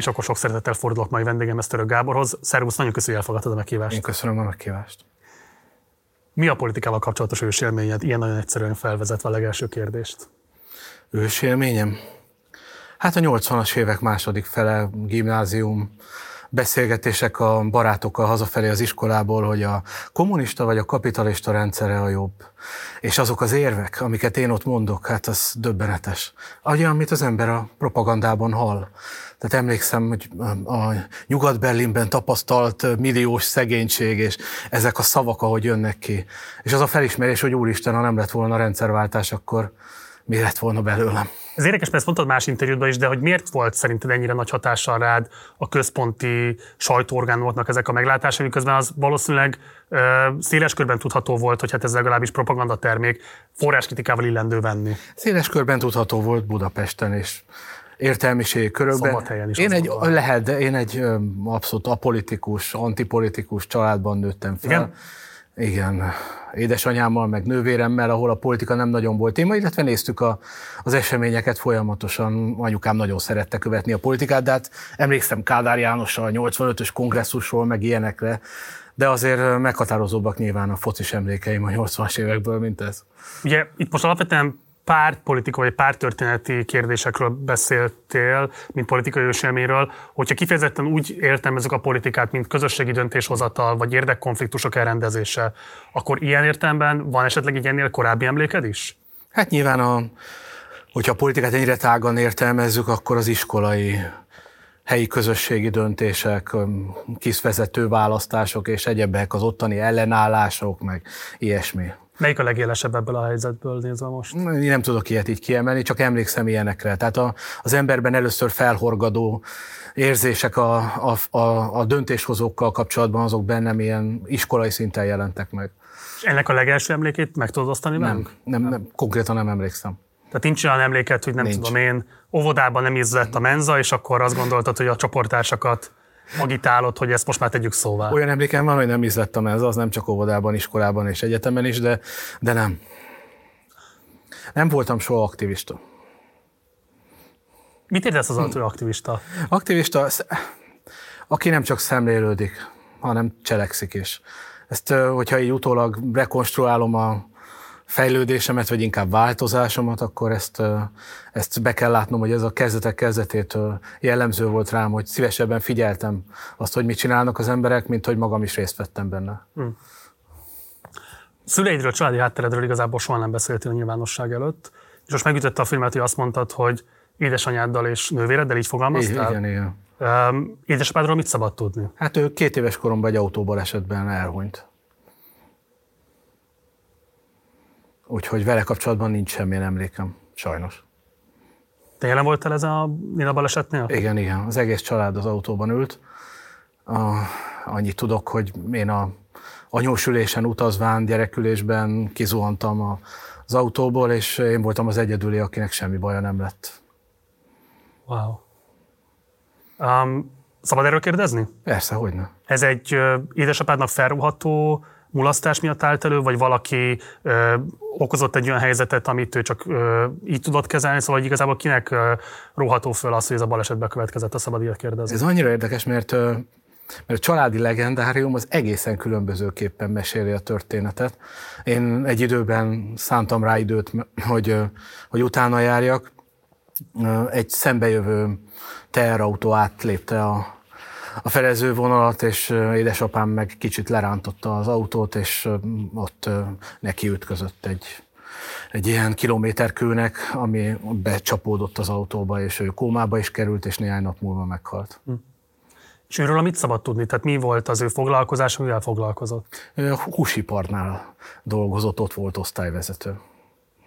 és akkor sok szeretettel fordulok mai vendégem, Török Gáborhoz. Szervusz, nagyon köszönjük, hogy elfogadtad a meghívást. Én köszönöm a meghívást. Mi a politikával kapcsolatos ősélményed? Ilyen nagyon egyszerűen felvezetve a legelső kérdést. Ősélményem? Hát a 80-as évek második fele, gimnázium, beszélgetések a barátokkal hazafelé az iskolából, hogy a kommunista vagy a kapitalista rendszere a jobb. És azok az érvek, amiket én ott mondok, hát az döbbenetes. Olyan, amit az ember a propagandában hall. Tehát emlékszem, hogy a Nyugat-Berlinben tapasztalt milliós szegénység, és ezek a szavak, ahogy jönnek ki. És az a felismerés, hogy úristen, ha nem lett volna rendszerváltás, akkor mi lett volna belőlem. Ez érdekes, mert ezt mondtad más interjútban is, de hogy miért volt szerinted ennyire nagy hatással rád a központi sajtóorgánumoknak ezek a meglátásai, miközben az valószínűleg ö, széles körben tudható volt, hogy hát ez legalábbis propagandatermék, forráskritikával illendő venni. Széles körben tudható volt Budapesten, és értelmiségi körökben. is én egy, lehet, de én egy abszolút apolitikus, antipolitikus családban nőttem fel. Igen? Igen, édesanyámmal, meg nővéremmel, ahol a politika nem nagyon volt téma, illetve néztük a, az eseményeket folyamatosan. Anyukám nagyon szerette követni a politikát, de hát emlékszem Kádár Jánossal, a 85-ös kongresszusról, meg ilyenekre, de azért meghatározóbbak nyilván a focis emlékeim a 80-as évekből, mint ez. Ugye itt most alapvetően pártpolitikai vagy pártörténeti kérdésekről beszéltél, mint politikai ősélméről, hogyha kifejezetten úgy értelmezzük a politikát, mint közösségi döntéshozatal, vagy érdekkonfliktusok elrendezése, akkor ilyen értelemben van esetleg egy ennél korábbi emléked is? Hát nyilván, a, hogyha a politikát ennyire tágan értelmezzük, akkor az iskolai helyi közösségi döntések, kiszvezető választások és egyebek, az ottani ellenállások, meg ilyesmi. Melyik a legélesebb ebből a helyzetből nézve most? Én nem tudok ilyet így kiemelni, csak emlékszem ilyenekre. Tehát a, az emberben először felhorgadó érzések a, a, a, a döntéshozókkal kapcsolatban, azok bennem ilyen iskolai szinten jelentek meg. És ennek a legelső emlékét meg tudod osztani nem, nem, nem, konkrétan nem emlékszem. Tehát nincs olyan emléket, hogy nem nincs. tudom én, óvodában nem ízlett a menza, és akkor azt gondoltad, hogy a csoportársakat agitálod, hogy ezt most már tegyük szóvá? Olyan emlékem van, hogy nem ízlettem ez, az nem csak óvodában, iskolában és egyetemen is, de, de nem. Nem voltam soha aktivista. Mit értesz az alatt, aktivista? Aktivista, aki nem csak szemlélődik, hanem cselekszik is. Ezt, hogyha így utólag rekonstruálom a fejlődésemet, vagy inkább változásomat, akkor ezt, ezt be kell látnom, hogy ez a kezdetek kezdetétől jellemző volt rám, hogy szívesebben figyeltem azt, hogy mit csinálnak az emberek, mint hogy magam is részt vettem benne. Hmm. Szüleidről, családi hátteredről igazából soha nem beszéltél a nyilvánosság előtt, és most megütötte a filmet, hogy azt mondtad, hogy édesanyáddal és nővéreddel így fogalmaztál? Igen, igen. Édesapádról mit szabad tudni? Hát ő két éves koromban egy autóból esetben elhunyt. Úgyhogy vele kapcsolatban nincs semmilyen emlékem, sajnos. Te jelen voltál ezen a Nina balesetnél? Igen, igen. Az egész család az autóban ült. A, annyit tudok, hogy én a anyósülésen utazván, gyerekülésben kizuhantam a, az autóból, és én voltam az egyedüli, akinek semmi baja nem lett. Wow. Um, szabad erről kérdezni? Persze, hogy ne. Ez egy uh, édesapádnak felruható mulasztás miatt állt elő, vagy valaki ö, okozott egy olyan helyzetet, amit ő csak ö, így tudott kezelni, szóval igazából kinek ö, róható föl az, hogy ez a baleset bekövetkezett, a szabad ilyet kérdezni. Ez annyira érdekes, mert ö, mert a családi legendárium az egészen különbözőképpen meséli a történetet. Én egy időben szántam rá időt, hogy, hogy utána járjak. Egy szembejövő teherautó átlépte a, a felező vonalat, és édesapám meg kicsit lerántotta az autót, és ott neki ütközött egy, egy ilyen kilométerkőnek, ami becsapódott az autóba, és ő kómába is került, és néhány nap múlva meghalt. Hm. És őről mit szabad tudni? Tehát mi volt az ő foglalkozás, mivel foglalkozott? Húsiparnál dolgozott, ott volt osztályvezető.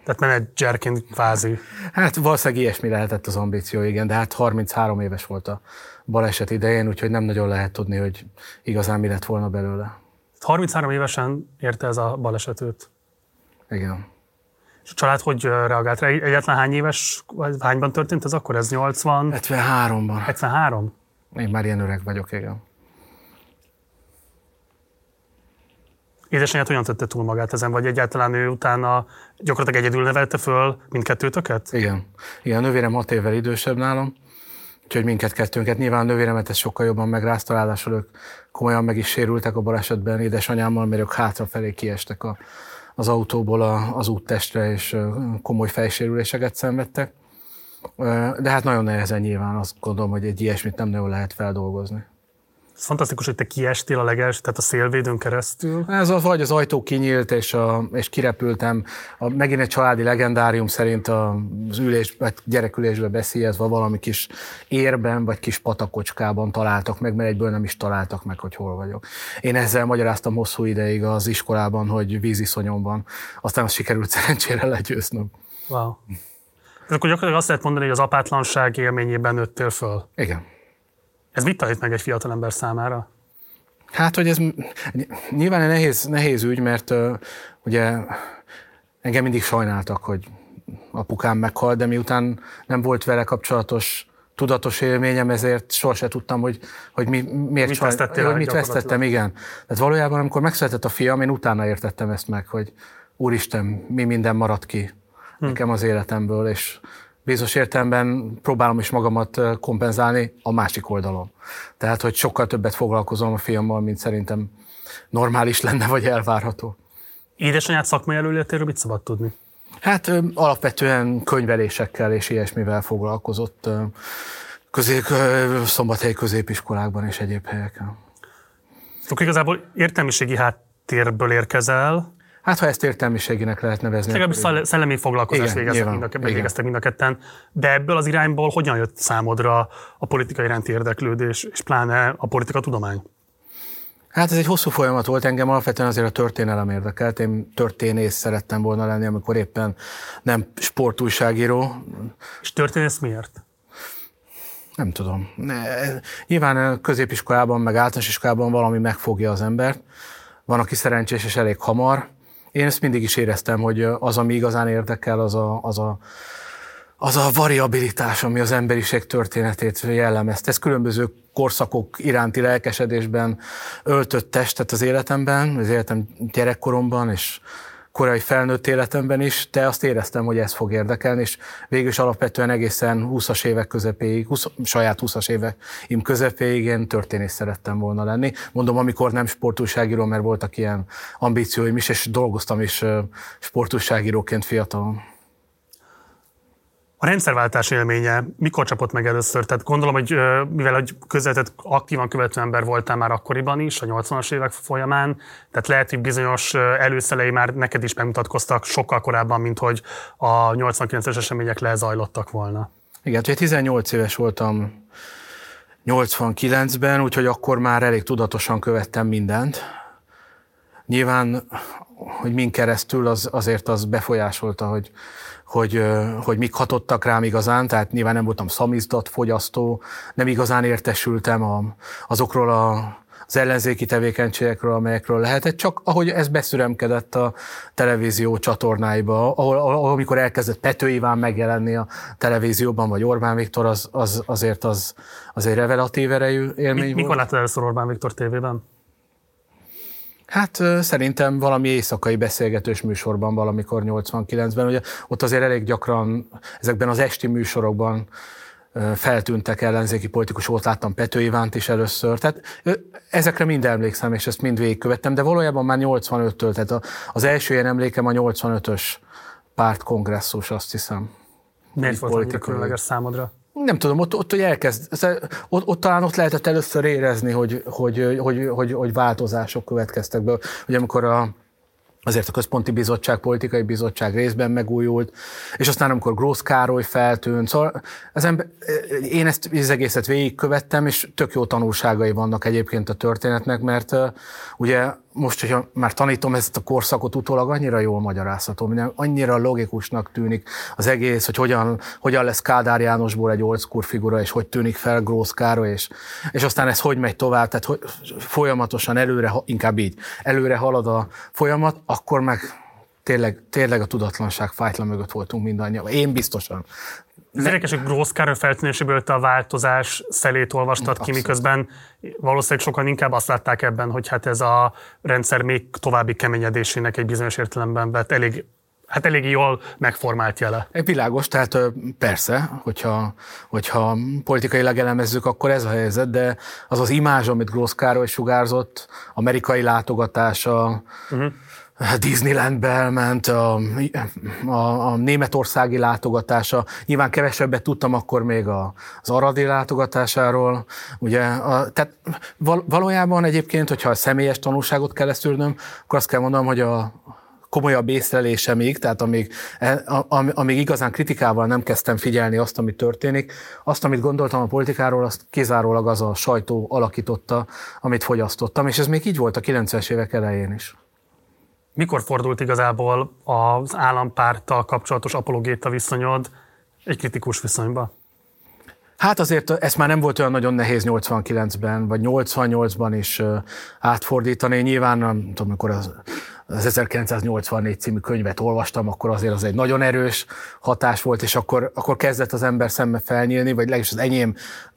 Tehát menedzserként kvázi. Hát valószínűleg ilyesmi lehetett az ambíció, igen, de hát 33 éves volt a baleset idején, úgyhogy nem nagyon lehet tudni, hogy igazán mi lett volna belőle. 33 évesen érte ez a balesetőt. Igen. És a család hogy reagált rá? Egyetlen hány éves, vagy hányban történt ez akkor? Ez 80? 73-ban. 73? Én már ilyen öreg vagyok, igen. Édesanyját hogyan tette túl magát ezen, vagy egyáltalán ő utána gyakorlatilag egyedül nevelte föl mindkettőtöket? Igen. Igen, nővérem hat évvel idősebb nálam, Úgyhogy minket kettőnket. Nyilván a nővéremet ez sokkal jobban megrázta, ráadásul ők komolyan meg is sérültek a balesetben édesanyámmal, mert ők hátrafelé kiestek a, az autóból a, az úttestre, és komoly fejsérüléseket szenvedtek. De hát nagyon nehezen nyilván azt gondolom, hogy egy ilyesmit nem nagyon lehet feldolgozni. Ez fantasztikus, hogy te kiestél a leges, tehát a szélvédőn keresztül. Ez az, vagy az ajtó kinyílt, és, a, és kirepültem. A, megint egy családi legendárium szerint az ülés, vagy gyerekülésbe beszélve valami kis érben, vagy kis patakocskában találtak meg, mert egyből nem is találtak meg, hogy hol vagyok. Én ezzel magyaráztam hosszú ideig az iskolában, hogy víziszonyom van. Aztán azt sikerült szerencsére legyőznöm. Wow. Ez akkor gyakorlatilag azt lehet mondani, hogy az apátlanság élményében nőttél föl. Igen. Ez mit tanít meg egy fiatalember számára? Hát, hogy ez nyilván egy nehéz, nehéz ügy, mert uh, ugye engem mindig sajnáltak, hogy apukám meghalt, de miután nem volt vele kapcsolatos tudatos élményem, ezért sohasem tudtam, hogy, hogy mi, miért mit, vesztettél hogy mit vesztettem, igen. Tehát valójában, amikor megszületett a fiam, én utána értettem ezt meg, hogy úristen, mi minden maradt ki hm. nekem az életemből, és bizonyos értelemben próbálom is magamat kompenzálni a másik oldalon. Tehát, hogy sokkal többet foglalkozom a fiammal, mint szerintem normális lenne, vagy elvárható. Édesanyád szakmai előlétéről mit szabad tudni? Hát alapvetően könyvelésekkel és ilyesmivel foglalkozott közé, szombathelyi középiskolákban és egyéb helyeken. Akkor igazából értelmiségi háttérből érkezel, Hát, ha ezt értelmiségének lehet nevezni. Legalábbis szellemi foglalkozást végeztek mind, a, végeztek mind a ketten. De ebből az irányból hogyan jött számodra a politika iránti érdeklődés, és pláne a politika tudomány? Hát ez egy hosszú folyamat volt, engem alapvetően azért a történelem érdekelt. Én történész szerettem volna lenni, amikor éppen nem sportújságíró. És történész miért? Nem tudom. Nyilván középiskolában, meg általános iskolában valami megfogja az embert. Van, aki szerencsés és elég hamar, én ezt mindig is éreztem, hogy az, ami igazán érdekel, az a, az a, az a variabilitás, ami az emberiség történetét jellemezte. Ez különböző korszakok iránti lelkesedésben öltött testet az életemben, az életem gyerekkoromban, és korai felnőtt életemben is, de azt éreztem, hogy ez fog érdekelni, és végül is alapvetően egészen 20-as évek közepéig, 20, saját 20-as éveim közepéig én történész szerettem volna lenni. Mondom, amikor nem sportúságíró, mert voltak ilyen ambícióim is, és dolgoztam is sportúságíróként fiatalon. A rendszerváltás élménye mikor csapott meg először? Tehát gondolom, hogy mivel egy közvetett aktívan követő ember voltál már akkoriban is, a 80-as évek folyamán, tehát lehet, hogy bizonyos előszelei már neked is megmutatkoztak sokkal korábban, mint hogy a 89-es események lezajlottak volna. Igen, ugye 18 éves voltam 89-ben, úgyhogy akkor már elég tudatosan követtem mindent. Nyilván, hogy min keresztül, az, azért az befolyásolta, hogy hogy, hogy mik hatottak rám igazán, tehát nyilván nem voltam szamizdat fogyasztó, nem igazán értesültem a, azokról a, az ellenzéki tevékenységekről, amelyekről lehetett, csak ahogy ez beszüremkedett a televízió csatornáiba, ahol, ahol amikor elkezdett Pető Iván megjelenni a televízióban, vagy Orbán Viktor, az, az azért az, az egy revelatív erejű élmény Mi, Mikor láttad először Orbán Viktor tévében? Hát szerintem valami éjszakai beszélgetős műsorban valamikor 89-ben, ugye ott azért elég gyakran ezekben az esti műsorokban feltűntek ellenzéki politikus, ott láttam Pető Ivánt is először, tehát ezekre mind emlékszem, és ezt mind végigkövettem, de valójában már 85-től, tehát az első ilyen emlékem a 85-ös pártkongresszus, azt hiszem. Miért volt annyira különleges számodra? Nem tudom, ott, ott hogy elkezd, ott, ott, talán ott lehetett először érezni, hogy, hogy, hogy, hogy, hogy változások következtek be. Hogy amikor a, azért a Központi Bizottság, Politikai Bizottság részben megújult, és aztán amikor Grósz Károly feltűnt, szóval az ember, én ezt az egészet végigkövettem, és tök jó tanulságai vannak egyébként a történetnek, mert ugye most, hogyha már tanítom ezt a korszakot utólag, annyira jól magyarázható, minden, annyira logikusnak tűnik az egész, hogy hogyan, hogyan lesz Kádár Jánosból egy old school figura, és hogy tűnik fel Grósz Károly, és, és aztán ez hogy megy tovább, tehát hogy folyamatosan előre, inkább így, előre halad a folyamat, akkor meg tényleg, tényleg a tudatlanság fájtla mögött voltunk mindannyian. Én biztosan. Ez érdekes, hogy Grósz Károly feltűnéséből te a változás szelét olvastad Abszolút. ki, miközben valószínűleg sokan inkább azt látták ebben, hogy hát ez a rendszer még további keményedésének egy bizonyos értelemben vett elég hát eléggé jól megformált jele. Világos, tehát persze, hogyha, hogyha politikailag elemezzük, akkor ez a helyzet, de az az imázs, amit Grósz Károly sugárzott, amerikai látogatása, uh-huh. Disneylandbe elment, a, a, a németországi látogatása. Nyilván kevesebbet tudtam akkor még a, az aradi látogatásáról. Ugye, a, tehát val, valójában egyébként, hogyha a személyes tanulságot kell ezt ürnöm, akkor azt kell mondanom, hogy a, komolyabb észlelésemig, tehát amíg, e, amíg igazán kritikával nem kezdtem figyelni azt, ami történik, azt, amit gondoltam a politikáról, azt kizárólag az a sajtó alakította, amit fogyasztottam, és ez még így volt a 90-es évek elején is. Mikor fordult igazából az állampárttal kapcsolatos apologéta viszonyod egy kritikus viszonyba? Hát azért ez már nem volt olyan nagyon nehéz 89-ben, vagy 88-ban is átfordítani. Nyilván, nem tudom, amikor az, az 1984 című könyvet olvastam, akkor azért az egy nagyon erős hatás volt, és akkor, akkor kezdett az ember szemme felnyílni, vagy legalábbis az enyém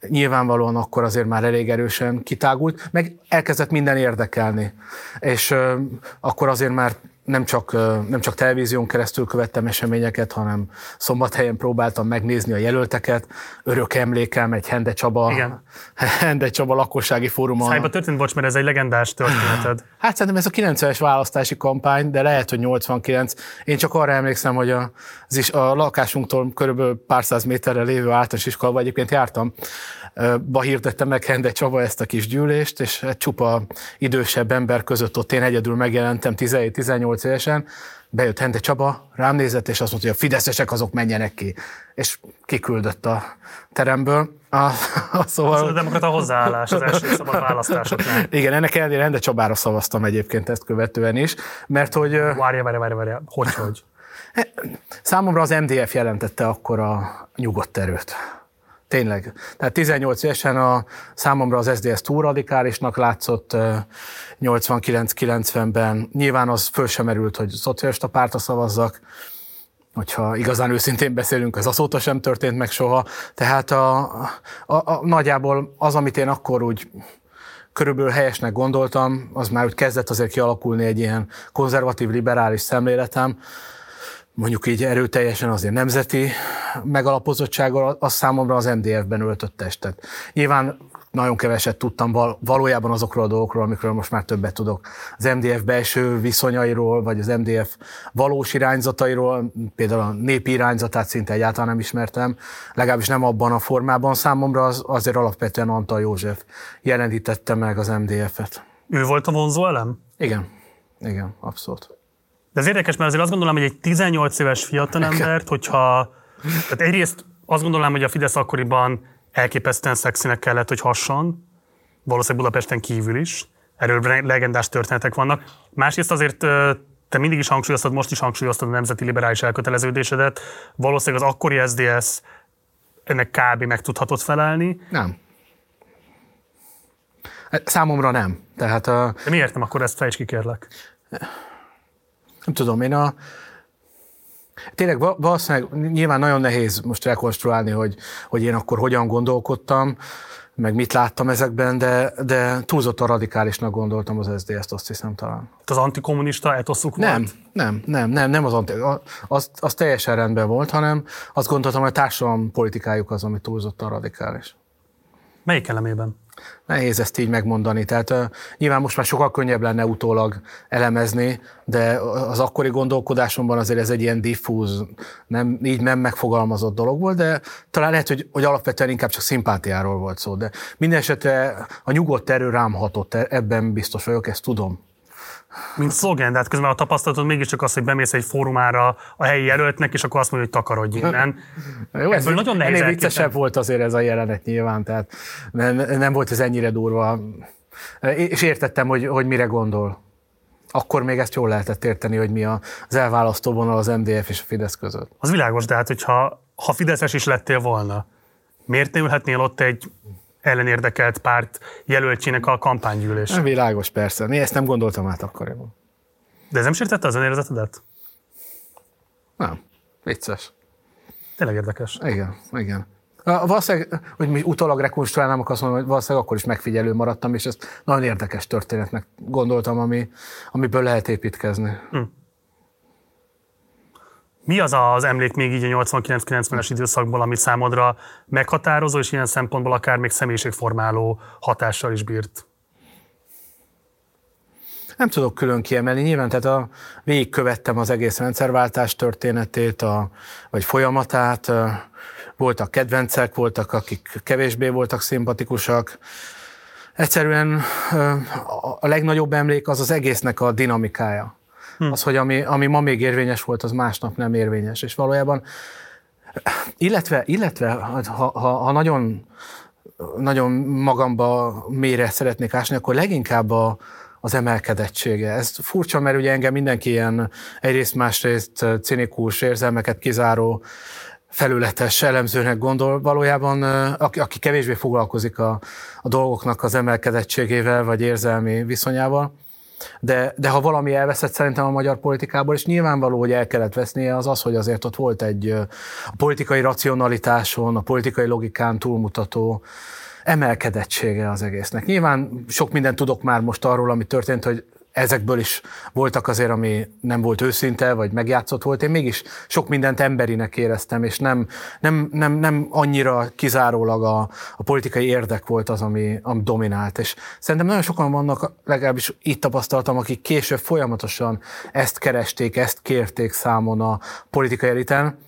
nyilvánvalóan akkor azért már elég erősen kitágult, meg elkezdett minden érdekelni. És akkor azért már nem csak, nem csak televízión keresztül követtem eseményeket, hanem szombathelyen próbáltam megnézni a jelölteket. Örök emlékem egy Hende Csaba, Igen. Hende Csaba lakossági fórumon. Szájba történt, bocs, mert ez egy legendás történeted. Hát szerintem ez a 90-es választási kampány, de lehet, hogy 89. Én csak arra emlékszem, hogy a, az is, a lakásunktól körülbelül pár száz méterre lévő általános iskolába egyébként jártam, ba hirdette meg Hende Csaba ezt a kis gyűlést, és egy csupa idősebb ember között ott én egyedül megjelentem 17-18 évesen, bejött Hende Csaba, rám nézett, és azt mondta, hogy a fideszesek azok menjenek ki. És kiküldött a teremből. A, a szóval... Ez a demokrata hozzáállás az első szabad választásoknál. Igen, ennek ellenére Hende Csabára szavaztam egyébként ezt követően is, mert hogy... Várja, várja, várja, várja. Hogy, hogy? Számomra az MDF jelentette akkor a nyugodt erőt. Tényleg. Tehát 18 évesen a, számomra az SZDSZ túl radikálisnak látszott 89-90-ben. Nyilván az föl sem merült, hogy szocialista pártra szavazzak, hogyha igazán őszintén beszélünk, az azóta sem történt meg soha. Tehát a, a, a, nagyjából az, amit én akkor úgy körülbelül helyesnek gondoltam, az már úgy kezdett azért kialakulni egy ilyen konzervatív, liberális szemléletem, mondjuk így erőteljesen azért nemzeti megalapozottsággal, az számomra az MDF-ben öltött testet. Nyilván nagyon keveset tudtam valójában azokról a dolgokról, amikről most már többet tudok. Az MDF belső viszonyairól, vagy az MDF valós irányzatairól, például a népi irányzatát szinte egyáltalán nem ismertem, legalábbis nem abban a formában. Számomra az, azért alapvetően Antal József jelenítette meg az MDF-et. Ő volt a vonzó elem? Igen, igen, abszolút. De ez érdekes, mert azért azt gondolom, hogy egy 18 éves fiatalembert, hogyha... Tehát egyrészt azt gondolom, hogy a Fidesz akkoriban elképesztően szexinek kellett, hogy hasson, valószínűleg Budapesten kívül is. Erről legendás történetek vannak. Másrészt azért te mindig is hangsúlyoztad, most is hangsúlyoztad a nemzeti liberális elköteleződésedet. Valószínűleg az akkori SDS ennek kb. meg tudhatott felelni. Nem. Számomra nem. Tehát a... De miért nem akkor ezt fejtsd ki, kérlek? Nem tudom, én a, Tényleg valószínűleg nyilván nagyon nehéz most rekonstruálni, hogy, hogy én akkor hogyan gondolkodtam, meg mit láttam ezekben, de, de túlzottan radikálisnak gondoltam az SZDSZ-t, azt hiszem talán. Az antikommunista etoszuk nem, volt? Nem, nem, nem, nem az, anti, az, az teljesen rendben volt, hanem azt gondoltam, hogy a társadalom politikájuk az, ami túlzottan radikális. Melyik elemében? Nehéz ezt így megmondani. Tehát uh, nyilván most már sokkal könnyebb lenne utólag elemezni, de az akkori gondolkodásomban azért ez egy ilyen diffúz, nem, így nem megfogalmazott dolog volt, de talán lehet, hogy, hogy alapvetően inkább csak szimpátiáról volt szó. De minden esetre a nyugodt erő rám hatott, e, ebben biztos vagyok, ezt tudom mint szlogen, de hát közben a tapasztalatod mégiscsak az, hogy bemész egy fórumára a helyi jelöltnek, és akkor azt mondja, hogy takarodj innen. Jó, ez nagyon nehéz ennél viccesebb volt azért ez a jelenet nyilván, tehát nem, nem volt ez ennyire durva. És értettem, hogy, hogy mire gondol. Akkor még ezt jól lehetett érteni, hogy mi az elválasztó vonal az MDF és a Fidesz között. Az világos, de hát hogyha ha Fideszes is lettél volna, miért ne ülhetnél ott egy ellenérdekelt párt jelöltjének a kampánygyűlés. Nem világos, persze. Én ezt nem gondoltam át akkoriban. De ez nem sértette az önérzetedet? Nem. Vicces. Tényleg érdekes. Igen, igen. Valószínűleg, hogy mi utólag rekonstruálnám, azt mondom, hogy valószínűleg akkor is megfigyelő maradtam, és ezt nagyon érdekes történetnek gondoltam, ami, amiből lehet építkezni. Hm. Mi az az emlék még így a 89-90-es időszakból, amit számodra meghatározó, és ilyen szempontból akár még személyiségformáló hatással is bírt? Nem tudok külön kiemelni, nyilván tehát a, végigkövettem az egész rendszerváltás történetét, a, vagy folyamatát, voltak kedvencek, voltak, akik kevésbé voltak szimpatikusak. Egyszerűen a legnagyobb emlék az az egésznek a dinamikája. Hm. Az, hogy ami, ami ma még érvényes volt, az másnap nem érvényes. És valójában, illetve, illetve ha, ha, ha nagyon, nagyon magamba mélyre szeretnék ásni, akkor leginkább a, az emelkedettsége. Ez furcsa, mert ugye engem mindenki ilyen egyrészt másrészt cinikus érzelmeket kizáró felületes elemzőnek gondol, valójában aki, aki kevésbé foglalkozik a, a dolgoknak az emelkedettségével vagy érzelmi viszonyával. De, de ha valami elveszett szerintem a magyar politikából, és nyilvánvaló, hogy el kellett vesznie, az az, hogy azért ott volt egy a politikai racionalitáson, a politikai logikán túlmutató emelkedettsége az egésznek. Nyilván sok mindent tudok már most arról, ami történt, hogy ezekből is voltak azért, ami nem volt őszinte, vagy megjátszott volt. Én mégis sok mindent emberinek éreztem, és nem, nem, nem, nem annyira kizárólag a, a politikai érdek volt az, ami, ami dominált. És szerintem nagyon sokan vannak, legalábbis itt tapasztaltam, akik később folyamatosan ezt keresték, ezt kérték számon a politikai eliten,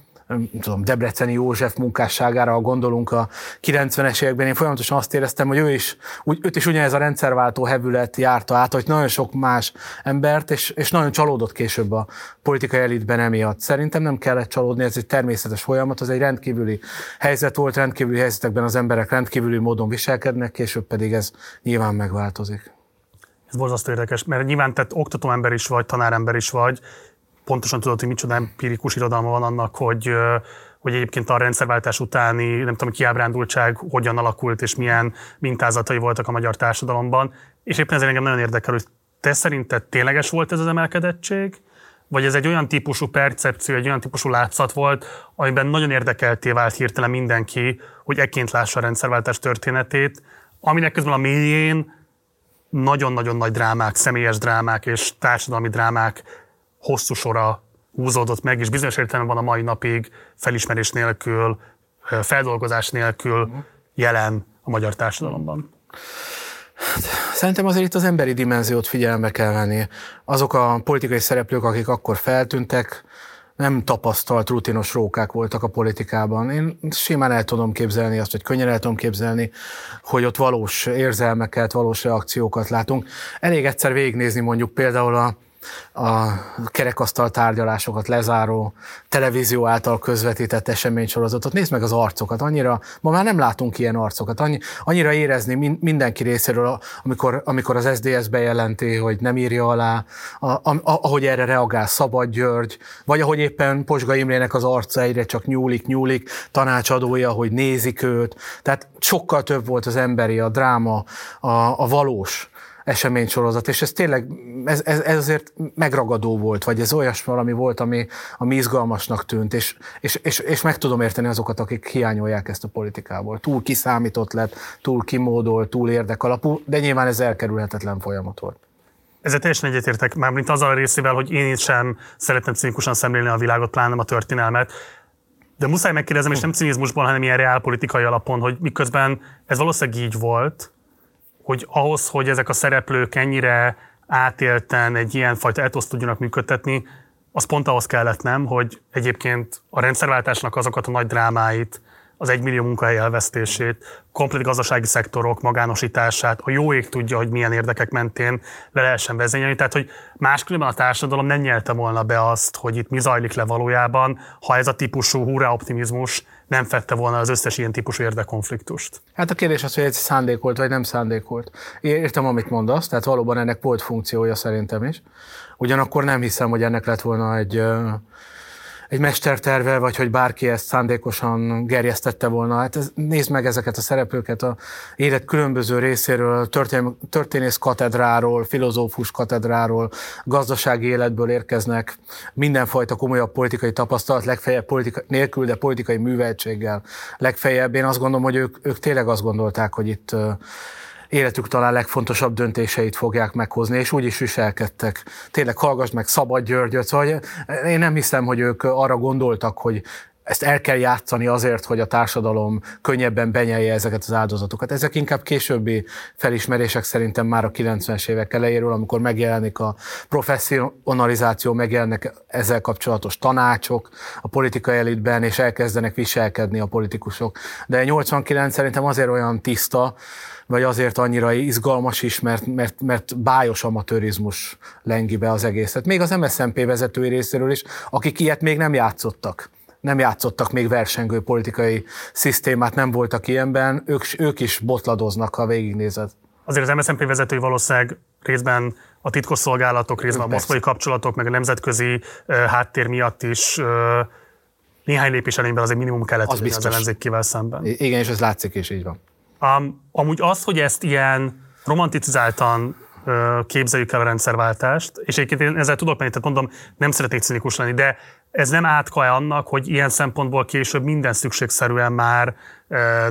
tudom, Debreceni József munkásságára, gondolunk a 90-es években, én folyamatosan azt éreztem, hogy ő is, úgy, őt is ugyanez a rendszerváltó hevület járta át, hogy nagyon sok más embert, és, és nagyon csalódott később a politikai elitben emiatt. Szerintem nem kellett csalódni, ez egy természetes folyamat, az egy rendkívüli helyzet volt, rendkívüli helyzetekben az emberek rendkívüli módon viselkednek, később pedig ez nyilván megváltozik. Ez borzasztó érdekes, mert nyilván te oktatóember is vagy, tanárember is vagy, pontosan tudod, hogy micsoda empirikus irodalma van annak, hogy, hogy egyébként a rendszerváltás utáni, nem tudom, kiábrándultság hogyan alakult, és milyen mintázatai voltak a magyar társadalomban. És éppen ezért engem nagyon érdekel, hogy te szerinted tényleges volt ez az emelkedettség, vagy ez egy olyan típusú percepció, egy olyan típusú látszat volt, amiben nagyon érdekelté vált hirtelen mindenki, hogy ekként lássa a rendszerváltás történetét, aminek közben a mélyén nagyon-nagyon nagy drámák, személyes drámák és társadalmi drámák hosszú sora húzódott meg, és bizonyos értelemben van a mai napig felismerés nélkül, feldolgozás nélkül jelen a magyar társadalomban. Szerintem azért itt az emberi dimenziót figyelembe kell venni. Azok a politikai szereplők, akik akkor feltűntek, nem tapasztalt, rutinos rókák voltak a politikában. Én simán el tudom képzelni azt, vagy könnyen el tudom képzelni, hogy ott valós érzelmeket, valós reakciókat látunk. Elég egyszer végignézni mondjuk például a a kerekasztal tárgyalásokat lezáró televízió által közvetített eseménysorozatot. Nézd meg az arcokat, annyira, ma már nem látunk ilyen arcokat, annyi, annyira érezni mindenki részéről, amikor, amikor az SDS bejelenti, hogy nem írja alá, a, a, ahogy erre reagál Szabad György, vagy ahogy éppen Posga Imrének az arca egyre csak nyúlik, nyúlik, tanácsadója, hogy nézik őt. Tehát sokkal több volt az emberi, a dráma, a, a valós eseménysorozat, és ez tényleg, ez, ez, ez azért megragadó volt, vagy ez olyas valami volt, ami, ami izgalmasnak tűnt, és, és, és, és meg tudom érteni azokat, akik hiányolják ezt a politikából. Túl kiszámított lett, túl kimódolt, túl érdekalapú, de nyilván ez elkerülhetetlen folyamat volt. Ezzel teljesen egyetértek, már mint azzal a részével, hogy én is sem szeretném cinikusan szemlélni a világot, pláne a történelmet, de muszáj megkérdezem, és nem cinizmusból, hanem ilyen reálpolitikai alapon, hogy miközben ez valószínűleg így volt, hogy ahhoz, hogy ezek a szereplők ennyire átélten egy ilyen fajta etoszt tudjanak működtetni, az pont ahhoz kellett, nem, hogy egyébként a rendszerváltásnak azokat a nagy drámáit, az egymillió munkahely elvesztését, komplet gazdasági szektorok magánosítását, a jó ég tudja, hogy milyen érdekek mentén le lehessen vezényelni. Tehát, hogy máskülönben a társadalom nem nyelte volna be azt, hogy itt mi zajlik le valójában, ha ez a típusú hurrá optimizmus nem fette volna az összes ilyen típusú érdekkonfliktust. Hát a kérdés az, hogy ez szándékolt vagy nem szándékolt. Értem, amit mondasz, tehát valóban ennek volt funkciója szerintem is. Ugyanakkor nem hiszem, hogy ennek lett volna egy egy mesterterve, vagy hogy bárki ezt szándékosan gerjesztette volna. Hát ez, nézd meg ezeket a szereplőket a élet különböző részéről, történ, történész katedráról, filozófus katedráról, gazdasági életből érkeznek, mindenfajta komolyabb politikai tapasztalat, legfeljebb politika, nélkül, de politikai műveltséggel. Legfeljebb én azt gondolom, hogy ők, ők tényleg azt gondolták, hogy itt életük talán legfontosabb döntéseit fogják meghozni, és úgy is viselkedtek. Tényleg hallgass meg Szabad Györgyöt, szóval én nem hiszem, hogy ők arra gondoltak, hogy ezt el kell játszani azért, hogy a társadalom könnyebben benyelje ezeket az áldozatokat. Ezek inkább későbbi felismerések szerintem már a 90-es évek elejéről, amikor megjelenik a professzionalizáció, megjelennek ezzel kapcsolatos tanácsok a politikai elitben, és elkezdenek viselkedni a politikusok. De 89 szerintem azért olyan tiszta, vagy azért annyira izgalmas is, mert, mert, mert bájos amatőrizmus lengi be az egészet. Még az MSZNP vezetői részéről is, akik ilyet még nem játszottak nem játszottak még versengő politikai szisztémát, nem voltak ilyenben, ők, ők is botladoznak, ha végignézed. Azért az MSZNP vezetői valószínűleg részben a titkosszolgálatok, részben a moszkvai kapcsolatok, meg a nemzetközi uh, háttér miatt is uh, néhány lépés elényben azért minimum kellett az, az ellenzékivel szemben. Igen, és ez látszik is, így van. Um, amúgy az, hogy ezt ilyen romanticizáltan képzeljük el a rendszerváltást, és egyébként én ezzel tudok menni, tehát mondom, nem szeretnék cinikus lenni, de ez nem átka annak, hogy ilyen szempontból később minden szükségszerűen már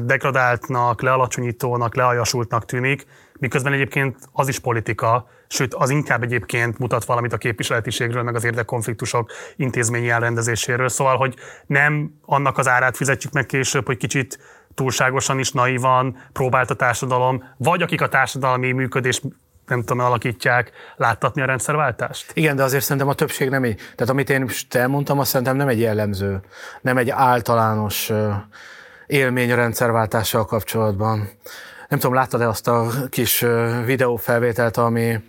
degradáltnak, lealacsonyítónak, leajasultnak tűnik, miközben egyébként az is politika, sőt, az inkább egyébként mutat valamit a képviseletiségről, meg az érdekkonfliktusok intézményi elrendezéséről. Szóval, hogy nem annak az árát fizetjük meg később, hogy kicsit túlságosan is naivan próbált a társadalom, vagy akik a társadalmi működés nem tudom, alakítják, láttatni a rendszerváltást? Igen, de azért szerintem a többség nem így. Tehát amit én most elmondtam, azt szerintem nem egy jellemző, nem egy általános élmény a rendszerváltással kapcsolatban. Nem tudom, láttad-e azt a kis videófelvételt, ami,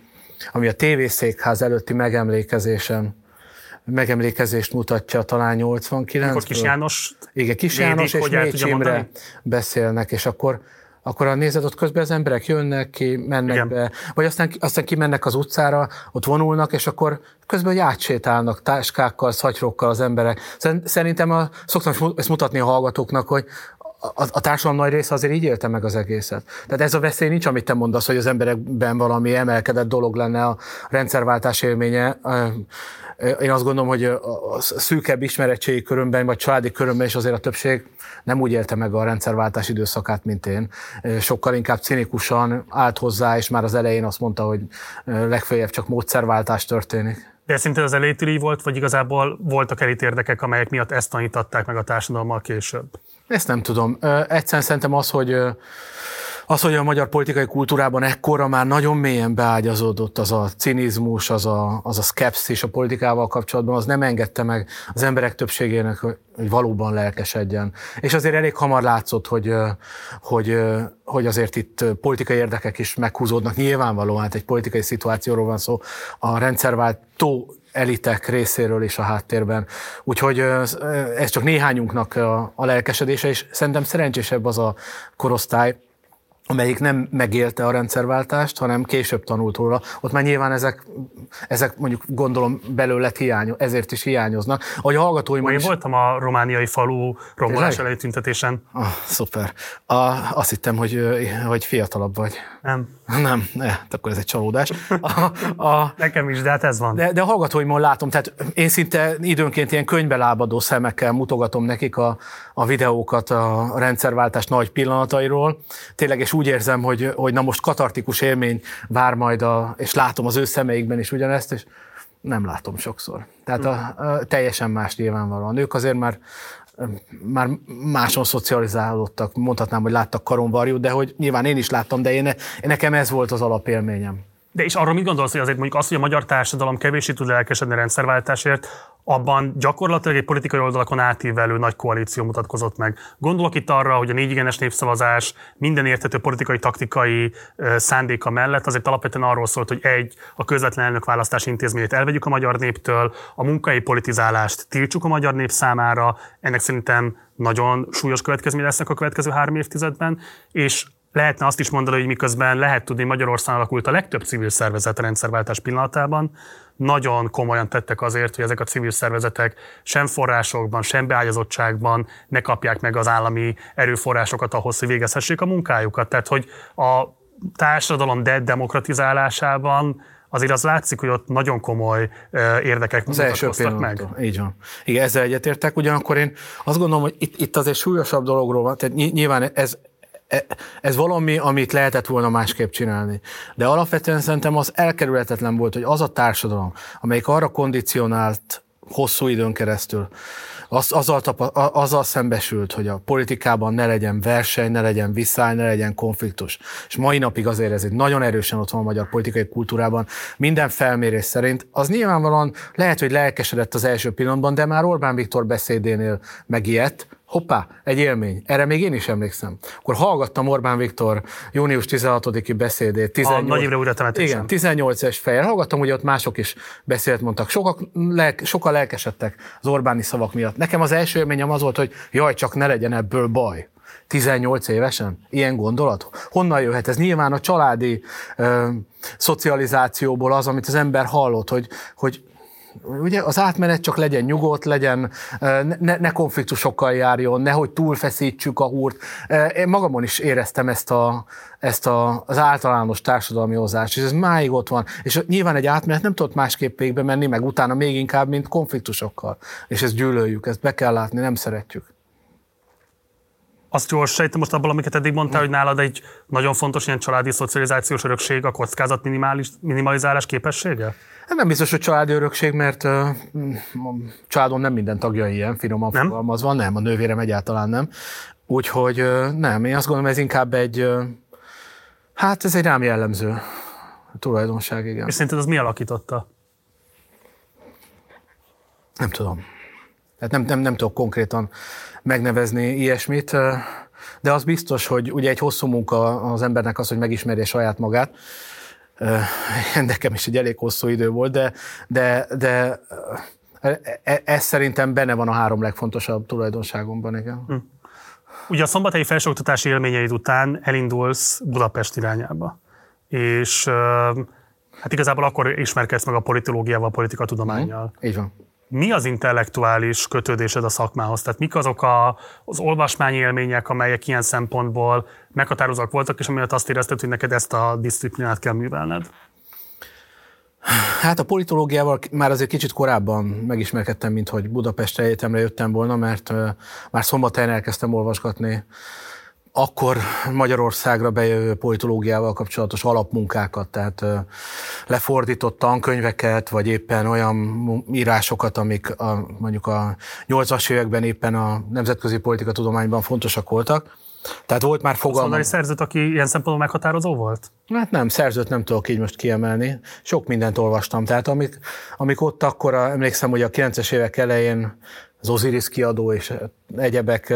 ami a tévészékház előtti megemlékezésen megemlékezést mutatja talán 89 Akkor Kis János Igen, Kis János és Mécs Imre beszélnek, és akkor akkor a nézed ott közben az emberek jönnek ki, mennek Igen. be, vagy aztán, aztán kimennek az utcára, ott vonulnak, és akkor közben átsétálnak táskákkal, szatyrokkal az emberek. Szerintem a, szoktam ezt mutatni a hallgatóknak, hogy a, a társadalom nagy része azért így élte meg az egészet. Tehát ez a veszély nincs, amit te mondasz, hogy az emberekben valami emelkedett dolog lenne a rendszerváltás élménye. Én azt gondolom, hogy a szűkebb ismeretségi körömben, vagy családi körömben is azért a többség nem úgy élte meg a rendszerváltás időszakát, mint én. Sokkal inkább cinikusan állt hozzá, és már az elején azt mondta, hogy legfeljebb csak módszerváltás történik. De szinte az elejétől így volt, vagy igazából voltak elit érdekek, amelyek miatt ezt tanítatták meg a társadalommal később? Ezt nem tudom. Egyszerűen szerintem az, hogy az, hogy a magyar politikai kultúrában ekkora már nagyon mélyen beágyazódott az a cinizmus, az a, az a szkepszis a politikával kapcsolatban, az nem engedte meg az emberek többségének, hogy valóban lelkesedjen. És azért elég hamar látszott, hogy, hogy, hogy azért itt politikai érdekek is meghúzódnak. Nyilvánvalóan, hát egy politikai szituációról van szó. A rendszerváltó elitek részéről is a háttérben. Úgyhogy ez csak néhányunknak a lelkesedése, és szerintem szerencsésebb az a korosztály, amelyik nem megélte a rendszerváltást, hanem később tanult róla. Ott már nyilván ezek, ezek mondjuk gondolom belőle hiányo, ezért is hiányoznak. Ahogy a hallgatóim Én is... voltam a romániai falu rombolás elejé tüntetésen. Ah, szuper. A, azt hittem, hogy, hogy fiatalabb vagy. Nem. Nem, ne, akkor ez egy csalódás. A, a, Nekem is, de hát ez van. De, de a hallgatóimon látom, tehát én szinte időnként ilyen könyvbe lábadó szemekkel mutogatom nekik a, a videókat a rendszerváltás nagy pillanatairól. Tényleg, és úgy érzem, hogy, hogy na most katartikus élmény vár majd, a, és látom az ő szemeikben is ugyanezt, és nem látom sokszor. Tehát a, a, teljesen más nyilvánvalóan. Ők azért már már máson szocializálódtak, mondhatnám, hogy láttak karonvarjút, de hogy nyilván én is láttam, de én, nekem ez volt az alapélményem. De és arról mit gondolsz, hogy azért mondjuk az, hogy a magyar társadalom kevésbé tud lelkesedni rendszerváltásért, abban gyakorlatilag egy politikai oldalakon átívelő nagy koalíció mutatkozott meg. Gondolok itt arra, hogy a négy igenes népszavazás minden érthető politikai, taktikai szándéka mellett azért alapvetően arról szólt, hogy egy, a közvetlen elnökválasztás intézményét elvegyük a magyar néptől, a munkai politizálást tiltsuk a magyar nép számára, ennek szerintem nagyon súlyos következmény lesznek a következő három évtizedben, és lehetne azt is mondani, hogy miközben lehet tudni, Magyarországon alakult a legtöbb civil szervezet a rendszerváltás pillanatában, nagyon komolyan tettek azért, hogy ezek a civil szervezetek sem forrásokban, sem beágyazottságban ne kapják meg az állami erőforrásokat ahhoz, hogy végezhessék a munkájukat. Tehát, hogy a társadalom de demokratizálásában azért az látszik, hogy ott nagyon komoly érdekek az első meg. Így van. Igen, ezzel egyetértek, ugyanakkor én azt gondolom, hogy itt, itt azért súlyosabb dologról van, tehát nyilván ez ez valami, amit lehetett volna másképp csinálni. De alapvetően szerintem az elkerülhetetlen volt, hogy az a társadalom, amelyik arra kondicionált hosszú időn keresztül, az, azzal, tapa, azzal szembesült, hogy a politikában ne legyen verseny, ne legyen viszály, ne legyen konfliktus. És mai napig azért ez egy nagyon erősen ott van a magyar politikai kultúrában, minden felmérés szerint. Az nyilvánvalóan lehet, hogy lelkesedett az első pillanatban, de már Orbán Viktor beszédénél megijedt, hoppá, egy élmény. Erre még én is emlékszem. Akkor hallgattam Orbán Viktor június 16-i beszédét. 18, a nagy évre újra Igen, 18 es fejjel. Hallgattam, hogy ott mások is beszélt, mondtak. Sokak, lelk, sokan lelkesedtek az Orbáni szavak miatt. Nekem az első élményem az volt, hogy jaj, csak ne legyen ebből baj. 18 évesen? Ilyen gondolat? Honnan jöhet ez? Nyilván a családi ö, szocializációból az, amit az ember hallott, hogy, hogy ugye az átmenet csak legyen nyugodt, legyen, ne, ne konfliktusokkal járjon, nehogy túlfeszítsük a húrt. Én magamon is éreztem ezt, a, ezt a, az általános társadalmi hozást, és ez máig ott van. És nyilván egy átmenet nem tudott másképp végbe menni, meg utána még inkább, mint konfliktusokkal. És ezt gyűlöljük, ezt be kell látni, nem szeretjük. Azt gyors sejtem most abból, amiket eddig mondtál, hogy nálad egy nagyon fontos ilyen családi szocializációs örökség a kockázat minimális, minimalizálás képessége? Hát nem biztos, hogy családi örökség, mert uh, a családom nem minden tagja ilyen, finoman nem? fogalmazva, nem, a nővérem egyáltalán nem. Úgyhogy uh, nem, én azt gondolom, ez inkább egy, uh, hát ez egy rám jellemző tulajdonság, igen. És szerinted az mi alakította? Nem tudom. Hát nem, nem, nem tudok konkrétan megnevezni ilyesmit, de az biztos, hogy ugye egy hosszú munka az embernek az, hogy megismerje saját magát, nekem is egy elég hosszú idő volt, de, de, de e, ez szerintem benne van a három legfontosabb tulajdonságomban, igen. Hm. Ugye a szombathelyi felsőoktatási élményeid után elindulsz Budapest irányába, és hát igazából akkor ismerkedsz meg a politológiával, a politikatudományjal. Hm. Így van mi az intellektuális kötődésed a szakmához? Tehát mik azok a, az olvasmányi élmények, amelyek ilyen szempontból meghatározóak voltak, és amiatt azt érezted, hogy neked ezt a disziplinát kell művelned? Hát a politológiával már azért kicsit korábban megismerkedtem, mint hogy Budapest Egyetemre jöttem volna, mert már szombathelyen elkezdtem olvasgatni akkor Magyarországra bejövő politológiával kapcsolatos alapmunkákat, tehát lefordított tankönyveket, vagy éppen olyan írásokat, amik a, mondjuk a 80-as években éppen a nemzetközi politikatudományban fontosak voltak. Tehát volt már fogalma. Szóval szerzőt, aki ilyen szempontból meghatározó volt? Hát nem, szerzőt nem tudok így most kiemelni. Sok mindent olvastam. Tehát amik, amik ott akkor, emlékszem, hogy a 90-es évek elején az Osiris kiadó és egyebek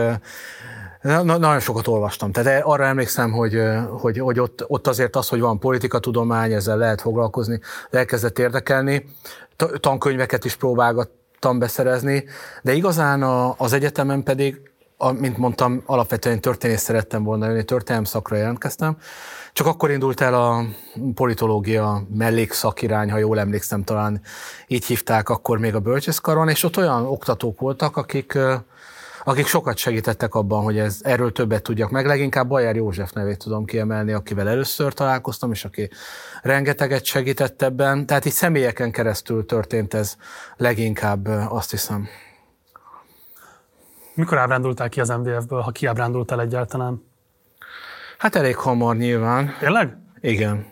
Na, nagyon sokat olvastam. Tehát arra emlékszem, hogy, hogy, hogy ott, ott azért az, hogy van politikatudomány, ezzel lehet foglalkozni, elkezdett érdekelni. Tankönyveket is próbálgattam beszerezni, de igazán a, az egyetemen pedig, a, mint mondtam, alapvetően történész szerettem volna jönni, történelem szakra jelentkeztem. Csak akkor indult el a politológia mellékszakirány, ha jól emlékszem, talán így hívták akkor még a bölcsészkaron, és ott olyan oktatók voltak, akik akik sokat segítettek abban, hogy ez, erről többet tudjak meg. Leginkább Bajer József nevét tudom kiemelni, akivel először találkoztam, és aki rengeteget segített ebben. Tehát így személyeken keresztül történt ez leginkább, azt hiszem. Mikor ábrándultál ki az MDF-ből, ha kiábrándultál egyáltalán? Hát elég hamar nyilván. Tényleg? Igen.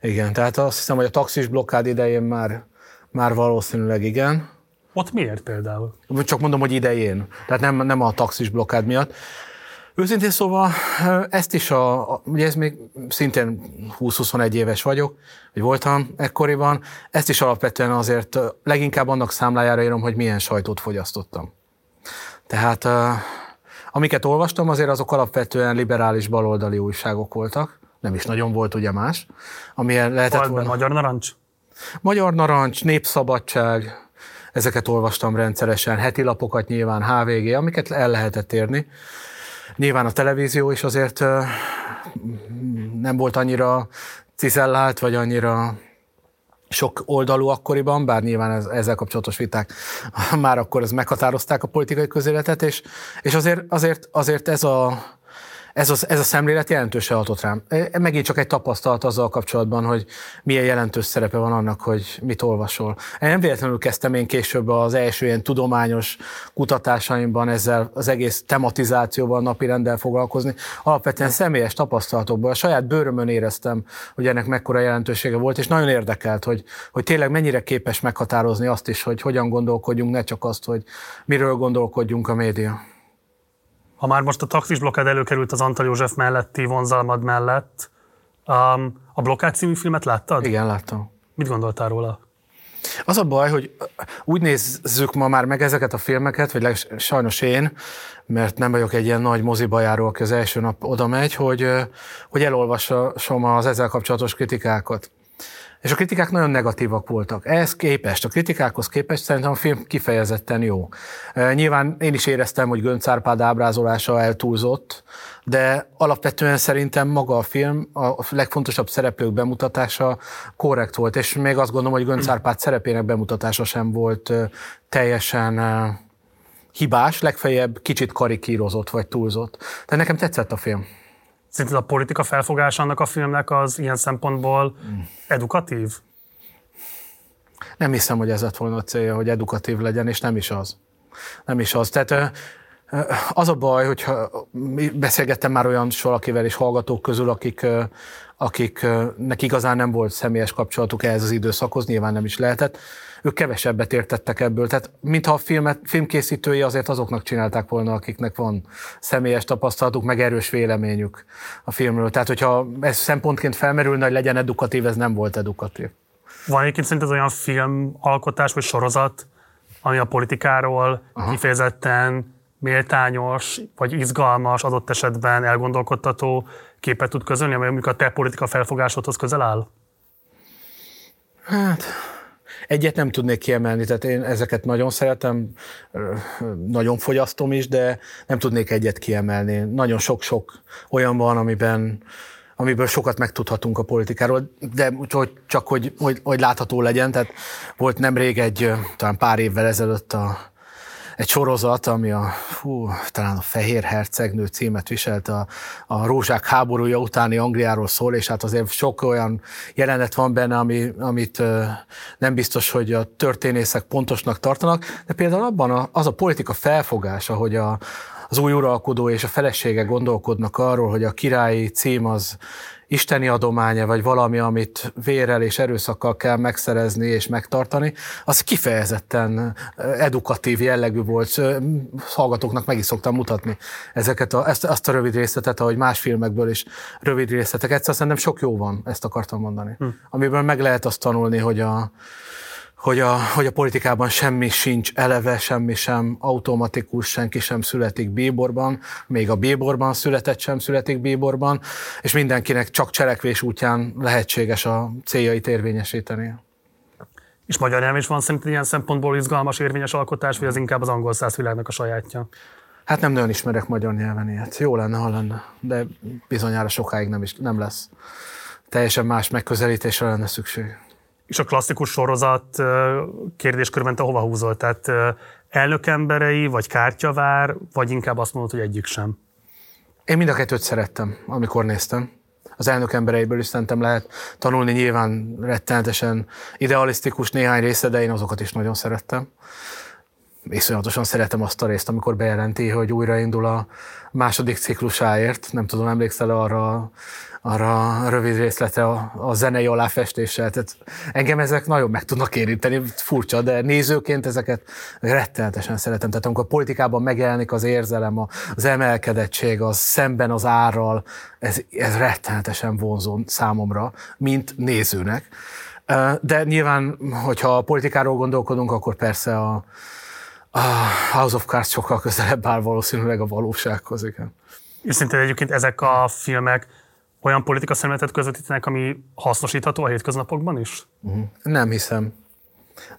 Igen, tehát azt hiszem, hogy a taxis blokkád idején már, már valószínűleg igen. Ott miért például? Csak mondom, hogy idején. Tehát nem, nem a taxis blokkád miatt. Őszintén szóval ezt is a, a ugye ez még szintén 20-21 éves vagyok, vagy voltam ekkoriban, ezt is alapvetően azért leginkább annak számlájára írom, hogy milyen sajtót fogyasztottam. Tehát amiket olvastam, azért azok alapvetően liberális baloldali újságok voltak, nem is nagyon volt ugye más, amilyen lehetett volna. Magyar Narancs? Magyar Narancs, Népszabadság, ezeket olvastam rendszeresen, heti lapokat nyilván, HVG, amiket el lehetett érni. Nyilván a televízió is azért nem volt annyira cizellált, vagy annyira sok oldalú akkoriban, bár nyilván ez, ezzel kapcsolatos viták már akkor ez meghatározták a politikai közéletet, és, és azért, azért, azért ez a ez, az, ez a szemlélet jelentősen hatott rám. Megint csak egy tapasztalat azzal kapcsolatban, hogy milyen jelentős szerepe van annak, hogy mit olvasol. Én nem véletlenül kezdtem én később az első ilyen tudományos kutatásaimban ezzel az egész tematizációval, napi rendel foglalkozni. Alapvetően személyes tapasztalatokból, a saját bőrömön éreztem, hogy ennek mekkora jelentősége volt, és nagyon érdekelt, hogy, hogy tényleg mennyire képes meghatározni azt is, hogy hogyan gondolkodjunk, ne csak azt, hogy miről gondolkodjunk a média. Ha már most a taxis blokkád előkerült az Antal József melletti vonzalmad mellett, um, a Blokkád című filmet láttad? Igen, láttam. Mit gondoltál róla? Az a baj, hogy úgy nézzük ma már meg ezeket a filmeket, vagy sajnos én, mert nem vagyok egy ilyen nagy mozibajáró, aki az első nap oda megy, hogy, hogy elolvasom az ezzel kapcsolatos kritikákat. És a kritikák nagyon negatívak voltak. Ehhez képest, a kritikákhoz képest szerintem a film kifejezetten jó. Nyilván én is éreztem, hogy Gönc Árpád ábrázolása eltúlzott, de alapvetően szerintem maga a film, a legfontosabb szereplők bemutatása korrekt volt, és még azt gondolom, hogy Gönc Árpád szerepének bemutatása sem volt teljesen hibás, legfeljebb kicsit karikírozott vagy túlzott. De nekem tetszett a film. Szerinted a politika felfogása annak a filmnek az ilyen szempontból edukatív? Nem hiszem, hogy ez lett volna a célja, hogy edukatív legyen, és nem is az. Nem is az. Tehát az a baj, hogyha beszélgettem már olyan valakivel és hallgatók közül, akik, akiknek igazán nem volt személyes kapcsolatuk ehhez az időszakhoz, nyilván nem is lehetett, ők kevesebbet értettek ebből. Tehát mintha a filmet, filmkészítői azért azoknak csinálták volna, akiknek van személyes tapasztalatuk, meg erős véleményük a filmről. Tehát, hogyha ez szempontként felmerülne, hogy legyen edukatív, ez nem volt edukatív. Van egyébként szerint ez olyan filmalkotás vagy sorozat, ami a politikáról Aha. kifejezetten méltányos, vagy izgalmas, adott esetben elgondolkodtató képet tud közölni, amely mondjuk a te politika felfogásodhoz közel áll? Hát, Egyet nem tudnék kiemelni, tehát én ezeket nagyon szeretem, nagyon fogyasztom is, de nem tudnék egyet kiemelni. Nagyon sok-sok olyan van, amiben amiből sokat megtudhatunk a politikáról, de hogy csak hogy, hogy, hogy látható legyen. Tehát volt nemrég egy, talán pár évvel ezelőtt a egy sorozat, ami a, hú, talán a Fehér Hercegnő címet viselt, a, a rózsák háborúja utáni Angliáról szól, és hát azért sok olyan jelenet van benne, ami, amit nem biztos, hogy a történészek pontosnak tartanak, de például abban a, az a politika felfogása, hogy a, az új uralkodó és a felesége gondolkodnak arról, hogy a királyi cím az isteni adománya, vagy valami, amit vérrel és erőszakkal kell megszerezni és megtartani, az kifejezetten edukatív jellegű volt. Hallgatóknak meg is szoktam mutatni ezeket a, ezt, azt a rövid részletet, ahogy más filmekből is rövid részletek. Egyszer szerintem sok jó van, ezt akartam mondani. Hm. Amiből meg lehet azt tanulni, hogy a, hogy a, hogy a politikában semmi sincs eleve, semmi sem automatikus, senki sem születik bíborban, még a bíborban született sem születik bíborban, és mindenkinek csak cselekvés útján lehetséges a céljait érvényesíteni. És magyar nyelv is van szerinted ilyen szempontból izgalmas, érvényes alkotás, vagy az inkább az angol száz világnak a sajátja? Hát nem nagyon ismerek magyar nyelven ilyet. Jó lenne, ha lenne, de bizonyára sokáig nem, is, nem lesz. Teljesen más megközelítésre lenne szükség és a klasszikus sorozat kérdéskörben te hova húzol? Tehát elnökemberei, vagy kártyavár, vagy inkább azt mondod, hogy egyik sem? Én mind a kettőt szerettem, amikor néztem. Az elnök embereiből is szerintem lehet tanulni, nyilván rettenetesen idealisztikus néhány része, de én azokat is nagyon szerettem. Iszonyatosan szeretem azt a részt, amikor bejelenti, hogy újraindul a második ciklusáért. Nem tudom, emlékszel arra arra a rövid részlete a, a zenei aláfestéssel. Tehát engem ezek nagyon meg tudnak érinteni, furcsa, de nézőként ezeket rettenetesen szeretem. Tehát amikor a politikában megjelenik az érzelem, az emelkedettség, az szemben az árral, ez, ez rettenetesen vonzó számomra, mint nézőnek. De nyilván, hogyha a politikáról gondolkodunk, akkor persze a, a House of Cards sokkal közelebb áll valószínűleg a valósághoz, igen. És szinte egyébként ezek a filmek olyan politika szemléletet közvetítenek, ami hasznosítható a hétköznapokban is? Uh-huh. Nem hiszem.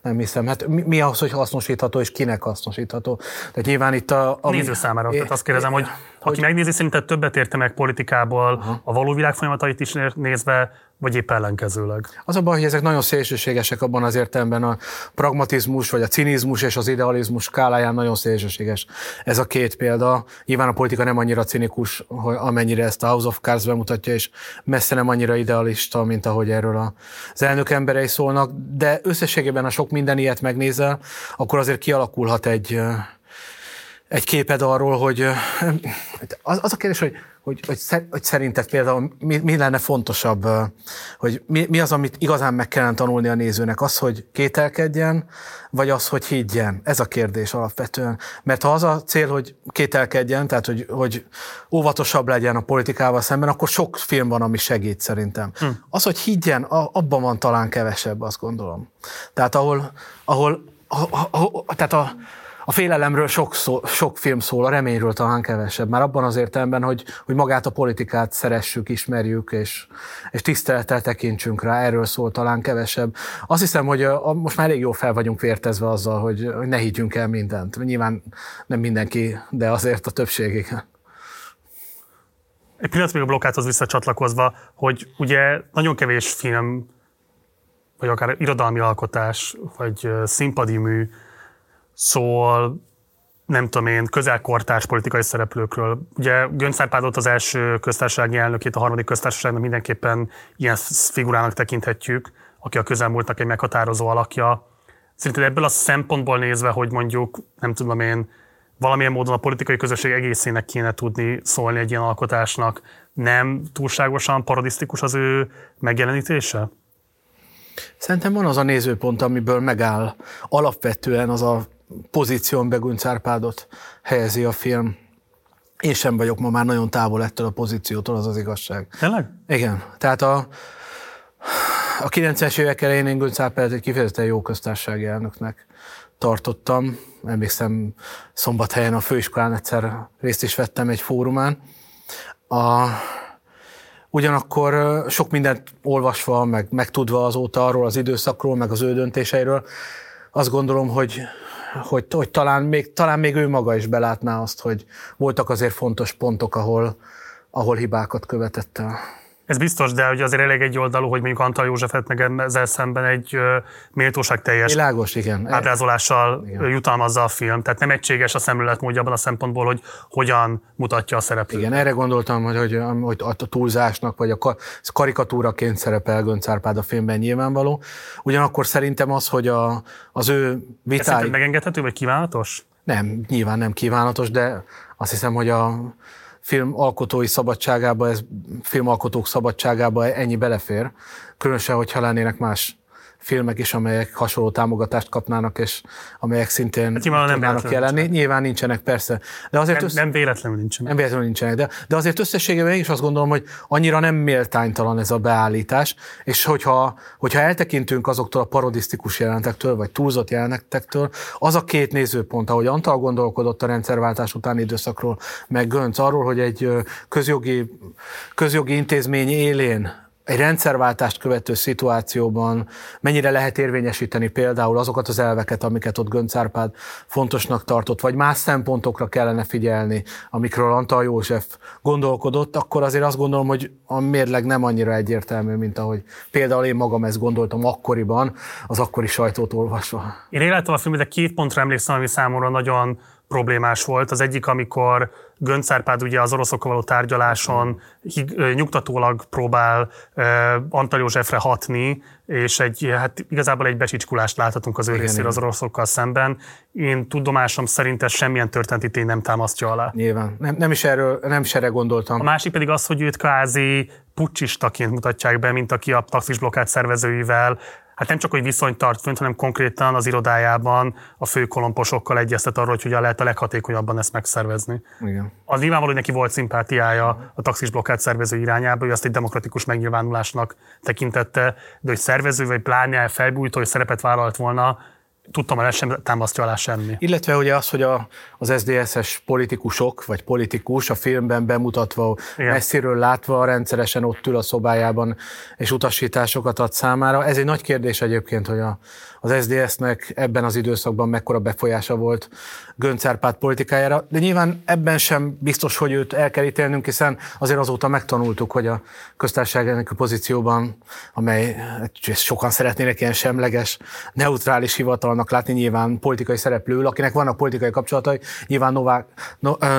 Nem hiszem. Hát mi, mi az, hogy hasznosítható, és kinek hasznosítható? Tehát nyilván itt a... a Néző számára. É, tehát azt kérdezem, hogy, hogy aki megnézi, szerinted többet érte meg politikából, uh-huh. a való világ folyamatait is nézve, vagy épp ellenkezőleg? Az a baj, hogy ezek nagyon szélsőségesek abban az értelemben a pragmatizmus, vagy a cinizmus és az idealizmus skáláján nagyon szélsőséges. Ez a két példa. Nyilván a politika nem annyira cinikus, amennyire ezt a House of Cards bemutatja, és messze nem annyira idealista, mint ahogy erről az elnök emberei szólnak, de összességében, ha sok minden ilyet megnézel, akkor azért kialakulhat egy, egy képed arról, hogy az, az a kérdés, hogy hogy, hogy, hogy szerinted például mi, mi lenne fontosabb, hogy mi, mi az, amit igazán meg kellene tanulni a nézőnek? Az, hogy kételkedjen, vagy az, hogy higgyen? Ez a kérdés alapvetően. Mert ha az a cél, hogy kételkedjen, tehát hogy, hogy óvatosabb legyen a politikával szemben, akkor sok film van, ami segít szerintem. Hm. Az, hogy higgyen, abban van talán kevesebb, azt gondolom. Tehát ahol, ahol a, a, a, tehát a, a félelemről sok, szó, sok film szól, a reményről talán kevesebb. Már abban az értelemben, hogy, hogy magát a politikát szeressük, ismerjük, és, és tisztelettel tekintsünk rá, erről szól talán kevesebb. Azt hiszem, hogy a, most már elég jól fel vagyunk vértezve azzal, hogy, hogy ne higgyünk el mindent. Nyilván nem mindenki, de azért a többség igen. Egy pillanat még a blokkáthoz visszacsatlakozva, hogy ugye nagyon kevés film, vagy akár irodalmi alkotás, vagy színpadi mű szól, nem tudom én, közelkortárs politikai szereplőkről. Ugye Gönc az első köztársasági elnökét, a harmadik köztársaságnak mindenképpen ilyen figurának tekinthetjük, aki a közelmúltnak egy meghatározó alakja. Szerinted ebből a szempontból nézve, hogy mondjuk, nem tudom én, valamilyen módon a politikai közösség egészének kéne tudni szólni egy ilyen alkotásnak, nem túlságosan parodisztikus az ő megjelenítése? Szerintem van az a nézőpont, amiből megáll alapvetően az a pozíción Begunc Árpádot helyezi a film. Én sem vagyok ma már nagyon távol ettől a pozíciótól, az az igazság. Tényleg? Igen. Tehát a, a 90-es évek elején én Gönc egy kifejezetten jó köztársasági elnöknek tartottam. Emlékszem, szombathelyen a főiskolán egyszer részt is vettem egy fórumán. A, ugyanakkor sok mindent olvasva, meg megtudva azóta arról az időszakról, meg az ő döntéseiről, azt gondolom, hogy hogy, hogy talán, még, talán még ő maga is belátná azt, hogy voltak azért fontos pontok, ahol, ahol hibákat követett el. Ez biztos, de hogy azért elég egy oldalú, hogy mondjuk Antal Józsefet meg ezzel szemben egy méltóság teljes Világos, igen. ábrázolással igen. jutalmazza a film. Tehát nem egységes a szemléletmódja abban a szempontból, hogy hogyan mutatja a szereplőt. Igen, erre gondoltam, hogy, hogy, hogy a túlzásnak, vagy a karikatúraként szerepel Gönc Árpád a filmben nyilvánvaló. Ugyanakkor szerintem az, hogy a, az ő vitáj... Ez megengedhető, vagy kívánatos? Nem, nyilván nem kívánatos, de azt hiszem, hogy a filmalkotói szabadságába, ez filmalkotók szabadságába ennyi belefér, különösen, hogyha lennének más filmek is, amelyek hasonló támogatást kapnának, és amelyek szintén hát nem tudnának jelenni. Nincsenek. Nyilván nincsenek, persze. De azért nem, össz... nem véletlenül nincsenek. Nem véletlenül nincsenek, de, de azért összességében is azt gondolom, hogy annyira nem méltánytalan ez a beállítás, és hogyha, hogyha eltekintünk azoktól a parodisztikus jelentektől, vagy túlzott jelentektől, az a két nézőpont, ahogy Antal gondolkodott a rendszerváltás utáni időszakról, meg Gönc arról, hogy egy közjogi, közjogi intézmény élén egy rendszerváltást követő szituációban mennyire lehet érvényesíteni például azokat az elveket, amiket ott Gönc fontosnak tartott, vagy más szempontokra kellene figyelni, amikről Antal József gondolkodott, akkor azért azt gondolom, hogy a mérleg nem annyira egyértelmű, mint ahogy például én magam ezt gondoltam akkoriban, az akkori sajtót olvasva. Én életem a filmet, de két pontra emlékszem, ami számomra nagyon problémás volt. Az egyik, amikor Gönc Árpád ugye az oroszokkal való tárgyaláson nyugtatólag próbál Antal Józsefre hatni, és egy, hát igazából egy becsicskulást láthatunk az ő részéről az oroszokkal szemben. Én tudomásom szerint ez semmilyen történeti tény nem támasztja alá. Nyilván. Nem, nem, is erről, nem is erre gondoltam. A másik pedig az, hogy őt kvázi pucsistaként mutatják be, mint aki a taxis blokkát szervezőivel hát nem csak, hogy viszonyt tart fönt, hanem konkrétan az irodájában a főkolomposokkal egyeztet arról, hogy hogyan lehet a leghatékonyabban ezt megszervezni. Igen. Az nyilvánvaló, hogy neki volt szimpátiája a taxis blokkát szervező irányába, ő azt egy demokratikus megnyilvánulásnak tekintette, de hogy szervező vagy pláne felbújtó, hogy szerepet vállalt volna, tudtam, hogy sem támasztja alá semmi. Illetve ugye az, hogy a, az SZDSZ-es politikusok, vagy politikus a filmben bemutatva, Igen. messziről látva, rendszeresen ott ül a szobájában, és utasításokat ad számára. Ez egy nagy kérdés egyébként, hogy a, az SZDSZ-nek ebben az időszakban mekkora befolyása volt Gönc Árpád politikájára, de nyilván ebben sem biztos, hogy őt el kell ítélnünk, hiszen azért azóta megtanultuk, hogy a köztársaság a pozícióban, amely sokan szeretnének ilyen semleges, neutrális hivatalnak látni, nyilván politikai szereplő, akinek vannak politikai kapcsolatai, nyilván Novák,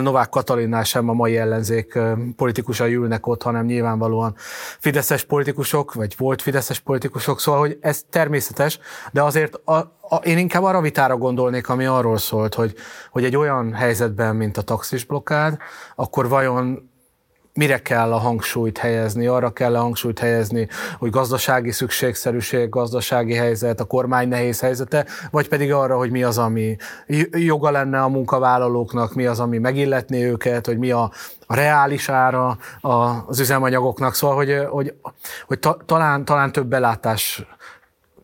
Novák Katalinnál sem a mai ellenzék politikusai ülnek ott, hanem nyilvánvalóan fideszes politikusok, vagy volt fideszes politikusok, szóval, hogy ez természetes, de azért a, a, én inkább arra vitára gondolnék, ami arról szólt, hogy, hogy egy olyan helyzetben, mint a taxis blokkád, akkor vajon mire kell a hangsúlyt helyezni? Arra kell a hangsúlyt helyezni, hogy gazdasági szükségszerűség, gazdasági helyzet, a kormány nehéz helyzete, vagy pedig arra, hogy mi az, ami joga lenne a munkavállalóknak, mi az, ami megilletné őket, hogy mi a, a reális ára az üzemanyagoknak. Szóval, hogy, hogy, hogy ta, talán, talán több belátás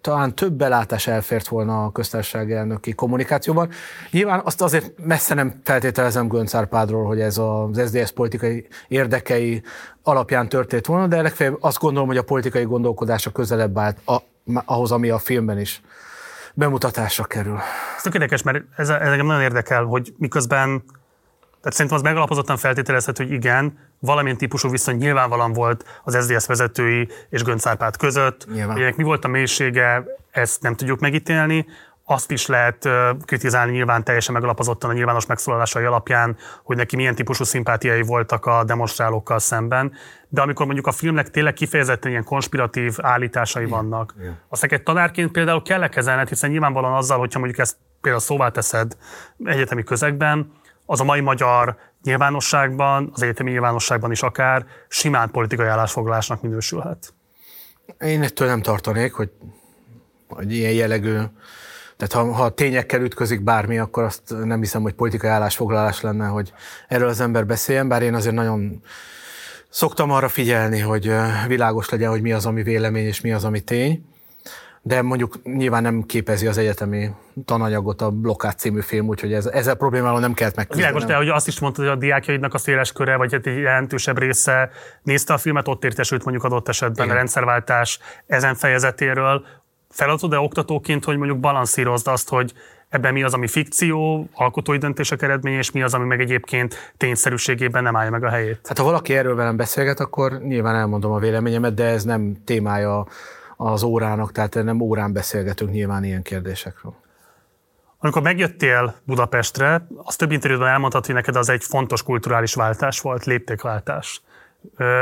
talán több belátás elfért volna a köztársaság elnöki kommunikációban. Nyilván azt azért messze nem feltételezem Gönc Árpádról, hogy ez az SZDSZ politikai érdekei alapján történt volna, de legfeljebb azt gondolom, hogy a politikai gondolkodása közelebb állt a, ahhoz, ami a filmben is bemutatásra kerül. Ez tök érdekes, mert ez, ez engem nagyon érdekel, hogy miközben tehát szerintem az megalapozottan feltételezhető, hogy igen, valamilyen típusú viszony nyilvánvalóan volt az SZDSZ vezetői és Gönc Árpád között. Ennek mi volt a mélysége, ezt nem tudjuk megítélni. Azt is lehet kritizálni nyilván teljesen megalapozottan a nyilvános megszólalásai alapján, hogy neki milyen típusú szimpátiai voltak a demonstrálókkal szemben. De amikor mondjuk a filmnek tényleg kifejezetten ilyen konspiratív állításai Igen. vannak, Igen. azt egy tanárként például kell kezelned, hiszen nyilvánvalóan azzal, hogyha mondjuk ezt például szóvá teszed egyetemi közegben, az a mai magyar nyilvánosságban, az egyetemi nyilvánosságban is akár simán politikai állásfoglalásnak minősülhet. Én ettől nem tartanék, hogy, hogy ilyen jellegű, tehát ha, ha tényekkel ütközik bármi, akkor azt nem hiszem, hogy politikai állásfoglalás lenne, hogy erről az ember beszéljen, bár én azért nagyon szoktam arra figyelni, hogy világos legyen, hogy mi az, ami vélemény, és mi az, ami tény de mondjuk nyilván nem képezi az egyetemi tananyagot a Blokkát című film, úgyhogy ez, ezzel problémával nem kellett megküzdenem. Világos, de hogy azt is mondtad, hogy a diákjaidnak a széles köre, vagy hát egy jelentősebb része nézte a filmet, ott értesült mondjuk adott esetben Igen. a rendszerváltás ezen fejezetéről. Feladatod-e oktatóként, hogy mondjuk balanszírozd azt, hogy ebben mi az, ami fikció, alkotói döntések eredménye, és mi az, ami meg egyébként tényszerűségében nem állja meg a helyét? Hát ha valaki erről velem beszélget, akkor nyilván elmondom a véleményemet, de ez nem témája az órának, tehát nem órán beszélgetünk nyilván ilyen kérdésekről. Amikor megjöttél Budapestre, az több interjúban elmondtad, hogy neked az egy fontos kulturális váltás volt, léptékváltás.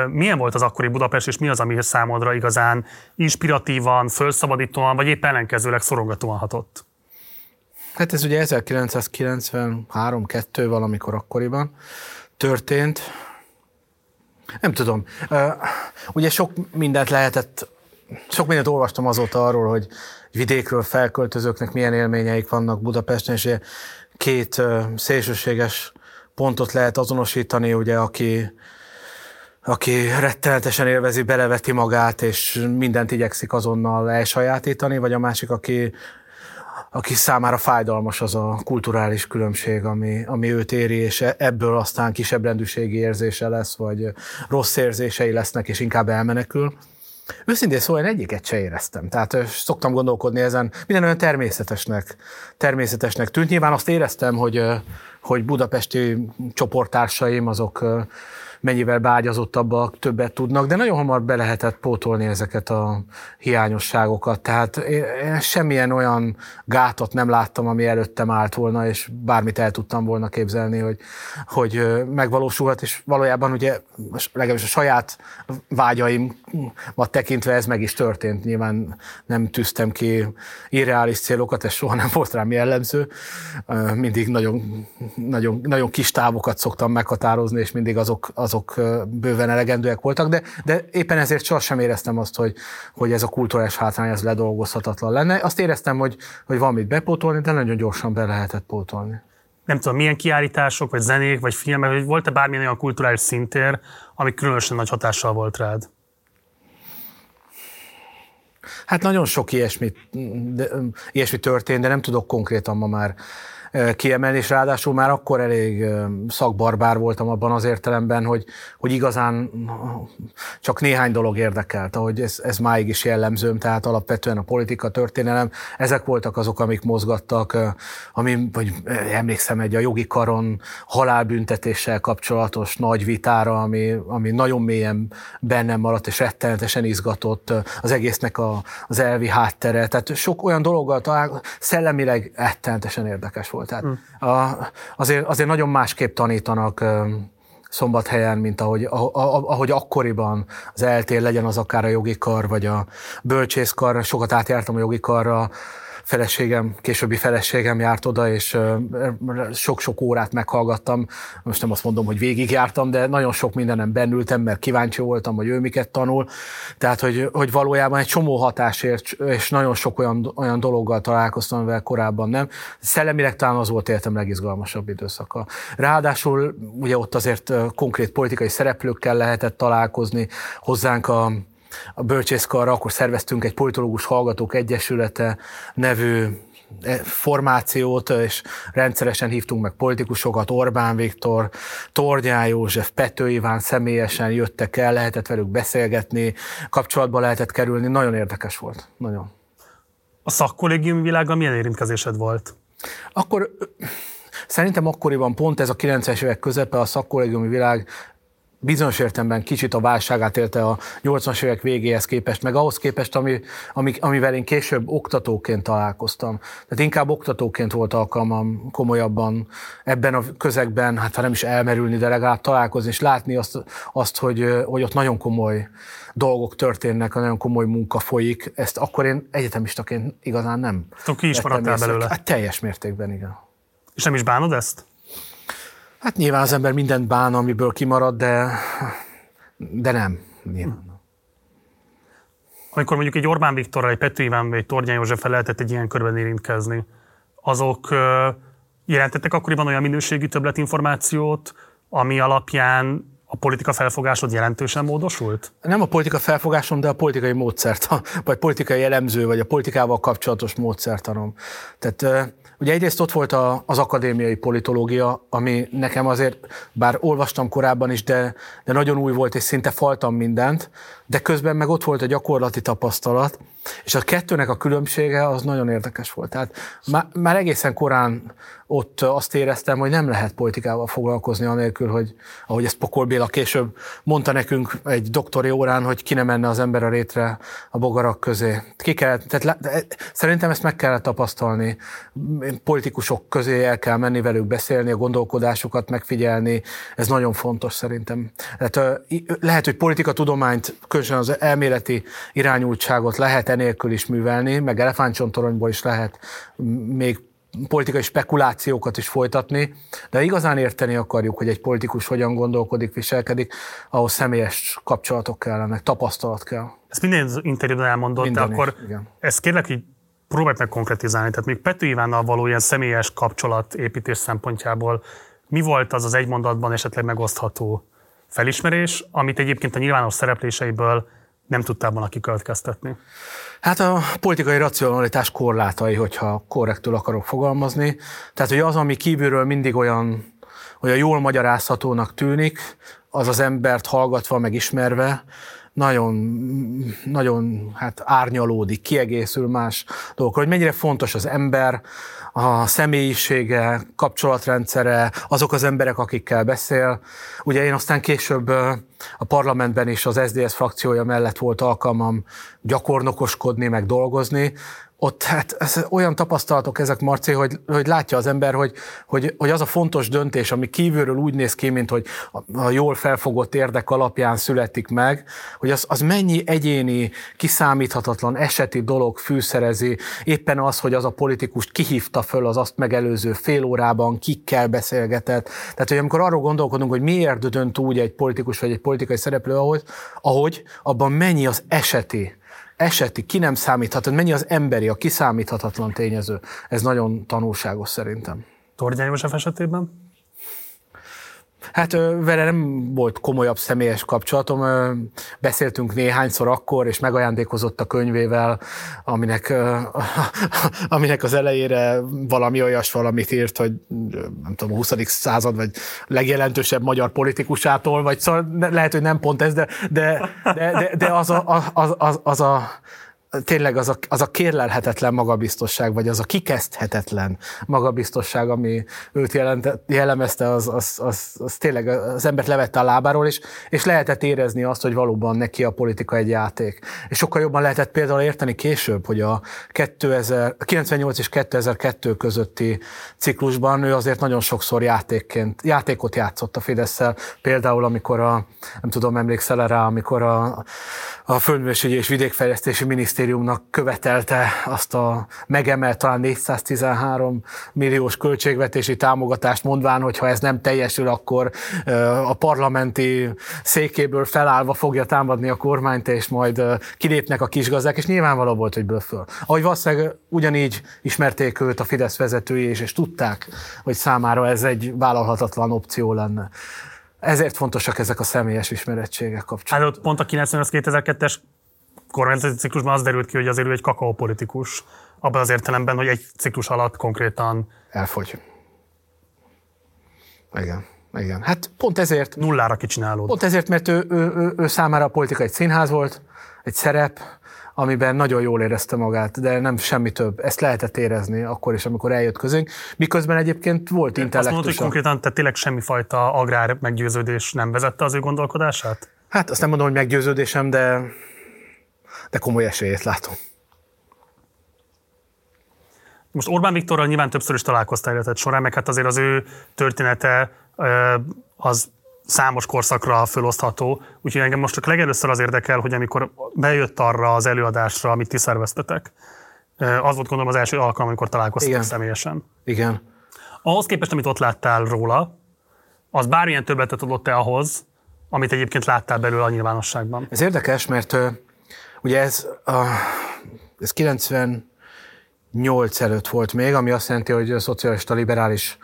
Milyen volt az akkori Budapest, és mi az, ami számodra igazán inspiratívan, felszabadítóan, vagy épp ellenkezőleg szorongatóan hatott? Hát ez ugye 1993-2 valamikor akkoriban történt. Nem tudom. Ugye sok mindent lehetett sok mindent olvastam azóta arról, hogy vidékről felköltözőknek milyen élményeik vannak Budapesten, és két szélsőséges pontot lehet azonosítani, ugye, aki, aki rettenetesen élvezi, beleveti magát, és mindent igyekszik azonnal elsajátítani, vagy a másik, aki, aki számára fájdalmas az a kulturális különbség, ami, ami őt éri, és e-, ebből aztán kisebb rendűségi érzése lesz, vagy rossz érzései lesznek, és inkább elmenekül. Őszintén szóval én egyiket se éreztem. Tehát szoktam gondolkodni ezen, minden olyan természetesnek, természetesnek tűnt. Nyilván azt éreztem, hogy, hogy budapesti csoporttársaim azok mennyivel beágyazottabbak, többet tudnak, de nagyon hamar be lehetett pótolni ezeket a hiányosságokat. Tehát én semmilyen olyan gátat nem láttam, ami előttem állt volna, és bármit el tudtam volna képzelni, hogy, hogy megvalósulhat, és valójában ugye legalábbis a saját vágyaimat tekintve ez meg is történt. Nyilván nem tűztem ki irreális célokat, ez soha nem volt rám jellemző. Mindig nagyon, nagyon, nagyon kis távokat szoktam meghatározni, és mindig azok, azok bőven elegendőek voltak, de, de éppen ezért sosem éreztem azt, hogy, hogy ez a kulturális hátrány ez ledolgozhatatlan lenne. Azt éreztem, hogy, hogy van mit bepótolni, de nagyon gyorsan be lehetett pótolni. Nem tudom, milyen kiállítások, vagy zenék, vagy filmek, vagy volt-e bármilyen olyan kulturális szintér, ami különösen nagy hatással volt rád? Hát nagyon sok ilyesmi, de, ilyesmi történt, de nem tudok konkrétan ma már kiemelni, és ráadásul már akkor elég szakbarbár voltam abban az értelemben, hogy, hogy igazán csak néhány dolog érdekelt, ahogy ez, ez máig is jellemzőm, tehát alapvetően a politika, történelem, ezek voltak azok, amik mozgattak, ami, vagy emlékszem egy a jogi karon halálbüntetéssel kapcsolatos nagy vitára, ami, ami nagyon mélyen bennem maradt, és rettenetesen izgatott az egésznek a, az elvi háttere. Tehát sok olyan dologgal talán szellemileg rettenetesen érdekes volt volt. Tehát hmm. a, azért, azért nagyon másképp tanítanak szombathelyen, mint ahogy, ahogy akkoriban az eltér legyen az akár a jogi kar, vagy a bölcsészkar, sokat átjártam a jogi karra, feleségem, későbbi feleségem járt oda, és sok-sok órát meghallgattam. Most nem azt mondom, hogy végigjártam, de nagyon sok mindenem bennültem, mert kíváncsi voltam, hogy ő miket tanul. Tehát, hogy, hogy valójában egy csomó hatásért, és nagyon sok olyan, olyan dologgal találkoztam, amivel korábban nem. Szellemileg talán az volt életem legizgalmasabb időszaka. Ráadásul ugye ott azért konkrét politikai szereplőkkel lehetett találkozni, hozzánk a a bölcsészkarra, akkor szerveztünk egy politológus hallgatók egyesülete nevű e, formációt, és rendszeresen hívtunk meg politikusokat, Orbán Viktor, Tordján József, Pető Iván személyesen jöttek el, lehetett velük beszélgetni, kapcsolatba lehetett kerülni, nagyon érdekes volt, nagyon. A szakkollégium világa milyen érintkezésed volt? Akkor Szerintem akkoriban pont ez a 90-es évek közepe a szakkollégiumi világ bizonyos értelemben kicsit a válságát élte a 80-as évek végéhez képest, meg ahhoz képest, ami, ami, amivel én később oktatóként találkoztam. Tehát inkább oktatóként volt alkalmam komolyabban ebben a közegben, hát ha nem is elmerülni, de legalább találkozni és látni azt, azt hogy, hogy ott nagyon komoly dolgok történnek, nagyon komoly munka folyik. Ezt akkor én egyetemistaként igazán nem. Tudom, ki is maradtál belőle? Hát teljes mértékben, igen. És nem is bánod ezt? Hát nyilván az ember mindent bán, amiből kimarad, de, de nem. Nyilván. Amikor mondjuk egy Orbán Viktorral, egy Pető Iván vagy egy Tornyán József lehetett egy ilyen körben érintkezni, azok jelentettek akkoriban olyan minőségű többletinformációt, ami alapján a politika felfogásod jelentősen módosult? Nem a politika felfogásom, de a politikai módszert, vagy politikai elemző, vagy a politikával kapcsolatos módszertanom. Tehát Ugye egyrészt ott volt a, az akadémiai politológia, ami nekem azért, bár olvastam korábban is, de, de nagyon új volt, és szinte faltam mindent, de közben meg ott volt a gyakorlati tapasztalat, és a kettőnek a különbsége az nagyon érdekes volt. Tehát már, már egészen korán ott azt éreztem, hogy nem lehet politikával foglalkozni anélkül, hogy ahogy ezt Pokol Béla később mondta nekünk egy doktori órán, hogy ki ne menne az ember a rétre a bogarak közé. Ki kellett, tehát szerintem ezt meg kellett tapasztalni. Politikusok közé el kell menni velük beszélni, a gondolkodásukat megfigyelni, ez nagyon fontos szerintem. Tehát, lehet, hogy politika tudományt, különösen az elméleti irányultságot lehet enélkül is művelni, meg elefántcsontoronyból is lehet még politikai spekulációkat is folytatni, de igazán érteni akarjuk, hogy egy politikus hogyan gondolkodik, viselkedik, ahhoz személyes kapcsolatok kellenek, tapasztalat kell. Ezt minden interjúban elmondott, minden de akkor is, igen. ezt kérlek, hogy próbálj meg konkretizálni. Tehát még Pető Ivánnal való ilyen személyes kapcsolatépítés szempontjából mi volt az az egy mondatban esetleg megosztható felismerés, amit egyébként a nyilvános szerepléseiből nem tudtál volna kikövetkeztetni? Hát a politikai racionalitás korlátai, hogyha korrektül akarok fogalmazni. Tehát, hogy az, ami kívülről mindig olyan, olyan jól magyarázhatónak tűnik, az az embert hallgatva, meg ismerve, nagyon, nagyon hát árnyalódik, kiegészül más dolgok, hogy mennyire fontos az ember, a személyisége, kapcsolatrendszere, azok az emberek, akikkel beszél. Ugye én aztán később a parlamentben is az SDS frakciója mellett volt alkalmam gyakornokoskodni, meg dolgozni, ott hát ez olyan tapasztalatok ezek, Marci, hogy, hogy látja az ember, hogy, hogy, hogy az a fontos döntés, ami kívülről úgy néz ki, mint hogy a jól felfogott érdek alapján születik meg, hogy az, az mennyi egyéni, kiszámíthatatlan eseti dolog fűszerezi, éppen az, hogy az a politikust kihívta föl az azt megelőző fél órában, kikkel beszélgetett. Tehát, hogy amikor arról gondolkodunk, hogy miért dönt úgy egy politikus vagy egy politikai szereplő, ahogy, ahogy abban mennyi az eseti eseti, ki nem számíthat, mennyi az emberi, a kiszámíthatatlan tényező. Ez nagyon tanulságos szerintem. Tordján József esetében? Hát vele nem volt komolyabb személyes kapcsolatom. Beszéltünk néhányszor akkor, és megajándékozott a könyvével, aminek, aminek az elejére valami olyas valamit írt, hogy nem tudom, a 20. század, vagy legjelentősebb magyar politikusától, vagy szóval lehet, hogy nem pont ez, de, de, de, de, de az, a, az, az, az a tényleg az a, az a kérlelhetetlen magabiztosság, vagy az a kikezdhetetlen magabiztosság, ami őt jelent, jellemezte, az, az, az, az tényleg az embert levette a lábáról, és, és lehetett érezni azt, hogy valóban neki a politika egy játék. És sokkal jobban lehetett például érteni később, hogy a 2000, 98 és 2002 közötti ciklusban ő azért nagyon sokszor játékként, játékot játszott a fidesz például amikor a, nem tudom, emlékszel rá, amikor a, a Földművelésügyi és Vidékfejlesztési Minisztériumnak követelte azt a megemelt talán 413 milliós költségvetési támogatást, mondván, hogy ha ez nem teljesül, akkor a parlamenti székéből felállva fogja támadni a kormányt, és majd kilépnek a kisgazdák, és nyilvánvaló volt, hogy bőföl. Ahogy valószínűleg ugyanígy ismerték őt a Fidesz vezetői, és, és tudták, hogy számára ez egy vállalhatatlan opció lenne. Ezért fontosak ezek a személyes ismerettségek kapcsolatban. Hát ott pont a 98-2002-es kormányzati ciklusban az derült ki, hogy azért ő egy kakaópolitikus, abban az értelemben, hogy egy ciklus alatt konkrétan... Elfogy. Igen. Igen. Hát pont ezért... Nullára kicsinálódott. Pont ezért, mert ő, ő, ő, ő számára a politika egy színház volt, egy szerep, amiben nagyon jól érezte magát, de nem semmi több. Ezt lehetett érezni akkor is, amikor eljött közénk. Miközben egyébként volt intellektus. Azt mondod, hogy konkrétan tehát tényleg semmifajta agrár meggyőződés nem vezette az ő gondolkodását? Hát azt nem mondom, hogy meggyőződésem, de, de komoly esélyét látom. Most Orbán Viktorral nyilván többször is találkoztál életed során, meg hát azért az ő története az számos korszakra fölosztható, úgyhogy engem most csak legelőször az érdekel, hogy amikor bejött arra az előadásra, amit ti szerveztetek, az volt gondolom az első alkalom, amikor találkoztak Igen. személyesen. Igen. Ahhoz képest, amit ott láttál róla, az bármilyen többletet adott-e ahhoz, amit egyébként láttál belőle a nyilvánosságban? Ez érdekes, mert ugye ez, uh, ez 98 előtt volt még, ami azt jelenti, hogy a szocialista liberális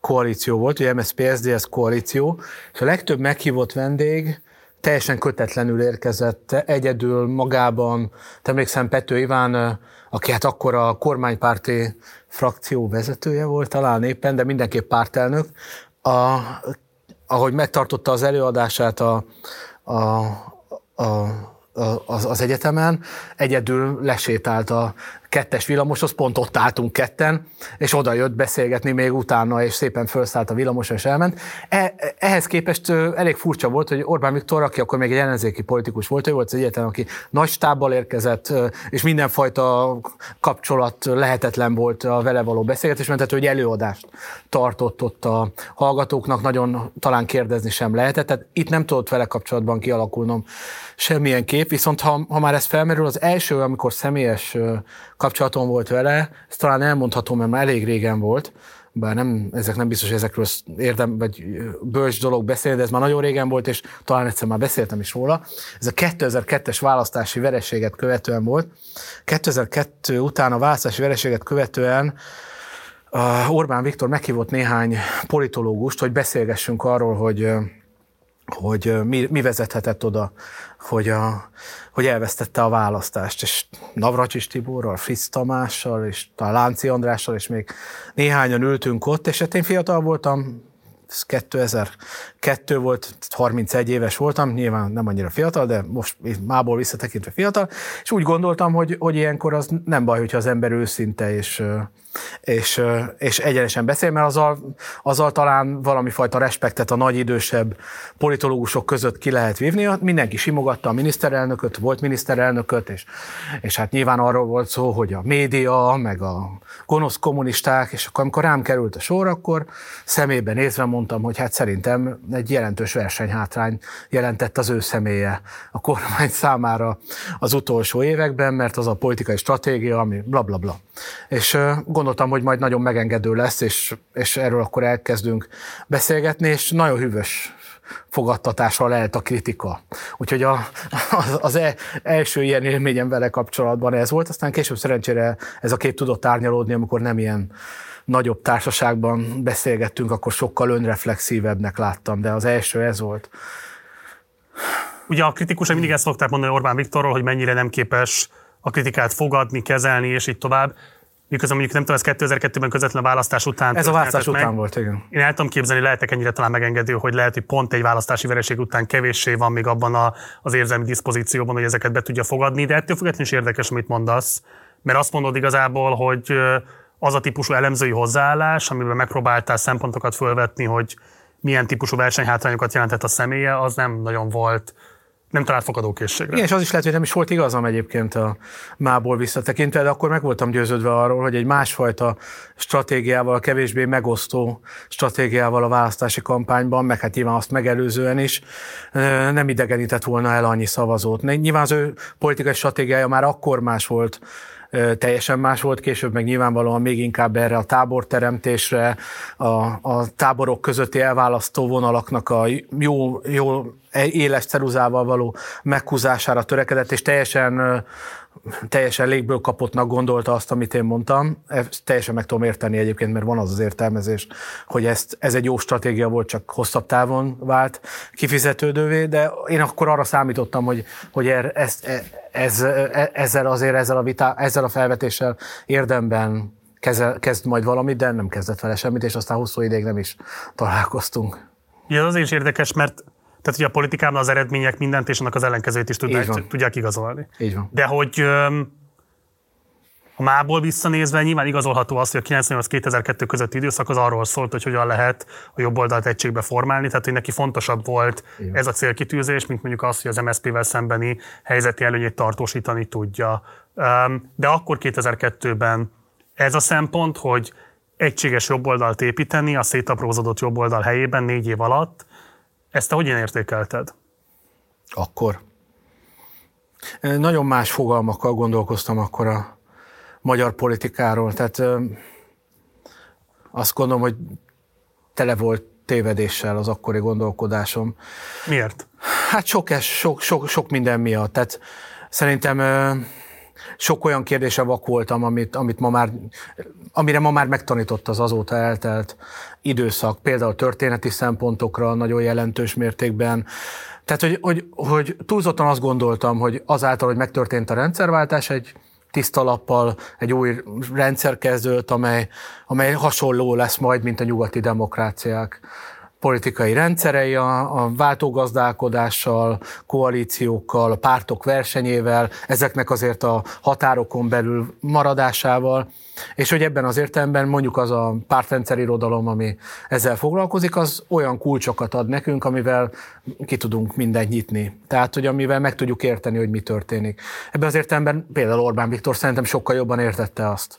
koalíció volt, ugye MSZP-SZDSZ koalíció, és a legtöbb meghívott vendég teljesen kötetlenül érkezett, egyedül, magában. Emlékszem Pető Iván, aki hát akkor a kormánypárti frakció vezetője volt talán éppen, de mindenképp pártelnök, a, ahogy megtartotta az előadását a, a, a az, az egyetemen, egyedül lesétált a kettes villamoshoz, pont ott álltunk ketten, és oda jött beszélgetni még utána, és szépen felszállt a villamos, és elment. E, ehhez képest elég furcsa volt, hogy Orbán Viktor, aki akkor még egy ellenzéki politikus volt, ő volt az egyetlen, aki nagy stábbal érkezett, és mindenfajta kapcsolat lehetetlen volt a vele való beszélgetés, mert hogy előadást tartott ott a hallgatóknak, nagyon talán kérdezni sem lehetett, tehát itt nem tudott vele kapcsolatban kialakulnom semmilyen kép, viszont ha, ha már ez felmerül, az első, amikor személyes kapcsolatom volt vele, ezt talán elmondhatom, mert már elég régen volt, bár nem, ezek nem biztos, hogy ezekről érdem, vagy bölcs dolog beszélni, de ez már nagyon régen volt, és talán egyszer már beszéltem is róla. Ez a 2002-es választási vereséget követően volt. 2002 után a választási vereséget követően Orbán Viktor meghívott néhány politológust, hogy beszélgessünk arról, hogy hogy mi, mi vezethetett oda, hogy, a, hogy elvesztette a választást, és Navracsis Tiborral, Fritz Tamással, és talán Lánci Andrással, és még néhányan ültünk ott, és hát én fiatal voltam, ez 2002 volt, 31 éves voltam, nyilván nem annyira fiatal, de most mából visszatekintve fiatal, és úgy gondoltam, hogy, hogy ilyenkor az nem baj, hogyha az ember őszinte és, és, és egyenesen beszél, mert azzal, azzal talán valami fajta respektet a nagy idősebb politológusok között ki lehet vívni. Mindenki simogatta a miniszterelnököt, volt miniszterelnököt, és, és hát nyilván arról volt szó, hogy a média, meg a gonosz kommunisták, és akkor amikor rám került a sor, akkor szemébe nézve mondtam, hogy hát szerintem egy jelentős versenyhátrány jelentett az ő személye a kormány számára az utolsó években, mert az a politikai stratégia, ami bla bla bla. És gondoltam, hogy majd nagyon megengedő lesz, és, és erről akkor elkezdünk beszélgetni, és nagyon hűvös fogadtatásra lehet a kritika. Úgyhogy a, az, az e, első ilyen élményem vele kapcsolatban ez volt, aztán később szerencsére ez a kép tudott árnyalódni, amikor nem ilyen nagyobb társaságban beszélgettünk, akkor sokkal önreflexívebbnek láttam, de az első ez volt. Ugye a kritikusok mindig ezt szokták mondani Orbán Viktorról, hogy mennyire nem képes a kritikát fogadni, kezelni, és így tovább. Miközben mondjuk nem tudom, ez 2002-ben közvetlen választás után. Ez a választás után meg. volt, igen. Én el tudom képzelni, lehetek ennyire talán megengedő, hogy lehet, hogy pont egy választási vereség után kevéssé van még abban a, az érzelmi diszpozícióban, hogy ezeket be tudja fogadni, de ettől függetlenül is érdekes, amit mondasz, mert azt mondod igazából, hogy az a típusú elemzői hozzáállás, amiben megpróbáltál szempontokat fölvetni, hogy milyen típusú versenyhátrányokat jelentett a személye, az nem nagyon volt nem talált fogadókészségre. Igen, és az is lehet, hogy nem is volt igazam egyébként a mából visszatekintve, de akkor meg voltam győződve arról, hogy egy másfajta stratégiával, kevésbé megosztó stratégiával a választási kampányban, meg hát nyilván azt megelőzően is nem idegenített volna el annyi szavazót. Nyilván az ő politikai stratégiája már akkor más volt, teljesen más volt, később meg nyilvánvalóan még inkább erre a táborteremtésre, a, a táborok közötti elválasztó vonalaknak a jó, jó éles ceruzával való meghúzására törekedett, és teljesen teljesen légből kapottnak gondolta azt, amit én mondtam. Ezt teljesen meg tudom érteni egyébként, mert van az az értelmezés, hogy ezt, ez egy jó stratégia volt, csak hosszabb távon vált kifizetődővé, de én akkor arra számítottam, hogy, hogy er, ez, e, e, ezzel azért ezzel a, vitá, ezzel a felvetéssel érdemben kezel, kezd majd valamit, de nem kezdett vele semmit, és aztán hosszú ideig nem is találkoztunk. Ja, az is érdekes, mert tehát ugye a politikában az eredmények mindent és annak az ellenkezőjét is tudják, tudják igazolni. Így van. De hogy a mából visszanézve nyilván igazolható az, hogy a 98-2002 közötti időszak az arról szólt, hogy hogyan lehet a jobb oldalt egységbe formálni, tehát hogy neki fontosabb volt Igen. ez a célkitűzés, mint mondjuk az, hogy az MSZP-vel szembeni helyzeti előnyét tartósítani tudja. De akkor 2002-ben ez a szempont, hogy egységes jobboldalt építeni a szétaprózódott jobboldal helyében négy év alatt, ezt te hogyan értékelted? Akkor. Nagyon más fogalmakkal gondolkoztam akkor a magyar politikáról. Tehát azt gondolom, hogy tele volt tévedéssel az akkori gondolkodásom. Miért? Hát sok, sok, sok, sok minden miatt. Tehát szerintem sok olyan kérdése vak voltam, amit, amit ma már, amire ma már megtanított az azóta eltelt időszak, például történeti szempontokra nagyon jelentős mértékben. Tehát, hogy, hogy, hogy túlzottan azt gondoltam, hogy azáltal, hogy megtörtént a rendszerváltás, egy tiszta lappal egy új rendszer kezdődött, amely, amely hasonló lesz majd, mint a nyugati demokráciák politikai rendszerei a, a váltógazdálkodással, koalíciókkal, a pártok versenyével, ezeknek azért a határokon belül maradásával, és hogy ebben az értelemben mondjuk az a pártrendszer irodalom, ami ezzel foglalkozik, az olyan kulcsokat ad nekünk, amivel ki tudunk mindent nyitni. Tehát, hogy amivel meg tudjuk érteni, hogy mi történik. Ebben az értelemben például Orbán Viktor szerintem sokkal jobban értette azt,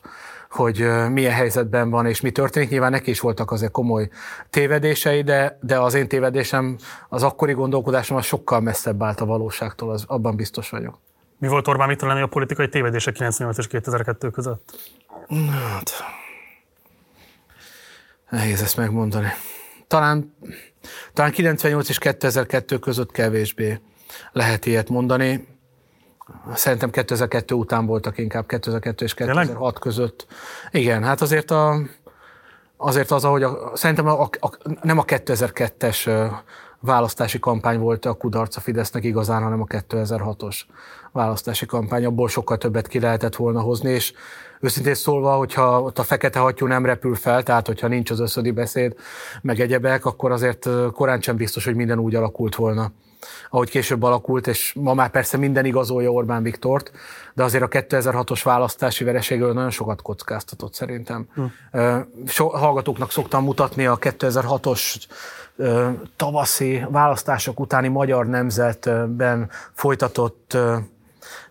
hogy milyen helyzetben van és mi történik. Nyilván neki is voltak azért komoly tévedései, de, de az én tévedésem, az akkori gondolkodásom az sokkal messzebb állt a valóságtól, az, abban biztos vagyok. Mi volt Orbán Viktor a politikai tévedése 98 és 2002 között? Hát, nehéz ezt megmondani. Talán, talán 98 és 2002 között kevésbé lehet ilyet mondani. Szerintem 2002 után voltak inkább, 2002 és 2006 Tényleg? között. Igen, hát azért a, azért az, ahogy a, szerintem a, a, nem a 2002-es választási kampány volt a kudarc a Fidesznek igazán, hanem a 2006-os választási kampány. Abból sokkal többet ki lehetett volna hozni, és őszintén szólva, hogyha ott a fekete hattyú nem repül fel, tehát hogyha nincs az összödi beszéd, meg egyebek, akkor azért korán sem biztos, hogy minden úgy alakult volna ahogy később alakult, és ma már persze minden igazolja Orbán Viktort, de azért a 2006-os választási vereségről nagyon sokat kockáztatott szerintem. Hm. So, hallgatóknak szoktam mutatni a 2006-os tavaszi választások utáni Magyar Nemzetben folytatott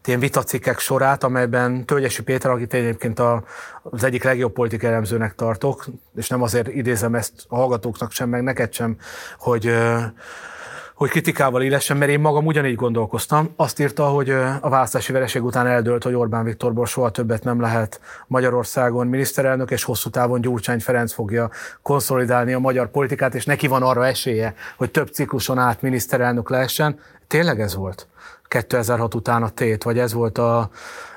ilyen vitacikkek sorát, amelyben Tölgyesi Péter, akit egyébként a, az egyik legjobb politikai elemzőnek tartok, és nem azért idézem ezt a hallgatóknak sem, meg neked sem, hogy hogy kritikával illesen, mert én magam ugyanígy gondolkoztam. Azt írta, hogy a választási vereség után eldőlt, hogy Orbán Viktorból soha többet nem lehet Magyarországon miniszterelnök, és hosszú távon Gyurcsány Ferenc fogja konszolidálni a magyar politikát, és neki van arra esélye, hogy több cikluson át miniszterelnök lehessen. Tényleg ez volt? 2006 után a tét, vagy ez volt a,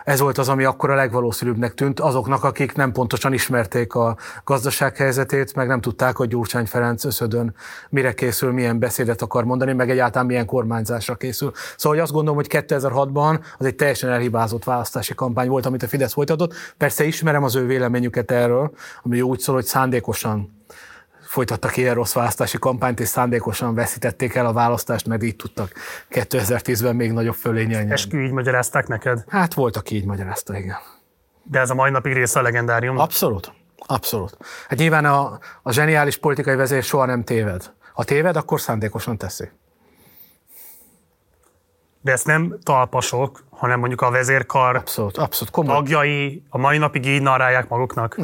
ez volt az, ami akkor a legvalószínűbbnek tűnt azoknak, akik nem pontosan ismerték a gazdasághelyzetét, meg nem tudták, hogy Gyurcsány Ferenc összödön mire készül, milyen beszédet akar mondani, meg egyáltalán milyen kormányzásra készül. Szóval hogy azt gondolom, hogy 2006-ban az egy teljesen elhibázott választási kampány volt, amit a Fidesz folytatott. Persze ismerem az ő véleményüket erről, ami úgy szól, hogy szándékosan folytattak ilyen rossz választási kampányt, és szándékosan veszítették el a választást, mert így tudtak 2010-ben még nagyobb fölényel nyerni. Eskü így magyarázták neked? Hát volt, aki így magyarázta, igen. De ez a mai napig része a legendárium. Abszolút. Abszolút. Hát nyilván a, a zseniális politikai vezér soha nem téved. Ha téved, akkor szándékosan teszi. De ezt nem talpasok, hanem mondjuk a vezérkar abszolút, abszolút, komoly. tagjai a mai napig így narrálják maguknak.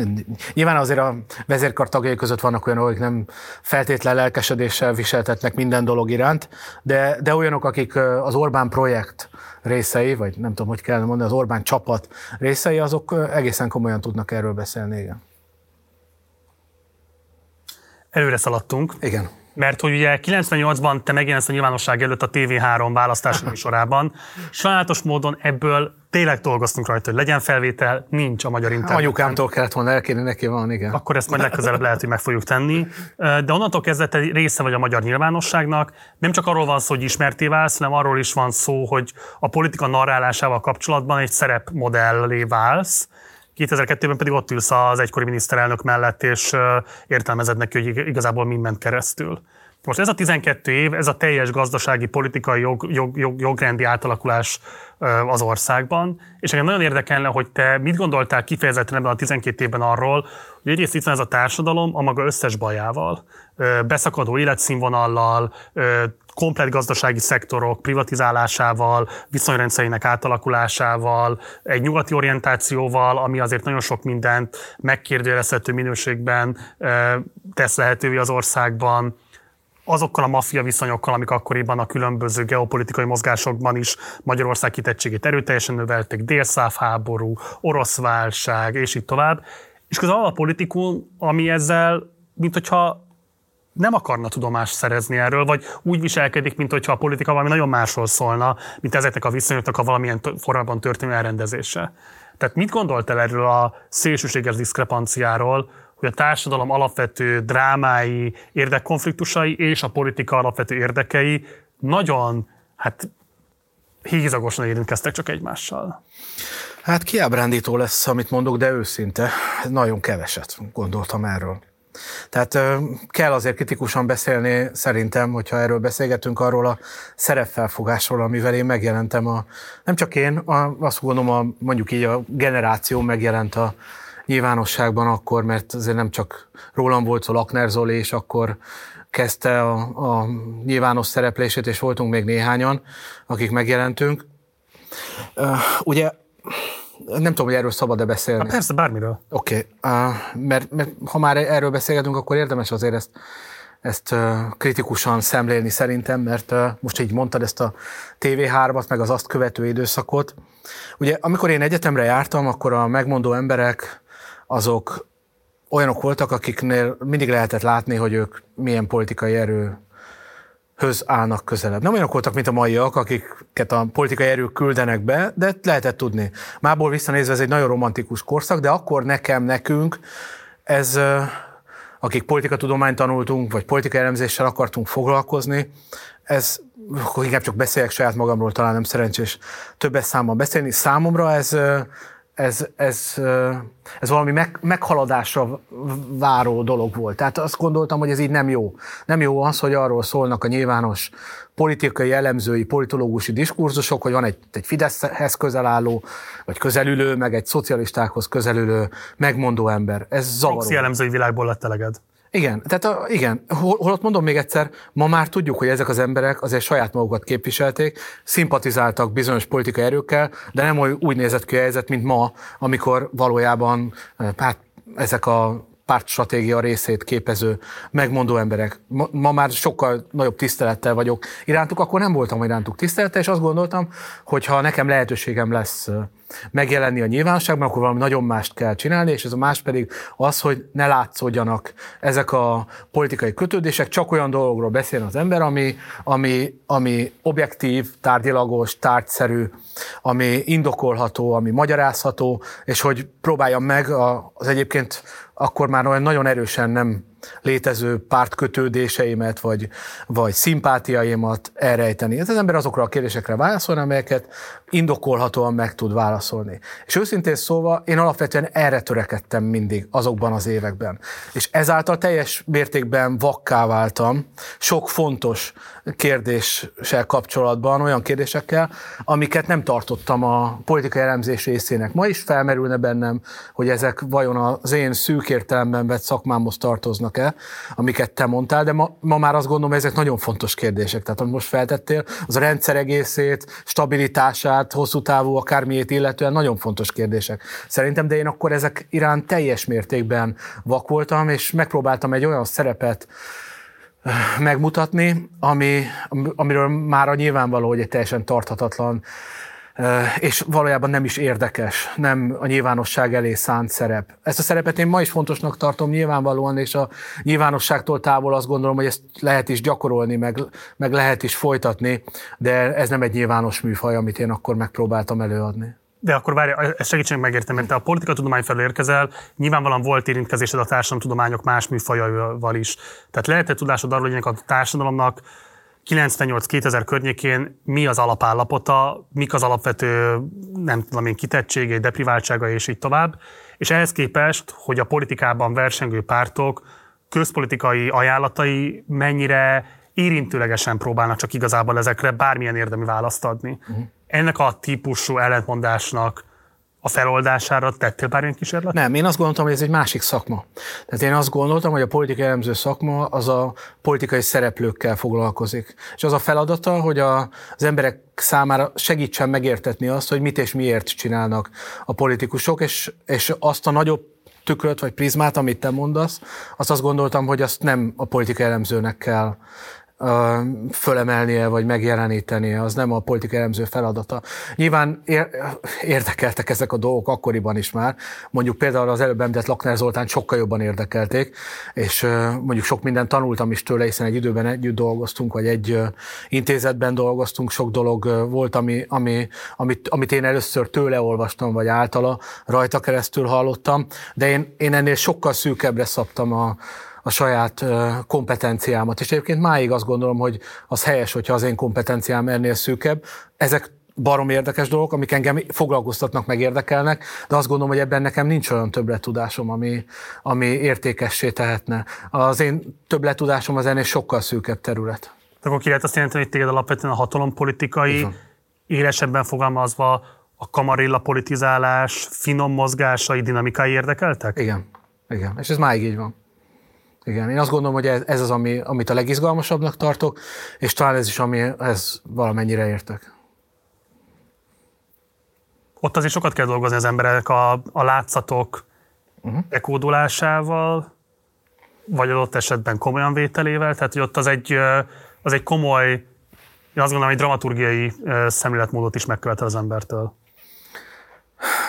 Nyilván azért a vezérkar tagjai között vannak olyanok, akik nem feltétlen lelkesedéssel viseltetnek minden dolog iránt, de, de olyanok, akik az Orbán projekt részei, vagy nem tudom, hogy kell mondani, az Orbán csapat részei, azok egészen komolyan tudnak erről beszélni, igen. Előre szaladtunk. Igen mert hogy ugye 98-ban te megjelensz a nyilvánosság előtt a TV3 választási műsorában. Sajnálatos módon ebből tényleg dolgoztunk rajta, hogy legyen felvétel, nincs a magyar internet. Anyukámtól kellett volna elkérni, neki van, igen. Akkor ezt majd legközelebb lehet, hogy meg fogjuk tenni. De onnantól kezdve te része vagy a magyar nyilvánosságnak. Nem csak arról van szó, hogy ismerté válsz, hanem arról is van szó, hogy a politika narrálásával kapcsolatban egy szerepmodellé válsz 2002-ben pedig ott ülsz az egykori miniszterelnök mellett, és értelmezed neki, hogy igazából mind ment keresztül. Most ez a 12 év, ez a teljes gazdasági, politikai, jog, jog, jog, jogrendi átalakulás az országban, és engem nagyon érdekelne, hogy te mit gondoltál kifejezetten ebben a 12 évben arról, hogy egyrészt itt van ez a társadalom a maga összes bajával, beszakadó életszínvonallal, komplet gazdasági szektorok privatizálásával, viszonyrendszerének átalakulásával, egy nyugati orientációval, ami azért nagyon sok mindent megkérdőjelezhető minőségben tesz lehetővé az országban, azokkal a maffia viszonyokkal, amik akkoriban a különböző geopolitikai mozgásokban is Magyarország kitettségét erőteljesen növelték, délszáv háború, orosz válság, és így tovább. És közben a politikum, ami ezzel, mint hogyha nem akarna tudomást szerezni erről, vagy úgy viselkedik, mint hogyha a politika valami nagyon másról szólna, mint ezeknek a viszonyoknak a valamilyen formában történő elrendezése. Tehát mit gondoltál erről a szélsőséges diszkrepanciáról, hogy a társadalom alapvető drámái, érdekkonfliktusai és a politika alapvető érdekei nagyon, hát hízagosan érintkeztek csak egymással. Hát kiábrándító lesz, amit mondok, de őszinte, nagyon keveset gondoltam erről. Tehát kell azért kritikusan beszélni szerintem, hogyha erről beszélgetünk, arról a szerepfelfogásról, amivel én megjelentem. A, nem csak én, a, azt gondolom, a, mondjuk így a generáció megjelent a nyilvánosságban akkor, mert azért nem csak rólam volt szó, Lakner Zoli, és akkor kezdte a, a nyilvános szereplését, és voltunk még néhányan, akik megjelentünk. Ugye nem tudom, hogy erről szabad-e beszélni. Hát persze, bármiről. Oké, okay. uh, mert, mert ha már erről beszélgetünk, akkor érdemes azért ezt, ezt uh, kritikusan szemlélni szerintem, mert uh, most így mondtad ezt a TV3-at, meg az azt követő időszakot. Ugye, amikor én egyetemre jártam, akkor a megmondó emberek azok olyanok voltak, akiknél mindig lehetett látni, hogy ők milyen politikai erő höz állnak közelebb. Nem olyanok voltak, mint a maiak, akiket a politikai erők küldenek be, de lehetett tudni. Mából visszanézve ez egy nagyon romantikus korszak, de akkor nekem, nekünk ez, akik politikatudományt tanultunk, vagy politikai elemzéssel akartunk foglalkozni, ez, akkor inkább csak beszéljek saját magamról, talán nem szerencsés többes számban beszélni. Számomra ez ez, ez, ez valami meg, meghaladásra váró dolog volt. Tehát azt gondoltam, hogy ez így nem jó. Nem jó az, hogy arról szólnak a nyilvános politikai elemzői, politológusi diskurzusok, hogy van egy, egy Fideszhez közel álló, vagy közelülő, meg egy szocialistákhoz közelülő, megmondó ember. Ez zavaró. Proxy elemzői világból lett eleged. Igen, tehát a, igen, holott mondom még egyszer, ma már tudjuk, hogy ezek az emberek azért saját magukat képviselték, szimpatizáltak bizonyos politikai erőkkel, de nem úgy nézett ki a helyzet, mint ma, amikor valójában hát, ezek a pártstratégia részét képező, megmondó emberek. Ma, már sokkal nagyobb tisztelettel vagyok irántuk, akkor nem voltam irántuk tisztelettel, és azt gondoltam, hogy ha nekem lehetőségem lesz megjelenni a nyilvánosságban, akkor valami nagyon mást kell csinálni, és ez a más pedig az, hogy ne látszódjanak ezek a politikai kötődések, csak olyan dolgokról beszél az ember, ami, ami, ami objektív, tárgyilagos, tárgyszerű, ami indokolható, ami magyarázható, és hogy próbáljam meg az egyébként akkor már olyan nagyon erősen nem létező pártkötődéseimet, vagy, vagy szimpátiaimat elrejteni. Ez az ember azokra a kérdésekre válaszol, amelyeket indokolhatóan meg tud válaszolni. És őszintén szóval én alapvetően erre törekedtem mindig azokban az években. És ezáltal teljes mértékben vakká váltam sok fontos kérdéssel kapcsolatban, olyan kérdésekkel, amiket nem tartottam a politikai elemzés részének. Ma is felmerülne bennem, hogy ezek vajon az én szűk értelemben vett szakmámhoz tartoznak-e, amiket te mondtál, de ma, ma már azt gondolom, hogy ezek nagyon fontos kérdések. Tehát amit most feltettél, az a rendszer egészét, stabilitását, hosszú távú akármiét illetően nagyon fontos kérdések. Szerintem, de én akkor ezek iránt teljes mértékben vak voltam, és megpróbáltam egy olyan szerepet megmutatni, ami, amiről már a nyilvánvaló, hogy egy teljesen tarthatatlan és valójában nem is érdekes, nem a nyilvánosság elé szánt szerep. Ezt a szerepet én ma is fontosnak tartom nyilvánvalóan, és a nyilvánosságtól távol azt gondolom, hogy ezt lehet is gyakorolni, meg, meg lehet is folytatni, de ez nem egy nyilvános műfaj, amit én akkor megpróbáltam előadni. De akkor várj, ezt segítsen megértem, mert te a politikatudomány felé érkezel, nyilvánvalóan volt érintkezésed a társadalomtudományok más műfajaival is. Tehát lehet-e tudásod arról, hogy a társadalomnak 98-2000 környékén mi az alapállapota, mik az alapvető, nem tudom én, kitettségei, depriváltsága és így tovább. És ehhez képest, hogy a politikában versengő pártok közpolitikai ajánlatai mennyire érintőlegesen próbálnak csak igazából ezekre bármilyen érdemi választ adni. Uh-huh. Ennek a típusú ellentmondásnak a feloldására tettél bármilyen kísérlet? Nem, én azt gondoltam, hogy ez egy másik szakma. Tehát én azt gondoltam, hogy a politikai elemző szakma az a politikai szereplőkkel foglalkozik. És az a feladata, hogy a, az emberek számára segítsen megértetni azt, hogy mit és miért csinálnak a politikusok, és, és azt a nagyobb tükröt vagy prizmát, amit te mondasz, azt azt gondoltam, hogy azt nem a politikai elemzőnek kell fölemelnie vagy megjelenítenie, az nem a politika elemző feladata. Nyilván érdekeltek ezek a dolgok akkoriban is már, mondjuk például az előbb említett Lakner Zoltán sokkal jobban érdekelték, és mondjuk sok mindent tanultam is tőle, hiszen egy időben együtt dolgoztunk, vagy egy intézetben dolgoztunk, sok dolog volt, ami, ami, amit, amit én először tőle olvastam, vagy általa rajta keresztül hallottam, de én, én ennél sokkal szűkebbre szabtam a, a saját kompetenciámat. És egyébként máig azt gondolom, hogy az helyes, hogyha az én kompetenciám ennél szűkebb. Ezek barom érdekes dolgok, amik engem foglalkoztatnak, meg érdekelnek, de azt gondolom, hogy ebben nekem nincs olyan többletudásom, ami, ami értékessé tehetne. Az én többletudásom az ennél sokkal szűkebb terület. De akkor ki lehet azt jelenteni, hogy téged alapvetően a hatalompolitikai, élesebben fogalmazva a kamarilla politizálás, finom mozgásai, dinamikai érdekeltek? Igen. Igen, és ez máig így van. Igen, én azt gondolom, hogy ez, ez az, ami, amit a legizgalmasabbnak tartok, és talán ez is, ami ez valamennyire értek. Ott azért sokat kell dolgozni az emberek a, a látszatok uh-huh. ekódolásával, vagy adott esetben komolyan vételével, tehát hogy ott az egy, az egy komoly, én azt gondolom, egy dramaturgiai szemléletmódot is megkövetel az embertől.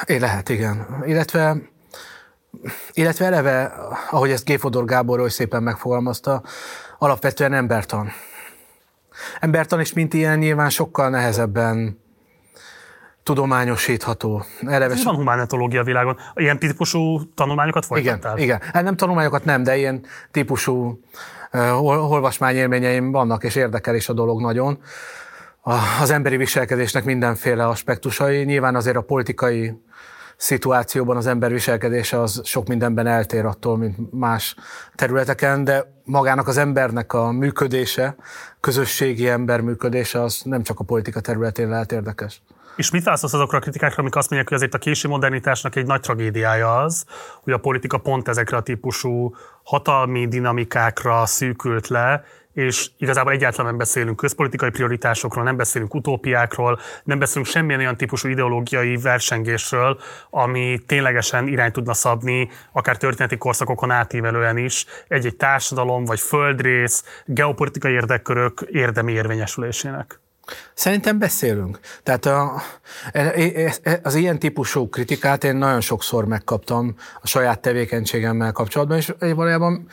É, lehet, igen. Illetve illetve eleve, ahogy ezt Géfodor Gábor oly szépen megfogalmazta, alapvetően embertan. Embertan is, mint ilyen, nyilván sokkal nehezebben tudományosítható. Eleve van humánetológia világon. Ilyen típusú tanulmányokat folytattál? Igen, igen. Hát nem tanulmányokat nem, de ilyen típusú uh, olvasmányélményeim vannak, és érdekel is a dolog nagyon. A, az emberi viselkedésnek mindenféle aspektusai. Nyilván azért a politikai szituációban az ember viselkedése az sok mindenben eltér attól, mint más területeken, de magának az embernek a működése, közösségi ember működése az nem csak a politika területén lehet érdekes. És mit válaszolsz azokra a kritikákra, amik azt mondják, hogy azért a késő modernitásnak egy nagy tragédiája az, hogy a politika pont ezekre a típusú hatalmi dinamikákra szűkült le, és igazából egyáltalán nem beszélünk közpolitikai prioritásokról, nem beszélünk utópiákról, nem beszélünk semmilyen olyan típusú ideológiai versengésről, ami ténylegesen irány tudna szabni, akár történeti korszakokon átívelően is, egy-egy társadalom vagy földrész, geopolitikai érdekkörök érdemi érvényesülésének. Szerintem beszélünk. Tehát a, e, e, e, az ilyen típusú kritikát én nagyon sokszor megkaptam a saját tevékenységemmel kapcsolatban, és valójában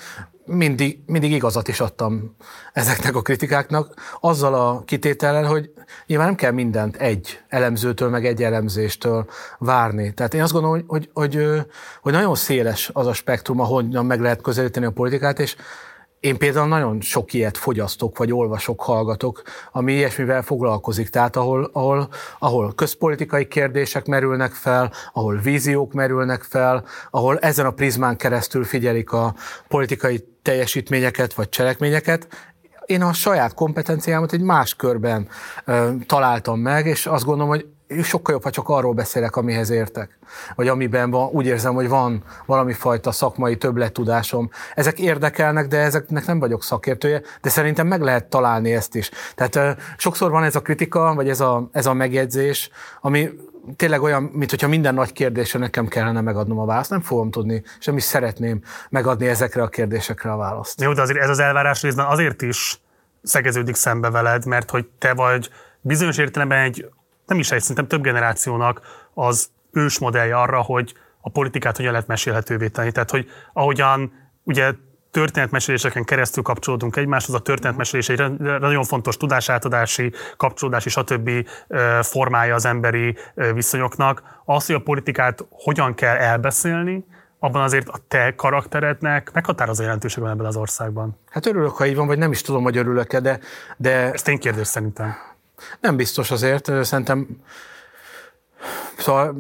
mindig, mindig igazat is adtam ezeknek a kritikáknak, azzal a kitétellel, hogy nyilván nem kell mindent egy elemzőtől, meg egy elemzéstől várni. Tehát én azt gondolom, hogy, hogy, hogy, hogy nagyon széles az a spektrum, ahonnan meg lehet közelíteni a politikát, és én például nagyon sok ilyet fogyasztok, vagy olvasok, hallgatok, ami ilyesmivel foglalkozik. Tehát ahol, ahol, ahol közpolitikai kérdések merülnek fel, ahol víziók merülnek fel, ahol ezen a prizmán keresztül figyelik a politikai teljesítményeket vagy cselekményeket, én a saját kompetenciámat egy más körben ö, találtam meg, és azt gondolom, hogy sokkal jobb, ha csak arról beszélek, amihez értek. Vagy amiben van, úgy érzem, hogy van valami fajta szakmai többlettudásom. Ezek érdekelnek, de ezeknek nem vagyok szakértője, de szerintem meg lehet találni ezt is. Tehát ö, sokszor van ez a kritika, vagy ez a, ez a megjegyzés, ami tényleg olyan, mint hogyha minden nagy kérdésre nekem kellene megadnom a választ. Nem fogom tudni, és nem is szeretném megadni ezekre a kérdésekre a választ. Jó, de azért ez az elvárás részben azért is szegeződik szembe veled, mert hogy te vagy bizonyos értelemben egy, nem is egy, szerintem több generációnak az ősmodellje arra, hogy a politikát hogyan lehet mesélhetővé tenni. Tehát, hogy ahogyan ugye történetmeséléseken keresztül kapcsolódunk egymáshoz, a történetmesélés egy nagyon fontos tudásátadási, kapcsolódási, stb. formája az emberi viszonyoknak. Az, hogy a politikát hogyan kell elbeszélni, abban azért a te karakterednek meghatározó jelentőség van ebben az országban. Hát örülök, ha így van, vagy nem is tudom, hogy örülök-e, de... de... Ez kérdés szerintem. Nem biztos azért, szerintem Szóval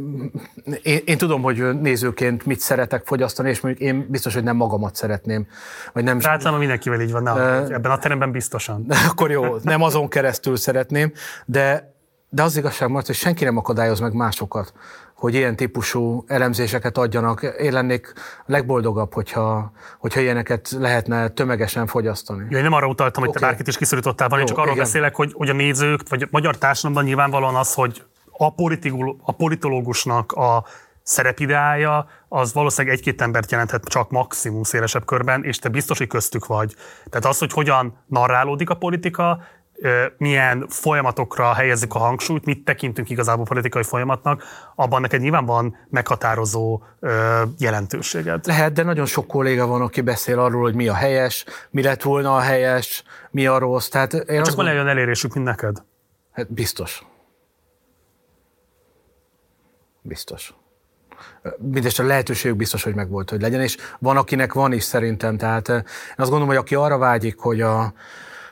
én, én tudom, hogy nézőként mit szeretek fogyasztani, és mondjuk én biztos, hogy nem magamat szeretném. Vagy nem, Általában mindenkivel így van, na, uh, ebben a teremben biztosan. Akkor jó, nem azon keresztül szeretném, de, de az igazság mert hogy senki nem akadályoz meg másokat, hogy ilyen típusú elemzéseket adjanak. Én lennék legboldogabb, hogyha, hogyha ilyeneket lehetne tömegesen fogyasztani. Ja, én nem arra utaltam, hogy okay. te bárkit is kiszorítottál, van, én csak arról igen. beszélek, hogy, hogy a nézők, vagy a magyar társadalomban nyilvánvalóan az, hogy a, a politológusnak a szerepideája az valószínűleg egy-két embert jelenthet csak maximum szélesebb körben, és te biztos, hogy köztük vagy. Tehát az, hogy hogyan narrálódik a politika, milyen folyamatokra helyezzük a hangsúlyt, mit tekintünk igazából politikai folyamatnak, abban neked nyilván van meghatározó jelentőséged. Lehet, de nagyon sok kolléga van, aki beszél arról, hogy mi a helyes, mi lett volna a helyes, mi a rossz. Tehát én Csak van olyan elérésük, mint neked? Hát biztos. Biztos. Mindest a lehetőség biztos, hogy megvolt, hogy legyen, és van, akinek van is szerintem. Tehát én azt gondolom, hogy aki arra vágyik, hogy, a,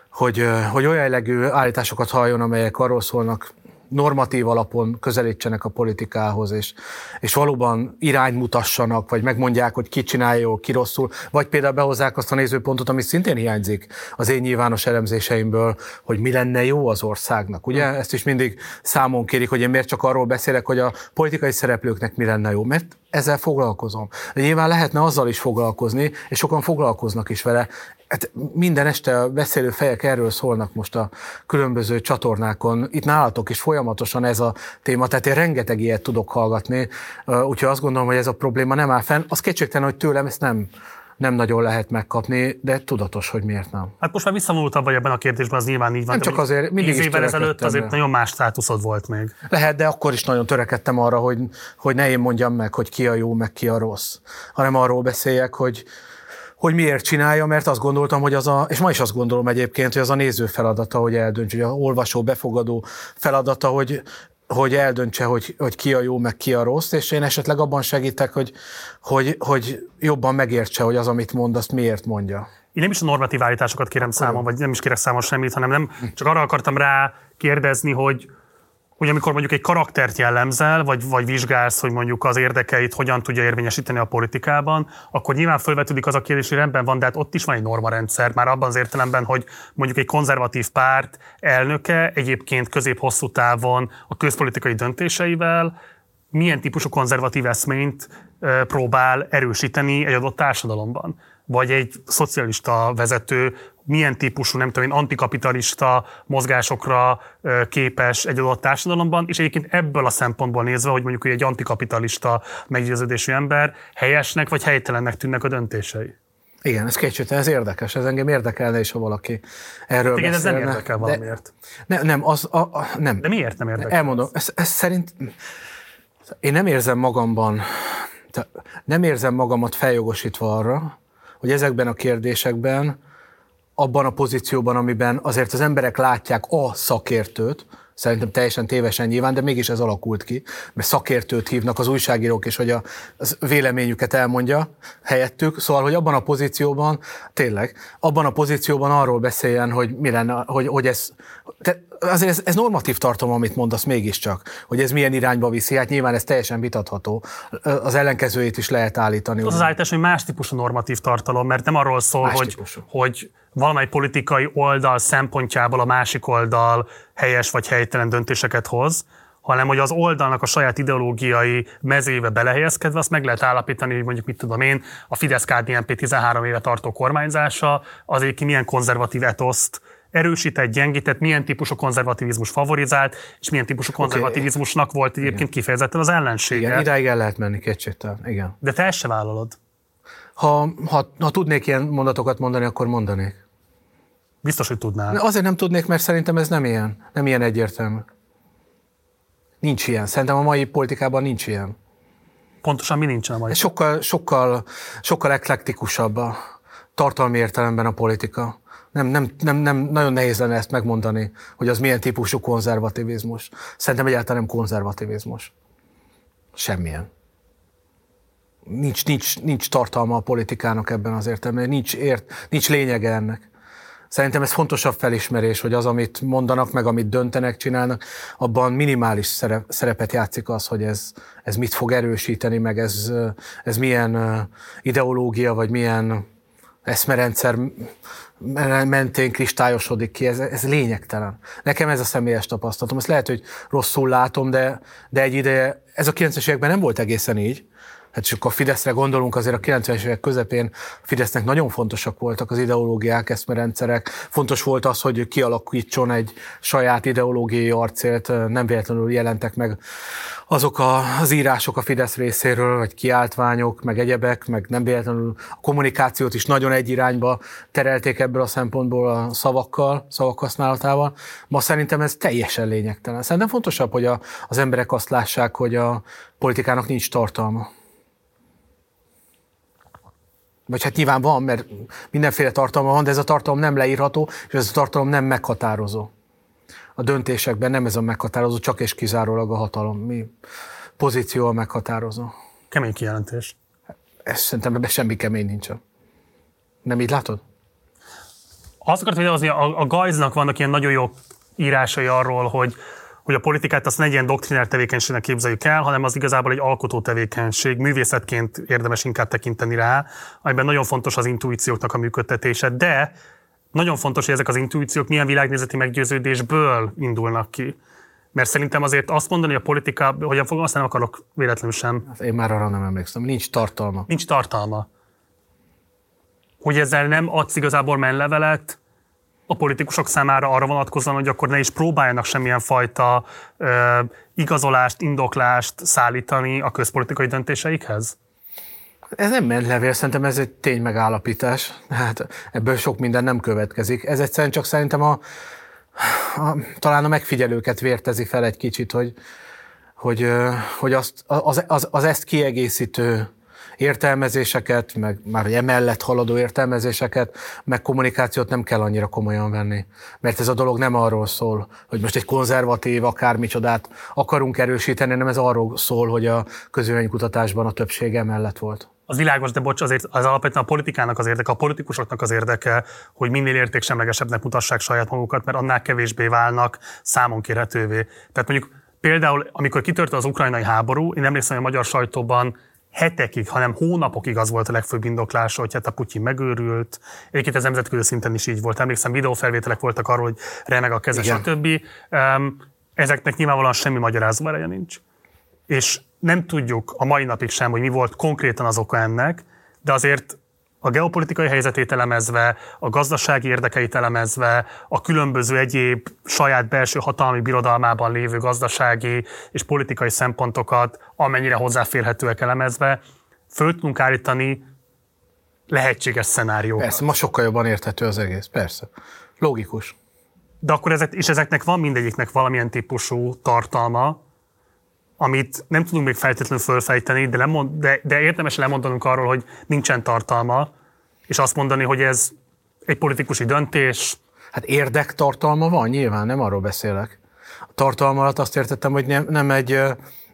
hogy, hogy olyan jellegű állításokat halljon, amelyek arról szólnak, normatív alapon közelítsenek a politikához, és, és valóban irányt mutassanak, vagy megmondják, hogy ki csinálja jól, ki rosszul, vagy például behozzák azt a nézőpontot, ami szintén hiányzik az én nyilvános elemzéseimből, hogy mi lenne jó az országnak. Ugye ezt is mindig számon kérik, hogy én miért csak arról beszélek, hogy a politikai szereplőknek mi lenne jó. Mert ezzel foglalkozom. De nyilván lehetne azzal is foglalkozni, és sokan foglalkoznak is vele. Hát minden este a beszélő fejek erről szólnak most a különböző csatornákon. Itt nálatok is folyamatosan ez a téma, tehát én rengeteg ilyet tudok hallgatni, úgyhogy azt gondolom, hogy ez a probléma nem áll fenn. Az kétségtelen, hogy tőlem ezt nem nem nagyon lehet megkapni, de tudatos, hogy miért nem. Hát most már visszavonultabb vagy ebben a kérdésben, az nyilván így van. Nem csak azért, mindig is évvel ezelőtt azért nagyon más státuszod volt még. Lehet, de akkor is nagyon törekedtem arra, hogy, hogy ne én mondjam meg, hogy ki a jó, meg ki a rossz, hanem arról beszéljek, hogy, hogy miért csinálja, mert azt gondoltam, hogy az a, és ma is azt gondolom egyébként, hogy az a néző feladata, hogy eldönts, hogy a olvasó, befogadó feladata, hogy hogy eldöntse, hogy, hogy ki a jó, meg ki a rossz, és én esetleg abban segítek, hogy, hogy, hogy jobban megértse, hogy az, amit mond, azt miért mondja. Én nem is a normatív állításokat kérem számon, vagy nem is kérek számon semmit, hanem nem, csak arra akartam rá kérdezni, hogy, hogy amikor mondjuk egy karaktert jellemzel, vagy, vagy vizsgálsz, hogy mondjuk az érdekeit hogyan tudja érvényesíteni a politikában, akkor nyilván felvetődik az a kérdés, hogy rendben van, de hát ott is van egy normarendszer, már abban az értelemben, hogy mondjuk egy konzervatív párt elnöke egyébként közép-hosszú távon a közpolitikai döntéseivel milyen típusú konzervatív eszményt próbál erősíteni egy adott társadalomban. Vagy egy szocialista vezető milyen típusú, nem tudom én, antikapitalista mozgásokra képes egy adott társadalomban, és egyébként ebből a szempontból nézve, hogy mondjuk hogy egy antikapitalista meggyőződésű ember helyesnek vagy helytelennek tűnnek a döntései. Igen, ez kétségtelen, ez érdekes, ez engem érdekelne is, ha valaki erről Igen, beszélne. ez nem érdekel valamiért. De, ne, nem, az, a, a, nem. De miért nem érdekel? Elmondom, ez, ez szerint én nem érzem magamban, nem érzem magamat feljogosítva arra, hogy ezekben a kérdésekben, abban a pozícióban, amiben azért az emberek látják a szakértőt, Szerintem teljesen tévesen nyilván, de mégis ez alakult ki, mert szakértőt hívnak az újságírók, és hogy a, az véleményüket elmondja helyettük. Szóval, hogy abban a pozícióban, tényleg, abban a pozícióban arról beszéljen, hogy mi lenne, hogy, hogy ez, te, azért ez, ez normatív tartom, amit mondasz mégiscsak, hogy ez milyen irányba viszi. Hát nyilván ez teljesen vitatható. Az ellenkezőjét is lehet állítani. Az az állítás, hogy más típusú normatív tartalom, mert nem arról szól, hogy, hogy valamely politikai oldal szempontjából a másik oldal helyes vagy helytelen döntéseket hoz, hanem hogy az oldalnak a saját ideológiai mezébe belehelyezkedve azt meg lehet állapítani, hogy mondjuk mit tudom én, a fidesz KDNP 13 éve tartó kormányzása az egyébként milyen konzervatív etoszt erősített, gyengített, milyen típusú konzervativizmus favorizált, és milyen típusú konzervativizmusnak okay. volt egyébként Igen. kifejezetten az ellensége. Igen, idáig el lehet menni kétségtelen. Igen. De te ezt se vállalod. Ha, ha, ha tudnék ilyen mondatokat mondani, akkor mondanék. Biztos, hogy tudnál. Azért nem tudnék, mert szerintem ez nem ilyen, nem ilyen egyértelmű. Nincs ilyen. Szerintem a mai politikában nincs ilyen. Pontosan mi nincsen a mai? Sokkal, sokkal, sokkal eklektikusabb a tartalmi értelemben a politika. Nem, nem, nem, nem, nagyon nehéz lenne ezt megmondani, hogy az milyen típusú konzervativizmus. Szerintem egyáltalán nem konzervativizmus. Semmilyen. Nincs, nincs, nincs tartalma a politikának ebben az értelemben, nincs, ért, nincs lényege ennek. Szerintem ez fontosabb felismerés, hogy az, amit mondanak, meg amit döntenek, csinálnak, abban minimális szerepet játszik az, hogy ez, ez mit fog erősíteni, meg ez, ez milyen ideológia, vagy milyen eszmerendszer mentén kristályosodik ki, ez, ez lényegtelen. Nekem ez a személyes tapasztalatom. Ezt lehet, hogy rosszul látom, de, de egy ideje, ez a 90-es években nem volt egészen így, hát csak a Fideszre gondolunk, azért a 90-es évek közepén a Fidesznek nagyon fontosak voltak az ideológiák, eszmerendszerek. Fontos volt az, hogy kialakítson egy saját ideológiai arcélt, nem véletlenül jelentek meg azok a, az írások a Fidesz részéről, vagy kiáltványok, meg egyebek, meg nem véletlenül a kommunikációt is nagyon egy irányba terelték ebből a szempontból a szavakkal, szavak használatával. Ma szerintem ez teljesen lényegtelen. Szerintem fontosabb, hogy a, az emberek azt lássák, hogy a politikának nincs tartalma. Vagy hát nyilván van, mert mindenféle tartalma van, de ez a tartalom nem leírható, és ez a tartalom nem meghatározó. A döntésekben nem ez a meghatározó, csak és kizárólag a hatalom. Mi pozíció a meghatározó. Kemény kijelentés. Ez szerintem ebben semmi kemény nincsen. Nem így látod? Azt akartam, hogy a, a Gajznak vannak ilyen nagyon jó írásai arról, hogy hogy a politikát azt ne egy ilyen doktrinár tevékenységnek képzeljük el, hanem az igazából egy alkotó tevékenység, művészetként érdemes inkább tekinteni rá, amiben nagyon fontos az intuícióknak a működtetése, de nagyon fontos, hogy ezek az intuíciók milyen világnézeti meggyőződésből indulnak ki. Mert szerintem azért azt mondani, hogy a politika, hogy azt nem akarok véletlenül sem. Hát én már arra nem emlékszem, nincs tartalma. Nincs tartalma. Hogy ezzel nem adsz igazából menlevelet, a politikusok számára arra vonatkozóan, hogy akkor ne is próbáljanak semmilyen fajta ö, igazolást, indoklást szállítani a közpolitikai döntéseikhez? Ez nem menlevél, szerintem ez egy tény megállapítás. Hát ebből sok minden nem következik. Ez egyszerűen csak szerintem a, a talán a megfigyelőket vértezi fel egy kicsit, hogy, hogy, hogy azt, az, az, az ezt kiegészítő értelmezéseket, meg már emellett haladó értelmezéseket, meg kommunikációt nem kell annyira komolyan venni. Mert ez a dolog nem arról szól, hogy most egy konzervatív akármicsodát akarunk erősíteni, hanem ez arról szól, hogy a közvéleménykutatásban a többség emellett volt. Az világos, de bocs, azért az alapvetően a politikának az érdeke, a politikusoknak az érdeke, hogy minél értéksemlegesebbnek mutassák saját magukat, mert annál kevésbé válnak számon kérhetővé. Tehát mondjuk például, amikor kitört az ukrajnai háború, én emlékszem, hogy a magyar sajtóban hetekig, hanem hónapokig az volt a legfőbb indoklása, hogy hát a Putyin megőrült. Egyébként ez nemzetközi szinten is így volt. Emlékszem, videófelvételek voltak arról, hogy remeg a keze, stb. Ezeknek nyilvánvalóan semmi magyarázó ereje nincs. És nem tudjuk a mai napig sem, hogy mi volt konkrétan az oka ennek, de azért a geopolitikai helyzetét elemezve, a gazdasági érdekeit elemezve, a különböző egyéb saját belső hatalmi birodalmában lévő gazdasági és politikai szempontokat, amennyire hozzáférhetőek elemezve, föl tudunk állítani lehetséges szenáriókat. Persze, ma sokkal jobban érthető az egész, persze. Logikus. De akkor ezek, és ezeknek van mindegyiknek valamilyen típusú tartalma, amit nem tudunk még feltétlenül fölfejteni, de, lemond, de, de érdemes lemondanunk arról, hogy nincsen tartalma, és azt mondani, hogy ez egy politikusi döntés. Hát érdektartalma van, nyilván, nem arról beszélek. A tartalma alatt azt értettem, hogy nem, nem egy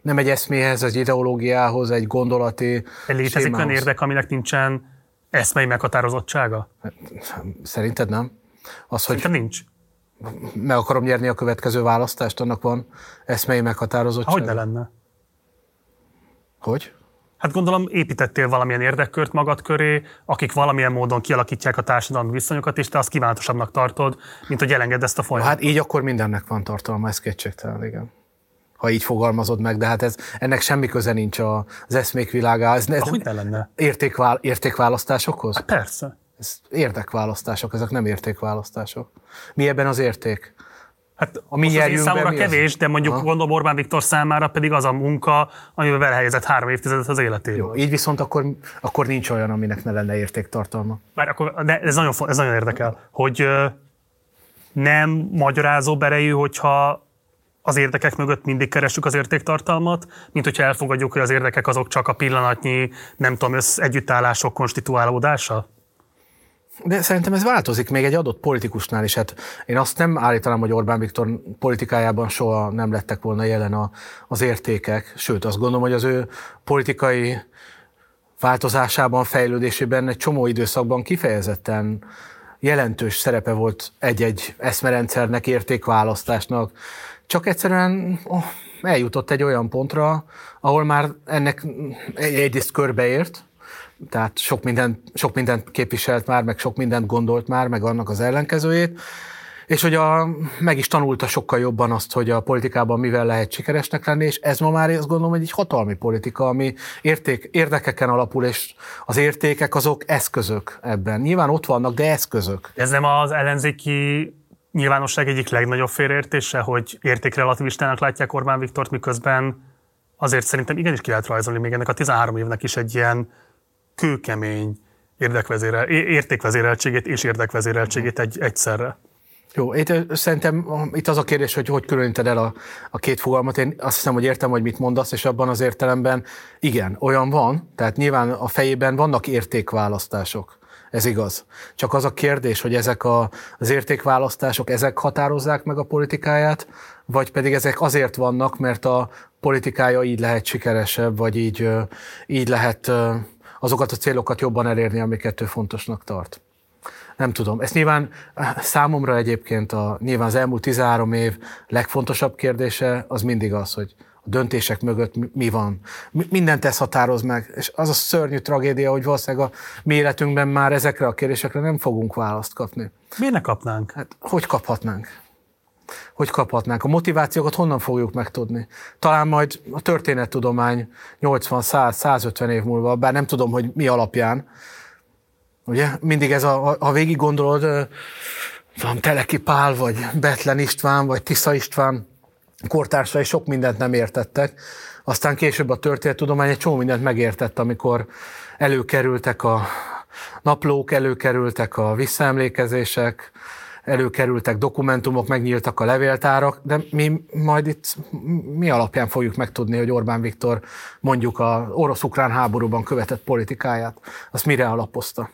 nem egy eszméhez, egy ideológiához, egy gondolati Létezik olyan érdek, aminek nincsen eszmei meghatározottsága? Szerinted nem? Az, Szerintem hogy nincs. Meg akarom nyerni a következő választást, annak van eszmei meghatározottsága? Hogy ne lenne? Hogy? Hát gondolom építettél valamilyen érdekkört magad köré, akik valamilyen módon kialakítják a társadalmi viszonyokat, és te azt kívánatosabbnak tartod, mint hogy elengedd ezt a folyamatot. Hát így akkor mindennek van tartalma, ez kétségtelen, igen ha így fogalmazod meg, de hát ez, ennek semmi köze nincs az eszmék világához. Ez, Ahogy ne lenne? Értékvál, értékválasztásokhoz? Hát persze. Ez érdekválasztások, ezek nem értékválasztások. Mi ebben az érték? Hát a mi az számomra mi kevés, az? de mondjuk Aha. gondolom Orbán Viktor számára pedig az a munka, amivel belehelyezett három évtizedet az életéből. Jó, így viszont akkor, akkor nincs olyan, aminek ne lenne értéktartalma. Bár akkor, de ez nagyon, ez nagyon érdekel, hogy nem magyarázó berejű, hogyha az érdekek mögött mindig keressük az értéktartalmat, mint hogyha elfogadjuk, hogy az érdekek azok csak a pillanatnyi, nem tudom, össz együttállások konstituálódása? De szerintem ez változik még egy adott politikusnál is. Hát én azt nem állítanám, hogy Orbán Viktor politikájában soha nem lettek volna jelen a, az értékek, sőt azt gondolom, hogy az ő politikai változásában, fejlődésében egy csomó időszakban kifejezetten jelentős szerepe volt egy-egy eszmerendszernek, értékválasztásnak, csak egyszerűen oh, eljutott egy olyan pontra, ahol már ennek egyrészt körbeért, tehát sok mindent, sok mindent képviselt már, meg sok mindent gondolt már, meg annak az ellenkezőjét, és hogy a, meg is tanulta sokkal jobban azt, hogy a politikában mivel lehet sikeresnek lenni, és ez ma már azt gondolom, hogy egy hatalmi politika, ami érték, érdekeken alapul, és az értékek azok eszközök ebben. Nyilván ott vannak, de eszközök. Ez nem az ellenzéki nyilvánosság egyik legnagyobb félreértése, hogy értékrelativistának látják Orbán Viktort, miközben azért szerintem igenis ki lehet rajzolni még ennek a 13 évnek is egy ilyen kőkemény érdekvezérel, értékvezéreltségét és érdekvezéreltségét egy, egyszerre. Jó, itt szerintem itt az a kérdés, hogy hogy különíted el a, a két fogalmat. Én azt hiszem, hogy értem, hogy mit mondasz, és abban az értelemben igen, olyan van, tehát nyilván a fejében vannak értékválasztások. Ez igaz. Csak az a kérdés, hogy ezek a, az értékválasztások, ezek határozzák meg a politikáját, vagy pedig ezek azért vannak, mert a politikája így lehet sikeresebb, vagy így, így lehet azokat a célokat jobban elérni, amiket ő fontosnak tart. Nem tudom. Ez nyilván számomra egyébként a, nyilván az elmúlt 13 év legfontosabb kérdése az mindig az, hogy a döntések mögött mi van. Mindent ez határoz meg, és az a szörnyű tragédia, hogy valószínűleg a mi életünkben már ezekre a kérdésekre nem fogunk választ kapni. Miért ne kapnánk? Hát, hogy kaphatnánk? Hogy kaphatnánk? A motivációkat honnan fogjuk megtudni? Talán majd a történettudomány 80, 100, 150 év múlva, bár nem tudom, hogy mi alapján. Ugye? Mindig ez a, ha végig gondolod, van Teleki Pál, vagy Betlen István, vagy Tisza István, kortársai sok mindent nem értettek, aztán később a történettudomány egy csomó mindent megértett, amikor előkerültek a naplók, előkerültek a visszaemlékezések, előkerültek dokumentumok, megnyíltak a levéltárak, de mi majd itt mi alapján fogjuk megtudni, hogy Orbán Viktor mondjuk a orosz-ukrán háborúban követett politikáját, azt mire alapozta?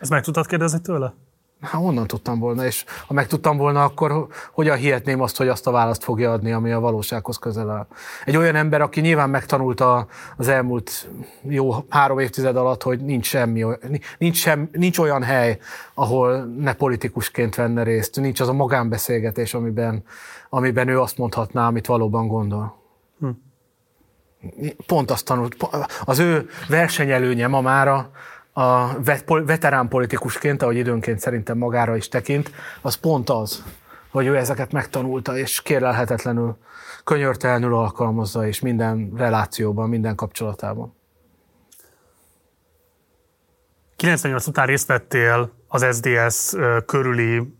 Ezt meg tudtad kérdezni tőle? Hát honnan tudtam volna, és ha megtudtam volna, akkor hogyan hihetném azt, hogy azt a választ fogja adni, ami a valósághoz közel áll. Egy olyan ember, aki nyilván megtanulta az elmúlt jó három évtized alatt, hogy nincs semmi, nincs, sem, nincs olyan hely, ahol ne politikusként venne részt, nincs az a magánbeszélgetés, amiben, amiben ő azt mondhatná, amit valóban gondol. Hm. Pont azt tanult, az ő versenyelőnye ma mára a veterán politikusként, ahogy időnként szerintem magára is tekint, az pont az, hogy ő ezeket megtanulta, és kérlelhetetlenül, könyörtelenül alkalmazza, és minden relációban, minden kapcsolatában. 98 után részt vettél az SDS körüli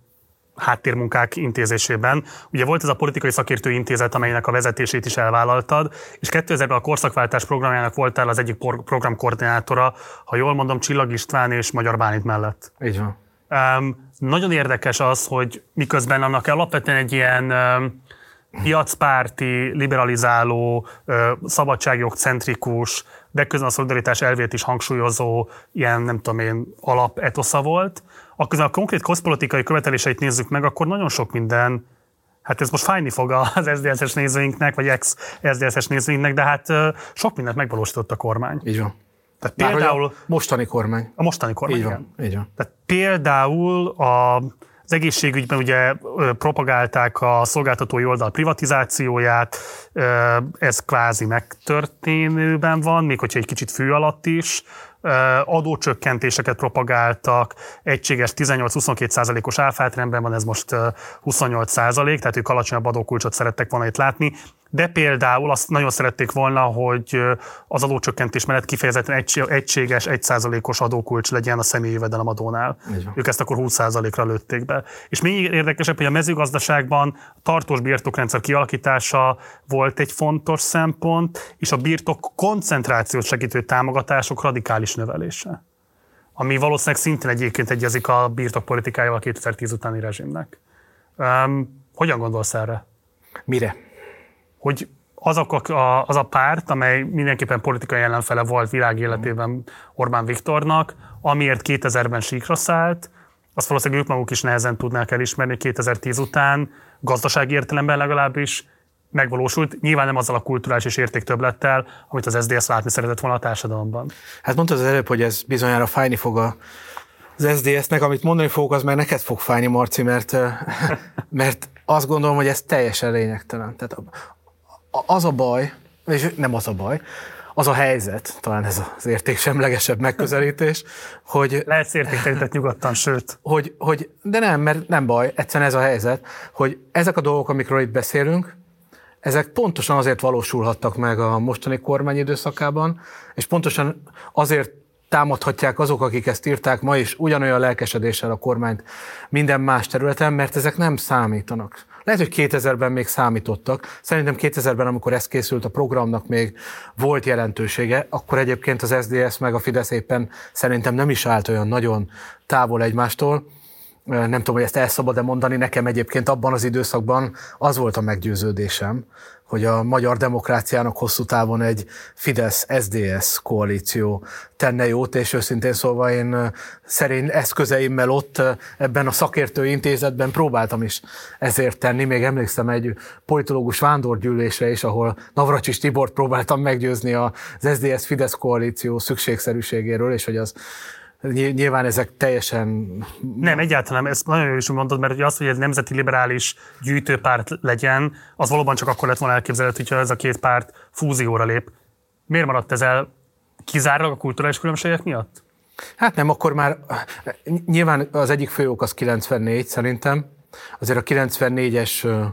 háttérmunkák intézésében. Ugye volt ez a politikai szakértő intézet, amelynek a vezetését is elvállaltad, és 2000-ben a korszakváltás programjának voltál az egyik programkoordinátora, ha jól mondom, Csillag István és Magyar Bánit mellett. Így van. Um, nagyon érdekes az, hogy miközben annak alapvetően egy ilyen um, piacpárti, liberalizáló, szabadságjogcentrikus, de közben a szolidaritás elvét is hangsúlyozó ilyen, nem tudom én, etosza volt. Akkor a konkrét koszpolitikai követeléseit nézzük meg, akkor nagyon sok minden Hát ez most fájni fog az SZDSZ-es nézőinknek, vagy ex-SZDSZ-es nézőinknek, de hát sok mindent megvalósított a kormány. Így van. Tehát például... a mostani kormány. A mostani kormány, így van, igen. Így van. Tehát például a az egészségügyben ugye propagálták a szolgáltatói oldal privatizációját, ez kvázi megtörténőben van, még hogyha egy kicsit fő alatt is adócsökkentéseket propagáltak, egységes 18-22 százalékos áfátrendben van, ez most 28 százalék, tehát ők alacsonyabb adókulcsot szerettek volna itt látni, de például azt nagyon szerették volna, hogy az adócsökkentés mellett kifejezetten egységes, 1%-os adókulcs legyen a személyi jövedelemadónál. Ők ezt akkor 20%-ra lőtték be. És még érdekesebb, hogy a mezőgazdaságban tartós birtokrendszer kialakítása volt egy fontos szempont, és a birtok koncentrációt segítő támogatások radikális növelése. Ami valószínűleg szintén egyébként egyezik a birtokpolitikájával a 2010 utáni rezsimnek. Um, hogyan gondolsz erre? Mire? Hogy azok a, az a párt, amely mindenképpen politikai ellenfele volt világ életében Orbán Viktornak, amiért 2000-ben síkra szállt, azt valószínűleg ők maguk is nehezen tudnák elismerni 2010 után, gazdasági értelemben legalábbis megvalósult, nyilván nem azzal a kulturális és értéktöblettel, amit az SZDSZ látni szeretett volna a társadalomban. Hát mondtad az előbb, hogy ez bizonyára fájni fog a, az SZDSZ-nek, amit mondani fogok, az meg neked fog fájni, Marci, mert, mert azt gondolom, hogy ez teljesen lényegtelen. Tehát az a baj, és nem az a baj, az a helyzet, talán ez az értéksemlegesebb megközelítés, hogy... Lehet értéktelített nyugodtan, sőt. Hogy, hogy, de nem, mert nem baj, egyszerűen ez a helyzet, hogy ezek a dolgok, amikről itt beszélünk, ezek pontosan azért valósulhattak meg a mostani kormány időszakában, és pontosan azért támadhatják azok, akik ezt írták ma is ugyanolyan lelkesedéssel a kormányt minden más területen, mert ezek nem számítanak. Lehet, hogy 2000-ben még számítottak. Szerintem 2000-ben, amikor ez készült, a programnak még volt jelentősége, akkor egyébként az SDS meg a Fidesz éppen szerintem nem is állt olyan nagyon távol egymástól. Nem tudom, hogy ezt el szabad-e mondani, nekem egyébként abban az időszakban az volt a meggyőződésem, hogy a magyar demokráciának hosszú távon egy Fidesz-SDS koalíció tenne jót, és őszintén szólva én szerény eszközeimmel ott ebben a szakértő intézetben próbáltam is ezért tenni. Még emlékszem egy politológus vándorgyűlésre is, ahol Navracsis Tibort próbáltam meggyőzni az SDS-Fidesz koalíció szükségszerűségéről, és hogy az Nyilván ezek teljesen... Nem, egyáltalán, ezt nagyon jól is mondod, mert az, hogy egy nemzeti liberális gyűjtőpárt legyen, az valóban csak akkor lett volna elképzelhető, hogyha ez a két párt fúzióra lép. Miért maradt ez el kizárólag a kulturális különbségek miatt? Hát nem, akkor már nyilván az egyik fő ok az 94 szerintem. Azért a 94-es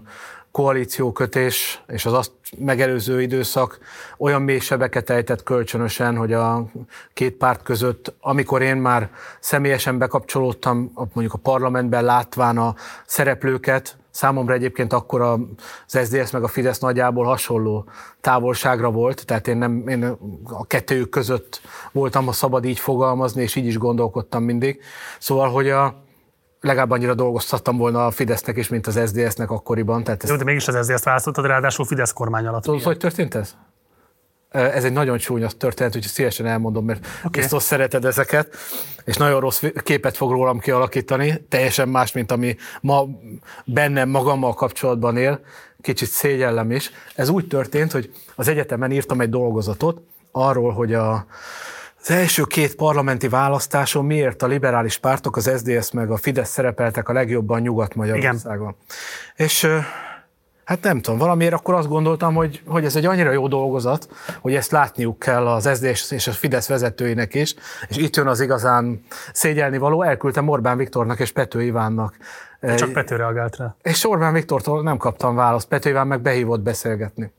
koalíciókötés és az azt megelőző időszak olyan mély sebeket ejtett kölcsönösen, hogy a két párt között, amikor én már személyesen bekapcsolódtam, mondjuk a parlamentben látván a szereplőket, Számomra egyébként akkor az SZDSZ meg a Fidesz nagyjából hasonló távolságra volt, tehát én, nem, én a kettőjük között voltam, ha szabad így fogalmazni, és így is gondolkodtam mindig. Szóval, hogy a, legalább annyira dolgoztattam volna a Fidesznek is, mint az SZDSZ-nek akkoriban. Tehát ez... Jó, de mégis az SZDSZ-t választottad, ráadásul Fidesz kormány alatt. Tudod, hogy történt ez? Ez egy nagyon csúnya történet, úgyhogy szívesen elmondom, mert okay. biztos szereted ezeket, és nagyon rossz képet fog rólam kialakítani, teljesen más, mint ami ma bennem magammal kapcsolatban él, kicsit szégyellem is. Ez úgy történt, hogy az egyetemen írtam egy dolgozatot arról, hogy a, az első két parlamenti választáson miért a liberális pártok, az SDS meg a Fidesz szerepeltek a legjobban Nyugat-Magyarországon. És hát nem tudom, valamiért akkor azt gondoltam, hogy, hogy ez egy annyira jó dolgozat, hogy ezt látniuk kell az SZDSZ és a Fidesz vezetőinek is, és itt jön az igazán szégyelni való, elküldtem Orbán Viktornak és Pető Ivánnak. Csak Pető reagált rá. És Orbán Viktortól nem kaptam választ, Pető Iván meg behívott beszélgetni.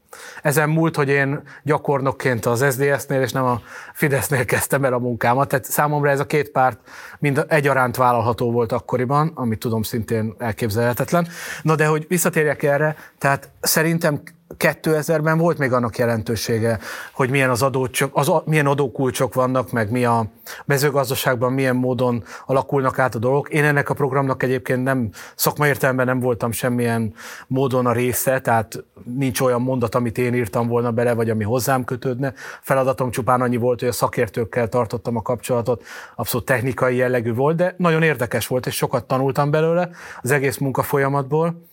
Ezen múlt, hogy én gyakornokként az SZDSZ-nél és nem a Fidesznél kezdtem el a munkámat, tehát számomra ez a két párt mind egyaránt vállalható volt akkoriban, amit tudom szintén elképzelhetetlen. Na de hogy visszatérjek erre, tehát szerintem 2000-ben volt még annak jelentősége, hogy milyen, az adócsok, az, milyen adókulcsok vannak, meg mi a mezőgazdaságban milyen módon alakulnak át a dolgok. Én ennek a programnak egyébként nem, szakmai értelemben nem voltam semmilyen módon a része, tehát nincs olyan mondat, amit én írtam volna bele, vagy ami hozzám kötődne. Feladatom csupán annyi volt, hogy a szakértőkkel tartottam a kapcsolatot, abszolút technikai jellegű volt, de nagyon érdekes volt, és sokat tanultam belőle az egész munka folyamatból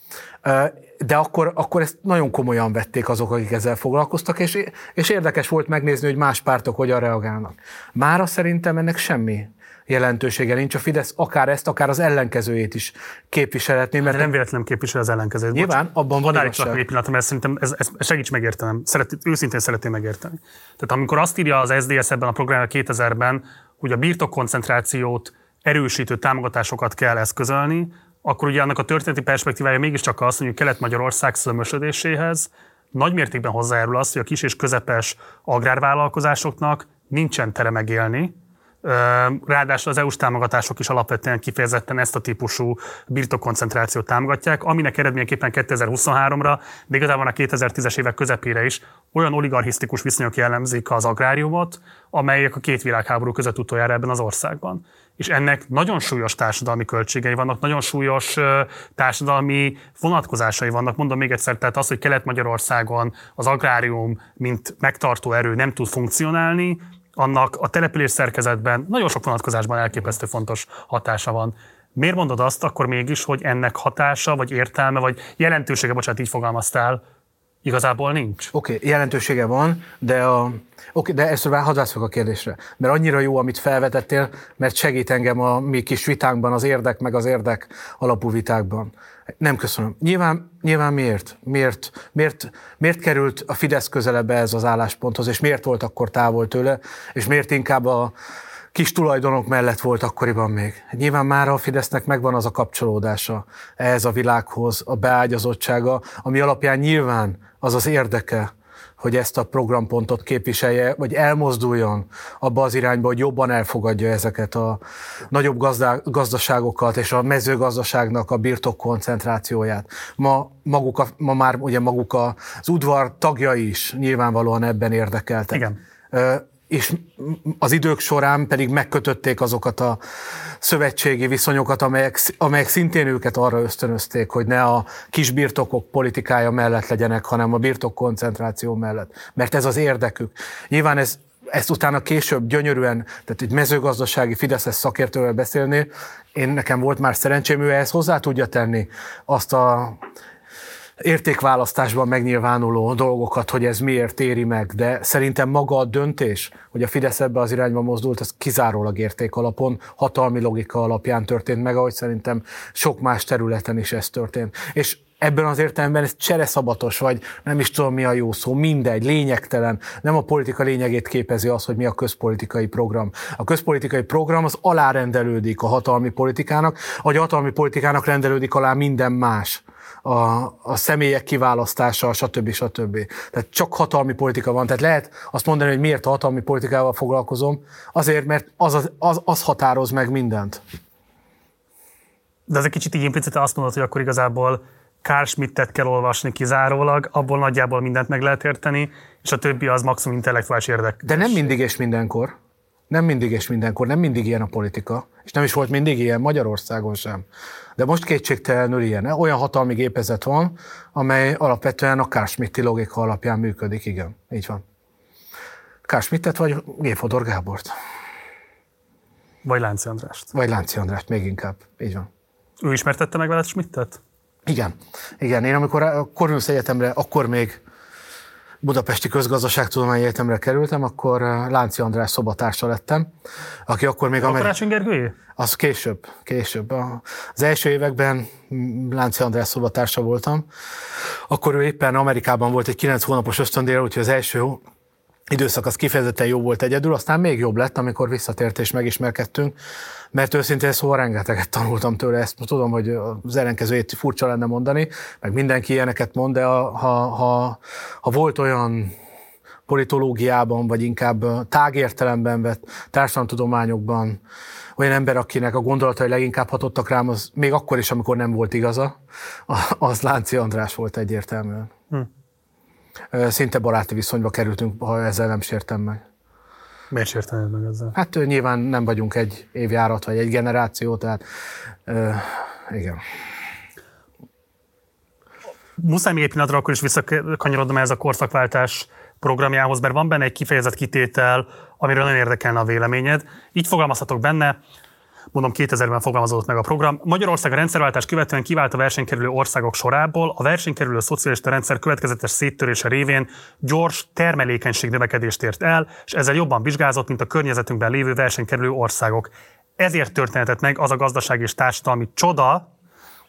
de akkor, akkor ezt nagyon komolyan vették azok, akik ezzel foglalkoztak, és, és érdekes volt megnézni, hogy más pártok hogyan reagálnak. Mára szerintem ennek semmi jelentősége nincs. A Fidesz akár ezt, akár az ellenkezőjét is képviselhetné. Mert nem véletlenül képvisel az ellenkezőjét. Nyilván, Bocs, abban van igazság. csak egy pillanat, mert szerintem ez, ez, segíts megértenem. Szeret, őszintén szeretném megérteni. Tehát amikor azt írja az SDS ebben a programban 2000-ben, hogy a birtokkoncentrációt erősítő támogatásokat kell eszközölni, akkor ugye annak a történeti perspektívája mégiscsak az, hogy Kelet-Magyarország szömösödéséhez nagymértékben hozzájárul az, hogy a kis és közepes agrárvállalkozásoknak nincsen tere megélni, Ráadásul az EU-s támogatások is alapvetően kifejezetten ezt a típusú birtokkoncentrációt támogatják, aminek eredményeképpen 2023-ra, de igazából a 2010-es évek közepére is olyan oligarchisztikus viszonyok jellemzik az agráriumot, amelyek a két világháború között utoljára ebben az országban és ennek nagyon súlyos társadalmi költségei vannak, nagyon súlyos társadalmi vonatkozásai vannak. Mondom még egyszer, tehát az, hogy Kelet-Magyarországon az agrárium, mint megtartó erő nem tud funkcionálni, annak a település szerkezetben nagyon sok vonatkozásban elképesztő fontos hatása van. Miért mondod azt akkor mégis, hogy ennek hatása, vagy értelme, vagy jelentősége, bocsánat, így fogalmaztál, igazából nincs? Oké, okay, jelentősége van, de, a, okay, de ezt hadd a kérdésre. Mert annyira jó, amit felvetettél, mert segít engem a mi kis vitánkban, az érdek, meg az érdek alapú vitákban. Nem köszönöm. Nyilván, nyilván miért? miért? Miért? Miért került a Fidesz közelebb ez az állásponthoz, és miért volt akkor távol tőle, és miért inkább a kis tulajdonok mellett volt akkoriban még. Nyilván már a Fidesznek megvan az a kapcsolódása ehhez a világhoz, a beágyazottsága, ami alapján nyilván az az érdeke, hogy ezt a programpontot képviselje, vagy elmozduljon abba az irányba, hogy jobban elfogadja ezeket a nagyobb gazdá, gazdaságokat és a mezőgazdaságnak a birtok koncentrációját. Ma, maguk a, ma már ugye maguk az udvar tagjai is nyilvánvalóan ebben érdekeltek. Igen és az idők során pedig megkötötték azokat a szövetségi viszonyokat, amelyek, amelyek szintén őket arra ösztönözték, hogy ne a kisbirtokok politikája mellett legyenek, hanem a birtok koncentráció mellett. Mert ez az érdekük. Nyilván ez ezt utána később gyönyörűen, tehát egy mezőgazdasági Fideszes szakértővel beszélni, én nekem volt már szerencsém, ő ehhez hozzá tudja tenni azt a értékválasztásban megnyilvánuló dolgokat, hogy ez miért éri meg, de szerintem maga a döntés, hogy a Fidesz ebbe az irányba mozdult, az kizárólag érték alapon, hatalmi logika alapján történt meg, ahogy szerintem sok más területen is ez történt. És ebben az értelemben ez csereszabatos, vagy nem is tudom mi a jó szó, mindegy, lényegtelen. Nem a politika lényegét képezi az, hogy mi a közpolitikai program. A közpolitikai program az alárendelődik a hatalmi politikának, a hatalmi politikának rendelődik alá minden más a, a személyek kiválasztása, stb. stb. Tehát csak hatalmi politika van. Tehát lehet azt mondani, hogy miért a hatalmi politikával foglalkozom, azért, mert az, az, az, az határoz meg mindent. De ez egy kicsit így implicite azt mondod, hogy akkor igazából Carl Schmittet kell olvasni kizárólag, abból nagyjából mindent meg lehet érteni, és a többi az maximum intellektuális érdek. De nem mindig és mindenkor. Nem mindig és mindenkor, nem mindig ilyen a politika, és nem is volt mindig ilyen Magyarországon sem. De most kétségtelenül ilyen. Olyan hatalmi gépezet van, amely alapvetően a Kásmitti logika alapján működik, igen, így van. Kásmittet vagy Géfodor Gábort? Vagy Lánci Andrást. Vagy Lánci Andrást, még inkább, így van. Ő ismertette meg veled Schmidtet? Igen. Igen, én amikor a Corvinus Egyetemre, akkor még Budapesti Közgazdaságtudományi Egyetemre kerültem, akkor eh, Lánci András szobatársa lettem, aki akkor még... A Karácsony Gergőjé? Az később, később. Az első években Lánci András szobatársa voltam. Akkor ő éppen Amerikában volt egy kilenc hónapos ösztöndél, úgyhogy az első időszak az kifejezetten jó volt egyedül, aztán még jobb lett, amikor visszatért és megismerkedtünk. mert őszintén szóval rengeteget tanultam tőle, ezt tudom, hogy az ellenkezőjét furcsa lenne mondani, meg mindenki ilyeneket mond, de ha, ha, ha volt olyan politológiában, vagy inkább tágértelemben vett társadalomtudományokban olyan ember, akinek a gondolatai leginkább hatottak rám, az még akkor is, amikor nem volt igaza, az Lánci András volt egyértelműen. Hm. Szinte baráti viszonyba kerültünk, ha ezzel nem sértem meg. Miért sértenéd meg ezzel? Hát nyilván nem vagyunk egy évjárat, vagy egy generáció, tehát uh, igen. Muszáj még egy pillanatra akkor is visszakanyarodnom ez a korszakváltás programjához, mert van benne egy kifejezett kitétel, amiről nagyon érdekelne a véleményed. Így fogalmazhatok benne, mondom 2000-ben fogalmazódott meg a program. Magyarország a rendszerváltás követően kivált a versenykerülő országok sorából, a versenykerülő szocialista rendszer következetes széttörése révén gyors termelékenység növekedést ért el, és ezzel jobban vizsgázott, mint a környezetünkben lévő versenykerülő országok. Ezért történhetett meg az a gazdasági és társadalmi csoda,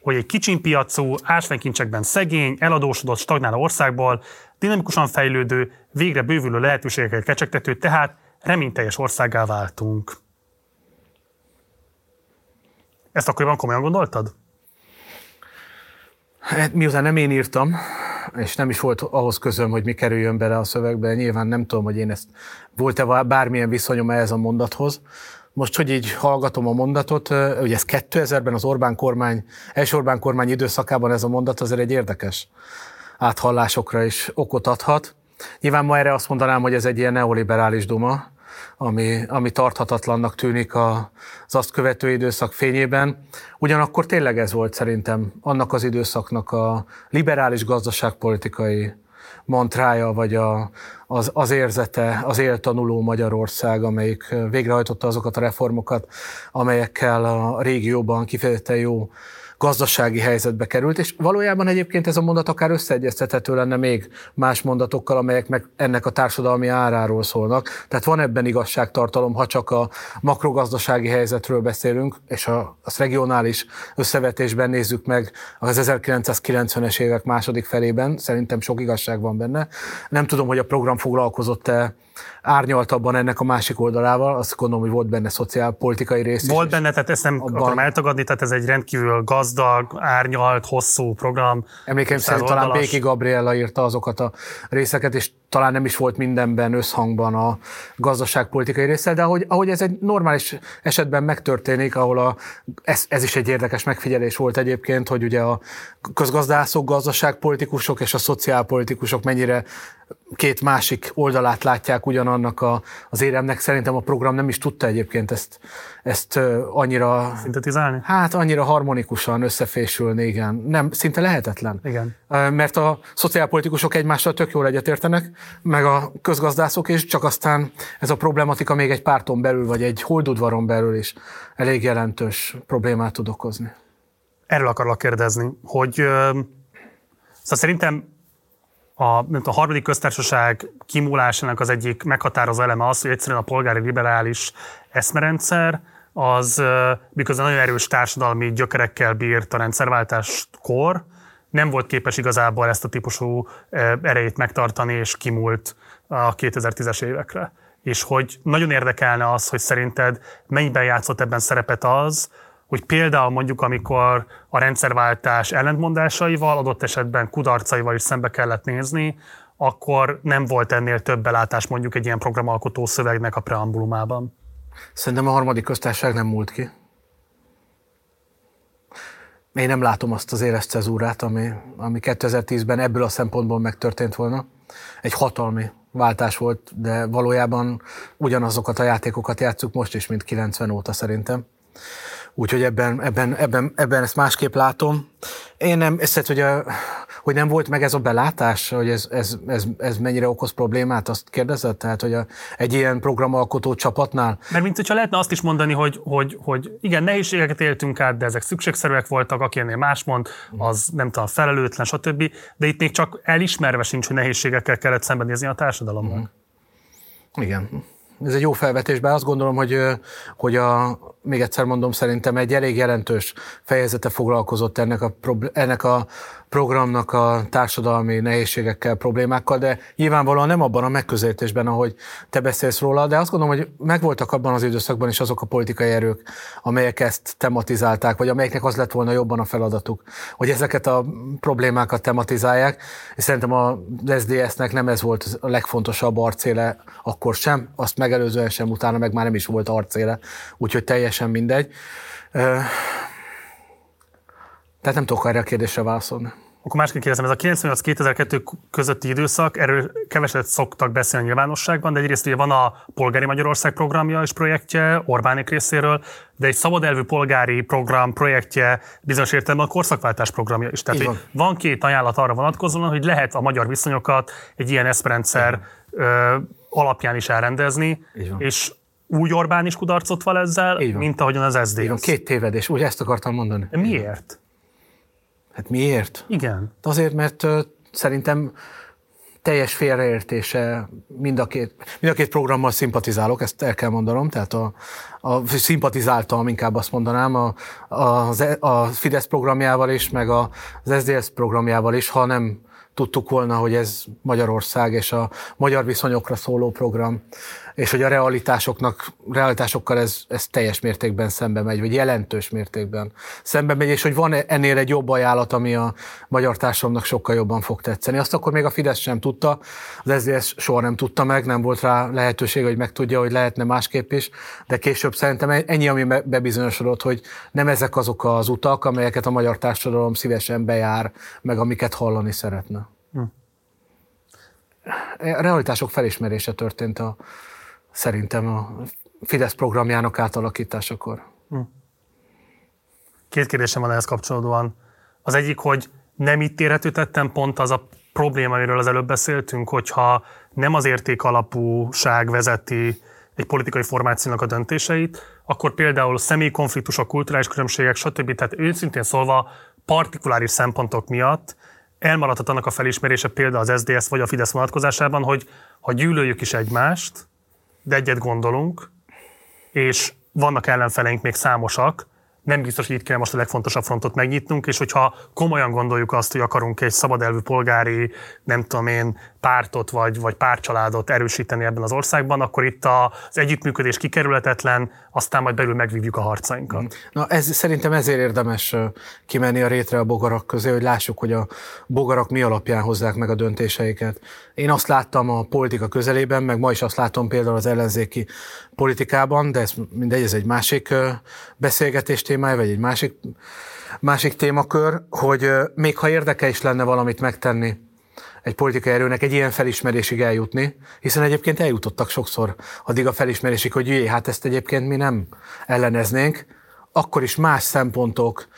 hogy egy kicsin piacú, ásványkincsekben szegény, eladósodott, stagnáló országból dinamikusan fejlődő, végre bővülő lehetőségeket kecsegtető, tehát reményteljes országá váltunk. Ezt akkoriban komolyan gondoltad? Hát, miután nem én írtam, és nem is volt ahhoz közöm, hogy mi kerüljön bele a szövegbe, nyilván nem tudom, hogy én ezt volt-e bármilyen viszonyom ehhez a mondathoz. Most, hogy így hallgatom a mondatot, ugye ez 2000-ben az Orbán kormány, első Orbán kormány időszakában ez a mondat azért egy érdekes áthallásokra is okot adhat. Nyilván ma erre azt mondanám, hogy ez egy ilyen neoliberális duma, ami, ami tarthatatlannak tűnik az azt követő időszak fényében. Ugyanakkor tényleg ez volt szerintem annak az időszaknak a liberális gazdaságpolitikai mantrája, vagy a, az, az érzete, az éltanuló Magyarország, amelyik végrehajtotta azokat a reformokat, amelyekkel a régióban kifejezetten jó gazdasági helyzetbe került, és valójában egyébként ez a mondat akár összeegyeztethető lenne még más mondatokkal, amelyek meg ennek a társadalmi áráról szólnak. Tehát van ebben igazságtartalom, ha csak a makrogazdasági helyzetről beszélünk, és a, az regionális összevetésben nézzük meg az 1990-es évek második felében, szerintem sok igazság van benne. Nem tudom, hogy a program foglalkozott-e árnyaltabban ennek a másik oldalával, azt gondolom, hogy volt benne szociálpolitikai rész Volt benne, tehát ezt nem abban... akarom eltagadni, tehát ez egy rendkívül gazdag, árnyalt, hosszú program. Emlékeim szerint talán Béki Gabriella írta azokat a részeket, és talán nem is volt mindenben összhangban a gazdaságpolitikai része, de ahogy, ahogy ez egy normális esetben megtörténik, ahol a, ez, ez is egy érdekes megfigyelés volt egyébként, hogy ugye a közgazdászok, gazdaságpolitikusok és a szociálpolitikusok mennyire két másik oldalát látják ugyanannak a, az éremnek. Szerintem a program nem is tudta egyébként ezt, ezt annyira... Szintetizálni? Hát annyira harmonikusan összefésülni, igen. Nem, szinte lehetetlen. Igen. Mert a szociálpolitikusok egymással tök jól egyetértenek, meg a közgazdászok is, csak aztán ez a problematika még egy párton belül, vagy egy holdudvaron belül is elég jelentős problémát tud okozni. Erről akarok kérdezni, hogy szóval szerintem a, a harmadik köztársaság kimúlásának az egyik meghatározó eleme az, hogy egyszerűen a polgári liberális eszmerendszer, az miközben nagyon erős társadalmi gyökerekkel bírt a rendszerváltáskor, nem volt képes igazából ezt a típusú erejét megtartani, és kimúlt a 2010-es évekre. És hogy nagyon érdekelne az, hogy szerinted mennyiben játszott ebben szerepet az, hogy például mondjuk, amikor a rendszerváltás ellentmondásaival, adott esetben kudarcaival is szembe kellett nézni, akkor nem volt ennél több belátás mondjuk egy ilyen programalkotó szövegnek a preambulumában. Szerintem a harmadik köztársaság nem múlt ki. Én nem látom azt az éles cezúrát, ami, ami 2010-ben ebből a szempontból megtörtént volna. Egy hatalmi váltás volt, de valójában ugyanazokat a játékokat játszuk most is, mint 90 óta szerintem. Úgyhogy ebben, ebben, ebben, ebben ezt másképp látom. Én nem, ezt hogy, a, hogy nem volt meg ez a belátás, hogy ez, ez, ez, ez mennyire okoz problémát, azt kérdezed? Tehát, hogy a, egy ilyen programalkotó csapatnál? Mert mint hogyha lehetne azt is mondani, hogy, hogy, hogy igen, nehézségeket éltünk át, de ezek szükségszerűek voltak, aki ennél más mond, az nem tudom, felelőtlen, stb. De itt még csak elismerve sincs, hogy nehézségekkel kellett szembenézni a társadalomnak. Igen. Ez egy jó felvetés, bár azt gondolom, hogy, hogy a, még egyszer mondom, szerintem egy elég jelentős fejezete foglalkozott ennek a, ennek a programnak a társadalmi nehézségekkel, problémákkal, de nyilvánvalóan nem abban a megközelítésben, ahogy te beszélsz róla, de azt gondolom, hogy megvoltak abban az időszakban is azok a politikai erők, amelyek ezt tematizálták, vagy amelyeknek az lett volna jobban a feladatuk, hogy ezeket a problémákat tematizálják, és szerintem a SZDSZ-nek nem ez volt a legfontosabb arcéle akkor sem, azt megelőzően sem, utána meg már nem is volt arcéle, úgyhogy teljesen mindegy. Tehát nem tudok erre a kérdésre válaszolni. Akkor másként kérdezem, ez a 98-2002 közötti időszak, erről keveset szoktak beszélni a nyilvánosságban, de egyrészt ugye van a Polgári Magyarország programja és projektje Orbánik részéről, de egy szabad elvű polgári program projektje bizonyos értelemben a korszakváltás programja is. Tehát van. van két ajánlat arra vonatkozóan, hogy lehet a magyar viszonyokat egy ilyen eszperendszer alapján is elrendezni, és úgy Orbán is kudarcot val ezzel, mint ahogyan az SZDSZ. Így van, két tévedés, úgy ezt akartam mondani. Miért? Hát miért? Igen. Azért, mert szerintem teljes félreértése mind a két, mind a két programmal szimpatizálok, ezt el kell mondanom, tehát a, a szimpatizáltam, inkább azt mondanám, a, a, a Fidesz programjával is, meg a, az SZDSZ programjával is, ha nem tudtuk volna, hogy ez Magyarország és a magyar viszonyokra szóló program, és hogy a realitásoknak, realitásokkal ez, ez teljes mértékben szembe megy, vagy jelentős mértékben szembe megy, és hogy van ennél egy jobb ajánlat, ami a magyar társadalomnak sokkal jobban fog tetszeni. Azt akkor még a Fidesz sem tudta, az SZDSZ soha nem tudta meg, nem volt rá lehetőség, hogy megtudja, hogy lehetne másképp is, de később szerintem ennyi, ami bebizonyosodott, hogy nem ezek azok az utak, amelyeket a magyar társadalom szívesen bejár, meg amiket hallani szeretne. Hm. A realitások felismerése történt a, szerintem a Fidesz programjának átalakításakor. Hm. Két kérdésem van ehhez kapcsolódóan. Az egyik, hogy nem itt érhető tettem pont az a probléma, amiről az előbb beszéltünk, hogyha nem az érték alapúság vezeti egy politikai formációnak a döntéseit, akkor például személykonfliktusok, kulturális különbségek, stb. Tehát őszintén szólva partikuláris szempontok miatt elmaradhat annak a felismerése például az SDS vagy a Fidesz vonatkozásában, hogy ha gyűlöljük is egymást, de egyet gondolunk, és vannak ellenfeleink még számosak, nem biztos, hogy itt kell most a legfontosabb frontot megnyitnunk, és hogyha komolyan gondoljuk azt, hogy akarunk egy szabadelvű polgári, nem tudom én, pártot vagy, vagy párcsaládot erősíteni ebben az országban, akkor itt az együttműködés kikerülhetetlen, aztán majd belül megvívjuk a harcainkat. Na ez, szerintem ezért érdemes kimenni a rétre a bogarak közé, hogy lássuk, hogy a bogarak mi alapján hozzák meg a döntéseiket. Én azt láttam a politika közelében, meg ma is azt látom például az ellenzéki politikában, de ez mindegy, ez egy másik beszélgetés témája, vagy egy másik, másik témakör, hogy még ha érdeke is lenne valamit megtenni, egy politikai erőnek egy ilyen felismerésig eljutni, hiszen egyébként eljutottak sokszor addig a felismerésig, hogy jé, hát ezt egyébként mi nem elleneznénk, akkor is más szempontok,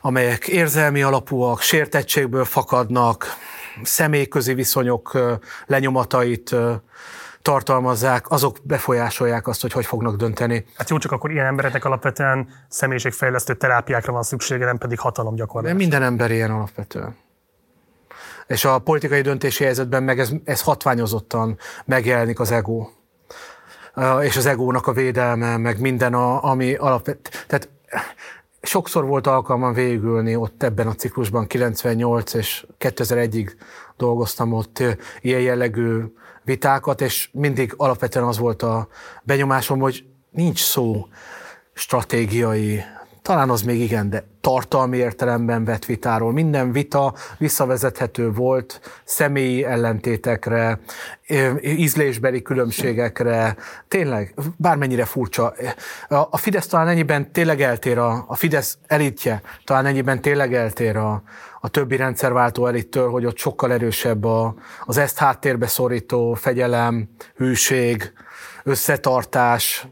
amelyek érzelmi alapúak, sértettségből fakadnak, személyközi viszonyok lenyomatait tartalmazzák, azok befolyásolják azt, hogy hogy fognak dönteni. Hát jó, csak akkor ilyen embereknek alapvetően személyiségfejlesztő terápiákra van szüksége, nem pedig hatalomgyakorlás. De minden ember ilyen alapvetően. És a politikai döntési helyzetben meg ez, ez hatványozottan megjelenik az ego. És az egónak a védelme, meg minden, a, ami alapvet... Tehát sokszor volt alkalmam végülni ott ebben a ciklusban, 98 és 2001-ig dolgoztam ott ilyen jellegű vitákat, és mindig alapvetően az volt a benyomásom, hogy nincs szó stratégiai talán az még igen, de tartalmi értelemben vett vitáról. Minden vita visszavezethető volt személyi ellentétekre, ízlésbeli különbségekre, tényleg bármennyire furcsa. A Fidesz talán ennyiben tényleg eltér, a, a Fidesz elitje talán ennyiben tényleg eltér a, a többi rendszerváltó elittől, hogy ott sokkal erősebb a, az ezt háttérbe szorító fegyelem, hűség, összetartás,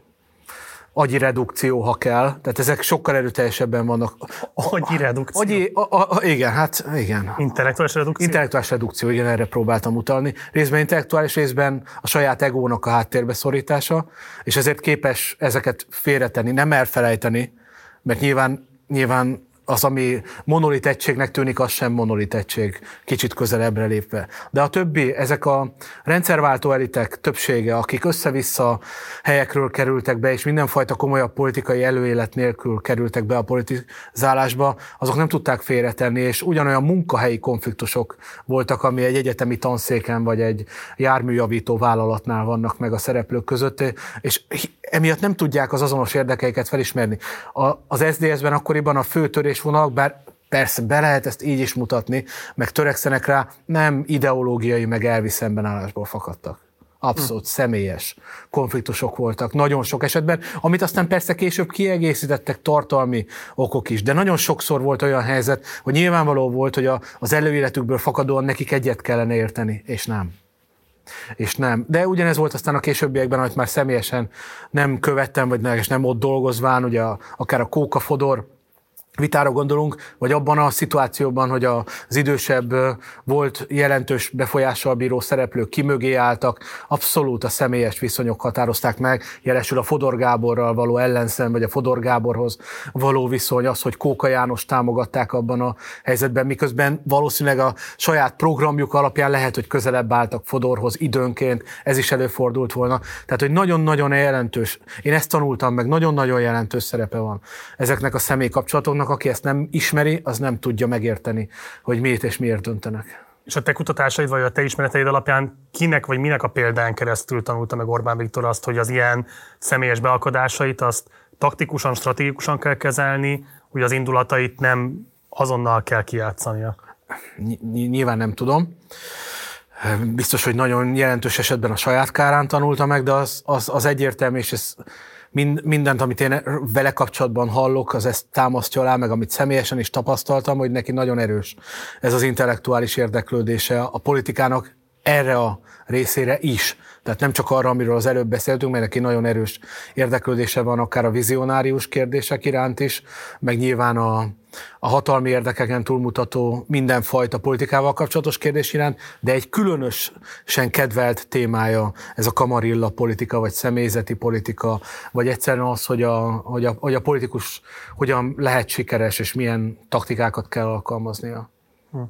agyi redukció, ha kell. Tehát ezek sokkal erőteljesebben vannak. Agyi redukció? Agyi, a, a, a, igen, hát igen. Intellektuális redukció? Intellektuális redukció, igen, erre próbáltam utalni. Részben intellektuális, részben a saját egónak a háttérbe szorítása, és ezért képes ezeket félretenni, nem elfelejteni, mert nyilván, nyilván az, ami monolit egységnek tűnik, az sem monolit egység, kicsit közelebbre lépve. De a többi, ezek a rendszerváltó elitek többsége, akik össze-vissza helyekről kerültek be, és mindenfajta komolyabb politikai előélet nélkül kerültek be a politizálásba, azok nem tudták félretenni, és ugyanolyan munkahelyi konfliktusok voltak, ami egy egyetemi tanszéken vagy egy járműjavító vállalatnál vannak meg a szereplők között, és emiatt nem tudják az azonos érdekeiket felismerni. A, az SDS-ben akkoriban a fő törésvonalak, bár persze be lehet ezt így is mutatni, meg törekszenek rá, nem ideológiai, meg elvi szembenállásból fakadtak. Abszolút hm. személyes konfliktusok voltak, nagyon sok esetben, amit aztán persze később kiegészítettek tartalmi okok is, de nagyon sokszor volt olyan helyzet, hogy nyilvánvaló volt, hogy a, az előéletükből fakadóan nekik egyet kellene érteni, és nem és nem. De ugyanez volt aztán a későbbiekben, amit már személyesen nem követtem, vagy nem ott dolgozván, ugye akár a Kóka Fodor, vitára gondolunk, vagy abban a szituációban, hogy az idősebb volt jelentős befolyással bíró szereplők kimögé álltak, abszolút a személyes viszonyok határozták meg, jelesül a Fodor Gáborral való ellenszem, vagy a Fodor Gáborhoz való viszony, az, hogy Kóka János támogatták abban a helyzetben, miközben valószínűleg a saját programjuk alapján lehet, hogy közelebb álltak Fodorhoz időnként, ez is előfordult volna. Tehát, hogy nagyon-nagyon jelentős, én ezt tanultam meg, nagyon-nagyon jelentős szerepe van ezeknek a személykapcsolatoknak, annak, aki ezt nem ismeri, az nem tudja megérteni, hogy miért és miért döntenek. És a te kutatásaid vagy a te ismereteid alapján kinek vagy minek a példán keresztül tanulta meg Orbán Viktor azt, hogy az ilyen személyes beakadásait azt taktikusan, stratégikusan kell kezelni, hogy az indulatait nem azonnal kell kijátszania? Nyilván nem tudom. Biztos, hogy nagyon jelentős esetben a saját kárán tanulta meg, de az, az, az egyértelmű, és ez mind, mindent, amit én vele kapcsolatban hallok, az ezt támasztja alá, meg amit személyesen is tapasztaltam, hogy neki nagyon erős ez az intellektuális érdeklődése a politikának erre a részére is. Tehát nem csak arra, amiről az előbb beszéltünk, mert neki nagyon erős érdeklődése van akár a vizionárius kérdések iránt is, meg nyilván a, a hatalmi érdekeken túlmutató mindenfajta politikával kapcsolatos kérdés iránt, de egy különösen kedvelt témája ez a kamarilla politika, vagy személyzeti politika, vagy egyszerűen az, hogy a, hogy a, hogy a politikus hogyan lehet sikeres, és milyen taktikákat kell alkalmaznia. Hm.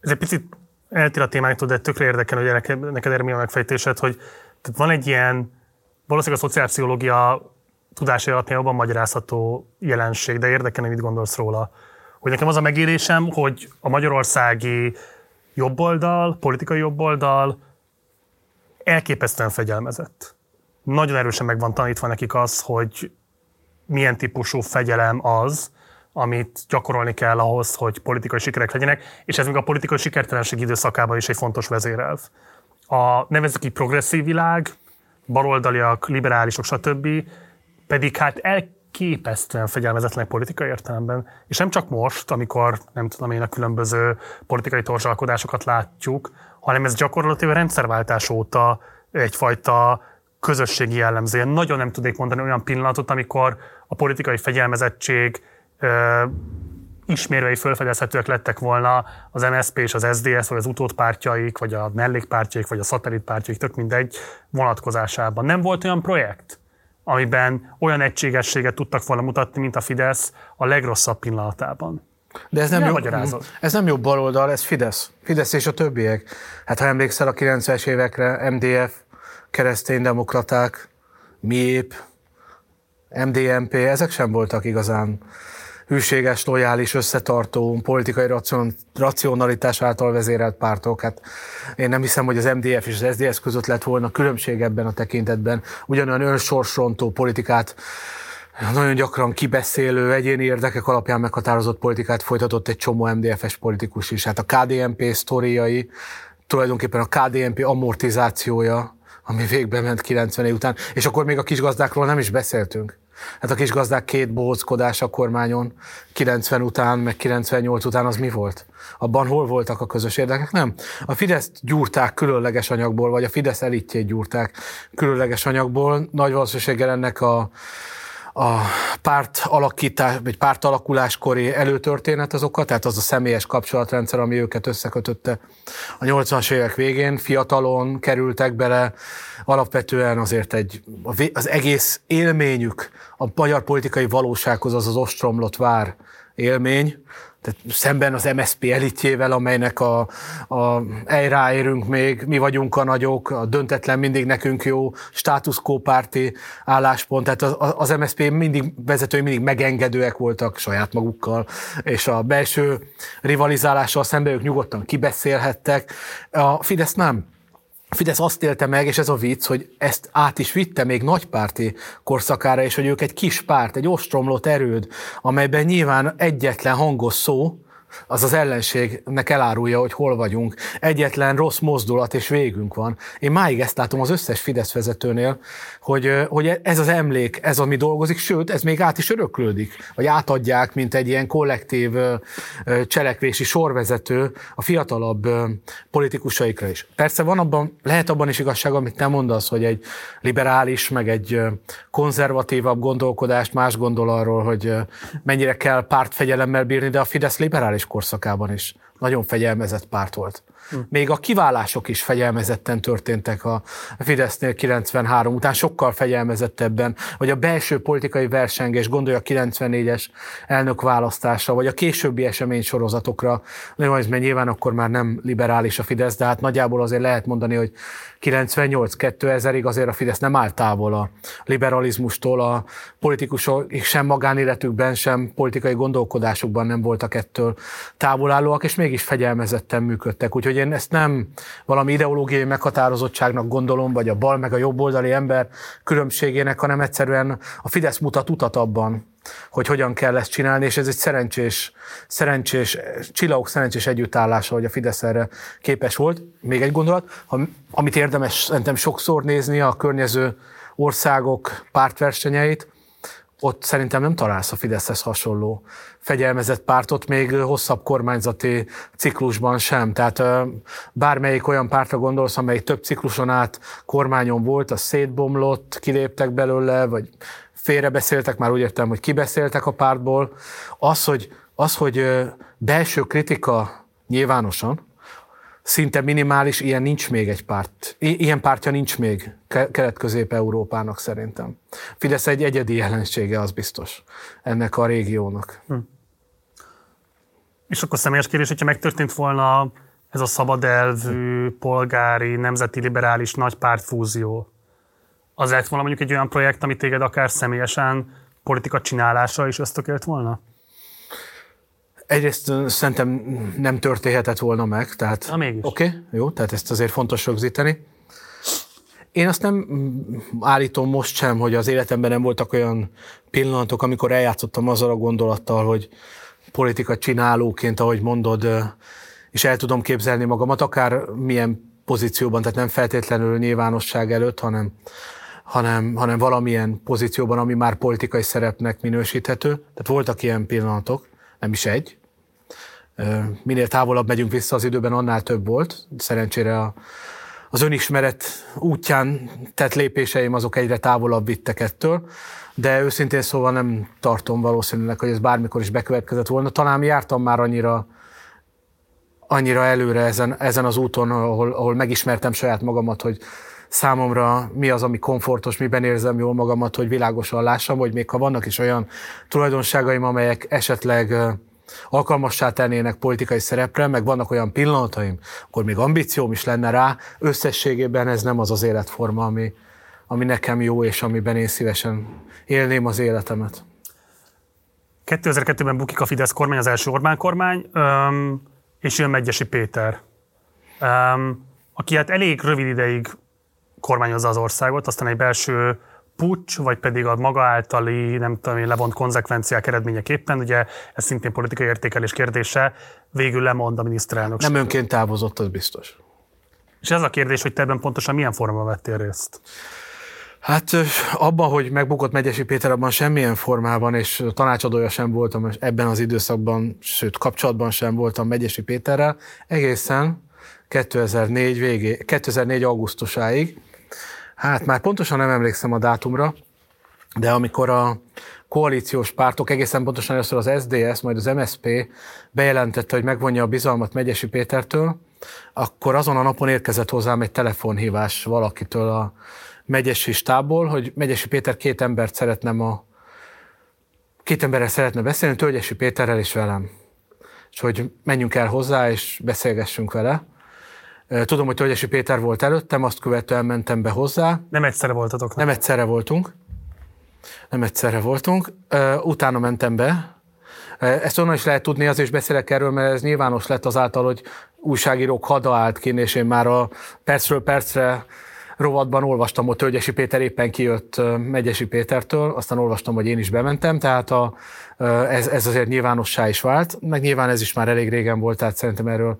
Ez egy picit eltér a témáktól, de tökre érdekel, hogy neked, erre mi a megfejtésed, hogy tehát van egy ilyen, valószínűleg a szociálpszichológia tudásai alapján jobban magyarázható jelenség, de érdekelne, mit gondolsz róla. Hogy nekem az a megélésem, hogy a magyarországi jobboldal, politikai jobboldal elképesztően fegyelmezett. Nagyon erősen meg van tanítva nekik az, hogy milyen típusú fegyelem az, amit gyakorolni kell ahhoz, hogy politikai sikerek legyenek, és ez még a politikai sikertelenség időszakában is egy fontos vezérelv. A nevezzük így progresszív világ, baloldaliak, liberálisok, stb. pedig hát elképesztően fegyelmezetlenek politikai értelemben. És nem csak most, amikor nem tudom én a különböző politikai torzsalkodásokat látjuk, hanem ez gyakorlatilag a rendszerváltás óta egyfajta közösségi jellemző. Nagyon nem tudnék mondani olyan pillanatot, amikor a politikai fegyelmezettség ismérvei fölfedezhetőek lettek volna az MSZP és az SDS, vagy az utódpártjaik, vagy a mellékpártjaik, vagy a szatellitpártjaik, tök mindegy vonatkozásában. Nem volt olyan projekt, amiben olyan egységességet tudtak volna mutatni, mint a Fidesz a legrosszabb pillanatában. De ez nem, nem jó, ez nem jó baloldal, ez Fidesz. Fidesz és a többiek. Hát ha emlékszel a 90-es évekre, MDF, kereszténydemokraták, MIEP, MDMP, ezek sem voltak igazán hűséges, lojális, összetartó, politikai racionalitás által vezérelt pártok. Hát én nem hiszem, hogy az MDF és az SZDSZ között lett volna különbség ebben a tekintetben. Ugyanolyan önsorsrontó politikát nagyon gyakran kibeszélő, egyéni érdekek alapján meghatározott politikát folytatott egy csomó MDF-es politikus is. Hát a KDNP sztoriai, tulajdonképpen a KDNP amortizációja, ami végbe ment 90 után, és akkor még a kisgazdákról nem is beszéltünk. Hát a kis gazdák két bohóckodás a kormányon 90 után, meg 98 után az mi volt? Abban hol voltak a közös érdekek? Nem. A Fidesz gyúrták különleges anyagból, vagy a Fidesz elitjét gyúrták különleges anyagból. Nagy valószínűséggel ennek a, a párt alakítás, vagy párt alakuláskori előtörténet azokat, tehát az a személyes kapcsolatrendszer, ami őket összekötötte. A 80-as évek végén, fiatalon kerültek bele, alapvetően azért egy, az egész élményük a magyar politikai valósághoz az az ostromlott vár élmény, tehát szemben az MSP elitjével, amelynek a, a ráérünk még, mi vagyunk a nagyok, a döntetlen mindig nekünk jó, status quo párti álláspont, tehát az, az MSP mindig, vezetői mindig megengedőek voltak saját magukkal, és a belső rivalizálással szemben ők nyugodtan kibeszélhettek. A Fidesz nem. Fidesz azt élte meg, és ez a vicc, hogy ezt át is vitte még nagypárti korszakára, és hogy ők egy kis párt, egy ostromlott erőd, amelyben nyilván egyetlen hangos szó, az az ellenségnek elárulja, hogy hol vagyunk. Egyetlen rossz mozdulat és végünk van. Én máig ezt látom az összes Fidesz vezetőnél, hogy, hogy ez az emlék, ez ami dolgozik, sőt, ez még át is öröklődik, vagy átadják, mint egy ilyen kollektív cselekvési sorvezető a fiatalabb politikusaikra is. Persze van abban, lehet abban is igazság, amit te mondasz, hogy egy liberális, meg egy konzervatívabb gondolkodást más gondol arról, hogy mennyire kell pártfegyelemmel bírni, de a Fidesz liberális korszakában is nagyon fegyelmezett párt volt. Még a kiválások is fegyelmezetten történtek a Fidesznél 93 után, sokkal fegyelmezettebben, vagy a belső politikai versengés, gondolja a 94-es elnökválasztásra, vagy a későbbi esemény sorozatokra, mert nyilván akkor már nem liberális a Fidesz, de hát nagyjából azért lehet mondani, hogy 98-2000-ig azért a Fidesz nem állt távol a liberalizmustól, a politikusok sem magánéletükben, sem politikai gondolkodásukban nem voltak ettől távolállóak, és mégis fegyelmezetten működtek. Úgyhogy én ezt nem valami ideológiai meghatározottságnak gondolom, vagy a bal meg a jobb oldali ember különbségének, hanem egyszerűen a Fidesz mutat utat abban, hogy hogyan kell ezt csinálni, és ez egy szerencsés, szerencsés, csillagok szerencsés együttállása, hogy a Fidesz erre képes volt. Még egy gondolat, amit érdemes szerintem sokszor nézni a környező országok pártversenyeit, ott szerintem nem találsz a Fideszhez hasonló fegyelmezett pártot, még hosszabb kormányzati ciklusban sem. Tehát bármelyik olyan pártra gondolsz, amely több cikluson át kormányon volt, az szétbomlott, kiléptek belőle, vagy félrebeszéltek, már úgy értem, hogy kibeszéltek a pártból. Az, hogy, az, hogy belső kritika nyilvánosan, szinte minimális, ilyen nincs még egy párt. Ilyen pártja nincs még Kelet-Közép-Európának szerintem. Fidesz egy egyedi jelensége, az biztos, ennek a régiónak. Hm. És akkor személyes kérdés, hogyha megtörtént volna ez a szabad elvű, polgári, nemzeti liberális nagy pártfúzió, az lett volna mondjuk egy olyan projekt, ami téged akár személyesen politika csinálásra is ösztökélt volna? Egyrészt szerintem nem történhetett volna meg, tehát oké, okay, jó, tehát ezt azért fontos rögzíteni. Én azt nem állítom most sem, hogy az életemben nem voltak olyan pillanatok, amikor eljátszottam azzal a gondolattal, hogy politika csinálóként, ahogy mondod, és el tudom képzelni magamat, akár milyen pozícióban, tehát nem feltétlenül nyilvánosság előtt, hanem, hanem, hanem valamilyen pozícióban, ami már politikai szerepnek minősíthető. Tehát voltak ilyen pillanatok, nem is egy. Minél távolabb megyünk vissza az időben, annál több volt. Szerencsére a, az önismeret útján tett lépéseim azok egyre távolabb vittek ettől, de őszintén szóval nem tartom valószínűleg, hogy ez bármikor is bekövetkezett volna. Talán jártam már annyira, annyira előre ezen, ezen az úton, ahol, ahol megismertem saját magamat, hogy számomra mi az, ami komfortos, miben érzem jól magamat, hogy világosan lássam, hogy még ha vannak is olyan tulajdonságaim, amelyek esetleg alkalmassá tennének politikai szerepre, meg vannak olyan pillanataim, akkor még ambícióm is lenne rá, összességében ez nem az az életforma, ami, ami nekem jó, és amiben én szívesen élném az életemet. 2002-ben bukik a Fidesz kormány, az első Orbán kormány, és jön Megyesi Péter, aki hát elég rövid ideig kormányozza az országot, aztán egy belső pucs, vagy pedig a maga általi, nem tudom levont konzekvenciák eredményeképpen, ugye ez szintén politikai értékelés kérdése, végül lemond a miniszterelnök. Nem önként távozott, az biztos. És ez a kérdés, hogy te ebben pontosan milyen formában vettél részt? Hát abban, hogy megbukott Megyesi Péter, abban semmilyen formában, és tanácsadója sem voltam ebben az időszakban, sőt kapcsolatban sem voltam Megyesi Péterrel, egészen 2004 végé, 2004 augusztusáig, hát már pontosan nem emlékszem a dátumra, de amikor a koalíciós pártok, egészen pontosan először az SDS, majd az MSP bejelentette, hogy megvonja a bizalmat Megyesi Pétertől, akkor azon a napon érkezett hozzám egy telefonhívás valakitől a Megyesi stából, hogy Megyesi Péter két embert szeretne ma két emberrel szeretne beszélni, Tölgyesi Péterrel és velem. És hogy menjünk el hozzá, és beszélgessünk vele. Tudom, hogy Tölgyesi Péter volt előttem, azt követően mentem be hozzá. Nem egyszerre voltatok? Nem, nem egyszerre voltunk. Nem egyszerre voltunk. Utána mentem be. Ezt onnan is lehet tudni, azért is beszélek erről, mert ez nyilvános lett azáltal, hogy újságírók hada állt ki, és én már a percről percre rovatban olvastam, hogy Tölgyesi Péter éppen kijött Megyesi Pétertől, aztán olvastam, hogy én is bementem, tehát a, ez, ez azért nyilvánossá is vált, meg nyilván ez is már elég régen volt, tehát szerintem erről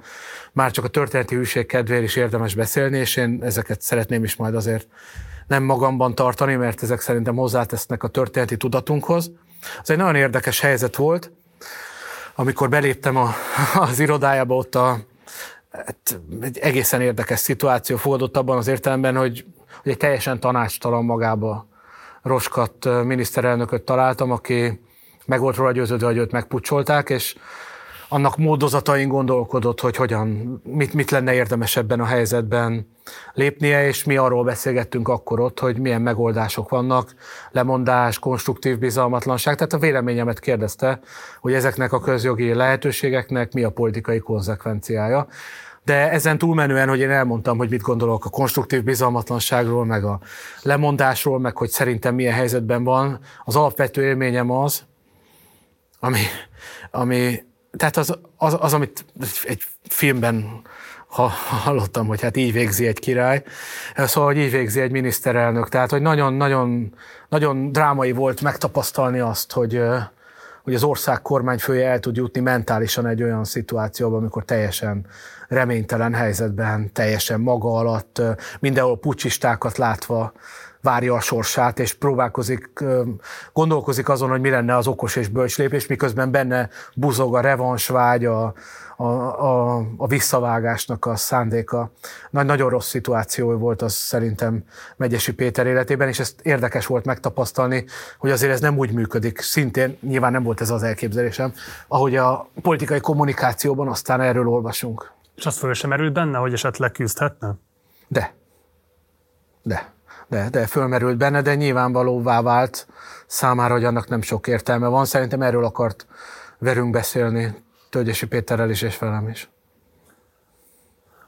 már csak a történeti hűség kedvéért is érdemes beszélni, és én ezeket szeretném is majd azért nem magamban tartani, mert ezek szerintem hozzátesznek a történeti tudatunkhoz. Ez egy nagyon érdekes helyzet volt, amikor beléptem a, az irodájába, ott a, hát egy egészen érdekes szituáció fogadott abban az értelemben, hogy, hogy egy teljesen tanácstalan magába roskat miniszterelnököt találtam, aki meg volt róla győződve, hogy őt megpucsolták, és annak módozatain gondolkodott, hogy hogyan, mit, mit lenne érdemes ebben a helyzetben lépnie, és mi arról beszélgettünk akkor ott, hogy milyen megoldások vannak, lemondás, konstruktív bizalmatlanság, tehát a véleményemet kérdezte, hogy ezeknek a közjogi lehetőségeknek mi a politikai konzekvenciája. De ezen túlmenően, hogy én elmondtam, hogy mit gondolok a konstruktív bizalmatlanságról, meg a lemondásról, meg hogy szerintem milyen helyzetben van, az alapvető élményem az, ami, ami tehát az, az, az, amit egy filmben ha, hallottam, hogy hát így végzi egy király, szóval, hogy így végzi egy miniszterelnök. Tehát, hogy nagyon-nagyon nagyon drámai volt megtapasztalni azt, hogy, hogy az ország kormányfője el tud jutni mentálisan egy olyan szituációba, amikor teljesen reménytelen helyzetben, teljesen maga alatt, mindenhol pucsistákat látva várja a sorsát, és próbálkozik, gondolkozik azon, hogy mi lenne az okos és bölcs lépés, miközben benne buzog a revansvágy, a, a, a, a visszavágásnak a szándéka. Nagy, nagyon rossz szituáció volt az szerintem Megyesi Péter életében, és ezt érdekes volt megtapasztalni, hogy azért ez nem úgy működik, szintén nyilván nem volt ez az elképzelésem, ahogy a politikai kommunikációban aztán erről olvasunk. És azt föl sem merült benne, hogy esetleg küzdhetne? De. De de, de fölmerült benne, de nyilvánvalóvá vált számára, hogy annak nem sok értelme van. Szerintem erről akart verünk beszélni Tölgyesi Péterrel is és velem is.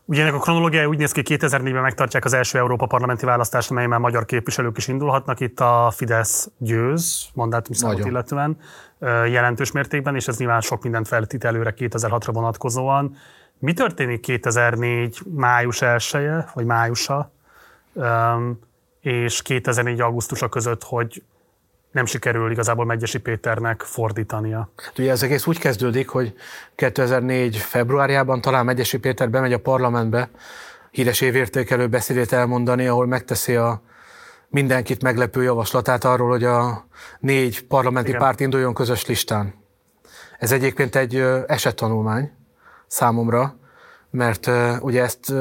Ugye ennek a kronológiája úgy néz ki, 2004-ben megtartják az első Európa parlamenti választást, amely már magyar képviselők is indulhatnak. Itt a Fidesz győz, számot illetően jelentős mértékben, és ez nyilván sok mindent feltít előre 2006-ra vonatkozóan. Mi történik 2004 május 1 vagy májusa? és 2004. augusztusa között, hogy nem sikerül igazából Megyesi Péternek fordítania. Hát ugye ez egész úgy kezdődik, hogy 2004. februárjában talán Megyesi Péter bemegy a parlamentbe híres évértékelő beszédét elmondani, ahol megteszi a mindenkit meglepő javaslatát arról, hogy a négy parlamenti Igen. párt induljon közös listán. Ez egyébként egy esettanulmány számomra, mert ugye ezt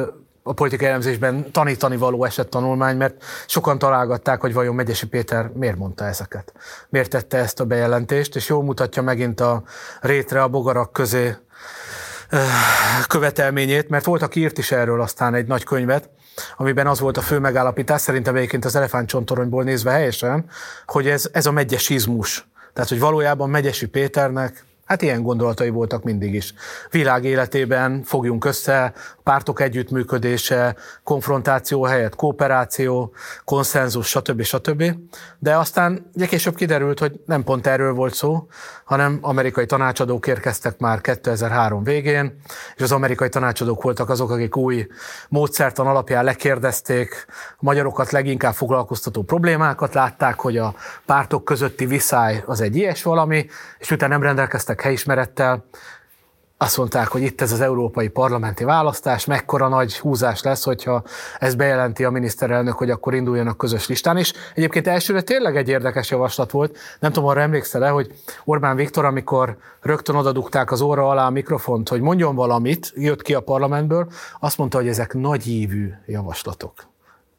a politikai elemzésben tanítani való esettanulmány, mert sokan találgatták, hogy vajon Megyesi Péter miért mondta ezeket. Miért tette ezt a bejelentést, és jól mutatja megint a rétre a bogarak közé követelményét, mert volt, aki írt is erről aztán egy nagy könyvet, amiben az volt a fő megállapítás, szerintem egyébként az elefántcsontoronyból nézve helyesen, hogy ez, ez a megyesizmus. Tehát, hogy valójában Megyesi Péternek Hát ilyen gondolatai voltak mindig is. Világ életében fogjunk össze, pártok együttműködése, konfrontáció helyett kooperáció, konszenzus, stb. stb. De aztán ugye később kiderült, hogy nem pont erről volt szó, hanem amerikai tanácsadók érkeztek már 2003 végén, és az amerikai tanácsadók voltak azok, akik új módszertan alapján lekérdezték a magyarokat leginkább foglalkoztató problémákat, látták, hogy a pártok közötti viszály az egy ilyes valami, és utána nem rendelkeztek helyismerettel, azt mondták, hogy itt ez az európai parlamenti választás, mekkora nagy húzás lesz, hogyha ez bejelenti a miniszterelnök, hogy akkor induljanak közös listán is. Egyébként elsőre tényleg egy érdekes javaslat volt. Nem tudom, arra emlékszel-e, hogy Orbán Viktor, amikor rögtön odadugták az óra alá a mikrofont, hogy mondjon valamit, jött ki a parlamentből, azt mondta, hogy ezek nagyívű javaslatok.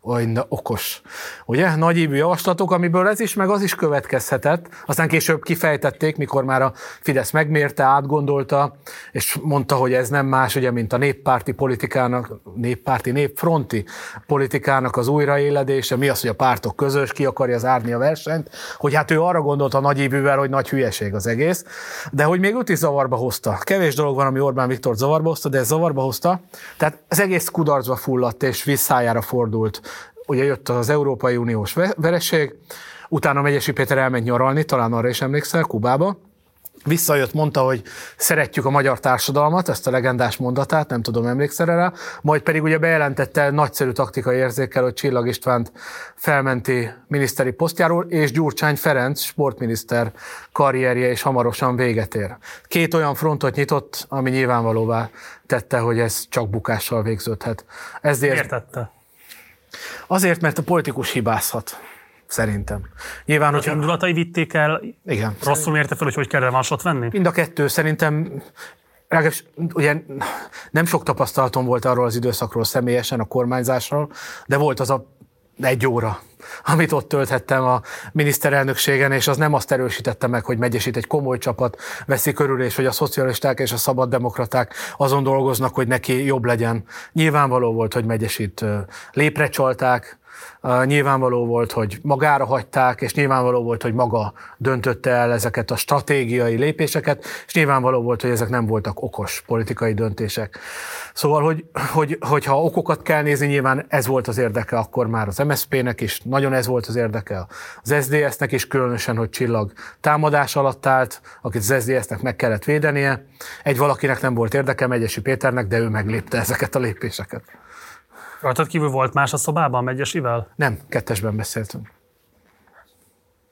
Olyan okos. Ugye? Nagyívű javaslatok, amiből ez is, meg az is következhetett. Aztán később kifejtették, mikor már a Fidesz megmérte, átgondolta, és mondta, hogy ez nem más, ugye, mint a néppárti politikának, néppárti, népfronti politikának az újraéledése. Mi az, hogy a pártok közös, ki akarja zárni a versenyt, hogy hát ő arra gondolt a nagyívűvel, hogy nagy hülyeség az egész, de hogy még őt is zavarba hozta. Kevés dolog van, ami Orbán Viktor zavarba hozta, de ez zavarba hozta. Tehát az egész kudarcba fulladt és visszájára fordult ugye jött az Európai Uniós vereség, utána Megyesi Péter elment nyaralni, talán arra is emlékszel, Kubába, Visszajött, mondta, hogy szeretjük a magyar társadalmat, ezt a legendás mondatát, nem tudom, emlékszel rá, majd pedig ugye bejelentette nagyszerű taktikai érzékkel, hogy Csillag Istvánt felmenti miniszteri posztjáról, és Gyurcsány Ferenc sportminiszter karrierje is hamarosan véget ér. Két olyan frontot nyitott, ami nyilvánvalóvá tette, hogy ez csak bukással végződhet. Ezért... Miért tette? Azért, mert a politikus hibázhat. Szerintem. Nyilván, hogy indulatai vitték el, igen, rosszul mérte fel, hogy hogy kell revansot venni? Mind a kettő. Szerintem Rágás, ugye nem sok tapasztalatom volt arról az időszakról személyesen, a kormányzásról, de volt az a egy óra, amit ott tölthettem a miniszterelnökségen, és az nem azt erősítette meg, hogy Megyesít egy komoly csapat veszi körül, és hogy a szocialisták és a szabaddemokraták azon dolgoznak, hogy neki jobb legyen. Nyilvánvaló volt, hogy Megyesít lépre csalták, Nyilvánvaló volt, hogy magára hagyták, és nyilvánvaló volt, hogy maga döntötte el ezeket a stratégiai lépéseket, és nyilvánvaló volt, hogy ezek nem voltak okos politikai döntések. Szóval, hogy, hogy, hogyha okokat kell nézni, nyilván ez volt az érdeke akkor már az MSZP-nek is, nagyon ez volt az érdeke az SDS-nek is, különösen, hogy Csillag támadás alatt állt, akit az SDS-nek meg kellett védenie. Egy valakinek nem volt érdeke, Megyesi Péternek, de ő meglépte ezeket a lépéseket. Rajtad kívül volt más a szobában Megyesivel? Nem, kettesben beszéltünk.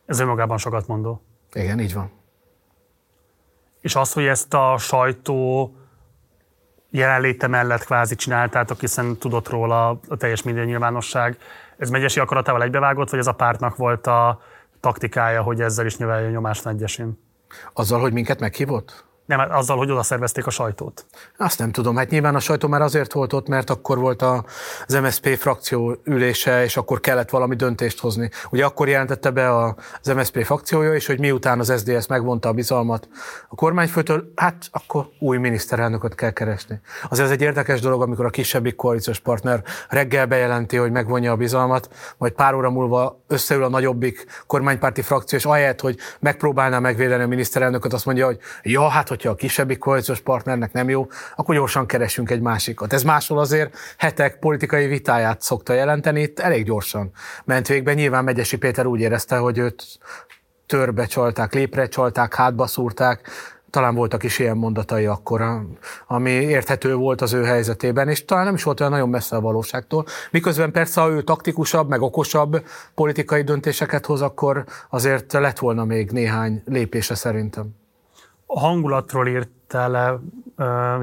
Ez önmagában sokat mondó. Igen, így van. És az, hogy ezt a sajtó jelenléte mellett kvázi csináltátok, hiszen tudott róla a teljes média nyilvánosság, ez Megyesi akaratával egybevágott, vagy ez a pártnak volt a taktikája, hogy ezzel is növelje nyomást Megyesin? Azzal, hogy minket meghívott? Nem, hát azzal, hogy oda szervezték a sajtót. Azt nem tudom. Hát nyilván a sajtó már azért volt ott, mert akkor volt az MSZP frakció ülése, és akkor kellett valami döntést hozni. Ugye akkor jelentette be az MSZP frakciója is, hogy miután az SDS megvonta a bizalmat a kormányfőtől, hát akkor új miniszterelnököt kell keresni. Azért ez egy érdekes dolog, amikor a kisebbik koalíciós partner reggel bejelenti, hogy megvonja a bizalmat, majd pár óra múlva összeül a nagyobbik kormánypárti frakció, és ahelyett, hogy megpróbálná megvédeni a miniszterelnököt, azt mondja, hogy ja, hát hogyha a kisebbik koalíciós partnernek nem jó, akkor gyorsan keresünk egy másikat. Ez máshol azért hetek politikai vitáját szokta jelenteni, itt elég gyorsan ment végbe. Nyilván Megyesi Péter úgy érezte, hogy őt törbe csalták, lépre csalták, hátba szúrták, talán voltak is ilyen mondatai akkor, ami érthető volt az ő helyzetében, és talán nem is volt olyan nagyon messze a valóságtól. Miközben persze, ha ő taktikusabb, meg okosabb politikai döntéseket hoz, akkor azért lett volna még néhány lépése szerintem a hangulatról írtál le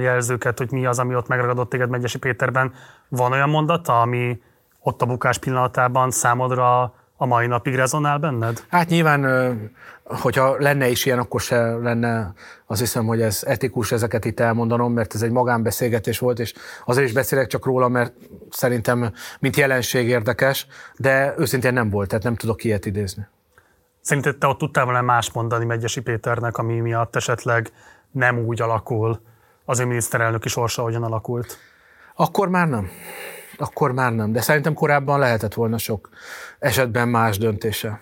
jelzőket, hogy mi az, ami ott megragadott téged Megyesi Péterben. Van olyan mondata, ami ott a bukás pillanatában számodra a mai napig rezonál benned? Hát nyilván, hogyha lenne is ilyen, akkor se lenne, azt hiszem, hogy ez etikus ezeket itt elmondanom, mert ez egy magánbeszélgetés volt, és azért is beszélek csak róla, mert szerintem mint jelenség érdekes, de őszintén nem volt, tehát nem tudok ilyet idézni. Szerinted te ott tudtál volna más mondani Megyesi Péternek, ami miatt esetleg nem úgy alakul az ő miniszterelnöki sorsa, ahogyan alakult? Akkor már nem. Akkor már nem. De szerintem korábban lehetett volna sok esetben más döntése.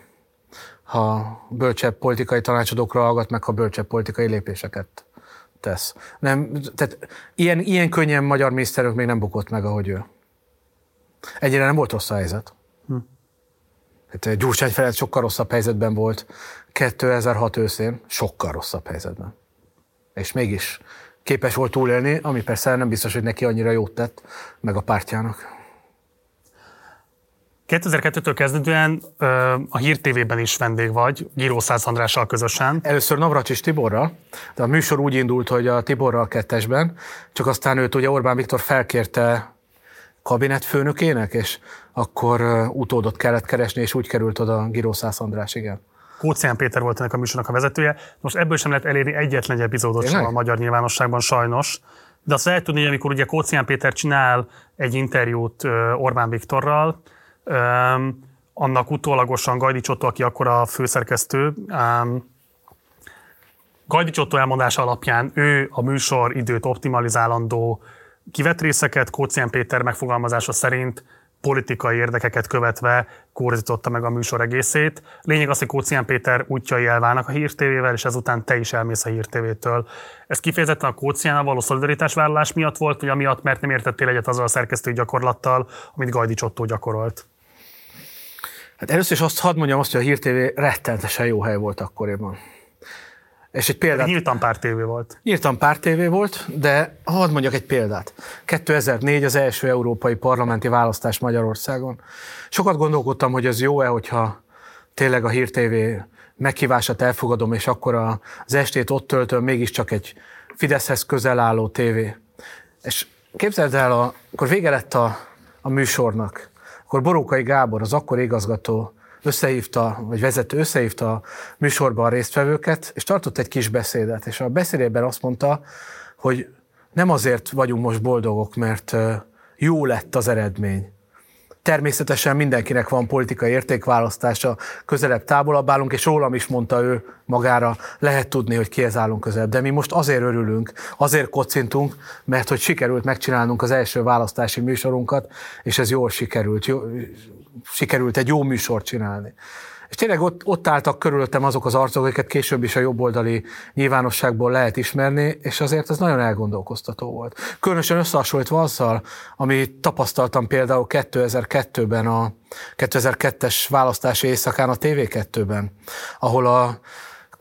Ha bölcsebb politikai tanácsadókra hallgat, meg ha bölcsebb politikai lépéseket tesz. Nem, tehát ilyen, ilyen könnyen magyar miniszterök még nem bukott meg, ahogy ő. Egyre nem volt rossz a helyzet. Hát eh, Gyurcsány Ferenc sokkal rosszabb helyzetben volt 2006 őszén, sokkal rosszabb helyzetben. És mégis képes volt túlélni, ami persze nem biztos, hogy neki annyira jót tett, meg a pártjának. 2002-től kezdődően a Hír TV-ben is vendég vagy, Gíró Szász Andrással közösen. Először Navracsis Tiborra, de a műsor úgy indult, hogy a Tiborral kettesben, csak aztán őt ugye Orbán Viktor felkérte kabinetfőnökének, és akkor utódot kellett keresni, és úgy került oda Girószász András, igen. Kócián Péter volt ennek a műsornak a vezetője. Most ebből sem lehet elérni egyetlen egy epizódot sem a magyar nyilvánosságban sajnos. De azt lehet tudni, hogy amikor ugye Kócián Péter csinál egy interjút Orbán Viktorral, annak utólagosan Gajdi Csotto, aki akkor a főszerkesztő, Gajdi Csotto elmondása alapján ő a műsor időt optimalizálandó kivett részeket, Kócián Péter megfogalmazása szerint politikai érdekeket követve korzította meg a műsor egészét. Lényeg az, hogy Kócián Péter útjai elválnak a hírtévével, és ezután te is elmész a hírtévétől. Ez kifejezetten a Kócián való szolidaritásvállalás miatt volt, vagy amiatt, mert nem értettél egyet azzal a szerkesztői gyakorlattal, amit Gajdi Csottó gyakorolt? Hát először is azt hadd mondjam azt, hogy a hírtévé rettenetesen jó hely volt akkoriban. És egy példát... Nyíltan pár tévé volt. Nyíltan pár tévé volt, de hadd mondjak egy példát. 2004 az első európai parlamenti választás Magyarországon. Sokat gondolkodtam, hogy az jó-e, hogyha tényleg a hírtévé meghívását elfogadom, és akkor az estét ott töltöm, mégiscsak egy Fideszhez közel álló tévé. És képzeld el, a, akkor vége lett a, a műsornak. Akkor Borókai Gábor, az akkor igazgató összehívta, vagy vezető összehívta a műsorban a résztvevőket, és tartott egy kis beszédet, és a beszédében azt mondta, hogy nem azért vagyunk most boldogok, mert jó lett az eredmény, Természetesen mindenkinek van politikai értékválasztása, közelebb, távolabb állunk, és rólam is mondta ő magára, lehet tudni, hogy kihez állunk közelebb. De mi most azért örülünk, azért kocintunk, mert hogy sikerült megcsinálnunk az első választási műsorunkat, és ez jól sikerült, sikerült egy jó műsort csinálni. És tényleg ott, ott álltak körülöttem azok az arcok, akiket később is a jobboldali nyilvánosságból lehet ismerni, és azért ez nagyon elgondolkoztató volt. Különösen összehasonlítva azzal, amit tapasztaltam például 2002-ben, a 2002-es választási éjszakán a TV2-ben, ahol a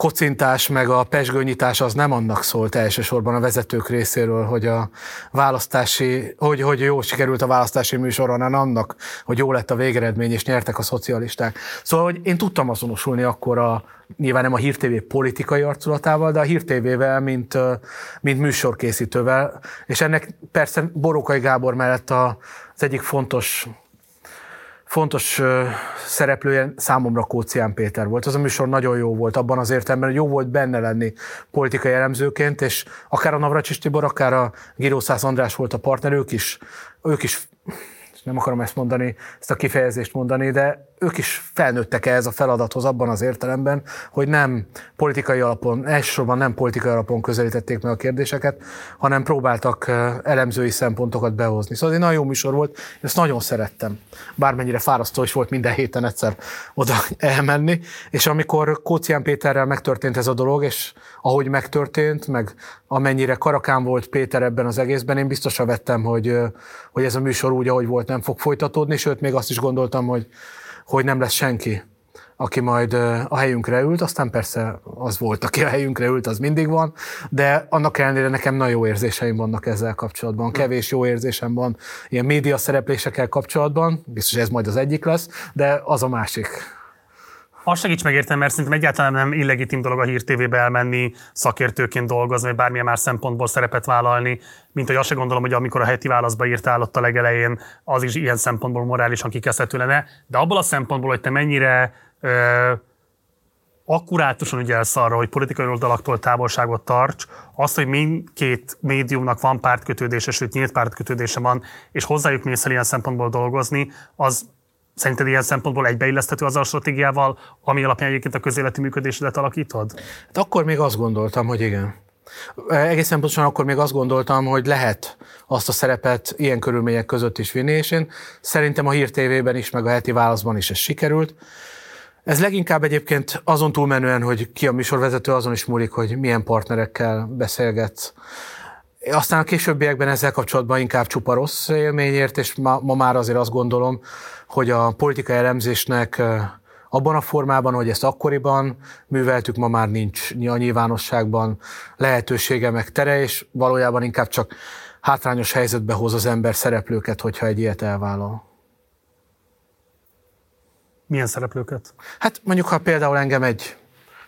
kocintás meg a pesgőnyitás az nem annak szólt elsősorban a vezetők részéről, hogy a választási, hogy, hogy jó sikerült a választási műsor, hanem annak, hogy jó lett a végeredmény, és nyertek a szocialisták. Szóval, hogy én tudtam azonosulni akkor a, nyilván nem a Hír TV politikai arculatával, de a Hír TV-vel, mint, mint műsorkészítővel, és ennek persze Borókai Gábor mellett a, az egyik fontos fontos szereplője számomra Kócián Péter volt. Az a műsor nagyon jó volt abban az értelemben, hogy jó volt benne lenni politikai elemzőként, és akár a Navracsis Tibor, akár a Girószász András volt a partner, ők is, ők is nem akarom ezt mondani, ezt a kifejezést mondani, de ők is felnőttek ehhez a feladathoz abban az értelemben, hogy nem politikai alapon, elsősorban nem politikai alapon közelítették meg a kérdéseket, hanem próbáltak elemzői szempontokat behozni. Szóval egy nagyon jó műsor volt, én ezt nagyon szerettem. Bármennyire fárasztó is volt minden héten egyszer oda elmenni, és amikor Kócián Péterrel megtörtént ez a dolog, és ahogy megtörtént, meg amennyire karakán volt Péter ebben az egészben, én biztosra vettem, hogy, hogy ez a műsor úgy, ahogy volt, nem fog folytatódni, sőt, még azt is gondoltam, hogy, hogy nem lesz senki, aki majd a helyünkre ült, aztán persze az volt, aki a helyünkre ült, az mindig van, de annak ellenére nekem nagyon jó érzéseim vannak ezzel kapcsolatban. Kevés jó érzésem van ilyen média szereplésekkel kapcsolatban, biztos ez majd az egyik lesz, de az a másik. Azt segíts megértem, mert szerintem egyáltalán nem illegitim dolog a Hír TV-be elmenni, szakértőként dolgozni, vagy bármilyen más szempontból szerepet vállalni, mint hogy azt se gondolom, hogy amikor a heti válaszba írtál ott a legelején, az is ilyen szempontból morálisan kikezdhető lenne. De abból a szempontból, hogy te mennyire ö, akkurátusan ügyelsz arra, hogy politikai oldalaktól távolságot tarts, azt, hogy mindkét médiumnak van pártkötődése, sőt nyílt pártkötődése van, és hozzájuk mész el ilyen szempontból dolgozni, az Szerinted ilyen szempontból egybeilleszthető az a stratégiával, ami alapján egyébként a közéleti működésedet alakítod? Hát akkor még azt gondoltam, hogy igen. Egészen pontosan akkor még azt gondoltam, hogy lehet azt a szerepet ilyen körülmények között is vinni, és én szerintem a Hír TV-ben is, meg a heti válaszban is ez sikerült. Ez leginkább egyébként azon túlmenően, hogy ki a műsorvezető, azon is múlik, hogy milyen partnerekkel beszélget. Aztán a későbbiekben ezzel kapcsolatban inkább csupa rossz élményért, és ma, ma már azért azt gondolom, hogy a politikai elemzésnek abban a formában, hogy ezt akkoriban műveltük, ma már nincs a nyilvánosságban lehetősége meg tere, és valójában inkább csak hátrányos helyzetbe hoz az ember szereplőket, hogyha egy ilyet elvállal. Milyen szereplőket? Hát mondjuk, ha például engem egy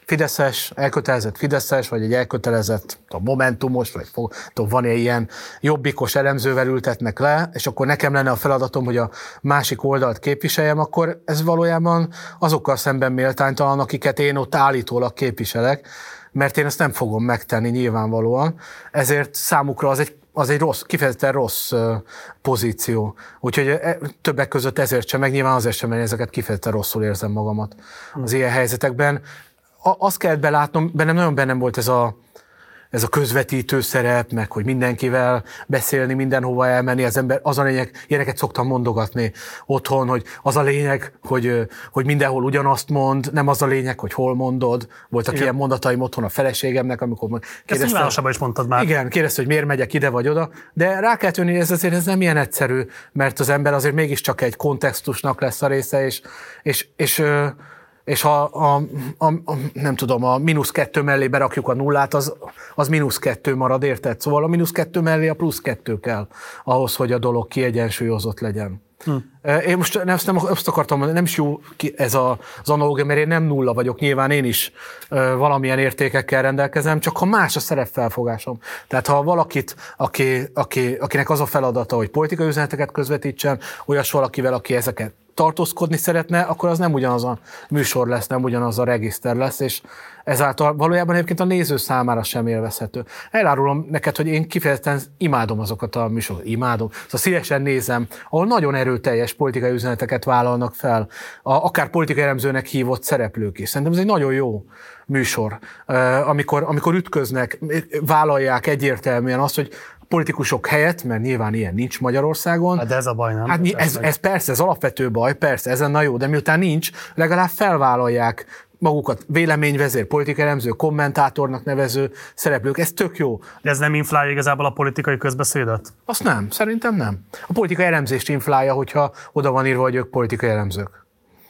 Fideszes, elkötelezett Fideszes, vagy egy elkötelezett a Momentumos, vagy tudom, van egy ilyen jobbikos elemzővel ültetnek le, és akkor nekem lenne a feladatom, hogy a másik oldalt képviseljem, akkor ez valójában azokkal szemben méltánytalan, akiket én ott állítólag képviselek, mert én ezt nem fogom megtenni nyilvánvalóan. Ezért számukra az egy az egy rossz, kifejezetten rossz pozíció. Úgyhogy e, többek között ezért sem, meg nyilván azért sem, mert ezeket kifejezetten rosszul érzem magamat az ilyen helyzetekben. Azt kellett belátnom, bennem nagyon bennem volt ez a, ez a közvetítő szerep, meg hogy mindenkivel beszélni, mindenhova elmenni, az ember, az a lényeg, ilyeneket szoktam mondogatni otthon, hogy az a lényeg, hogy, hogy mindenhol ugyanazt mond, nem az a lényeg, hogy hol mondod. Voltak igen. ilyen mondataim otthon a feleségemnek, amikor kérdezte. Ezt is mondtad már. Igen, kérdezte, hogy miért megyek ide vagy oda, de rá kell tűnni, ez azért ez nem ilyen egyszerű, mert az ember azért mégiscsak egy kontextusnak lesz a része, és, és, és, és és ha a, a, a, nem tudom, a mínusz kettő mellé berakjuk a nullát, az, az mínusz kettő marad, érted? Szóval a mínusz kettő mellé a plusz kettő kell ahhoz, hogy a dolog kiegyensúlyozott legyen. Hm. Én most nem, nem azt akartam mondani, nem is jó ez a, az analógia, mert én nem nulla vagyok, nyilván én is valamilyen értékekkel rendelkezem, csak ha más a szerepfelfogásom. Tehát ha valakit, aki, aki, akinek az a feladata, hogy politikai üzeneteket közvetítsen, olyas valakivel, aki ezeket tartózkodni szeretne, akkor az nem ugyanaz a műsor lesz, nem ugyanaz a regiszter lesz, és ezáltal valójában egyébként a néző számára sem élvezhető. Elárulom neked, hogy én kifejezetten imádom azokat a műsorokat, imádom, szóval szívesen nézem, ahol nagyon erőteljes politikai üzeneteket vállalnak fel, a, akár politikai elemzőnek hívott szereplők is. Szerintem ez egy nagyon jó műsor, amikor, amikor ütköznek, vállalják egyértelműen azt, hogy politikusok helyett, mert nyilván ilyen nincs Magyarországon. Hát de ez a baj, nem? Hát ez, ez persze, ez alapvető baj, persze, ezen na jó, de miután nincs, legalább felvállalják magukat véleményvezér, politikai kommentátornak nevező szereplők. Ez tök jó. De ez nem inflálja igazából a politikai közbeszédet? Azt nem, szerintem nem. A politikai elemzést inflálja, hogyha oda van írva, hogy ők politikai elemzők.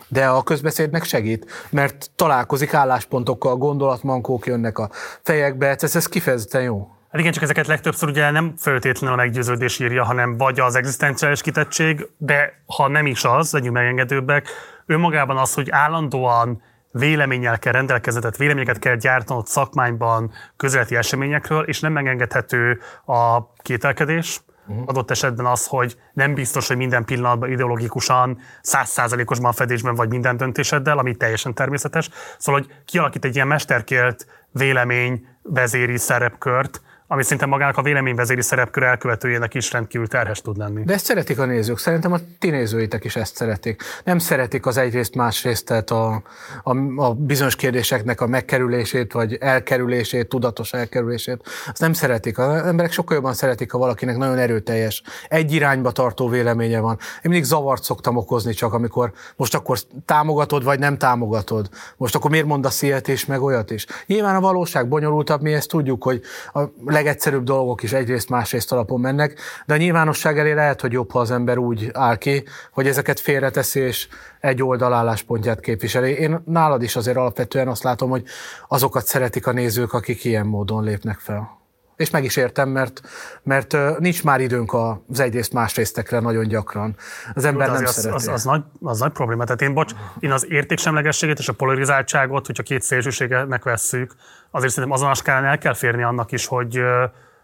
De a közbeszédnek segít, mert találkozik álláspontokkal, gondolatmankók jönnek a fejekbe, ez, ez kifejezetten jó. Hát igen, csak ezeket legtöbbször ugye nem feltétlenül a meggyőződés írja, hanem vagy az egzisztenciális kitettség, de ha nem is az, legyünk megengedőbbek, önmagában az, hogy állandóan véleménnyel kell rendelkezni, tehát véleményeket kell gyártanod szakmányban közeleti eseményekről, és nem megengedhető a kételkedés, uh-huh. adott esetben az, hogy nem biztos, hogy minden pillanatban ideológikusan, százszázalékosban fedésben vagy minden döntéseddel, ami teljesen természetes. Szóval, hogy kialakít egy ilyen mesterkélt vélemény vezéri szerepkört, ami szinte magának a véleményvezéri szerepkör elkövetőjének is rendkívül terhes tud lenni. De ezt szeretik a nézők, szerintem a ti nézőitek is ezt szeretik. Nem szeretik az egyrészt másrészt, tehát a, a, a bizonyos kérdéseknek a megkerülését, vagy elkerülését, tudatos elkerülését. Azt nem szeretik. Az emberek sokkal jobban szeretik, ha valakinek nagyon erőteljes, egy irányba tartó véleménye van. Én mindig zavart szoktam okozni csak, amikor most akkor támogatod, vagy nem támogatod. Most akkor miért mondasz ilyet és meg olyat is. Nyilván a valóság bonyolultabb, mi ezt tudjuk, hogy a legegyszerűbb dolgok is egyrészt másrészt alapon mennek, de a nyilvánosság elé lehet, hogy jobb, ha az ember úgy áll ki, hogy ezeket félreteszi és egy oldal álláspontját képviseli. Én nálad is azért alapvetően azt látom, hogy azokat szeretik a nézők, akik ilyen módon lépnek fel. És meg is értem, mert, mert nincs már időnk az egyrészt másrésztekre nagyon gyakran. Az ember Jó, nem az, szereti. Az, az, nagy, az nagy probléma. Tehát én, bocs, én az értéksemlegességet és a polarizáltságot, hogyha két szélsőségenek vesszük, azért szerintem azon a skálán el kell férni annak is, hogy,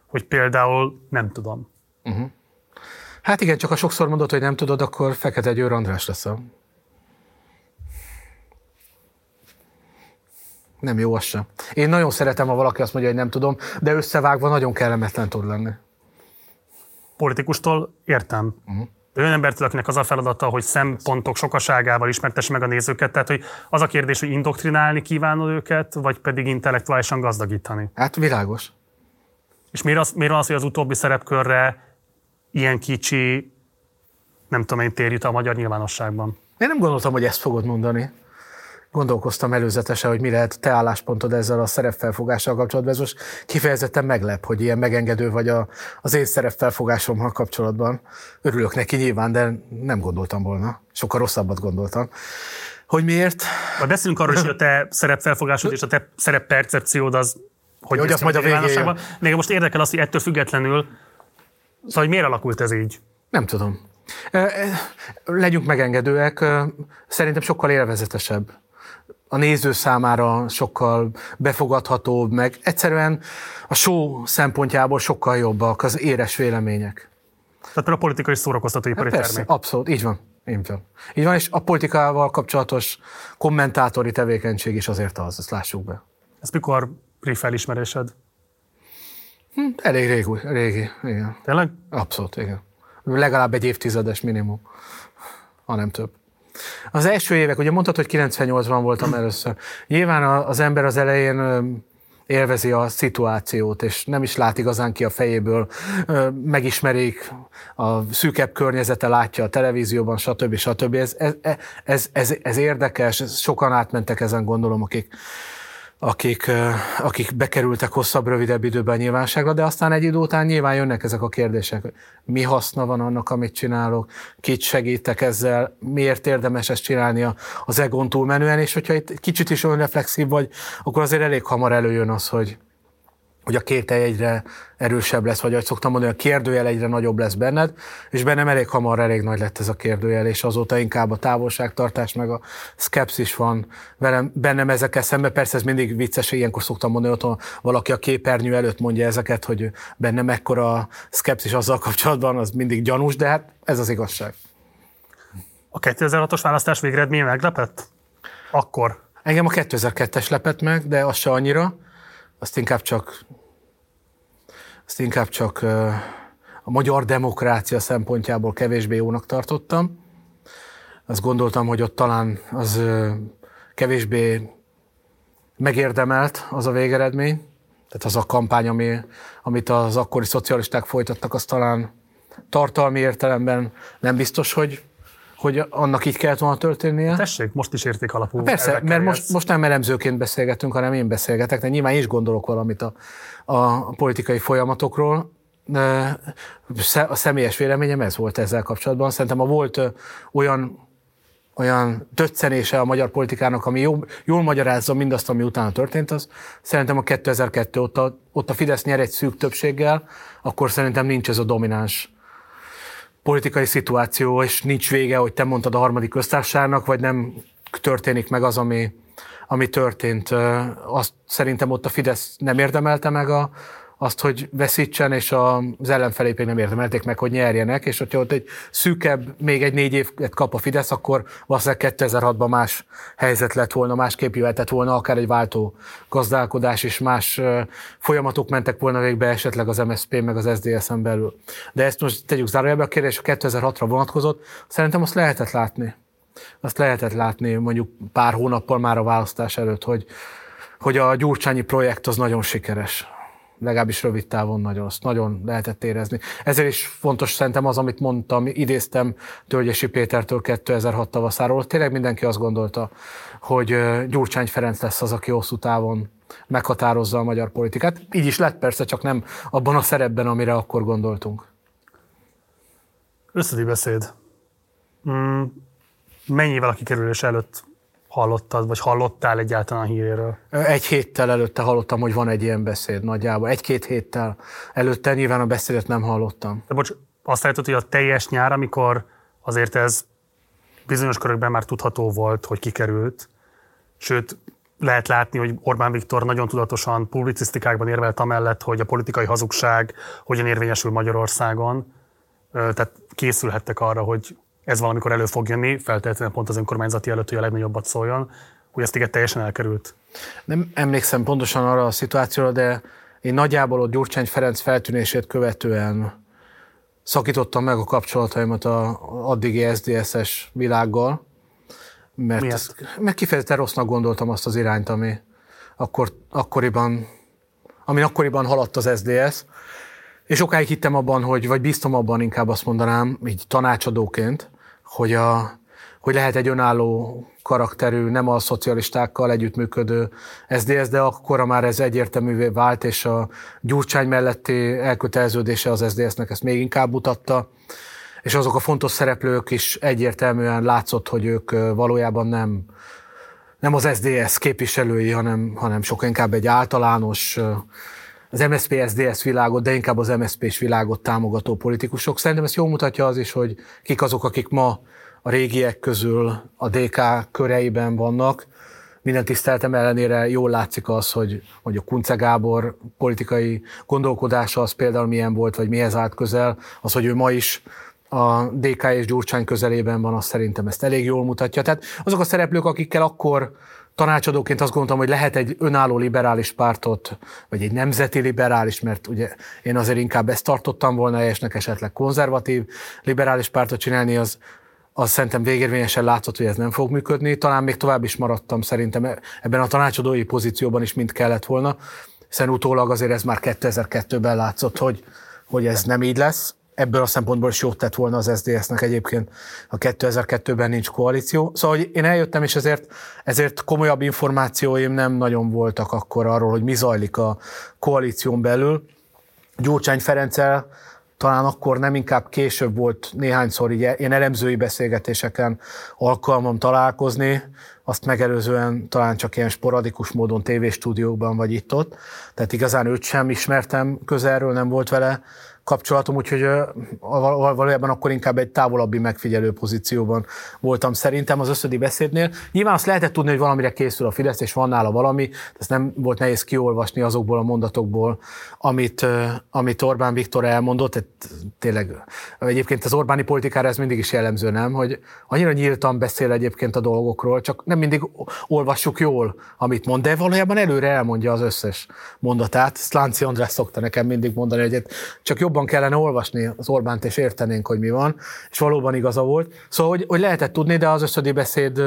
hogy például nem tudom. Uh-huh. Hát igen, csak ha sokszor mondod, hogy nem tudod, akkor Fekete Győr András leszel. Nem jó az sem. Én nagyon szeretem, ha valaki azt mondja, hogy nem tudom, de összevágva nagyon kellemetlen tud lenni. Politikustól értem. Uh-huh. Olyan embertől, akinek az a feladata, hogy szempontok sokaságával ismertesse meg a nézőket, tehát hogy az a kérdés, hogy indoktrinálni kívánod őket, vagy pedig intellektuálisan gazdagítani. Hát világos. És miért az, miért az, hogy az utóbbi szerepkörre ilyen kicsi, nem tudom én, térjut a magyar nyilvánosságban? Én nem gondoltam, hogy ezt fogod mondani gondolkoztam előzetesen, hogy mi lehet te álláspontod ezzel a szerepfelfogással kapcsolatban. Ez most kifejezetten meglep, hogy ilyen megengedő vagy a, az én szerepfelfogásommal kapcsolatban. Örülök neki nyilván, de nem gondoltam volna. Sokkal rosszabbat gondoltam. Hogy miért? Majd beszélünk arról is, hogy a te szerepfelfogásod és a te szereppercepciód az hogy, hogy azt majd a végén. Még most érdekel azt, hogy ettől függetlenül, szóval hogy miért alakult ez így? Nem tudom. Legyünk megengedőek, szerintem sokkal élvezetesebb a néző számára sokkal befogadhatóbb, meg egyszerűen a show szempontjából sokkal jobbak az éres vélemények. Tehát a politikai szórakoztatóipari hát termék. abszolút, így van. Így van. Így van, és a politikával kapcsolatos kommentátori tevékenység is azért az, ezt lássuk be. Ez mikor felismerésed? Hm, elég régi, régi, igen. Tényleg? Abszolút, igen. Legalább egy évtizedes minimum, ha nem több. Az első évek, ugye mondtad, hogy 98-ban voltam először. Nyilván az ember az elején élvezi a szituációt, és nem is lát igazán ki a fejéből, megismerik, a szűkebb környezete látja a televízióban, stb. stb. Ez, ez, ez, ez, ez érdekes, sokan átmentek ezen, gondolom, akik akik, akik bekerültek hosszabb, rövidebb időben a nyilvánosságra, de aztán egy idő után nyilván jönnek ezek a kérdések, mi haszna van annak, amit csinálok, kit segítek ezzel, miért érdemes ezt csinálni az egon túlmenően, és hogyha itt kicsit is olyan reflexív vagy, akkor azért elég hamar előjön az, hogy, hogy a kételj egyre erősebb lesz, vagy ahogy szoktam mondani, a kérdőjel egyre nagyobb lesz benned, és bennem elég hamar elég nagy lett ez a kérdőjel, és azóta inkább a távolságtartás, meg a szkepszis van velem, bennem ezekkel szemben. Persze ez mindig vicces, ilyenkor szoktam mondani, hogy valaki a képernyő előtt mondja ezeket, hogy bennem mekkora szkepszis azzal kapcsolatban, az mindig gyanús, de hát ez az igazság. A 2006-os választás végeredménye meglepett? Akkor? Engem a 2002-es lepett meg, de az se annyira. Azt inkább csak ezt inkább csak a magyar demokrácia szempontjából kevésbé jónak tartottam. Azt gondoltam, hogy ott talán az kevésbé megérdemelt az a végeredmény. Tehát az a kampány, ami, amit az akkori szocialisták folytattak, az talán tartalmi értelemben nem biztos, hogy hogy annak így kellett volna történnie. Tessék, most is érték alapú. Persze, mert most, most nem elemzőként beszélgetünk, hanem én beszélgetek, de nyilván is gondolok valamit a, a politikai folyamatokról. A személyes véleményem ez volt ezzel kapcsolatban. Szerintem a volt olyan olyan döccenése a magyar politikának, ami jó, jól magyarázza mindazt, ami utána történt, az szerintem a 2002 ott a, ott a Fidesz nyer egy szűk többséggel, akkor szerintem nincs ez a domináns politikai szituáció, és nincs vége, hogy te mondtad a harmadik köztársaságnak, vagy nem történik meg az, ami, ami történt. Azt szerintem ott a Fidesz nem érdemelte meg a, azt, hogy veszítsen, és az ellenfelé pedig nem érdemelték meg, hogy nyerjenek, és hogyha ott egy szűkebb, még egy négy évet kap a Fidesz, akkor valószínűleg 2006-ban más helyzet lett volna, másképp jöhetett volna, akár egy váltó gazdálkodás, és más folyamatok mentek volna végbe esetleg az MSZP meg az SZDSZ-en belül. De ezt most tegyük zárójelbe a kérdés, a 2006-ra vonatkozott, szerintem azt lehetett látni. Azt lehetett látni mondjuk pár hónappal már a választás előtt, hogy, hogy a gyurcsányi projekt az nagyon sikeres legalábbis rövid távon nagyon, azt nagyon lehetett érezni. Ezért is fontos szerintem az, amit mondtam, idéztem Tölgyesi Pétertől 2006 tavaszáról. Tényleg mindenki azt gondolta, hogy Gyurcsány Ferenc lesz az, aki hosszú távon meghatározza a magyar politikát. Így is lett persze, csak nem abban a szerepben, amire akkor gondoltunk. Összedi beszéd. Mm, mennyivel a kikerülés előtt hallottad, vagy hallottál egyáltalán a híréről? Egy héttel előtte hallottam, hogy van egy ilyen beszéd nagyjából. Egy-két héttel előtte nyilván a beszédet nem hallottam. De bocs, azt állítod, hogy a teljes nyár, amikor azért ez bizonyos körökben már tudható volt, hogy kikerült, sőt, lehet látni, hogy Orbán Viktor nagyon tudatosan publicisztikákban érvelt amellett, hogy a politikai hazugság hogyan érvényesül Magyarországon. Tehát készülhettek arra, hogy ez valamikor elő fog jönni, feltétlenül pont az önkormányzati előtt, hogy a legnagyobbat szóljon, hogy ezt igen teljesen elkerült. Nem emlékszem pontosan arra a szituációra, de én nagyjából ott Gyurcsány Ferenc feltűnését követően szakítottam meg a kapcsolataimat a addigi SZDSZ-es világgal, mert, Miért? mert kifejezetten rossznak gondoltam azt az irányt, ami akkor, akkoriban, ami akkoriban haladt az SZDSZ, és okáig hittem abban, hogy, vagy bíztam abban, inkább azt mondanám, így tanácsadóként, hogy, a, hogy lehet egy önálló karakterű, nem a szocialistákkal együttműködő SZDSZ, de akkor már ez egyértelművé vált, és a Gyurcsány melletti elköteleződése az SZDSZ-nek ezt még inkább mutatta, és azok a fontos szereplők is egyértelműen látszott, hogy ők valójában nem, nem az SZDSZ képviselői, hanem, hanem sokkal inkább egy általános az MSZP SZDSZ világot, de inkább az MSZP-s világot támogató politikusok. Szerintem ezt jól mutatja az is, hogy kik azok, akik ma a régiek közül a DK köreiben vannak. Minden tiszteltem ellenére jól látszik az, hogy, a Kunce Gábor politikai gondolkodása az például milyen volt, vagy mihez állt közel. Az, hogy ő ma is a DK és Gyurcsány közelében van, az szerintem ezt elég jól mutatja. Tehát azok a szereplők, akikkel akkor tanácsadóként azt gondoltam, hogy lehet egy önálló liberális pártot, vagy egy nemzeti liberális, mert ugye én azért inkább ezt tartottam volna helyesnek, esetleg konzervatív liberális pártot csinálni, az, az szerintem végérvényesen látszott, hogy ez nem fog működni. Talán még tovább is maradtam szerintem ebben a tanácsadói pozícióban is, mint kellett volna, hiszen utólag azért ez már 2002-ben látszott, hogy, hogy ez nem így lesz ebből a szempontból is jót tett volna az SZDSZ-nek egyébként, a 2002-ben nincs koalíció. Szóval hogy én eljöttem, és ezért, ezért komolyabb információim nem nagyon voltak akkor arról, hogy mi zajlik a koalíción belül. Gyurcsány Ferenccel talán akkor nem inkább később volt néhányszor így én elemzői beszélgetéseken alkalmam találkozni, azt megelőzően talán csak ilyen sporadikus módon tévéstúdiókban vagy itt-ott, tehát igazán őt sem ismertem közelről, nem volt vele kapcsolatom, úgyhogy valójában akkor inkább egy távolabbi megfigyelő pozícióban voltam szerintem az összödi beszédnél. Nyilván azt lehetett tudni, hogy valamire készül a Fidesz, és van nála valami, ez nem volt nehéz kiolvasni azokból a mondatokból, amit, amit Orbán Viktor elmondott. Tehát tényleg, egyébként az Orbáni politikára ez mindig is jellemző, nem? Hogy annyira nyíltan beszél egyébként a dolgokról, csak nem mindig olvassuk jól, amit mond, de valójában előre elmondja az összes mondatát. Szlánci András szokta nekem mindig mondani, hogy csak jobban kellene olvasni az Orbánt, és értenénk, hogy mi van, és valóban igaza volt. Szóval, hogy, hogy lehetett tudni, de az összödi beszéd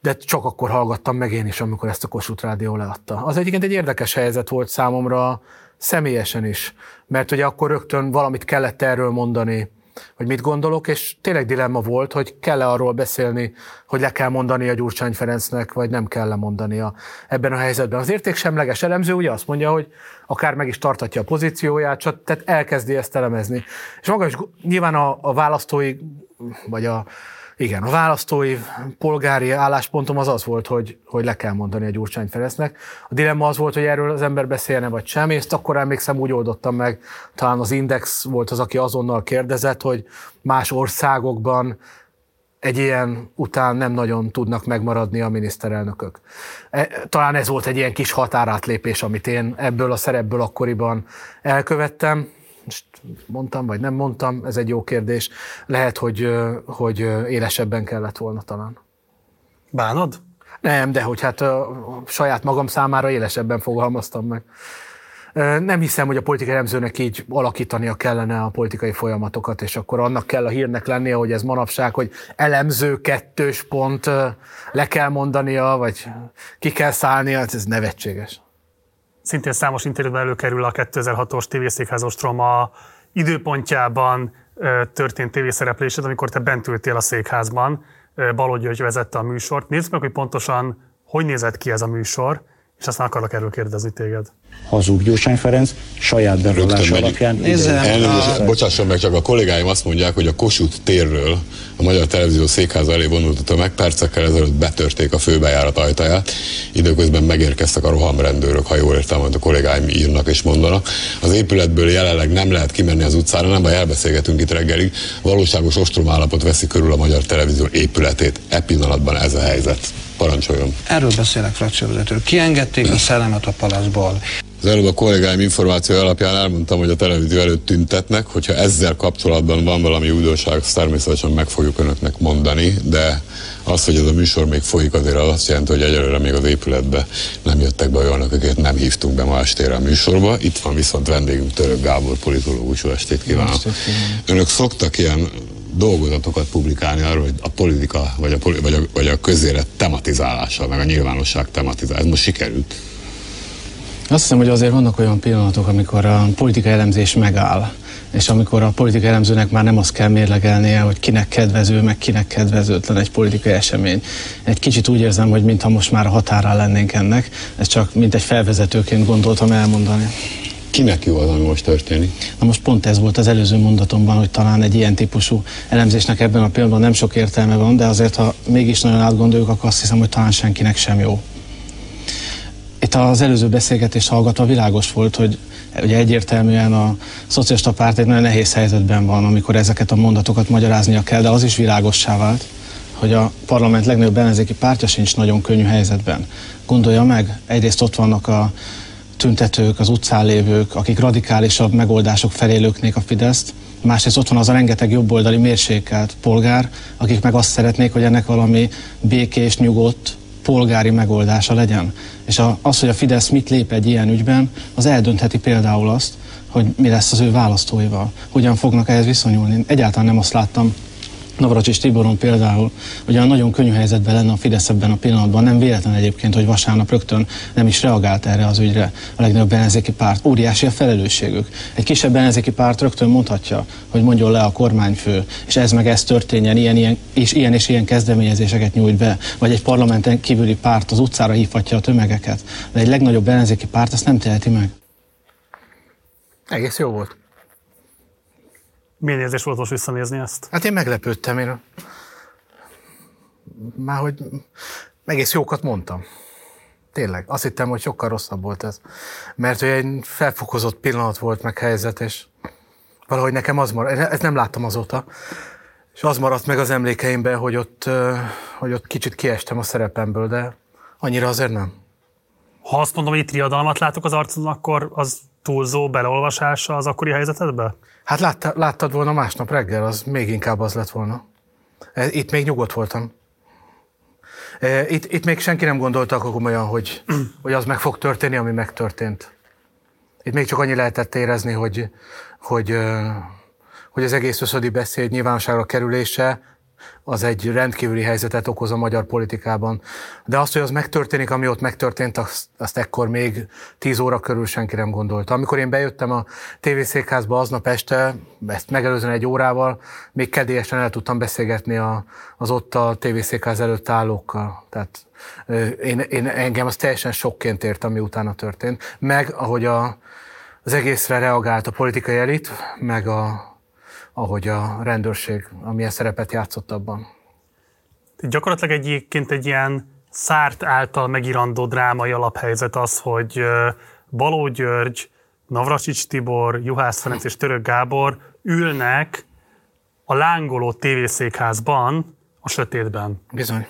de csak akkor hallgattam meg én is, amikor ezt a Kossuth Rádió leadta. Az egyébként egy érdekes helyzet volt számomra személyesen is, mert ugye akkor rögtön valamit kellett erről mondani, hogy mit gondolok, és tényleg dilemma volt, hogy kell-e arról beszélni, hogy le kell mondani a Gyurcsány Ferencnek, vagy nem kell mondania ebben a helyzetben. Az értéksemleges elemző ugye azt mondja, hogy akár meg is tartatja a pozícióját, csak tehát elkezdi ezt elemezni. És maga is nyilván a, a választói, vagy a, igen, a választói polgári álláspontom az az volt, hogy, hogy le kell mondani a Gyurcsány Ferencnek. A dilemma az volt, hogy erről az ember beszélne vagy sem, és akkor emlékszem úgy oldottam meg, talán az Index volt az, aki azonnal kérdezett, hogy más országokban egy ilyen után nem nagyon tudnak megmaradni a miniszterelnökök. E, talán ez volt egy ilyen kis határátlépés, amit én ebből a szerepből akkoriban elkövettem most mondtam, vagy nem mondtam, ez egy jó kérdés. Lehet, hogy, hogy élesebben kellett volna talán. Bánod? Nem, de hogy hát a saját magam számára élesebben fogalmaztam meg. Nem hiszem, hogy a politikai elemzőnek így alakítania kellene a politikai folyamatokat, és akkor annak kell a hírnek lennie, hogy ez manapság, hogy elemző kettős pont le kell mondania, vagy ki kell szállnia, ez nevetséges szintén számos interjúban előkerül a 2006-os tévészékházos trauma időpontjában történt tévészereplésed, amikor te bent ültél a székházban, Balogh György vezette a műsort. Nézzük meg, hogy pontosan hogy nézett ki ez a műsor, és aztán akarok erről kérdezni téged. Hazug Gyurcsány Ferenc saját bevallása alapján. Elnézést, bocsásson meg, csak a kollégáim azt mondják, hogy a Kossuth térről a Magyar Televízió székháza elé vonult a tömeg, percekkel ezelőtt betörték a főbejárat ajtaját, időközben megérkeztek a rohamrendőrök, ha jól értem, amit a kollégáim írnak és mondanak. Az épületből jelenleg nem lehet kimenni az utcára, nem baj, elbeszélgetünk itt reggelig. Valóságos ostromállapot veszi körül a Magyar Televízió épületét. E pillanatban ez a helyzet. Parancsoljon. Erről beszélek, frakcióvezető. Kiengedték a szellemet a palaszból. Az előbb a kollégáim információ alapján elmondtam, hogy a televízió előtt tüntetnek, hogyha ezzel kapcsolatban van valami újdonság, azt természetesen meg fogjuk önöknek mondani, de az, hogy ez a műsor még folyik, azért az azt jelenti, hogy egyelőre még az épületbe nem jöttek be olyanok, akiket nem hívtunk be ma estére a műsorba. Itt van viszont vendégünk Török Gábor, politológus, jó estét kívánok. Önök szoktak ilyen dolgozatokat publikálni arról, hogy a politika vagy a, vagy a, vagy a közélet tematizálása, meg a nyilvánosság tematizálása. Ez most sikerült? Azt hiszem, hogy azért vannak olyan pillanatok, amikor a politika elemzés megáll, és amikor a politika elemzőnek már nem azt kell mérlegelnie, hogy kinek kedvező, meg kinek kedvezőtlen egy politikai esemény. Egy kicsit úgy érzem, hogy mintha most már a határán lennénk ennek, ez csak mint egy felvezetőként gondoltam elmondani. Kinek jó az, ami most történik? Na most pont ez volt az előző mondatomban, hogy talán egy ilyen típusú elemzésnek ebben a pillanatban nem sok értelme van, de azért, ha mégis nagyon átgondoljuk, akkor azt hiszem, hogy talán senkinek sem jó. Itt az előző beszélgetést hallgatva világos volt, hogy ugye egyértelműen a szocialista párt egy nagyon nehéz helyzetben van, amikor ezeket a mondatokat magyaráznia kell, de az is világossá vált, hogy a parlament legnagyobb ellenzéki pártja sincs nagyon könnyű helyzetben. Gondolja meg, egyrészt ott vannak a tüntetők, az utcán lévők, akik radikálisabb megoldások felé löknék a Fideszt, másrészt ott van az a rengeteg jobboldali mérsékelt polgár, akik meg azt szeretnék, hogy ennek valami békés, nyugodt, polgári megoldása legyen. És az, hogy a Fidesz mit lép egy ilyen ügyben, az eldöntheti például azt, hogy mi lesz az ő választóival, hogyan fognak ehhez viszonyulni. Egyáltalán nem azt láttam Navracsis Tiboron például, ugye nagyon könnyű helyzetben lenne a Fidesz ebben a pillanatban, nem véletlen egyébként, hogy vasárnap rögtön nem is reagált erre az ügyre a legnagyobb ellenzéki párt. Óriási a felelősségük. Egy kisebb ellenzéki párt rögtön mondhatja, hogy mondjon le a kormányfő, és ez meg ez történjen, ilyen, ilyen, és ilyen és ilyen kezdeményezéseket nyújt be, vagy egy parlamenten kívüli párt az utcára hívhatja a tömegeket. De egy legnagyobb ellenzéki párt ezt nem teheti meg. Egész jó volt. Milyen érzés volt most visszanézni ezt? Hát én meglepődtem, én már hogy egész jókat mondtam. Tényleg, azt hittem, hogy sokkal rosszabb volt ez. Mert hogy egy felfokozott pillanat volt meg helyzet, és valahogy nekem az maradt, ezt nem láttam azóta, és az maradt meg az emlékeimben, hogy ott, hogy ott kicsit kiestem a szerepemből, de annyira azért nem. Ha azt mondom, hogy itt riadalmat látok az arcon, akkor az túlzó beleolvasása az akkori helyzetedbe? Hát látta, láttad volna másnap reggel, az még inkább az lett volna. E, itt még nyugodt voltam. E, itt, itt még senki nem gondolta akkor komolyan, hogy, hogy az meg fog történni, ami megtörtént. Itt még csak annyi lehetett érezni, hogy, hogy, hogy az egész összödi beszéd nyilvánosságra kerülése az egy rendkívüli helyzetet okoz a magyar politikában. De azt, hogy az megtörténik, ami ott megtörtént, azt, azt ekkor még 10 óra körül senki nem gondolta. Amikor én bejöttem a tévészékházba aznap este, ezt megelőzően egy órával, még kedélyesen el tudtam beszélgetni a, az ott a tévészékház előtt állókkal. Tehát én, én, engem az teljesen sokként ért, ami utána történt. Meg ahogy a, az egészre reagált a politikai elit, meg a, ahogy a rendőrség, amilyen szerepet játszott abban. Gyakorlatilag egyébként egy ilyen szárt által megirandó drámai alaphelyzet az, hogy Baló György, Navracsics Tibor, Juhász Ferenc és Török Gábor ülnek a lángoló tévészékházban a sötétben. Bizony.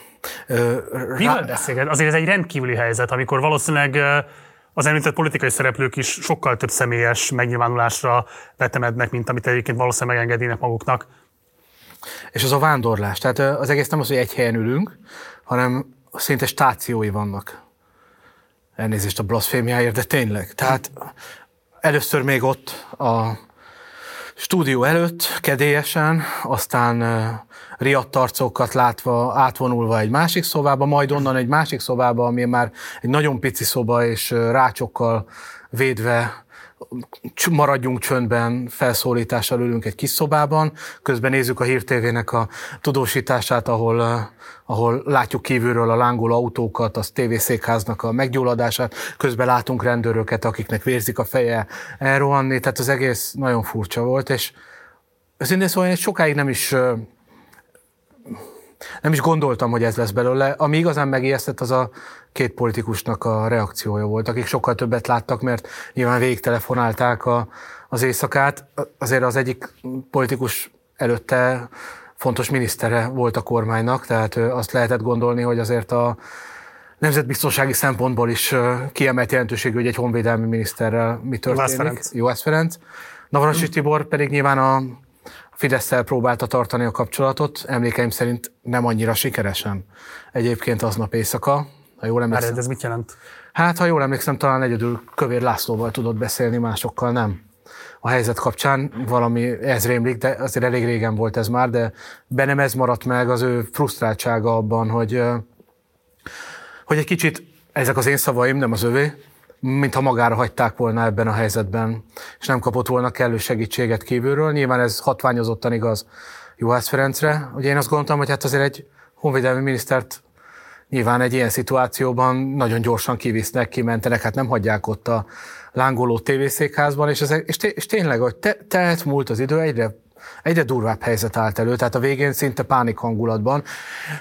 Mivel beszélget? Azért ez egy rendkívüli helyzet, amikor valószínűleg az említett politikai szereplők is sokkal több személyes megnyilvánulásra vetemednek, mint amit egyébként valószínűleg megengednének maguknak. És az a vándorlás. Tehát az egész nem az, hogy egy helyen ülünk, hanem szinte stációi vannak. Elnézést a blaszfémiáért, de tényleg. Tehát először még ott a stúdió előtt, kedélyesen, aztán riadt arcokat látva, átvonulva egy másik szobába, majd onnan egy másik szobába, ami már egy nagyon pici szoba, és rácsokkal védve maradjunk csöndben, felszólítással ülünk egy kis szobában, közben nézzük a hírtévének a tudósítását, ahol, ahol látjuk kívülről a lángoló autókat, az tévészékháznak a meggyulladását, közben látunk rendőröket, akiknek vérzik a feje elrohanni, tehát az egész nagyon furcsa volt, és őszintén szóval én sokáig nem is nem is gondoltam, hogy ez lesz belőle. Ami igazán megijesztett, az a két politikusnak a reakciója volt, akik sokkal többet láttak, mert nyilván végig telefonálták a, az éjszakát. Azért az egyik politikus előtte fontos minisztere volt a kormánynak, tehát azt lehetett gondolni, hogy azért a nemzetbiztonsági szempontból is kiemelt jelentőségű, hogy egy honvédelmi miniszterrel mi történik. Juhász Ferenc. Navracsi Tibor pedig nyilván a fidesz próbálta tartani a kapcsolatot, emlékeim szerint nem annyira sikeresen. Egyébként aznap éjszaka, ha jól emlékszem. ez mit jelent? Hát, ha jól emlékszem, talán egyedül Kövér Lászlóval tudott beszélni, másokkal nem. A helyzet kapcsán valami ez rémlik, de azért elég régen volt ez már, de bennem ez maradt meg az ő frusztráltsága abban, hogy, hogy egy kicsit, ezek az én szavaim, nem az övé, mintha magára hagyták volna ebben a helyzetben, és nem kapott volna kellő segítséget kívülről. Nyilván ez hatványozottan igaz Juhász Ferencre. Ugye én azt gondoltam, hogy hát azért egy honvédelmi minisztert nyilván egy ilyen szituációban nagyon gyorsan kivisznek, kimentenek, hát nem hagyják ott a lángoló tévészékházban, és, ez, és, té, és tényleg, hogy te, tehet múlt az idő, egyre egyre durvább helyzet állt elő, tehát a végén szinte pánik hangulatban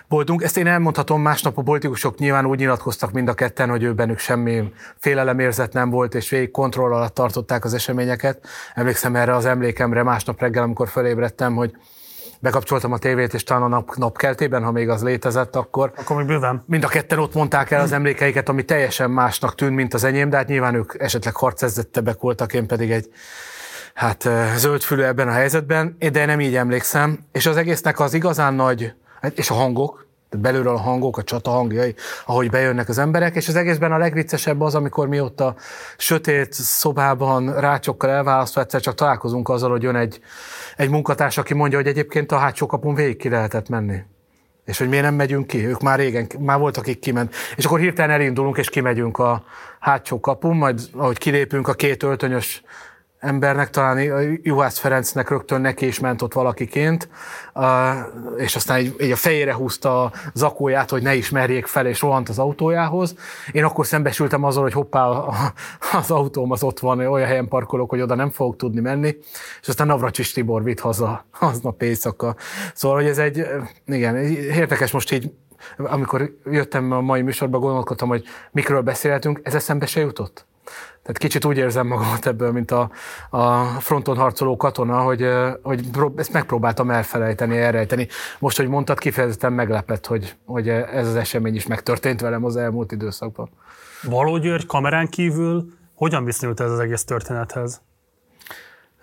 voltunk. Ezt én elmondhatom, másnap a politikusok nyilván úgy nyilatkoztak mind a ketten, hogy ő bennük semmi félelemérzet nem volt, és végig kontroll alatt tartották az eseményeket. Emlékszem erre az emlékemre másnap reggel, amikor fölébredtem, hogy bekapcsoltam a tévét, és talán a nap, napkeltében, ha még az létezett, akkor, akkor még bőven. mind a ketten ott mondták el az emlékeiket, ami teljesen másnak tűnt, mint az enyém, de hát nyilván ők esetleg harcezzettebbek voltak, én pedig egy hát zöldfülű ebben a helyzetben, de nem így emlékszem, és az egésznek az igazán nagy, és a hangok, belülről a hangok, a csata hangjai, ahogy bejönnek az emberek, és az egészben a legviccesebb az, amikor mi ott a sötét szobában rácsokkal elválasztva egyszer csak találkozunk azzal, hogy jön egy, egy munkatárs, aki mondja, hogy egyébként a hátsó kapun végig ki lehetett menni. És hogy miért nem megyünk ki? Ők már régen, már voltak, akik kiment. És akkor hirtelen elindulunk, és kimegyünk a hátsó kapun, majd ahogy kilépünk a két öltönyös embernek, talán Juhász Ferencnek rögtön neki is ment ott valakiként, és aztán így, így a fejére húzta a zakóját, hogy ne ismerjék fel, és rohant az autójához. Én akkor szembesültem azzal, hogy hoppá, az autóm az ott van, olyan helyen parkolok, hogy oda nem fogok tudni menni, és aztán Navracsis Tibor vitt haza aznap éjszaka. Szóval, hogy ez egy, igen, érdekes most így amikor jöttem a mai műsorba, gondolkodtam, hogy mikről beszélhetünk, ez eszembe se jutott? Tehát kicsit úgy érzem magamat ebből, mint a, a fronton harcoló katona, hogy, hogy ezt megpróbáltam elfelejteni, elrejteni. Most, hogy mondtad, kifejezetten meglepett, hogy, hogy ez az esemény is megtörtént velem az elmúlt időszakban. Való György kamerán kívül hogyan viszonyult ez az egész történethez?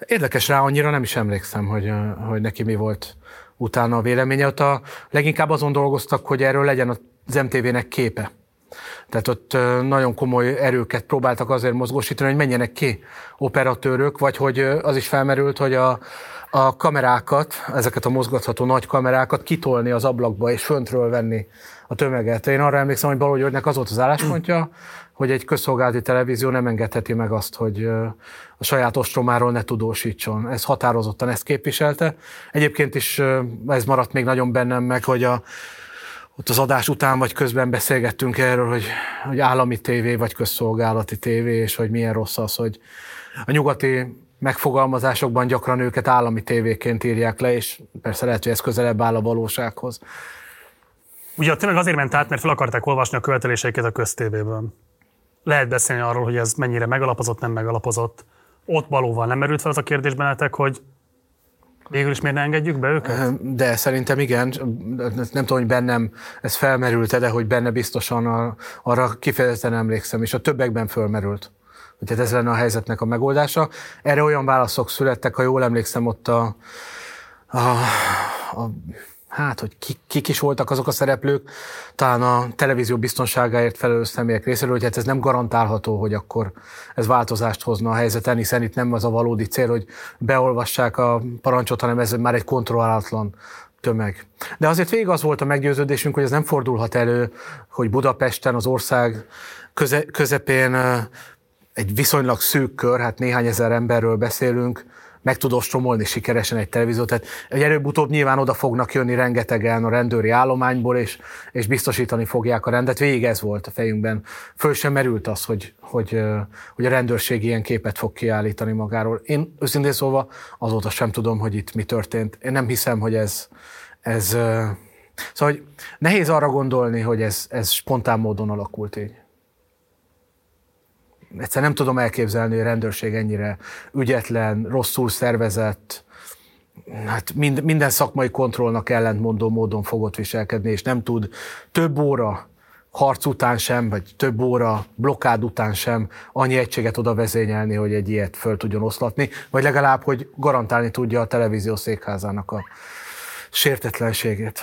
Érdekes rá, annyira nem is emlékszem, hogy, hogy neki mi volt utána a véleménye. Ott a, leginkább azon dolgoztak, hogy erről legyen az MTV-nek képe. Tehát ott nagyon komoly erőket próbáltak azért mozgósítani, hogy menjenek ki operatőrök, vagy hogy az is felmerült, hogy a, a kamerákat, ezeket a mozgatható nagy kamerákat kitolni az ablakba és föntről venni a tömeget. Én arra emlékszem, hogy Balagyörgynek az volt az álláspontja, hogy egy közszolgálati televízió nem engedheti meg azt, hogy a saját ostromáról ne tudósítson. Ez határozottan ezt képviselte. Egyébként is ez maradt még nagyon bennem meg, hogy a ott az adás után vagy közben beszélgettünk erről, hogy, hogy állami tévé vagy közszolgálati tévé, és hogy milyen rossz az, hogy a nyugati megfogalmazásokban gyakran őket állami tévéként írják le, és persze lehet, hogy ez közelebb áll a valósághoz. Ugye tényleg azért ment át, mert fel akarták olvasni a követeléseiket a köztévéből. Lehet beszélni arról, hogy ez mennyire megalapozott, nem megalapozott. Ott valóban nem merült fel az a kérdés bennetek, hogy Végül is miért ne engedjük be őket? De szerintem igen, nem tudom, hogy bennem ez felmerült de hogy benne biztosan a, arra kifejezetten emlékszem, és a többekben fölmerült. Hogy ez lenne a helyzetnek a megoldása. Erre olyan válaszok születtek, ha jól emlékszem, ott a, a, a hát, hogy kik, kik is voltak azok a szereplők, talán a televízió biztonságáért felelős személyek részéről, hogy hát ez nem garantálható, hogy akkor ez változást hozna a helyzeten, hiszen itt nem az a valódi cél, hogy beolvassák a parancsot, hanem ez már egy kontrollálatlan tömeg. De azért végig az volt a meggyőződésünk, hogy ez nem fordulhat elő, hogy Budapesten, az ország köze, közepén egy viszonylag szűk kör, hát néhány ezer emberről beszélünk, meg tud ostromolni sikeresen egy televíziót. Tehát előbb-utóbb nyilván oda fognak jönni rengetegen a rendőri állományból, és, és biztosítani fogják a rendet. Végig ez volt a fejünkben. Föl sem merült az, hogy, hogy, hogy a rendőrség ilyen képet fog kiállítani magáról. Én őszintén szólva azóta sem tudom, hogy itt mi történt. Én nem hiszem, hogy ez, ez Szóval hogy nehéz arra gondolni, hogy ez, ez spontán módon alakult így egyszer nem tudom elképzelni, hogy a rendőrség ennyire ügyetlen, rosszul szervezett, hát mind, minden szakmai kontrollnak ellentmondó módon fogott viselkedni, és nem tud több óra harc után sem, vagy több óra blokkád után sem annyi egységet oda vezényelni, hogy egy ilyet föl tudjon oszlatni, vagy legalább, hogy garantálni tudja a televízió székházának a sértetlenségét.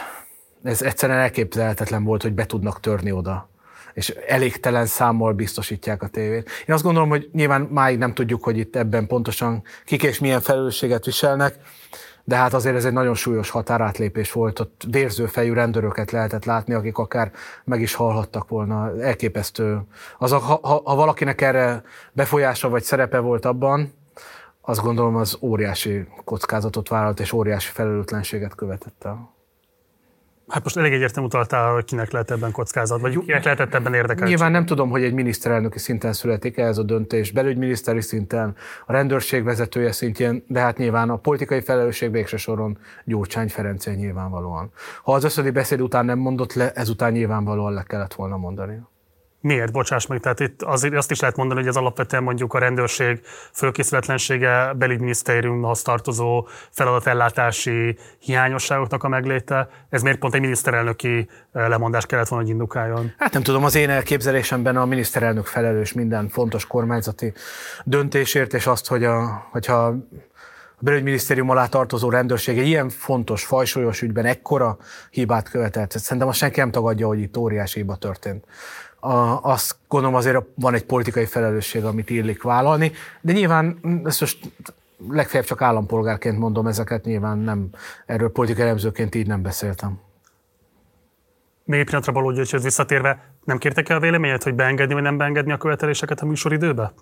Ez egyszerűen elképzelhetetlen volt, hogy be tudnak törni oda és elégtelen számmal biztosítják a tévét. Én azt gondolom, hogy nyilván máig nem tudjuk, hogy itt ebben pontosan kik és milyen felelősséget viselnek, de hát azért ez egy nagyon súlyos határátlépés volt, ott vérző fejű rendőröket lehetett látni, akik akár meg is halhattak volna. Elképesztő. Az, ha, ha, ha valakinek erre befolyása vagy szerepe volt abban, azt gondolom az óriási kockázatot vállalt és óriási felelőtlenséget követett el. Hát most elég egyértelmű utaltál, hogy kinek lehet ebben kockázat, vagy kinek lehetett ebben érdekeltség. Nyilván nem tudom, hogy egy miniszterelnöki szinten születik ez a döntés, belügyminiszteri szinten, a rendőrség vezetője szintjén, de hát nyilván a politikai felelősség végső soron Gyurcsány Ferencé nyilvánvalóan. Ha az összödi beszéd után nem mondott le, ezután nyilvánvalóan le kellett volna mondani. Miért? Bocsáss meg, tehát itt azért azt is lehet mondani, hogy ez alapvetően mondjuk a rendőrség fölkészületlensége, belügyminisztériumhoz tartozó feladatellátási hiányosságoknak a megléte. Ez miért pont egy miniszterelnöki eh, lemondás kellett volna, hogy indukáljon? Hát nem tudom, az én elképzelésemben a miniszterelnök felelős minden fontos kormányzati döntésért, és azt, hogy a, hogyha a belügyminisztérium alá tartozó rendőrség egy ilyen fontos, fajsúlyos ügyben ekkora hibát követett. Szerintem azt senki nem tagadja, hogy itt óriási hiba történt. A, azt gondolom azért van egy politikai felelősség, amit illik vállalni, de nyilván ezt most legfeljebb csak állampolgárként mondom ezeket, nyilván nem, erről politikai elemzőként így nem beszéltem. Még egy pillanatra Baló Györgyhöz visszatérve, nem kértek el a véleményet, hogy beengedni vagy nem beengedni a követeléseket a műsoridőbe?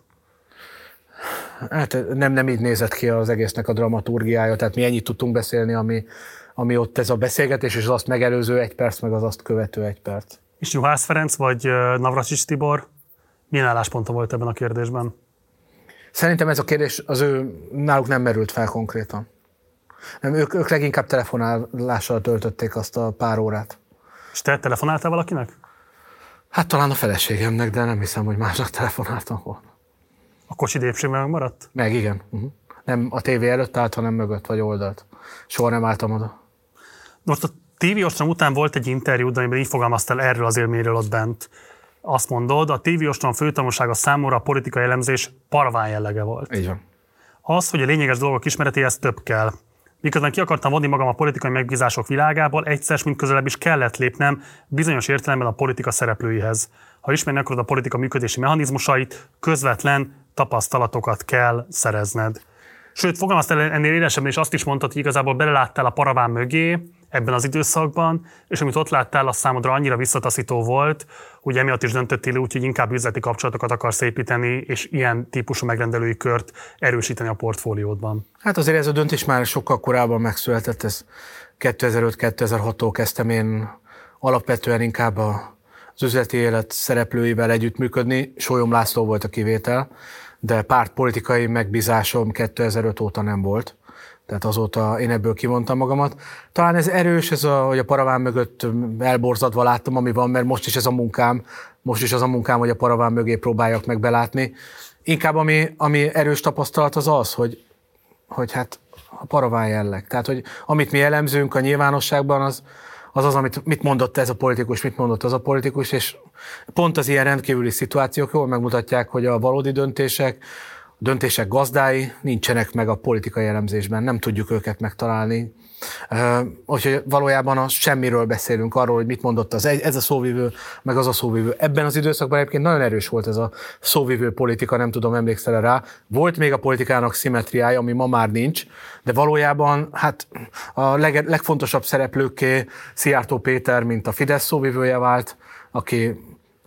Hát nem, nem így nézett ki az egésznek a dramaturgiája, tehát mi ennyit tudtunk beszélni, ami, ami ott ez a beszélgetés, és az azt megelőző egy perc, meg az azt követő egy perc. És Juhász Ferenc vagy Navracsics Tibor milyen állásponta volt ebben a kérdésben? Szerintem ez a kérdés az ő náluk nem merült fel konkrétan. Nem, ők, ők leginkább telefonálással töltötték azt a pár órát. És te telefonáltál valakinek? Hát talán a feleségemnek, de nem hiszem, hogy másnak telefonáltam volna. A kocsi dépségben megmaradt? Meg, igen. Uh-huh. Nem a tévé előtt állt, hanem mögött vagy oldalt. Soha nem álltam oda. Most a TV ostrom után volt egy interjú, amiben így fogalmaztál erről az élményről ott bent. Azt mondod, a TV ostrom főtanulsága számomra a politikai elemzés parván jellege volt. Így van. Az, hogy a lényeges dolgok ismeretéhez több kell. Miközben ki akartam vonni magam a politikai megbízások világából, egyszer, mint közelebb is kellett lépnem bizonyos értelemben a politika szereplőihez. Ha ismerni akarod a politika működési mechanizmusait, közvetlen tapasztalatokat kell szerezned. Sőt, fogalmaztál ennél élesebben, és azt is mondtad, hogy igazából beleláttál a paraván mögé ebben az időszakban, és amit ott láttál, az számodra annyira visszataszító volt, hogy emiatt is döntöttél úgy, hogy inkább üzleti kapcsolatokat akarsz építeni, és ilyen típusú megrendelői kört erősíteni a portfóliódban. Hát azért ez a döntés már sokkal korábban megszületett, ez 2005-2006-tól kezdtem én alapvetően inkább az üzleti élet szereplőivel együttműködni. Sólyom László volt a kivétel, de pártpolitikai megbízásom 2005 óta nem volt. Tehát azóta én ebből kimondtam magamat. Talán ez erős, ez a, hogy a paraván mögött elborzadva láttam, ami van, mert most is ez a munkám, most is az a munkám, hogy a paraván mögé próbáljak meg belátni. Inkább ami, ami erős tapasztalat az az, hogy, hogy hát a paraván jelleg. Tehát, hogy amit mi elemzünk a nyilvánosságban, az, az az, amit mit mondott ez a politikus, mit mondott az a politikus, és pont az ilyen rendkívüli szituációk jól megmutatják, hogy a valódi döntések, döntések gazdái nincsenek meg a politikai elemzésben, nem tudjuk őket megtalálni. Úgyhogy valójában a semmiről beszélünk, arról, hogy mit mondott az ez a szóvivő, meg az a szóvivő. Ebben az időszakban egyébként nagyon erős volt ez a szóvivő politika, nem tudom, emlékszel rá. Volt még a politikának szimetriája, ami ma már nincs, de valójában hát a leg, legfontosabb szereplőkké Szijjártó Péter, mint a Fidesz szóvivője vált, aki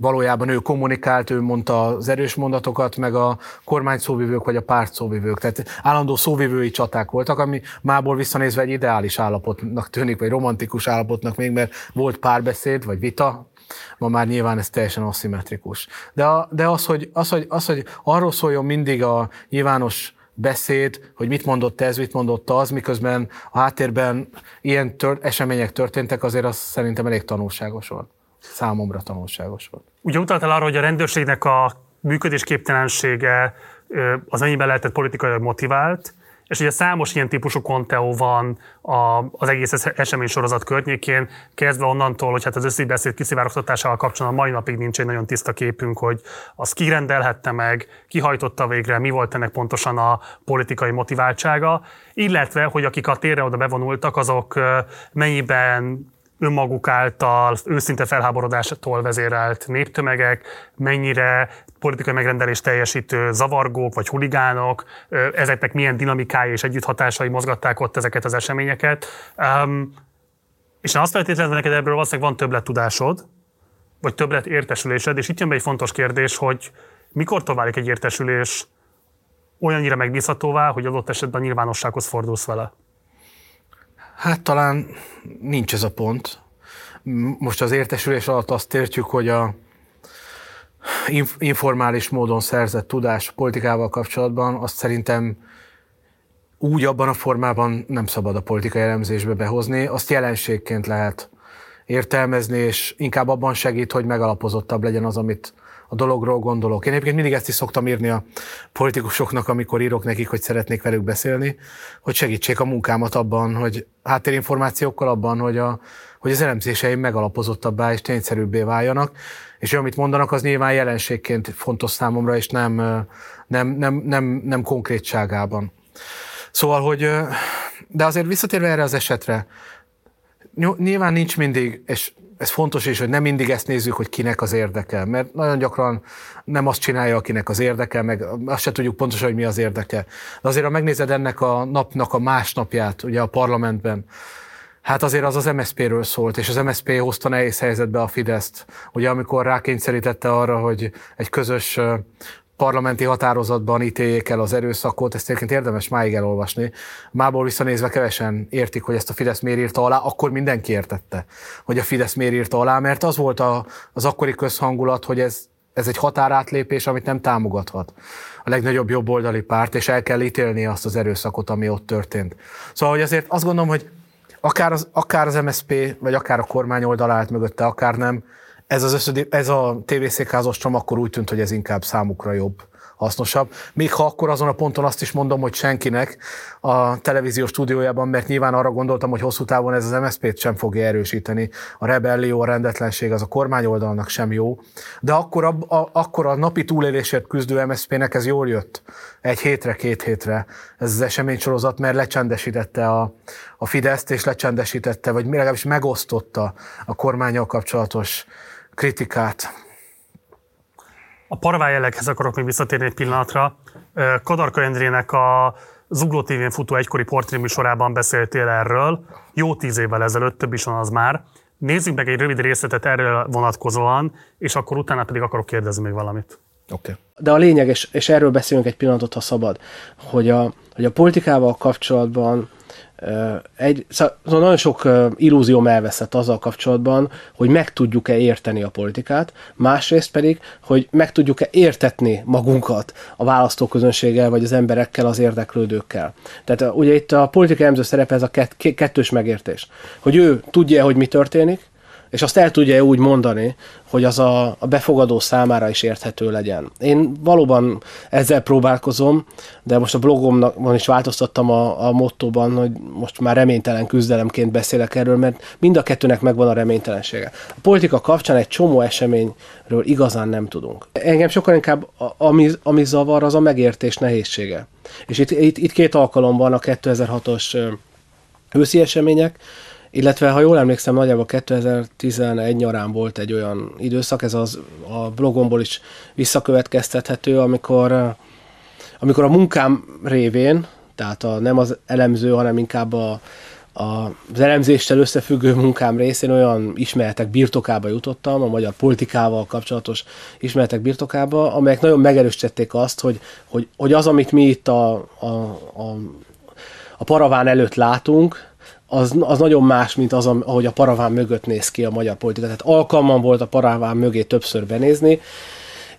valójában ő kommunikált, ő mondta az erős mondatokat, meg a kormány szóvivők vagy a párt szóvivők. Tehát állandó szóvivői csaták voltak, ami mából visszanézve egy ideális állapotnak tűnik, vagy romantikus állapotnak még, mert volt párbeszéd, vagy vita, ma már nyilván ez teljesen aszimmetrikus. De, a, de az, hogy, az, hogy, az, hogy arról szóljon mindig a nyilvános beszéd, hogy mit mondott ez, mit mondott az, miközben a háttérben ilyen tört, események történtek, azért az szerintem elég tanulságos volt számomra tanulságos volt. Ugye utaltál arra, hogy a rendőrségnek a működésképtelensége az mennyiben lehetett politikailag motivált, és ugye számos ilyen típusú konteó van az egész esemény sorozat környékén, kezdve onnantól, hogy hát az összibeszéd kiszivárogtatásával kapcsolatban mai napig nincs egy nagyon tiszta képünk, hogy az kirendelhette meg, kihajtotta végre, mi volt ennek pontosan a politikai motiváltsága, illetve, hogy akik a térre oda bevonultak, azok mennyiben önmaguk által őszinte felháborodástól vezérelt néptömegek, mennyire politikai megrendelés teljesítő zavargók vagy huligánok, ezeknek milyen dinamikája és együtthatásai mozgatták ott ezeket az eseményeket. Um, és azt feltétlenül neked ebből valószínűleg van többlet tudásod, vagy többlet értesülésed, és itt jön be egy fontos kérdés, hogy mikor válik egy értesülés olyannyira megbízhatóvá, hogy adott esetben a nyilvánossághoz fordulsz vele? Hát talán nincs ez a pont. Most az értesülés alatt azt értjük, hogy a informális módon szerzett tudás politikával kapcsolatban, azt szerintem úgy abban a formában nem szabad a politikai elemzésbe behozni, azt jelenségként lehet értelmezni, és inkább abban segít, hogy megalapozottabb legyen az, amit a dologról gondolok. Én egyébként mindig ezt is szoktam írni a politikusoknak, amikor írok nekik, hogy szeretnék velük beszélni, hogy segítsék a munkámat abban, hogy háttérinformációkkal abban, hogy, a, hogy az elemzéseim megalapozottabbá és tényszerűbbé váljanak, és amit mondanak, az nyilván jelenségként fontos számomra, és nem, nem, nem, nem, nem konkrétságában. Szóval, hogy, de azért visszatérve erre az esetre, nyilván nincs mindig, és ez fontos is, hogy nem mindig ezt nézzük, hogy kinek az érdeke, mert nagyon gyakran nem azt csinálja, akinek az érdeke, meg azt se tudjuk pontosan, hogy mi az érdeke. De azért, ha megnézed ennek a napnak a másnapját, ugye a parlamentben, Hát azért az az MSZP-ről szólt, és az MSZP hozta nehéz helyzetbe a Fideszt. Ugye amikor rákényszerítette arra, hogy egy közös parlamenti határozatban ítéljék el az erőszakot, ezt egyébként érdemes máig elolvasni. Mából visszanézve kevesen értik, hogy ezt a Fidesz miért írta alá, akkor mindenki értette, hogy a Fidesz miért írta alá, mert az volt a, az akkori közhangulat, hogy ez, ez egy határátlépés, amit nem támogathat a legnagyobb jobboldali párt, és el kell ítélni azt az erőszakot, ami ott történt. Szóval, hogy azért azt gondolom, hogy akár az, akár az MSP, vagy akár a kormány oldal állt mögötte, akár nem, ez, az összedi, ez a tévészékházos csomag akkor úgy tűnt, hogy ez inkább számukra jobb, hasznosabb. Még ha akkor azon a ponton azt is mondom, hogy senkinek a televíziós stúdiójában, mert nyilván arra gondoltam, hogy hosszú távon ez az MSZP-t sem fogja erősíteni. A rebellió, a rendetlenség az a kormány oldalnak sem jó. De akkor a, a, akkor a napi túlélésért küzdő MSZP-nek ez jól jött. Egy hétre, két hétre ez az eseménysorozat, mert lecsendesítette a, a Fideszt, és lecsendesítette, vagy legalábbis megosztotta a kormányal kapcsolatos kritikát. A parvájelleghez akarok még visszatérni egy pillanatra. Kadarka Endrének a Zugló TV-n futó egykori portréműsorában beszéltél erről, jó tíz évvel ezelőtt, több is van az már. Nézzük meg egy rövid részletet erről vonatkozóan, és akkor utána pedig akarok kérdezni még valamit. Okay. De a lényeg, és, és erről beszélünk egy pillanatot, ha szabad, hogy a, hogy a politikával kapcsolatban egy, szóval nagyon sok illúzióm elveszett azzal kapcsolatban, hogy meg tudjuk-e érteni a politikát, másrészt pedig, hogy meg tudjuk-e értetni magunkat a választóközönséggel, vagy az emberekkel, az érdeklődőkkel. Tehát ugye itt a politika emző szerepe ez a kettős megértés. Hogy ő tudja, hogy mi történik, és azt el tudja úgy mondani, hogy az a, a befogadó számára is érthető legyen. Én valóban ezzel próbálkozom, de most a blogomnak is változtattam a, a mottóban, hogy most már reménytelen küzdelemként beszélek erről, mert mind a kettőnek megvan a reménytelensége. A politika kapcsán egy csomó eseményről igazán nem tudunk. Engem sokkal inkább ami, ami zavar, az a megértés nehézsége. És itt, itt, itt két alkalom van a 2006-os őszi események, illetve ha jól emlékszem, nagyjából 2011 nyarán volt egy olyan időszak, ez az a blogomból is visszakövetkeztethető, amikor, amikor a munkám révén, tehát a, nem az elemző, hanem inkább a, a, az elemzéssel összefüggő munkám részén olyan ismeretek birtokába jutottam, a magyar politikával kapcsolatos ismeretek birtokába, amelyek nagyon megerősítették azt, hogy, hogy, hogy az, amit mi itt a, a, a, a paraván előtt látunk, az, az nagyon más, mint az, ahogy a paraván mögött néz ki a magyar politika. Tehát alkalmam volt a paraván mögé többször benézni,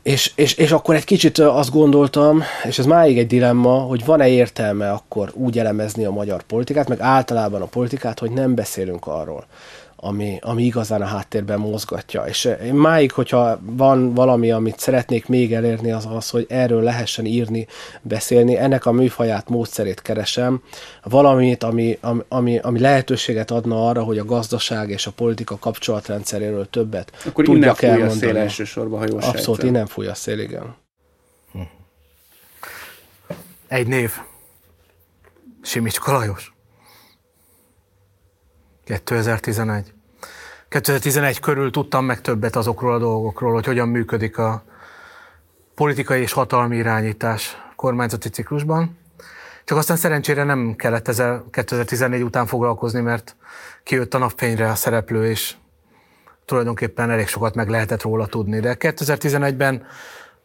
és, és, és akkor egy kicsit azt gondoltam, és ez máig egy dilemma, hogy van-e értelme akkor úgy elemezni a magyar politikát, meg általában a politikát, hogy nem beszélünk arról, ami, ami igazán a háttérben mozgatja. És én eh, máig, hogyha van valami, amit szeretnék még elérni, az az, hogy erről lehessen írni, beszélni. Ennek a műfaját, módszerét keresem. Valamit, ami, ami, ami lehetőséget adna arra, hogy a gazdaság és a politika kapcsolatrendszeréről többet Akkor tudjak innen elmondani. a szél elsősorban, ha jól Abszolút, sejtem. innen fúj a szél, igen. Egy név. Simics Kalajos. 2011. 2011 körül tudtam meg többet azokról a dolgokról, hogy hogyan működik a politikai és hatalmi irányítás kormányzati ciklusban. Csak aztán szerencsére nem kellett ezzel 2014 után foglalkozni, mert kijött a napfényre a szereplő, és tulajdonképpen elég sokat meg lehetett róla tudni. De 2011-ben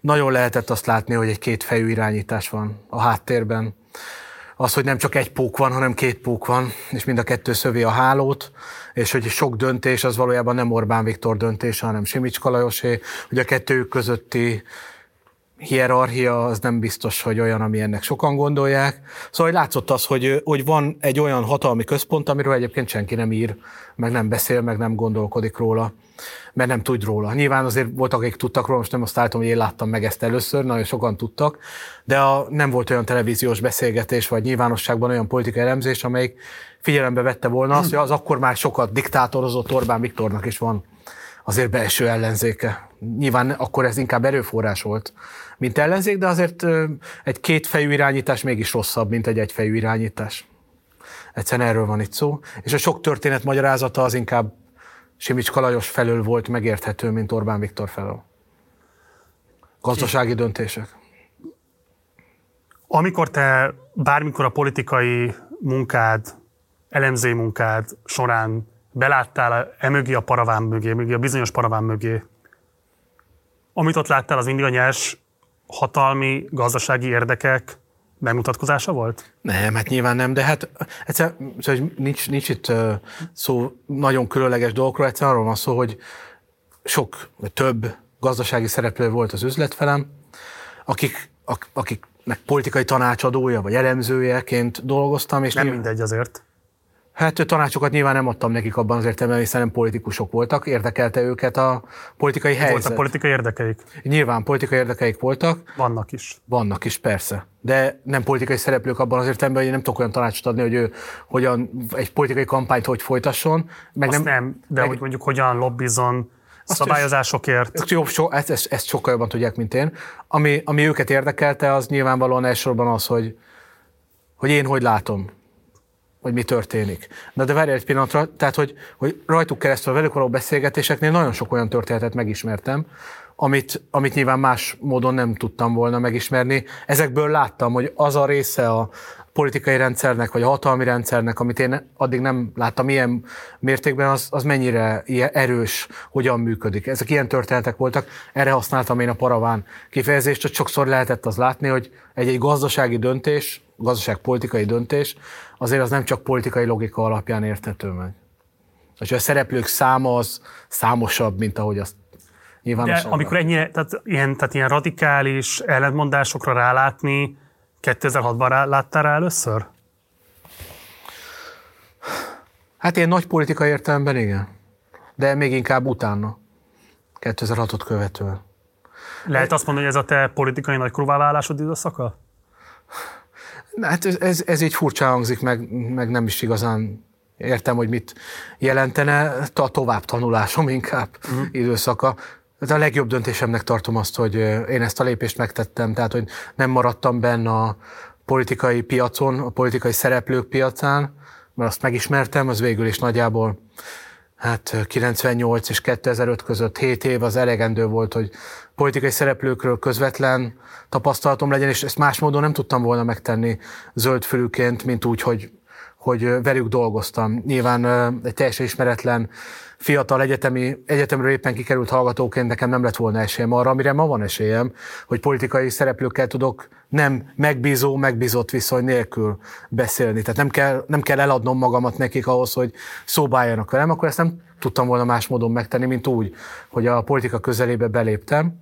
nagyon lehetett azt látni, hogy egy kétfejű irányítás van a háttérben az, hogy nem csak egy pók van, hanem két pók van, és mind a kettő szövi a hálót, és hogy sok döntés az valójában nem Orbán Viktor döntése, hanem Simics Kalajosé, hogy a kettőjük közötti hierarchia az nem biztos, hogy olyan, ami ennek sokan gondolják. Szóval látszott az, hogy, hogy van egy olyan hatalmi központ, amiről egyébként senki nem ír, meg nem beszél, meg nem gondolkodik róla mert nem tud róla. Nyilván azért voltak, akik tudtak róla, most nem azt állítom, hogy én láttam meg ezt először, nagyon sokan tudtak, de a, nem volt olyan televíziós beszélgetés, vagy nyilvánosságban olyan politikai elemzés, amelyik figyelembe vette volna azt, hogy az akkor már sokat diktátorozott Orbán Viktornak is van azért belső ellenzéke. Nyilván akkor ez inkább erőforrás volt, mint ellenzék, de azért egy kétfejű irányítás mégis rosszabb, mint egy egyfejű irányítás. Egyszerűen erről van itt szó. És a sok történet magyarázata az inkább Simics Kalajos felől volt megérthető, mint Orbán Viktor felől. Gazdasági döntések. Amikor te bármikor a politikai munkád, elemző munkád során beláttál emögé a paraván mögé, mögé, a bizonyos paraván mögé, amit ott láttál, az mindig a nyers hatalmi, gazdasági érdekek bemutatkozása volt? Nem, hát nyilván nem, de hát egyszer, szóval nincs, nincs itt szó nagyon különleges dolgokról, egyszerűen arról van szó, hogy sok, több gazdasági szereplő volt az üzletfelem, akik, akiknek politikai tanácsadója, vagy elemzőjeként dolgoztam. És nem nyilván, mindegy azért. Hát tanácsokat nyilván nem adtam nekik abban az értelemben, hiszen nem politikusok voltak, érdekelte őket a politikai helyzet. Voltak politikai érdekeik? Nyilván politikai érdekeik voltak. Vannak is. Vannak is, persze. De nem politikai szereplők abban az értelemben, hogy én nem tudok olyan tanácsot adni, hogy ő hogyan egy politikai kampányt hogy folytasson. Meg Azt nem, nem, de meg, hogy mondjuk hogyan lobbizon szabályozásokért. Ezt, jobb, so, ezt, ezt, ezt sokkal jobban tudják, mint én. Ami, ami őket érdekelte, az nyilvánvalóan elsősorban az, hogy, hogy én hogy látom hogy mi történik. Na de várj egy pillanatra, tehát hogy, hogy rajtuk keresztül velük való beszélgetéseknél nagyon sok olyan történetet megismertem, amit, amit nyilván más módon nem tudtam volna megismerni. Ezekből láttam, hogy az a része a politikai rendszernek, vagy a hatalmi rendszernek, amit én addig nem láttam ilyen mértékben, az, az mennyire ilyen erős, hogyan működik. Ezek ilyen történetek voltak, erre használtam én a paraván kifejezést, hogy sokszor lehetett az látni, hogy egy, egy gazdasági döntés, gazdaságpolitikai döntés, azért az nem csak politikai logika alapján érthető meg. És a szereplők száma az számosabb, mint ahogy azt nyilvánosan. De amikor ennyi, tehát ilyen, tehát ilyen radikális ellentmondásokra rálátni, 2006-ban rá, láttál rá először? Hát én nagy politikai értelemben igen. De még inkább utána. 2006-ot követően. Lehet azt mondani, hogy ez a te politikai nagykorúvá válásod időszaka? Hát ez, ez, ez így furcsa hangzik, meg, meg nem is igazán értem, hogy mit jelentene. A tovább tanulásom inkább uh-huh. időszaka. Ez a legjobb döntésemnek tartom azt, hogy én ezt a lépést megtettem, tehát hogy nem maradtam benne a politikai piacon, a politikai szereplők piacán, mert azt megismertem, az végül is nagyjából hát 98 és 2005 között 7 év az elegendő volt, hogy politikai szereplőkről közvetlen tapasztalatom legyen, és ezt más módon nem tudtam volna megtenni zöldfülűként, mint úgy, hogy, hogy velük dolgoztam. Nyilván egy teljesen ismeretlen fiatal egyetemi, egyetemről éppen kikerült hallgatóként nekem nem lett volna esélyem arra, amire ma van esélyem, hogy politikai szereplőkkel tudok nem megbízó, megbízott viszony nélkül beszélni. Tehát nem kell, nem kell eladnom magamat nekik ahhoz, hogy szóba álljanak velem, akkor ezt nem tudtam volna más módon megtenni, mint úgy, hogy a politika közelébe beléptem,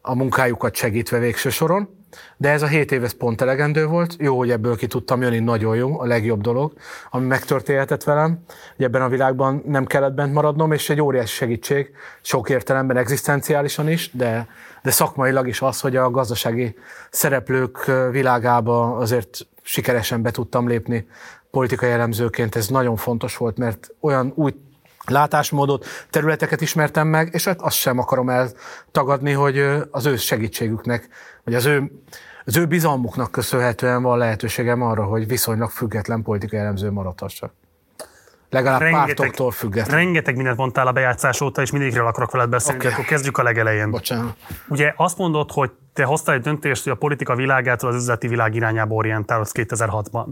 a munkájukat segítve végső soron, de ez a 7 év ez pont elegendő volt, jó, hogy ebből ki tudtam jönni, nagyon jó, a legjobb dolog, ami megtörténhetett velem, hogy ebben a világban nem kellett bent maradnom, és egy óriási segítség, sok értelemben egzisztenciálisan is, de, de szakmailag is az, hogy a gazdasági szereplők világába azért sikeresen be tudtam lépni politikai elemzőként, ez nagyon fontos volt, mert olyan új látásmódot, területeket ismertem meg, és hát azt sem akarom eltagadni, hogy az ő segítségüknek, vagy az ő, az ő bizalmuknak köszönhetően van lehetőségem arra, hogy viszonylag független politikai elemző maradhassak. Legalább rengeteg, pártoktól független. Rengeteg mindent mondtál a bejátszás óta, és mindegyikről akarok veled beszélni, okay. akkor kezdjük a legelején. Bocsánat. Ugye azt mondod, hogy te hoztál egy döntést, hogy a politika világától az üzleti világ irányába orientálod 2006-ban.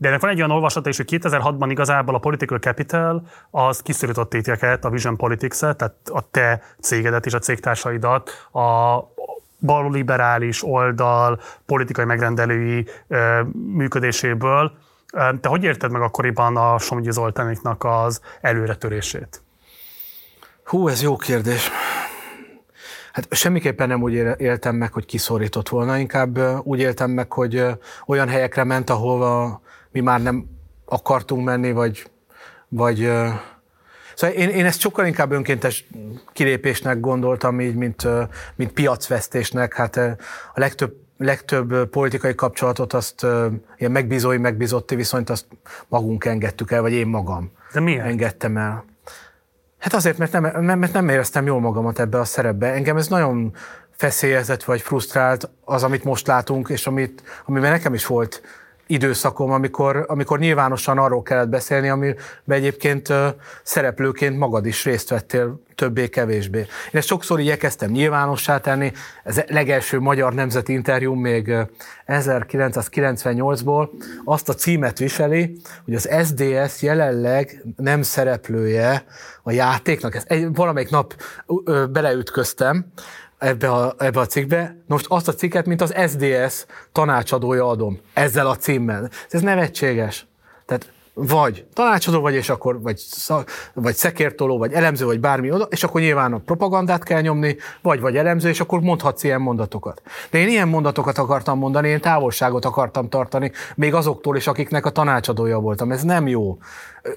De ennek van egy olyan olvasata is, hogy 2006-ban igazából a Political Capital az kiszorított tétjeket, a Vision Politics-et, tehát a te cégedet és a cégtársaidat a balliberális oldal politikai megrendelői ö, működéséből. Te hogy érted meg akkoriban a Somogyi Zoltániknak az előretörését? Hú, ez jó kérdés. Hát semmiképpen nem úgy éltem meg, hogy kiszorított volna, inkább úgy éltem meg, hogy olyan helyekre ment, ahol mi már nem akartunk menni, vagy, vagy Szóval én, én ezt sokkal inkább önkéntes kilépésnek gondoltam így, mint, mint piacvesztésnek. Hát a legtöbb, legtöbb politikai kapcsolatot azt ilyen megbízói, megbízotti viszonyt azt magunk engedtük el, vagy én magam De miért? engedtem el. Hát azért, mert nem, nem, mert nem éreztem jól magamat ebbe a szerepbe. Engem ez nagyon feszélyezett vagy frusztrált az, amit most látunk, és amit, amiben nekem is volt időszakom, amikor, amikor nyilvánosan arról kellett beszélni, amiben egyébként szereplőként magad is részt vettél többé-kevésbé. Én ezt sokszor igyekeztem nyilvánossá tenni, ez legelső magyar nemzeti interjú még 1998-ból azt a címet viseli, hogy az SDS jelenleg nem szereplője a játéknak. Ezt egy, valamelyik nap beleütköztem, ebbe a, ebbe a cikkbe. Most azt a cikket, mint az SDS tanácsadója adom, ezzel a címmel. Ez nevetséges. Tehát vagy tanácsadó vagy, és akkor vagy, szak, vagy szekértoló, vagy elemző, vagy bármi oda, és akkor nyilván a propagandát kell nyomni, vagy vagy elemző, és akkor mondhatsz ilyen mondatokat. De én ilyen mondatokat akartam mondani, én távolságot akartam tartani, még azoktól is, akiknek a tanácsadója voltam. Ez nem jó.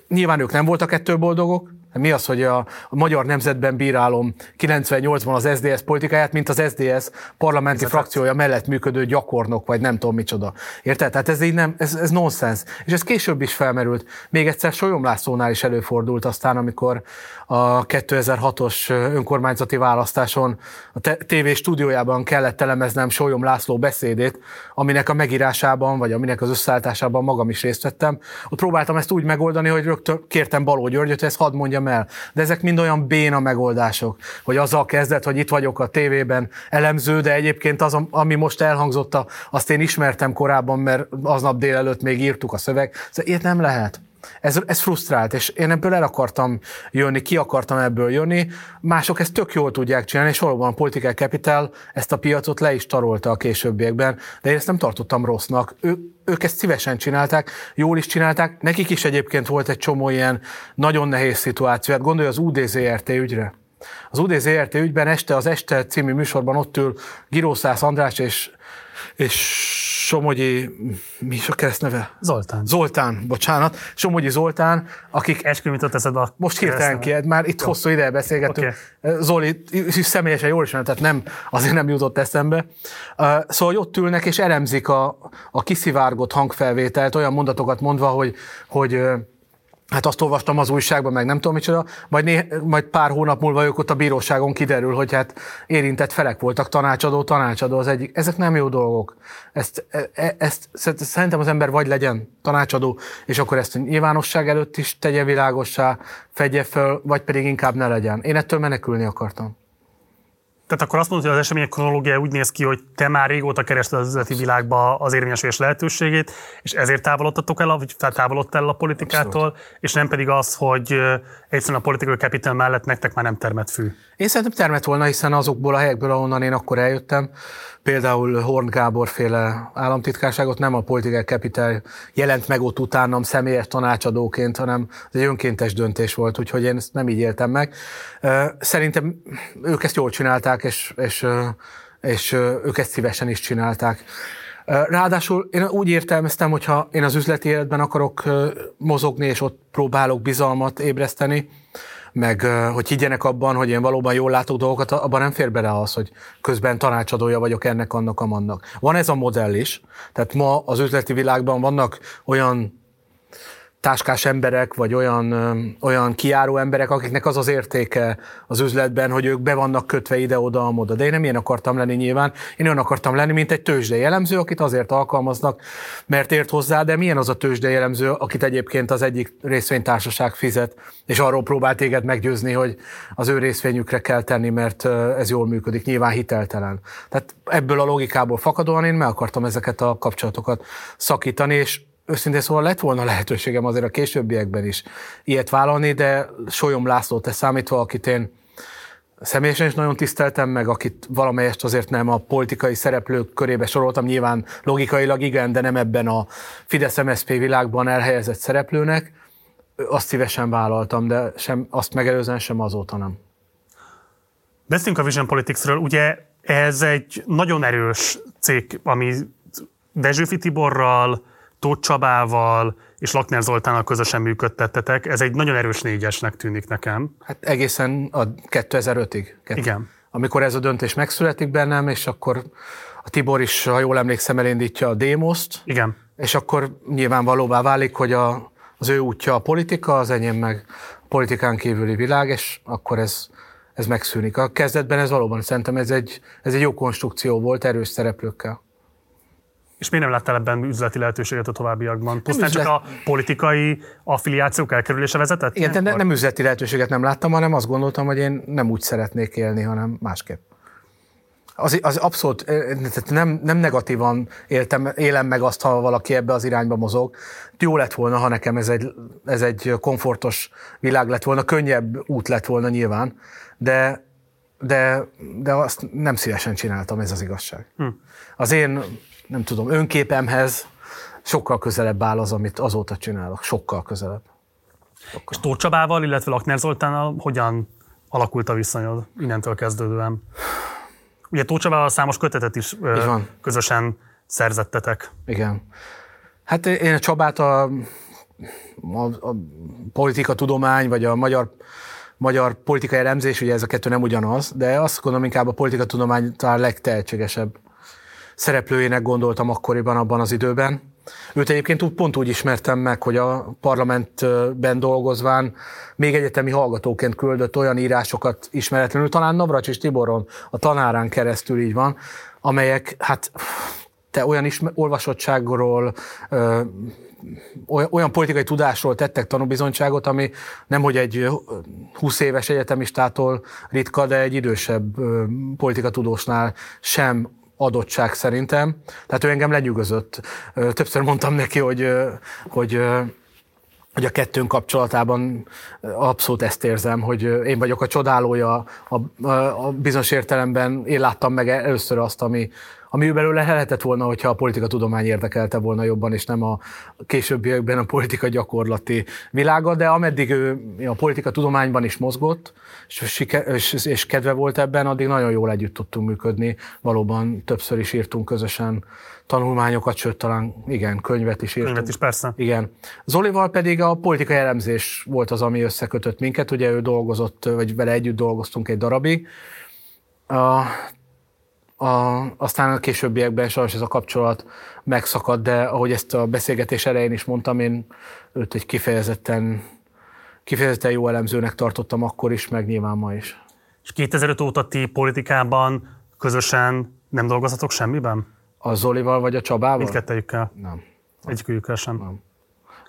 Nyilván ők nem voltak ettől boldogok, mi az, hogy a, a magyar nemzetben bírálom 98-ban az SDS politikáját, mint az SDS parlamenti ez frakciója mellett működő gyakornok, vagy nem tudom micsoda. Érted? Tehát ez így nem, ez, ez nonsens. És ez később is felmerült. Még egyszer Solyom Lászlónál is előfordult aztán, amikor a 2006-os önkormányzati választáson a TV stúdiójában kellett elemeznem Solyom László beszédét, aminek a megírásában, vagy aminek az összeállításában magam is részt vettem. Ott próbáltam ezt úgy megoldani, hogy rögtön kértem Baló Györgyöt, hogy ezt hadd mondjam el. De ezek mind olyan béna megoldások, hogy azzal kezdett, hogy itt vagyok a tévében elemző, de egyébként az, ami most elhangzott, azt én ismertem korábban, mert aznap délelőtt még írtuk a szöveg. Szóval ilyet nem lehet. Ez, ez frusztrált, és én ebből el akartam jönni, ki akartam ebből jönni. Mások ezt tök jól tudják csinálni, és valóban a Political Capital ezt a piacot le is tarolta a későbbiekben, de én ezt nem tartottam rossznak. Ő, ők ezt szívesen csinálták, jól is csinálták. Nekik is egyébként volt egy csomó ilyen nagyon nehéz szituáció. Hát gondolj az UDZRT ügyre. Az UDZRT ügyben este az Este című műsorban ott ül Girószász András és és Somogyi, mi is a keresztneve? Zoltán. Zoltán, bocsánat. Somogyi Zoltán, akik... Esküvőt teszed a Most hirtelen ki, már itt Jó. hosszú ideje beszélgetünk. Okay. Zoli is személyesen jól ismerem, tehát nem, azért nem jutott eszembe. Szóval, hogy ott ülnek és elemzik a, a kiszivárgott hangfelvételt, olyan mondatokat mondva, hogy, hogy Hát azt olvastam az újságban, meg nem tudom micsoda, majd, né, majd pár hónap múlva ők ott a bíróságon kiderül, hogy hát érintett felek voltak, tanácsadó, tanácsadó az egyik. Ezek nem jó dolgok. Ezt, e, e, ezt, szerintem az ember vagy legyen tanácsadó, és akkor ezt nyilvánosság előtt is tegye világossá, fedje föl, vagy pedig inkább ne legyen. Én ettől menekülni akartam. Tehát akkor azt mondod, hogy az események kronológia úgy néz ki, hogy te már régóta kerested az üzleti világba az érvényesülés lehetőségét, és ezért távolodtatok el, vagy távolodtál el a politikától, Abszolút. és nem pedig az, hogy egyszerűen a politikai capital mellett nektek már nem termet fű. Én szerintem termet volna, hiszen azokból a helyekből, ahonnan én akkor eljöttem, például Horn Gábor féle államtitkárságot nem a Political Capital jelent meg ott utánam személyes tanácsadóként, hanem ez egy önkéntes döntés volt, úgyhogy én ezt nem így éltem meg. Szerintem ők ezt jól csinálták, és, és, és ők ezt szívesen is csinálták. Ráadásul én úgy értelmeztem, hogyha én az üzleti életben akarok mozogni, és ott próbálok bizalmat ébreszteni, meg hogy higgyenek abban, hogy én valóban jól látok dolgokat, abban nem fér bele az, hogy közben tanácsadója vagyok ennek, annak, amannak. Van ez a modell is, tehát ma az üzleti világban vannak olyan táskás emberek, vagy olyan, olyan kiáró emberek, akiknek az az értéke az üzletben, hogy ők be vannak kötve ide-oda, amoda. De én nem ilyen akartam lenni nyilván. Én olyan akartam lenni, mint egy tőzsdei jellemző, akit azért alkalmaznak, mert ért hozzá, de milyen az a tőzsdei jellemző, akit egyébként az egyik részvénytársaság fizet, és arról próbál téged meggyőzni, hogy az ő részvényükre kell tenni, mert ez jól működik, nyilván hiteltelen. Tehát ebből a logikából fakadóan én meg akartam ezeket a kapcsolatokat szakítani, és őszintén szóval lett volna lehetőségem azért a későbbiekben is ilyet vállalni, de Solyom László te számítva, akit én személyesen is nagyon tiszteltem, meg akit valamelyest azért nem a politikai szereplők körébe soroltam, nyilván logikailag igen, de nem ebben a Fidesz-MSZP világban elhelyezett szereplőnek, azt szívesen vállaltam, de sem azt megelőzően sem azóta nem. Beszéljünk a Vision Politicsről. Ugye ez egy nagyon erős cég, ami Dezsőfi Tiborral, Tóth Csabával és Lakner Zoltánnal közösen működtettetek. Ez egy nagyon erős négyesnek tűnik nekem. Hát egészen a 2005-ig. Igen. Amikor ez a döntés megszületik bennem, és akkor a Tibor is, ha jól emlékszem, elindítja a démoszt. Igen. És akkor nyilvánvalóvá válik, hogy a, az ő útja a politika, az enyém meg politikán kívüli világ, és akkor ez, ez megszűnik. A kezdetben ez valóban szerintem ez egy, ez egy jó konstrukció volt erős szereplőkkel. És miért nem láttál ebben üzleti lehetőséget a továbbiakban? Pusztán csak a politikai affiliációk elkerülése vezetett? Igen, de nem üzleti lehetőséget nem láttam, hanem azt gondoltam, hogy én nem úgy szeretnék élni, hanem másképp. Az, az abszolút nem, nem negatívan éltem, élem meg azt, ha valaki ebbe az irányba mozog. Jó lett volna, ha nekem ez egy, ez egy komfortos világ lett volna, könnyebb út lett volna nyilván, de, de, de azt nem szívesen csináltam, ez az igazság. Hm. Az én nem tudom, önképemhez sokkal közelebb áll az, amit azóta csinálok. Sokkal közelebb. Sokkal. És Tóth Csabával, illetve Lakner Zoltánnal hogyan alakult a viszonyod innentől kezdődően? Ugye Tóth Csabával számos kötetet is közösen szerzettetek. Igen. Hát én a Csabát a, a, a politika tudomány, vagy a magyar magyar politikai elemzés, ugye ez a kettő nem ugyanaz, de azt gondolom inkább a politika tudomány talán legtehetségesebb szereplőjének gondoltam akkoriban, abban az időben. Őt egyébként pont úgy ismertem meg, hogy a parlamentben dolgozván még egyetemi hallgatóként küldött olyan írásokat ismeretlenül, talán Navracsis Tiboron, a tanárán keresztül így van, amelyek hát te olyan ismer- olvasottságról, ö, olyan politikai tudásról tettek tanúbizonyságot, ami nemhogy egy 20 éves egyetemistától ritka, de egy idősebb politikatudósnál sem adottság szerintem. Tehát ő engem lenyűgözött. Többször mondtam neki, hogy, hogy hogy a kettőnk kapcsolatában abszolút ezt érzem, hogy én vagyok a csodálója, a, a, a bizonyos értelemben én láttam meg először azt, ami, ami belőle lehetett volna, hogyha a politika tudomány érdekelte volna jobban, és nem a későbbiekben a politika gyakorlati világa, de ameddig ő a politika tudományban is mozgott, és, és, és kedve volt ebben, addig nagyon jól együtt tudtunk működni. Valóban többször is írtunk közösen tanulmányokat, sőt talán igen, könyvet is írtunk. Könyvet is, persze. Igen. Zolival pedig a politikai elemzés volt az, ami összekötött minket, ugye ő dolgozott, vagy vele együtt dolgoztunk egy darabig. A, a, aztán a későbbiekben sajnos ez a kapcsolat megszakadt, de ahogy ezt a beszélgetés elején is mondtam, én őt egy kifejezetten, kifejezetten jó elemzőnek tartottam akkor is, meg nyilván ma is. És 2005 óta ti politikában közösen nem dolgozatok semmiben? A Zolival vagy a Csabával? Mindkettejükkel? Nem. Egyikükkel sem? Nem.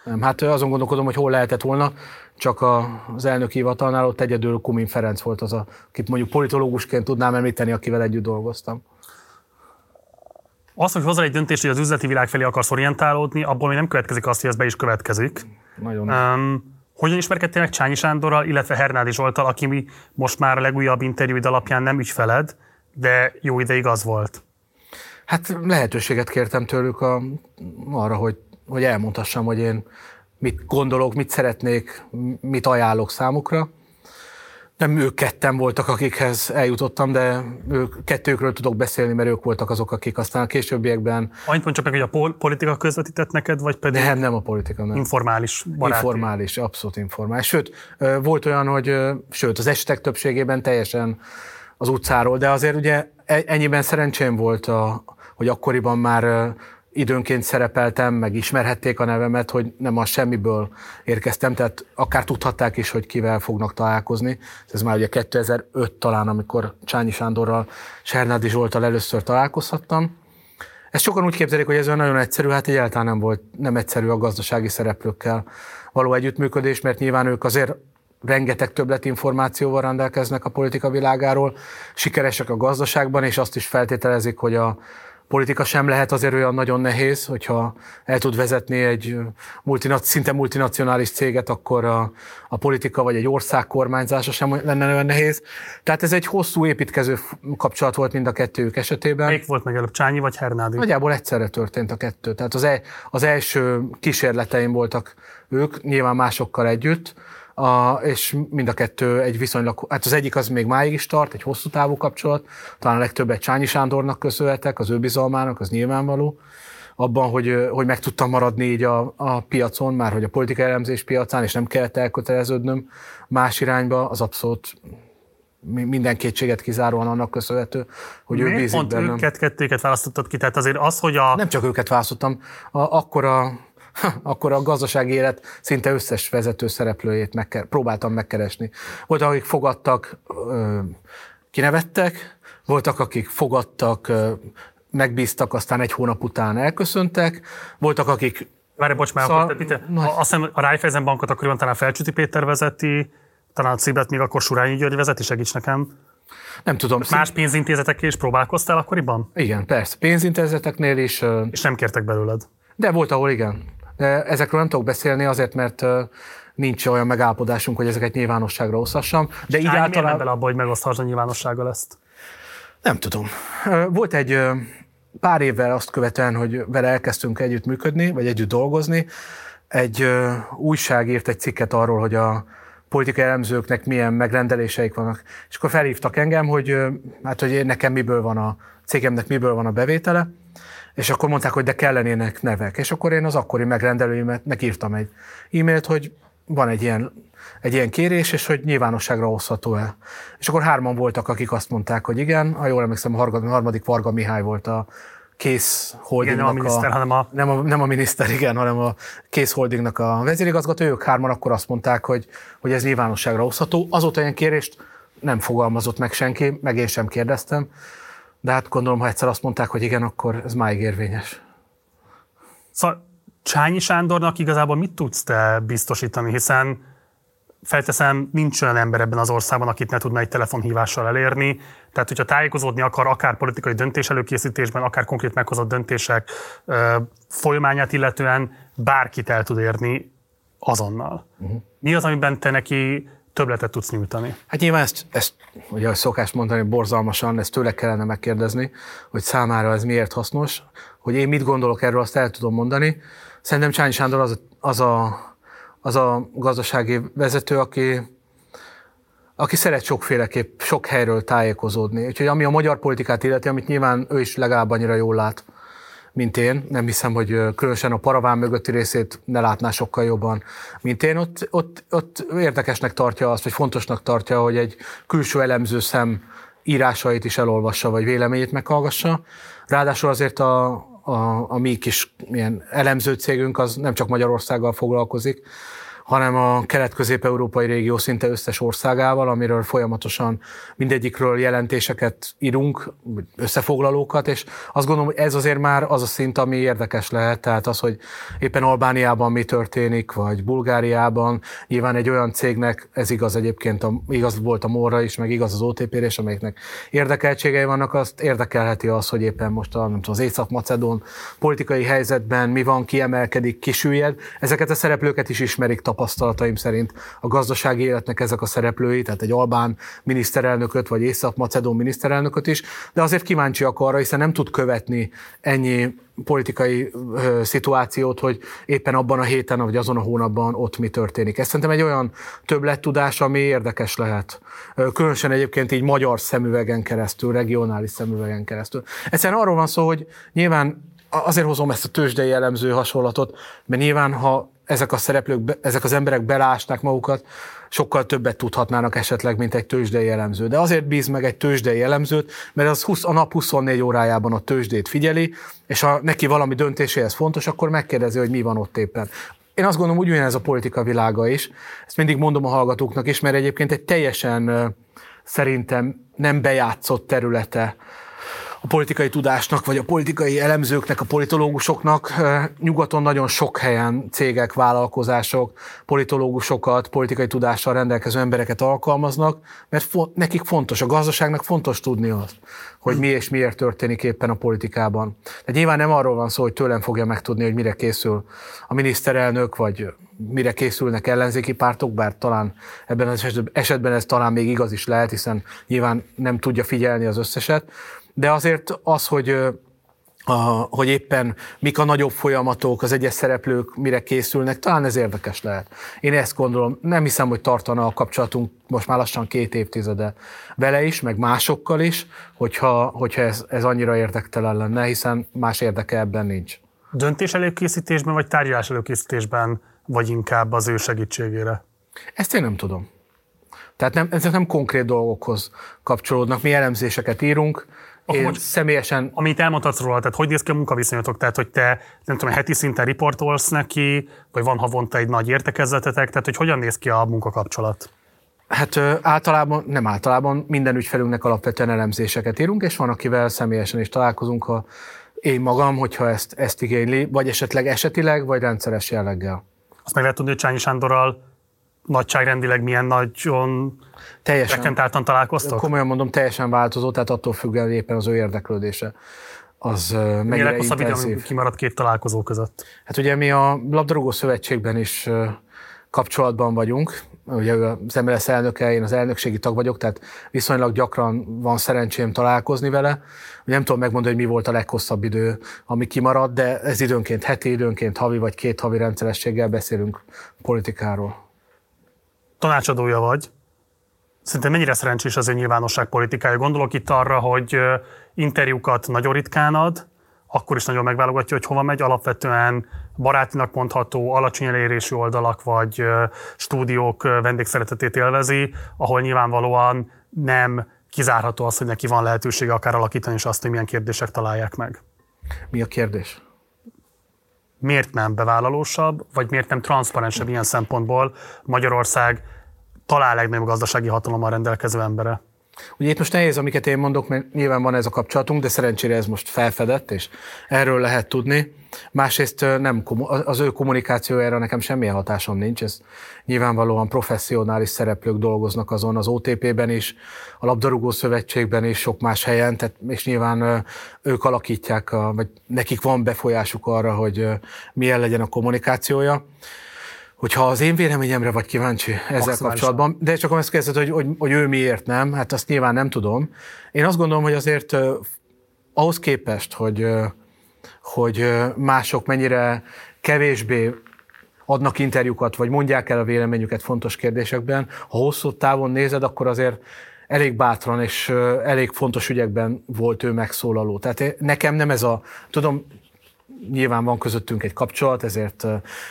Nem. Hát azon gondolkodom, hogy hol lehetett volna, csak az elnök hivatalnál ott egyedül Kumin Ferenc volt az, akit mondjuk politológusként tudnám említeni, akivel együtt dolgoztam. Az, hogy hozzá egy döntést, hogy az üzleti világ felé akarsz orientálódni, abból még nem következik azt, hogy ez be is következik. Nagyon. Um, hogyan ismerkedtél meg Csányi Sándorral, illetve Hernádi Zsoltal, aki mi most már a legújabb interjúid alapján nem ügyfeled, de jó ideig az volt? Hát lehetőséget kértem tőlük a, arra, hogy, hogy elmondhassam, hogy én mit gondolok, mit szeretnék, mit ajánlok számukra. Nem ők ketten voltak, akikhez eljutottam, de ők, kettőkről tudok beszélni, mert ők voltak azok, akik aztán a későbbiekben... Annyit mond csak meg, hogy a politika közvetített neked, vagy pedig... Nem, nem a politika, nem. Informális baráti. Informális, abszolút informális. Sőt, volt olyan, hogy sőt, az esetek többségében teljesen az utcáról, de azért ugye e, ennyiben szerencsém volt, a, hogy akkoriban már időnként szerepeltem, meg ismerhették a nevemet, hogy nem a semmiből érkeztem, tehát akár tudhatták is, hogy kivel fognak találkozni. Ez már ugye 2005 talán, amikor Csányi Sándorral, Sernádi Zsoltal először találkozhattam. Ezt sokan úgy képzelik, hogy ez olyan nagyon egyszerű, hát egyáltalán nem volt, nem egyszerű a gazdasági szereplőkkel való együttműködés, mert nyilván ők azért rengeteg többletinformációval rendelkeznek a politika világáról, sikeresek a gazdaságban, és azt is feltételezik, hogy a politika sem lehet azért olyan nagyon nehéz, hogyha el tud vezetni egy multinac, szinte multinacionális céget, akkor a, a politika vagy egy ország kormányzása sem lenne olyan nehéz. Tehát ez egy hosszú építkező kapcsolat volt mind a kettőjük esetében. Melyik volt meg előbb, Csányi vagy Hernádi? Nagyjából egyszerre történt a kettő. Tehát az, el, az első kísérleteim voltak ők, nyilván másokkal együtt, a, és mind a kettő egy viszonylag, hát az egyik az még máig is tart, egy hosszú távú kapcsolat, talán a legtöbbet Csányi Sándornak köszönhetek, az ő bizalmának, az nyilvánvaló, abban, hogy, hogy meg tudtam maradni így a, a piacon, már hogy a politikai elemzés piacán, és nem kellett elköteleződnöm más irányba, az abszolút minden kétséget kizáróan annak köszönhető, hogy Miért ő bízik pont bennem. őket, kettőket választottad ki? Tehát azért az, hogy a... Nem csak őket választottam, a, akkor a akkor a gazdasági élet szinte összes vezető szereplőjét meg, próbáltam megkeresni. Voltak, akik fogadtak, kinevettek, voltak, akik fogadtak, megbíztak, aztán egy hónap után elköszöntek, voltak, akik Várj, bocs, már szóval, akkor, te, azt hiszem a Raiffeisen bankot akkoriban talán Felcsüti Péter vezeti, talán a Cibet még akkor Surányi György vezeti, segíts nekem. Nem tudom. Más pénzintézetekkel is próbálkoztál akkoriban? Igen, persze. Pénzintézeteknél is. És nem kértek belőled? De volt, ahol igen. De ezekről nem tudok beszélni azért, mert nincs olyan megállapodásunk, hogy ezeket nyilvánosságra oszhassam. De így általában... nem bele abba, hogy megoszthass a nyilvánossággal ezt? Nem tudom. Volt egy pár évvel azt követően, hogy vele elkezdtünk együtt működni, vagy együtt dolgozni, egy újság írt egy cikket arról, hogy a politikai elemzőknek milyen megrendeléseik vannak. És akkor felhívtak engem, hogy hát, hogy nekem miből van a cégemnek miből van a bevétele, és akkor mondták, hogy de kellenének nevek. És akkor én az akkori megrendelőimet írtam egy e-mailt, hogy van egy ilyen, egy ilyen kérés, és hogy nyilvánosságra hozható el. És akkor hárman voltak, akik azt mondták, hogy igen, ha jól emlékszem, a harmadik Varga Mihály volt a Kész Holdingnak igen, nem a miniszter, a, hanem a... Nem a, nem a miniszter, igen, hanem a Kész Holdingnak a vezérigazgató. Ők hárman akkor azt mondták, hogy, hogy ez nyilvánosságra hozható. Azóta ilyen kérést nem fogalmazott meg senki, meg én sem kérdeztem. De hát gondolom, ha egyszer azt mondták, hogy igen, akkor ez máig érvényes. Szóval Csányi Sándornak igazából mit tudsz te biztosítani, hiszen felteszem, nincs olyan ember ebben az országban, akit ne tudna egy telefonhívással elérni. Tehát, hogyha tájékozódni akar, akár politikai döntés előkészítésben, akár konkrét meghozott döntések ö, folyamányát illetően, bárkit el tud érni azonnal. Uh-huh. Mi az, amiben te neki többletet tudsz nyújtani? Hát nyilván ezt, ezt ugye szokás mondani, borzalmasan, ezt tőle kellene megkérdezni, hogy számára ez miért hasznos, hogy én mit gondolok erről, azt el tudom mondani. Szerintem Csányi Sándor az, az, a, az a gazdasági vezető, aki, aki szeret sokféleképp, sok helyről tájékozódni. Úgyhogy ami a magyar politikát illeti, amit nyilván ő is legalább annyira jól lát, mint én. Nem hiszem, hogy különösen a paraván mögötti részét ne látná sokkal jobban, mint én. Ott, ott, ott érdekesnek tartja azt, vagy fontosnak tartja, hogy egy külső elemző szem írásait is elolvassa, vagy véleményét meghallgassa. Ráadásul azért a, a, a mi kis ilyen elemző cégünk az nem csak Magyarországgal foglalkozik, hanem a kelet-közép-európai régió szinte összes országával, amiről folyamatosan mindegyikről jelentéseket írunk, összefoglalókat, és azt gondolom, hogy ez azért már az a szint, ami érdekes lehet, tehát az, hogy éppen Albániában mi történik, vagy Bulgáriában, nyilván egy olyan cégnek, ez igaz egyébként, a, igaz volt a Morra is, meg igaz az OTP-re is, amelyiknek érdekeltségei vannak, azt érdekelheti az, hogy éppen most a, nem tudom, az Észak-Macedón politikai helyzetben mi van, kiemelkedik, kisüllyed. Ezeket a szereplőket is ismerik, tapasztalataim szerint a gazdasági életnek ezek a szereplői, tehát egy albán miniszterelnököt, vagy észak-macedón miniszterelnököt is, de azért kíváncsiak arra, hiszen nem tud követni ennyi politikai ö, szituációt, hogy éppen abban a héten, vagy azon a hónapban ott mi történik. Ez szerintem egy olyan többlettudás, ami érdekes lehet. Különösen egyébként így magyar szemüvegen keresztül, regionális szemüvegen keresztül. Egyszerűen arról van szó, hogy nyilván azért hozom ezt a tőzsdei jellemző hasonlatot, mert nyilván, ha ezek a szereplők, ezek az emberek belásták magukat, sokkal többet tudhatnának esetleg, mint egy tőzsdei jellemző. De azért bíz meg egy tőzsdei jellemzőt, mert az 20, a nap 24 órájában a tőzsdét figyeli, és ha neki valami döntéséhez fontos, akkor megkérdezi, hogy mi van ott éppen. Én azt gondolom, úgy ez a politika világa is. Ezt mindig mondom a hallgatóknak is, mert egyébként egy teljesen szerintem nem bejátszott területe a politikai tudásnak, vagy a politikai elemzőknek, a politológusoknak. Nyugaton nagyon sok helyen cégek, vállalkozások, politológusokat, politikai tudással rendelkező embereket alkalmaznak, mert fo- nekik fontos, a gazdaságnak fontos tudni azt, hogy mi és miért történik éppen a politikában. De nyilván nem arról van szó, hogy tőlem fogja megtudni, hogy mire készül a miniszterelnök, vagy mire készülnek ellenzéki pártok, bár talán ebben az esetben ez talán még igaz is lehet, hiszen nyilván nem tudja figyelni az összeset, de azért az, hogy a, hogy éppen mik a nagyobb folyamatok, az egyes szereplők mire készülnek, talán ez érdekes lehet. Én ezt gondolom, nem hiszem, hogy tartana a kapcsolatunk most már lassan két évtizede vele is, meg másokkal is, hogyha, hogyha ez, ez annyira érdektelen lenne, hiszen más érdeke ebben nincs. Döntés előkészítésben vagy tárgyalás előkészítésben vagy inkább az ő segítségére? Ezt én nem tudom. Tehát nem, ezek nem konkrét dolgokhoz kapcsolódnak. Mi elemzéseket írunk, Én hogy, személyesen... Amit elmondhatsz róla, tehát hogy néz ki a munkaviszonyatok? Tehát, hogy te nem tudom, heti szinten riportolsz neki, vagy van havonta egy nagy értekezletetek, tehát hogy hogyan néz ki a munkakapcsolat? Hát általában, nem általában, minden ügyfelünknek alapvetően elemzéseket írunk, és van, akivel személyesen is találkozunk, ha én magam, hogyha ezt, ezt igényli, vagy esetleg esetileg, vagy rendszeres jelleggel. Azt meg lehet tudni, hogy Csányi Sándorral nagyságrendileg milyen nagyon teljesen, frekventáltan találkoztok? Komolyan mondom, teljesen változó, tehát attól függően éppen az ő érdeklődése az mennyire leghosszabb idő, kimaradt két találkozó között? Hát ugye mi a Labdarúgó Szövetségben is kapcsolatban vagyunk, ugye az MLS elnöke, én az elnökségi tag vagyok, tehát viszonylag gyakran van szerencsém találkozni vele. Nem tudom megmondani, hogy mi volt a leghosszabb idő, ami kimaradt, de ez időnként heti, időnként havi vagy két havi rendszerességgel beszélünk politikáról. Tanácsadója vagy. Szerintem mennyire szerencsés az ön nyilvánosság politikája? Gondolok itt arra, hogy interjúkat nagyon ritkán ad, akkor is nagyon megválogatja, hogy hova megy. Alapvetően barátinak mondható, alacsony elérésű oldalak vagy stúdiók vendégszeretetét élvezi, ahol nyilvánvalóan nem kizárható az, hogy neki van lehetősége akár alakítani is azt, hogy milyen kérdések találják meg. Mi a kérdés? Miért nem bevállalósabb, vagy miért nem transzparensebb ilyen szempontból Magyarország talán legnagyobb gazdasági hatalommal rendelkező embere? Ugye itt most nehéz, amiket én mondok, mert nyilván van ez a kapcsolatunk, de szerencsére ez most felfedett, és erről lehet tudni. Másrészt nem, az ő kommunikációjára nekem semmilyen hatásom nincs, ez nyilvánvalóan professzionális szereplők dolgoznak azon az OTP-ben is, a labdarúgó szövetségben is, sok más helyen, tehát, és nyilván ők alakítják, vagy nekik van befolyásuk arra, hogy milyen legyen a kommunikációja. Hogyha az én véleményemre vagy kíváncsi ezzel kapcsolatban, de csak azt kezdett, hogy, hogy, hogy ő miért nem, hát azt nyilván nem tudom. Én azt gondolom, hogy azért ahhoz képest, hogy, hogy mások mennyire kevésbé adnak interjúkat, vagy mondják el a véleményüket fontos kérdésekben, ha hosszú távon nézed, akkor azért elég bátran és elég fontos ügyekben volt ő megszólaló. Tehát nekem nem ez a, tudom, nyilván van közöttünk egy kapcsolat, ezért,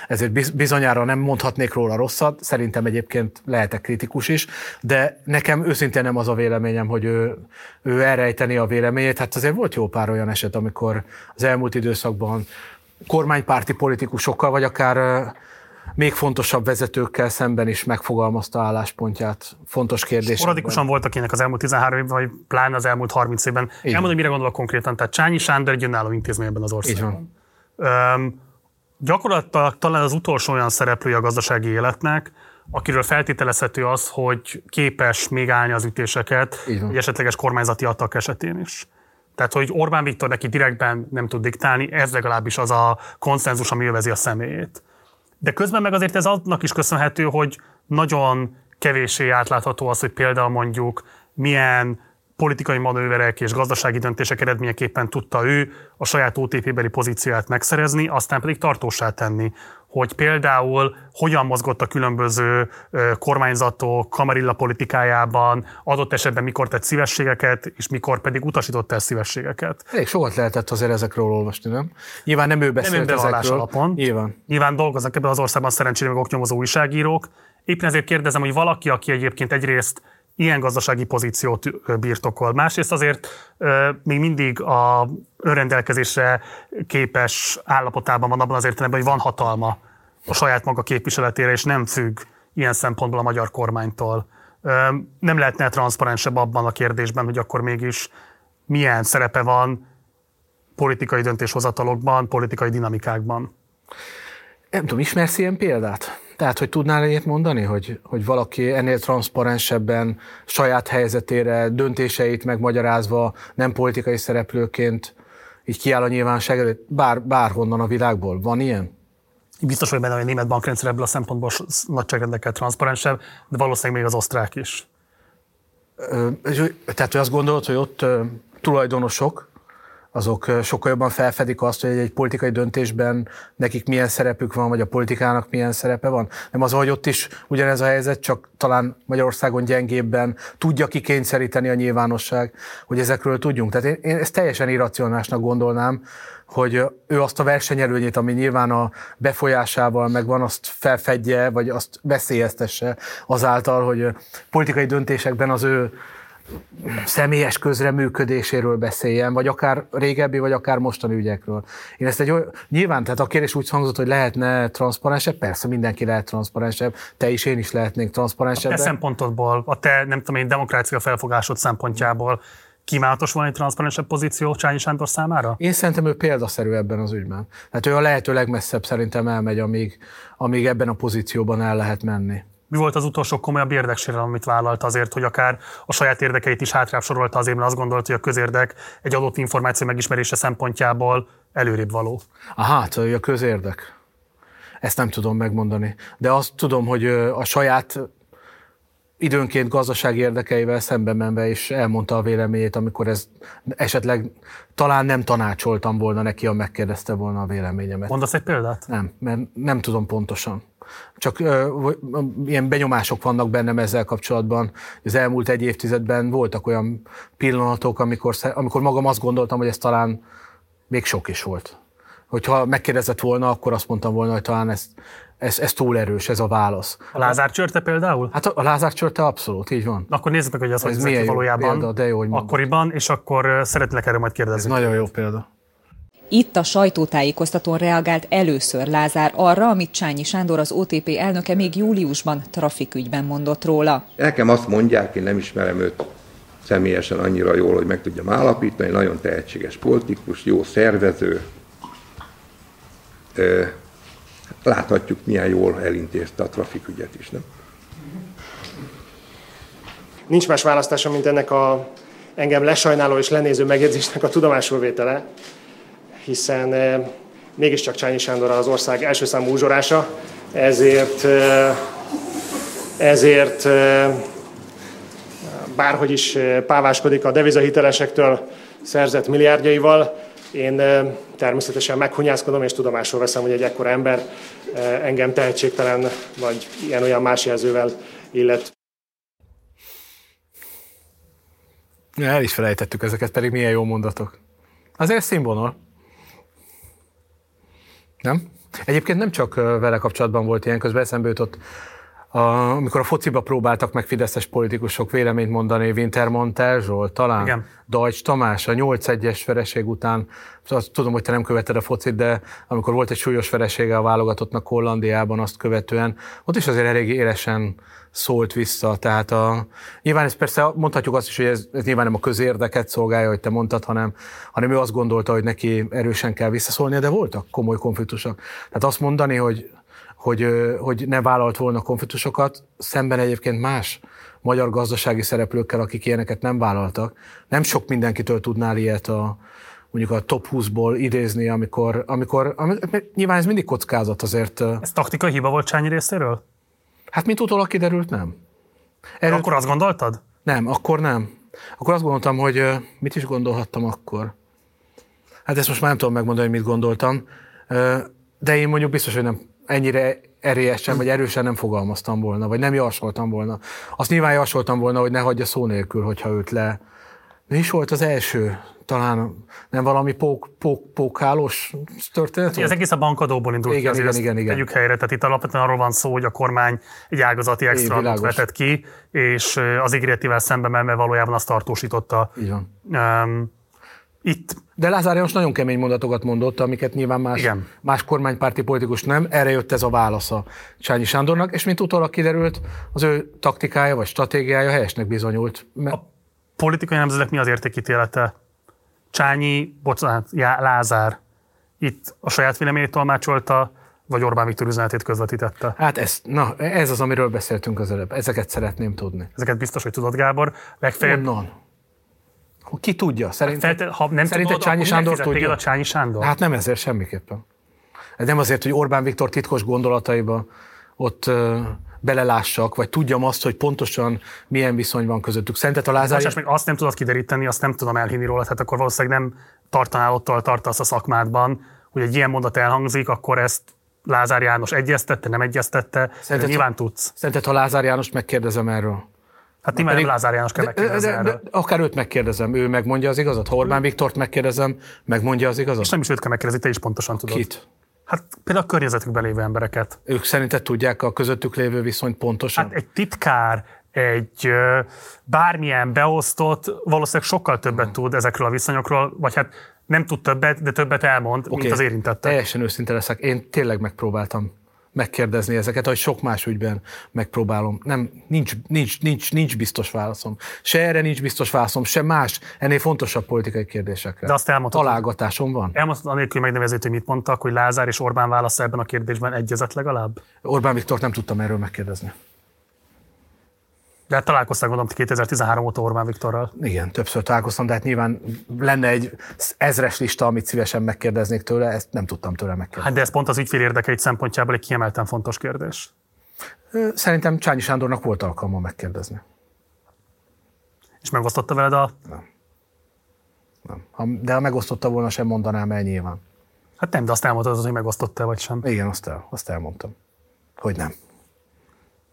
ezért bizonyára nem mondhatnék róla rosszat, szerintem egyébként lehetek kritikus is, de nekem őszintén nem az a véleményem, hogy ő, ő elrejteni a véleményét. Hát azért volt jó pár olyan eset, amikor az elmúlt időszakban kormánypárti politikusokkal, vagy akár még fontosabb vezetőkkel szemben is megfogalmazta álláspontját fontos kérdés. Sporadikusan voltak ilyenek az elmúlt 13 évben, vagy pláne az elmúlt 30 évben. Így Elmondom, mire gondolok konkrétan. Tehát Csányi Sándor egy önálló intézmény ebben az országban. Gyakorlatilag talán az utolsó olyan szereplője a gazdasági életnek, akiről feltételezhető az, hogy képes még állni az ütéseket egy esetleges kormányzati attak esetén is. Tehát, hogy Orbán Viktor neki direktben nem tud diktálni, ez legalábbis az a konszenzus, ami övezi a személyét. De közben meg azért ez annak is köszönhető, hogy nagyon kevéssé átlátható az, hogy például mondjuk milyen politikai manőverek és gazdasági döntések eredményeképpen tudta ő a saját OTP-beli pozícióját megszerezni, aztán pedig tartósá tenni hogy például hogyan mozgott a különböző kormányzatok kamarilla politikájában, adott esetben mikor tett szívességeket, és mikor pedig utasított el szívességeket. Elég sokat lehetett azért ezekről olvasni, nem? Nyilván nem ő beszélt nem ezekről. alapon. Nyilván. Nyilván dolgoznak ebben az országban szerencsére meg oknyomozó újságírók. Éppen ezért kérdezem, hogy valaki, aki egyébként egyrészt ilyen gazdasági pozíciót birtokol. Másrészt azért még mindig a önrendelkezésre képes állapotában van abban az értelemben, hogy van hatalma a saját maga képviseletére, és nem függ ilyen szempontból a magyar kormánytól. Nem lehetne transzparensebb abban a kérdésben, hogy akkor mégis milyen szerepe van politikai döntéshozatalokban, politikai dinamikákban. Nem tudom, ismersz ilyen példát? Tehát, hogy tudnál ilyet mondani, hogy, hogy valaki ennél transzparensebben saját helyzetére, döntéseit megmagyarázva, nem politikai szereplőként így kiáll a nyilvánosság előtt, bár, bárhonnan a világból. Van ilyen? Biztos vagy benne, hogy a német bankrendszer ebből a szempontból nagyságrendekkel transzparensebb, de valószínűleg még az osztrák is. Ö, tehát, hogy azt gondolod, hogy ott ö, tulajdonosok, azok sokkal jobban felfedik azt, hogy egy politikai döntésben nekik milyen szerepük van, vagy a politikának milyen szerepe van. Nem az, hogy ott is ugyanez a helyzet, csak talán Magyarországon gyengébben tudja kikényszeríteni a nyilvánosság, hogy ezekről tudjunk. Tehát én, én ezt teljesen irracionálisnak gondolnám, hogy ő azt a versenyelőnyét, ami nyilván a befolyásával megvan, azt felfedje, vagy azt veszélyeztesse azáltal, hogy politikai döntésekben az ő személyes közreműködéséről beszéljen, vagy akár régebbi, vagy akár mostani ügyekről. Én ezt egy olyan, nyilván, tehát a kérdés úgy hangzott, hogy lehetne transzparensebb, persze mindenki lehet transzparensebb, te is, én is lehetnénk transzparensebb. A te szempontodból, a te, nem tudom én, demokrácia felfogásod szempontjából kívánatos volna egy transzparensebb pozíció Csányi Sándor számára? Én szerintem ő példaszerű ebben az ügyben. Tehát ő a lehető legmesszebb szerintem elmegy, amíg, amíg ebben a pozícióban el lehet menni mi volt az utolsó komolyabb érdeksérelem, amit vállalt azért, hogy akár a saját érdekeit is hátrább sorolta azért, mert azt gondolta, hogy a közérdek egy adott információ megismerése szempontjából előrébb való. Aha, hát a közérdek. Ezt nem tudom megmondani. De azt tudom, hogy a saját időnként gazdasági érdekeivel szembe menve is elmondta a véleményét, amikor ez esetleg talán nem tanácsoltam volna neki, ha megkérdezte volna a véleményemet. Mondasz egy példát? Nem, mert nem tudom pontosan. Csak ö, ilyen benyomások vannak bennem ezzel kapcsolatban. Az elmúlt egy évtizedben voltak olyan pillanatok, amikor, amikor magam azt gondoltam, hogy ez talán még sok is volt. Hogyha megkérdezett volna, akkor azt mondtam volna, hogy talán ez, ez, ez túl erős, ez a válasz. A Lázár csörte például? Hát a, a Lázár csörte abszolút, így van. Akkor nézzük meg, hogy ez, ez hogy milyen valójában példa, de jó, hogy akkoriban, és akkor szeretnék erről majd kérdezni. Ez nagyon jó példa. Itt a sajtótájékoztatón reagált először Lázár arra, amit Csányi Sándor az OTP elnöke még júliusban trafikügyben mondott róla. Nekem azt mondják, én nem ismerem őt személyesen annyira jól, hogy meg tudjam állapítani, nagyon tehetséges politikus, jó szervező. Láthatjuk, milyen jól elintézte a trafikügyet is, nem? Nincs más választásom, mint ennek a engem lesajnáló és lenéző megjegyzésnek a tudomásul vétele hiszen eh, mégiscsak Csányi Sándor az ország első számú uzsorása, ezért, eh, ezért eh, bárhogy is páváskodik a devizahitelesektől szerzett milliárdjaival, én természetesen meghunyászkodom és tudomásul veszem, hogy egy ekkora ember engem tehetségtelen vagy ilyen-olyan más jelzővel illet. El is felejtettük ezeket, pedig milyen jó mondatok. Azért színvonal. Nem? Egyébként nem csak vele kapcsolatban volt ilyen, közben eszembe jutott, a, amikor a fociba próbáltak meg fideszes politikusok véleményt mondani, Wintermantel Erzsol, talán Igen. Dajcs Tamás, a 8-1-es vereség után, azt tudom, hogy te nem követed a focit, de amikor volt egy súlyos veresége a válogatottnak Hollandiában azt követően, ott is azért elég élesen szólt vissza. Tehát a, nyilván ez persze mondhatjuk azt is, hogy ez, ez nyilván nem a közérdeket szolgálja, hogy te mondtad, hanem, hanem ő azt gondolta, hogy neki erősen kell visszaszólnia, de voltak komoly konfliktusok. Tehát azt mondani, hogy, hogy, hogy ne vállalt volna konfliktusokat, szemben egyébként más magyar gazdasági szereplőkkel, akik ilyeneket nem vállaltak. Nem sok mindenkitől tudnál ilyet a, mondjuk a top 20-ból idézni, amikor, amikor, amikor nyilván ez mindig kockázat azért. Ez taktikai hiba volt Csányi részéről? Hát, mint utólag kiderült, nem. Erről... Akkor azt gondoltad? Nem, akkor nem. Akkor azt gondoltam, hogy mit is gondolhattam akkor. Hát ezt most már nem tudom megmondani, hogy mit gondoltam, de én mondjuk biztos, hogy nem ennyire erélyesen vagy erősen nem fogalmaztam volna, vagy nem javasoltam volna. Azt nyilván javasoltam volna, hogy ne hagyja szó nélkül, hogyha őt le. Mi is volt az első? talán nem valami pók, pók, pókálós történet? Ez egész a bankadóból indult igen, igen, igen, igen. Tegyük helyre, tehát itt alapvetően arról van szó, hogy a kormány egy ágazati extra vetett ki, és az ígéretivel szembe menve valójában azt tartósította. Van. Um, itt. De Lázár János nagyon kemény mondatokat mondott, amiket nyilván más, Igen. más kormánypárti politikus nem. Erre jött ez a válasza Csányi Sándornak, és mint utólag kiderült, az ő taktikája vagy stratégiája helyesnek bizonyult. A politikai nemzetek mi az értékítélete Csányi, bocsánat, Já, Lázár itt a saját véleményét tolmácsolta, vagy Orbán Viktor üzenetét közvetítette? Hát ez, na, ez az, amiről beszéltünk az előbb. Ezeket szeretném tudni. Ezeket biztos, hogy tudod, Gábor. Legfeljebb... Onnan. Ki tudja? Szerint, hát Felte, ha nem szerinted tudod, Csányi Sándor tudja? a Csányi Sándor? Hát nem ezért semmiképpen. Ez nem azért, hogy Orbán Viktor titkos gondolataiba ott uh, belelássak, vagy tudjam azt, hogy pontosan milyen viszony van közöttük. Szerinted a Lázár... Most még azt nem tudod kideríteni, azt nem tudom elhinni róla, tehát akkor valószínűleg nem tartanál ott, tartasz a szakmádban, hogy egy ilyen mondat elhangzik, akkor ezt Lázár János egyeztette, nem egyeztette, szerinted, nyilván tudsz. Szerinted, ha Lázár János megkérdezem erről? Hát ti nem Lázár János kell de, de, de, de, akár őt megkérdezem, ő megmondja az igazat. Ha Orbán Viktort megkérdezem, megmondja az igazat. És nem is őt kell megkérdezni, te is pontosan tudod. Kit? Hát például a környezetükben lévő embereket. Ők szerinted tudják a közöttük lévő viszonyt pontosan? Hát egy titkár egy bármilyen beosztott valószínűleg sokkal többet hmm. tud ezekről a viszonyokról, vagy hát nem tud többet, de többet elmond, okay. mint az érintette. Teljesen őszinte leszek. Én tényleg megpróbáltam megkérdezni ezeket, ahogy sok más ügyben megpróbálom. Nem, nincs, nincs, nincs, nincs biztos válaszom. Se erre nincs biztos válaszom, se más, ennél fontosabb politikai kérdésekre. De azt elmondtad. Találgatásom van. Elmondtad anélkül megnevezést, hogy mit mondtak, hogy Lázár és Orbán válasz ebben a kérdésben egyezett legalább? Orbán Viktor nem tudtam erről megkérdezni. De hát találkoztak gondolom 2013 óta Orbán Viktorral. Igen, többször találkoztam, de hát nyilván lenne egy ezres lista, amit szívesen megkérdeznék tőle, ezt nem tudtam tőle megkérdezni. Hát de ez pont az ügyfél érdekeit szempontjából egy kiemelten fontos kérdés. Szerintem Csányi Sándornak volt alkalma megkérdezni. És megosztotta veled a... Nem. nem. De ha megosztotta volna, sem mondanám el nyilván. Hát nem, de azt elmondtad, hogy megosztotta vagy sem. Igen, azt, el, azt elmondtam. Hogy nem.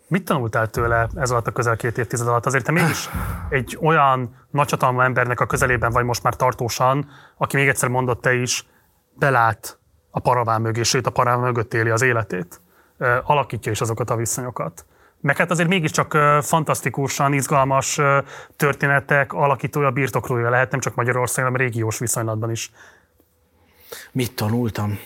Mit tanultál tőle ez alatt a közel két évtized alatt? Azért te mégis egy olyan nagyhatalmú embernek a közelében vagy most már tartósan, aki még egyszer mondott te is, belát a paraván mögé, sőt a paraván mögött éli az életét. Alakítja is azokat a viszonyokat. Meg hát azért mégiscsak fantasztikusan izgalmas történetek alakítója, birtoklója lehet, nem csak Magyarországon, hanem régiós viszonylatban is. Mit tanultam?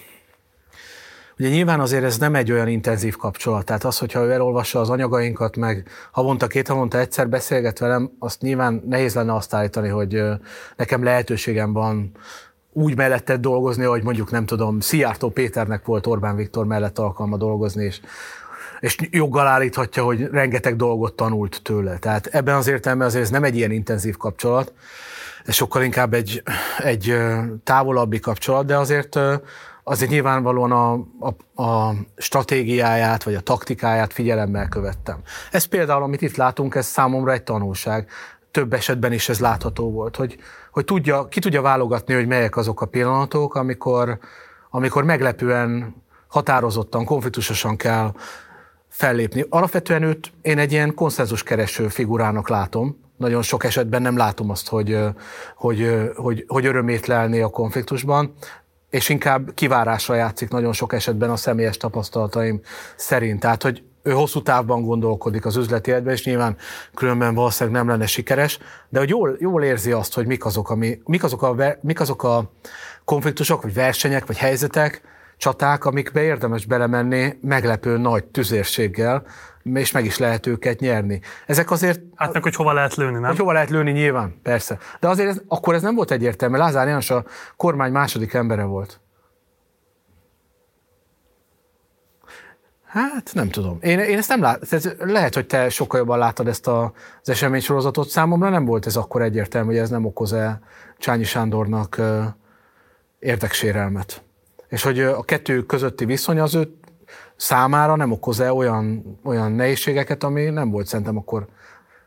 Ugye nyilván azért ez nem egy olyan intenzív kapcsolat, tehát az, hogyha ő elolvassa az anyagainkat, meg havonta, két havonta egyszer beszélget velem, azt nyilván nehéz lenne azt állítani, hogy nekem lehetőségem van úgy mellette dolgozni, hogy mondjuk nem tudom, Szijjártó Péternek volt Orbán Viktor mellett alkalma dolgozni, és és joggal állíthatja, hogy rengeteg dolgot tanult tőle. Tehát ebben az értelemben azért ez nem egy ilyen intenzív kapcsolat, ez sokkal inkább egy, egy távolabbi kapcsolat, de azért azért nyilvánvalóan a, a, a stratégiáját vagy a taktikáját figyelemmel követtem. Ez például, amit itt látunk, ez számomra egy tanulság. Több esetben is ez látható volt, hogy, hogy tudja, ki tudja válogatni, hogy melyek azok a pillanatok, amikor, amikor meglepően, határozottan, konfliktusosan kell fellépni. Alapvetően őt én egy ilyen konszenzuskereső figurának látom. Nagyon sok esetben nem látom azt, hogy, hogy, hogy, hogy örömét lelni a konfliktusban és inkább kivárásra játszik nagyon sok esetben a személyes tapasztalataim szerint. Tehát, hogy ő hosszú távban gondolkodik az üzleti életben, és nyilván különben valószínűleg nem lenne sikeres, de hogy jól, jól érzi azt, hogy mik azok, ami, mik, azok a, mik azok a konfliktusok, vagy versenyek, vagy helyzetek, csaták, amikbe érdemes belemenni meglepő nagy tüzérséggel, és meg is lehet őket nyerni. Ezek azért... Hát meg, hogy hova lehet lőni, nem? Hogy hova lehet lőni, nyilván, persze. De azért ez, akkor ez nem volt egyértelmű. Lázár János a kormány második embere volt. Hát nem tudom. Én, én ezt nem látom. Lehet, hogy te sokkal jobban láttad ezt a, az eseménysorozatot. Számomra nem volt ez akkor egyértelmű, hogy ez nem okoz-e Csányi Sándornak érdeksérelmet. És hogy a kettő közötti viszony az ő számára nem okoz-e olyan, olyan nehézségeket, ami nem volt szerintem akkor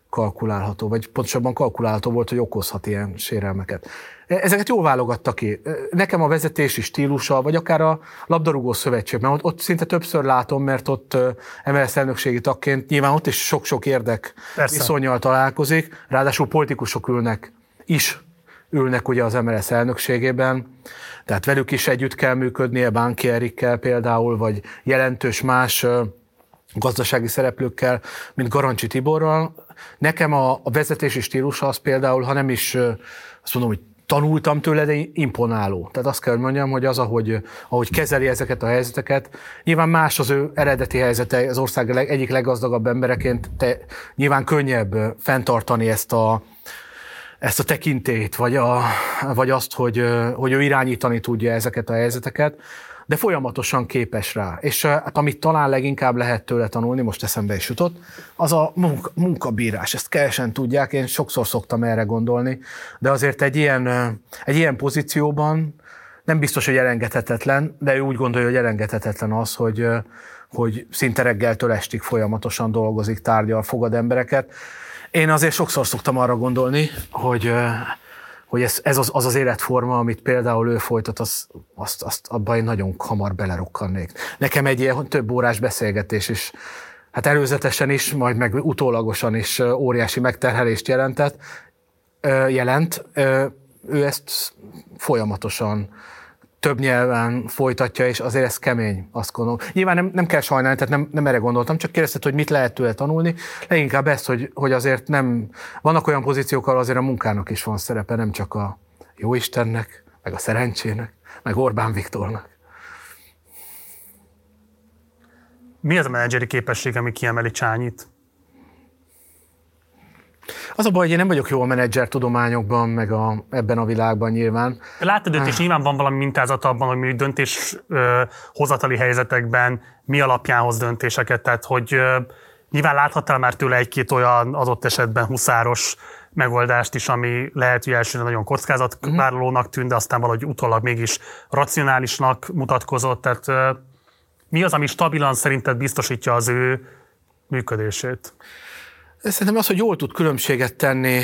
kalkulálható, vagy pontosabban kalkulálható volt, hogy okozhat ilyen sérelmeket. E, ezeket jól válogatta ki. E, nekem a vezetési stílusa, vagy akár a labdarúgó szövetség, mert ott, ott szinte többször látom, mert ott MLS elnökségi tagként nyilván ott is sok-sok érdek viszonyal találkozik, ráadásul politikusok ülnek is ülnek ugye az MLS elnökségében, tehát velük is együtt kell működnie, Bánki Erikkel például, vagy jelentős más gazdasági szereplőkkel, mint Garancsi Tiborral. Nekem a, vezetési stílusa az például, ha nem is azt mondom, hogy tanultam tőle, de imponáló. Tehát azt kell, mondjam, hogy az, ahogy, ahogy kezeli ezeket a helyzeteket, nyilván más az ő eredeti helyzete, az ország egyik leggazdagabb embereként, te nyilván könnyebb fenntartani ezt a, ezt a tekintét, vagy, a, vagy azt, hogy, hogy ő irányítani tudja ezeket a helyzeteket, de folyamatosan képes rá. És hát, amit talán leginkább lehet tőle tanulni, most eszembe is jutott, az a munka, munkabírás. Ezt kevesen tudják, én sokszor szoktam erre gondolni, de azért egy ilyen, egy ilyen pozícióban nem biztos, hogy elengedhetetlen, de ő úgy gondolja, hogy elengedhetetlen az, hogy, hogy szinte reggeltől estig folyamatosan dolgozik, tárgyal, fogad embereket. Én azért sokszor szoktam arra gondolni, hogy, hogy ez, ez az, az az életforma, amit például ő folytat, az, azt, azt abban én nagyon hamar belerukkannék. Nekem egy ilyen több órás beszélgetés is, hát előzetesen is, majd meg utólagosan is óriási megterhelést jelentett, jelent. Ő ezt folyamatosan több nyelven folytatja, és azért ez kemény, azt gondolom. Nyilván nem, nem kell sajnálni, tehát nem, nem erre gondoltam, csak kérdezted, hogy mit lehet tőle tanulni. Leginkább ezt, hogy, hogy azért nem, vannak olyan pozíciók, ahol azért a munkának is van szerepe, nem csak a jóistennek, meg a szerencsének, meg Orbán Viktornak. Mi az a menedzseri képesség, ami kiemeli Csányit? Az a baj, hogy én nem vagyok jó a menedzser tudományokban, meg a, ebben a világban nyilván. Látod őt, és nyilván van valami mintázat abban, hogy mi döntés ö, hozatali helyzetekben mi alapján hoz döntéseket, tehát hogy ö, nyilván láthattál már tőle egy-két olyan adott esetben huszáros megoldást is, ami lehet, hogy elsőre nagyon kockázatvállalónak tűnt, de aztán valahogy utólag mégis racionálisnak mutatkozott. Tehát ö, mi az, ami stabilan szerinted biztosítja az ő működését? Szerintem az, hogy jól tud különbséget tenni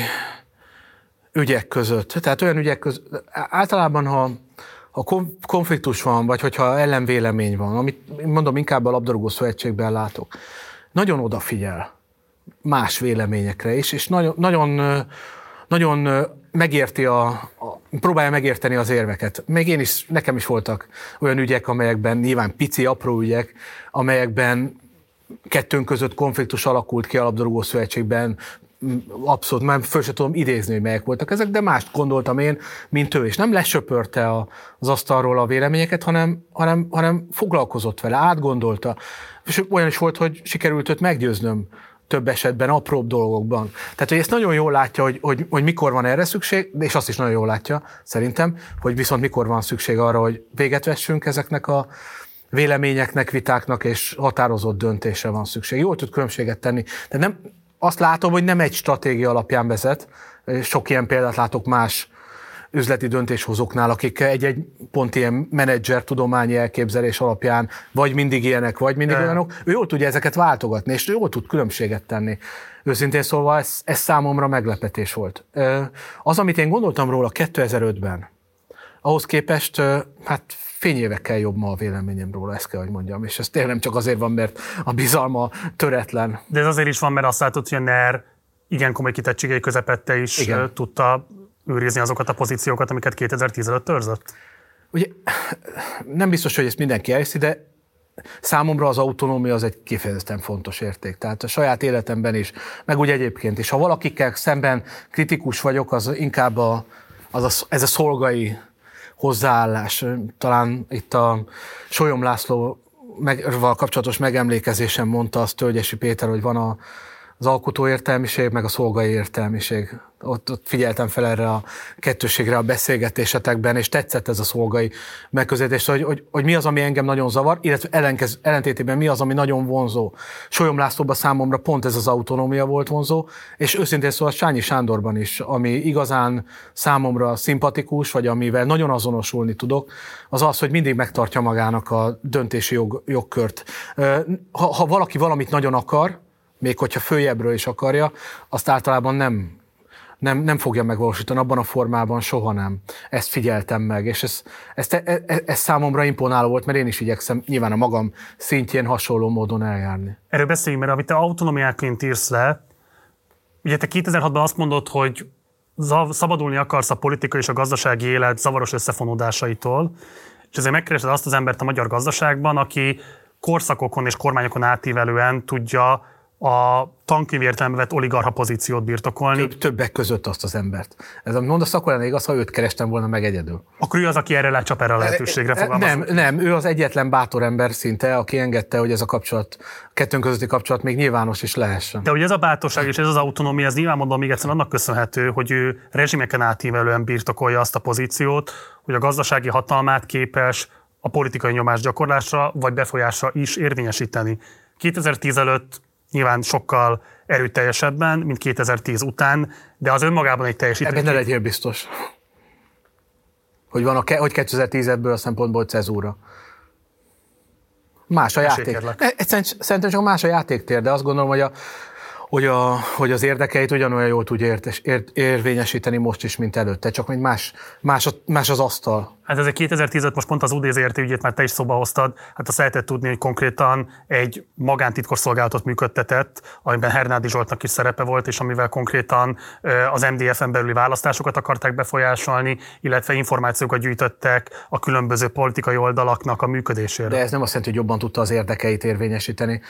ügyek között. Tehát olyan ügyek között, általában, ha, ha konfliktus van, vagy hogyha ellenvélemény van, amit mondom, inkább a labdarúgó szövetségben látok, nagyon odafigyel más véleményekre is, és nagyon, nagyon, nagyon megérti a, a, próbálja megérteni az érveket. Még én is, nekem is voltak olyan ügyek, amelyekben nyilván pici, apró ügyek, amelyekben kettőnk között konfliktus alakult ki a labdarúgó szövetségben, abszolút, már föl sem tudom idézni, hogy melyek voltak ezek, de mást gondoltam én, mint ő, és nem lesöpörte az asztalról a véleményeket, hanem, hanem, hanem foglalkozott vele, átgondolta. És olyan is volt, hogy sikerült őt meggyőznöm több esetben, apróbb dolgokban. Tehát, hogy ezt nagyon jól látja, hogy, hogy, hogy mikor van erre szükség, és azt is nagyon jól látja, szerintem, hogy viszont mikor van szükség arra, hogy véget vessünk ezeknek a, véleményeknek, vitáknak és határozott döntésre van szükség. Jól tud különbséget tenni. De nem, azt látom, hogy nem egy stratégia alapján vezet. Sok ilyen példát látok más üzleti döntéshozóknál, akik egy-egy pont ilyen menedzser tudományi elképzelés alapján vagy mindig ilyenek, vagy mindig De. olyanok. Ő jól tudja ezeket váltogatni, és jól tud különbséget tenni. Őszintén szólva ez, ez számomra meglepetés volt. Az, amit én gondoltam róla 2005-ben, ahhoz képest, hát fényévekkel jobb ma a véleményem róla, ezt kell, hogy mondjam. És ez tényleg nem csak azért van, mert a bizalma töretlen. De ez azért is van, mert azt látod, hogy a NER igen komoly kitettségei közepette is igen. tudta őrizni azokat a pozíciókat, amiket 2010 előtt törzött? Ugye nem biztos, hogy ezt mindenki elhiszi, de számomra az autonómia az egy kifejezetten fontos érték. Tehát a saját életemben is, meg úgy egyébként is. Ha valakikkel szemben kritikus vagyok, az inkább a, az a, ez a szolgai hozzáállás. Talán itt a Solyom Lászlóval kapcsolatos megemlékezésen mondta azt Tölgyesi Péter, hogy van a, az alkotó értelmiség, meg a szolgai értelmiség ott, ott figyeltem fel erre a kettőségre a beszélgetésetekben, és tetszett ez a szolgai megközelítés, hogy, hogy, hogy mi az, ami engem nagyon zavar, illetve ellenkez, ellentétében mi az, ami nagyon vonzó. Solyom Lászlóban számomra pont ez az autonómia volt vonzó, és őszintén szóval Sányi Sándorban is, ami igazán számomra szimpatikus, vagy amivel nagyon azonosulni tudok, az az, hogy mindig megtartja magának a döntési jog, jogkört. Ha, ha valaki valamit nagyon akar, még hogyha följebbről is akarja, azt általában nem nem, nem fogja megvalósítani abban a formában, soha nem. Ezt figyeltem meg, és ez, ez, ez, ez számomra imponáló volt, mert én is igyekszem nyilván a magam szintjén hasonló módon eljárni. Erről beszéljünk, mert amit te autonomiáként írsz le, ugye te 2006-ban azt mondod, hogy szabadulni akarsz a politikai és a gazdasági élet zavaros összefonódásaitól, és ezért megkeresed azt az embert a magyar gazdaságban, aki korszakokon és kormányokon átívelően tudja a tankönyv értelembe vett oligarha pozíciót birtokolni. Több, többek között azt az embert. Ez amit mondasz, akkor lenne igaz, ha őt kerestem volna meg egyedül. Akkor ő az, aki erre lecsap erre a lehetőségre fogalmaz. Nem, nem, ő az egyetlen bátor ember szinte, aki engedte, hogy ez a kapcsolat, a kettőnk közötti kapcsolat még nyilvános is lehessen. De hogy ez a bátorság és ez az autonómia, ez nyilván mondom még egyszer annak köszönhető, hogy ő rezsimeken átívelően birtokolja azt a pozíciót, hogy a gazdasági hatalmát képes a politikai nyomás gyakorlásra vagy befolyásra is érvényesíteni. 2010 előtt nyilván sokkal erőteljesebben, mint 2010 után, de az önmagában egy teljesítmény. Ebben ne legyél biztos. Hogy, van a, hogy 2010 ebből a szempontból cezúra. Más a játék. Szerintem csak más a játéktér, de azt gondolom, hogy a, hogy, a, hogy az érdekeit ugyanolyan jól tudja értes, ér, érvényesíteni most is, mint előtte, csak még más, más, más az asztal. Hát ez egy 2015, most pont az UDZRT ügyét már te is szóba hoztad, hát azt lehetett tudni, hogy konkrétan egy magántitkos működtetett, amiben Hernádi Zsoltnak is szerepe volt, és amivel konkrétan az MDF-en belüli választásokat akarták befolyásolni, illetve információkat gyűjtöttek a különböző politikai oldalaknak a működésére. De ez nem azt jelenti, hogy jobban tudta az érdekeit érvényesíteni.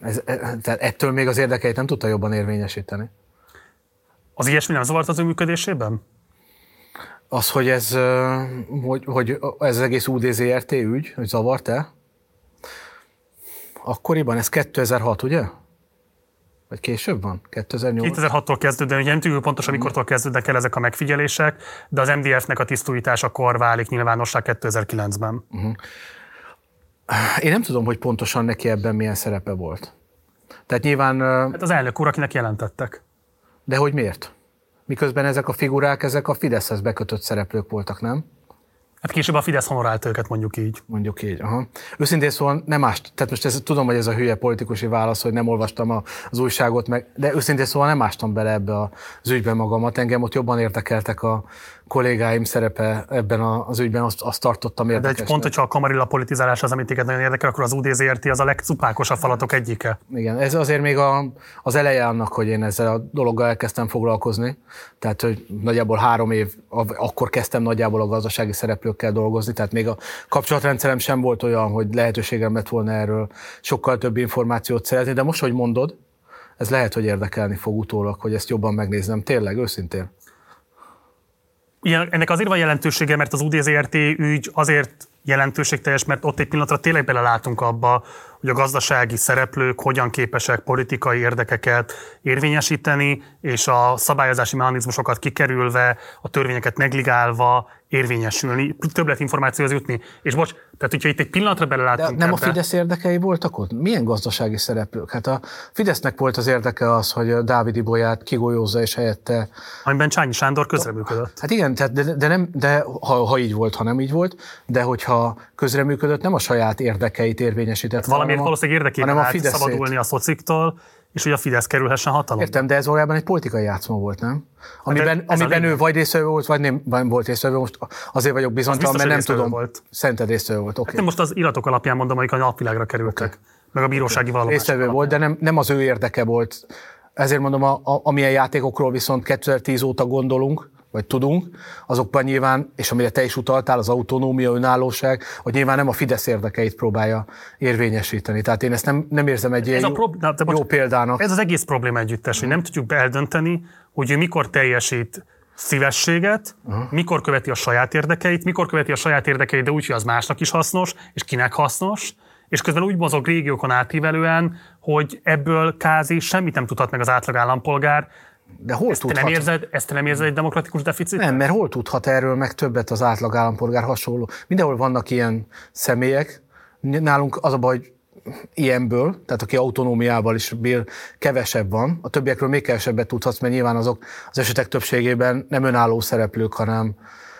Ez, e, tehát ettől még az érdekeit nem tudta jobban érvényesíteni. Az ilyesmi nem zavart az ő működésében? Az, hogy ez, hogy, hogy ez az egész UDZRT ügy, hogy zavart-e? Akkoriban, ez 2006, ugye? Vagy később van? 2008? 2006-tól kezdődően, ugye nem tudjuk pontosan mikortól kezdődnek el ezek a megfigyelések, de az MDF-nek a tisztújításakor válik nyilvánossá 2009-ben. Uh-huh. Én nem tudom, hogy pontosan neki ebben milyen szerepe volt. Tehát nyilván... Hát az elnök úr, akinek jelentettek. De hogy miért? Miközben ezek a figurák, ezek a Fideszhez bekötött szereplők voltak, nem? Hát később a Fidesz honorált őket, mondjuk így. Mondjuk így, aha. Őszintén szóval nem ást, tehát most ez, tudom, hogy ez a hülye politikusi válasz, hogy nem olvastam az újságot, meg, de őszintén szóval nem ástam bele ebbe az ügybe magamat. Engem ott jobban érdekeltek a, kollégáim szerepe ebben az ügyben, azt, azt tartottam érdekesnek. De egy pont, hogyha a kamarilla politizálás az, amit téged nagyon érdekel, akkor az UDZRT az a legcupákosabb falatok egyike. Igen, ez azért még a, az eleje annak, hogy én ezzel a dologgal elkezdtem foglalkozni. Tehát, hogy nagyjából három év, akkor kezdtem nagyjából a gazdasági szereplőkkel dolgozni, tehát még a kapcsolatrendszerem sem volt olyan, hogy lehetőségem lett volna erről sokkal több információt szerezni, de most, hogy mondod, ez lehet, hogy érdekelni fog utólag, hogy ezt jobban megnéznem. Tényleg, őszintén. Ilyen, ennek azért van jelentősége, mert az UDZRT ügy azért jelentőségteljes, mert ott egy pillanatra tényleg belelátunk abba, hogy a gazdasági szereplők hogyan képesek politikai érdekeket érvényesíteni, és a szabályozási mechanizmusokat kikerülve, a törvényeket negligálva érvényesülni, információhoz jutni. És bocs, tehát hogyha itt egy pillanatra belelátunk De nem ebbe, a Fidesz érdekei voltak ott? Milyen gazdasági szereplők? Hát a Fidesznek volt az érdeke az, hogy Dávid Ibolyát kigolyózza és helyette... Amiben Csányi Sándor közreműködött. Hát igen, tehát de, de, nem, de ha, ha, így volt, ha nem így volt, de hogyha közreműködött, nem a saját érdekeit érvényesített. Hát valamiért valószínűleg érdekében a Fideszét. szabadulni a szociktól, és hogy a Fidesz kerülhessen hatalomba. Értem, de ez valójában egy politikai játszma volt, nem? Amiben, hát amiben ő vagy részvevő volt, vagy nem, nem volt részvevő. Most azért vagyok bizonytalan, mert nem tudom. Volt. Szerinted részvevő volt, oké. Okay. Hát most az iratok alapján mondom, hogy a napvilágra kerültek, okay. meg a bírósági okay. Részvevő volt, de nem, nem az ő érdeke volt. Ezért mondom, a, a, amilyen játékokról viszont 2010 óta gondolunk, vagy tudunk, azokban nyilván, és amire te is utaltál, az autonómia, önállóság, hogy nyilván nem a Fidesz érdekeit próbálja érvényesíteni. Tehát én ezt nem, nem érzem egy ilyen jó, prób- jó bocs, példának. Ez az egész probléma együttes, hogy nem tudjuk eldönteni, hogy ő mikor teljesít szívességet, uh-huh. mikor követi a saját érdekeit, mikor követi a saját érdekeit, de úgy, hogy az másnak is hasznos, és kinek hasznos, és közben úgy mozog régiókon átívelően, hogy ebből kázi semmit nem tudhat meg az átlag állampolgár, de hol ezt tudhat? Te nem érzed, ezt te nem érzed egy demokratikus deficit? Nem, mert hol tudhat erről meg többet az átlag állampolgár hasonló? Mindenhol vannak ilyen személyek, nálunk az a baj, hogy ilyenből, tehát aki autonómiával is bír, kevesebb van. A többiekről még kevesebbet tudhatsz, mert nyilván azok az esetek többségében nem önálló szereplők, hanem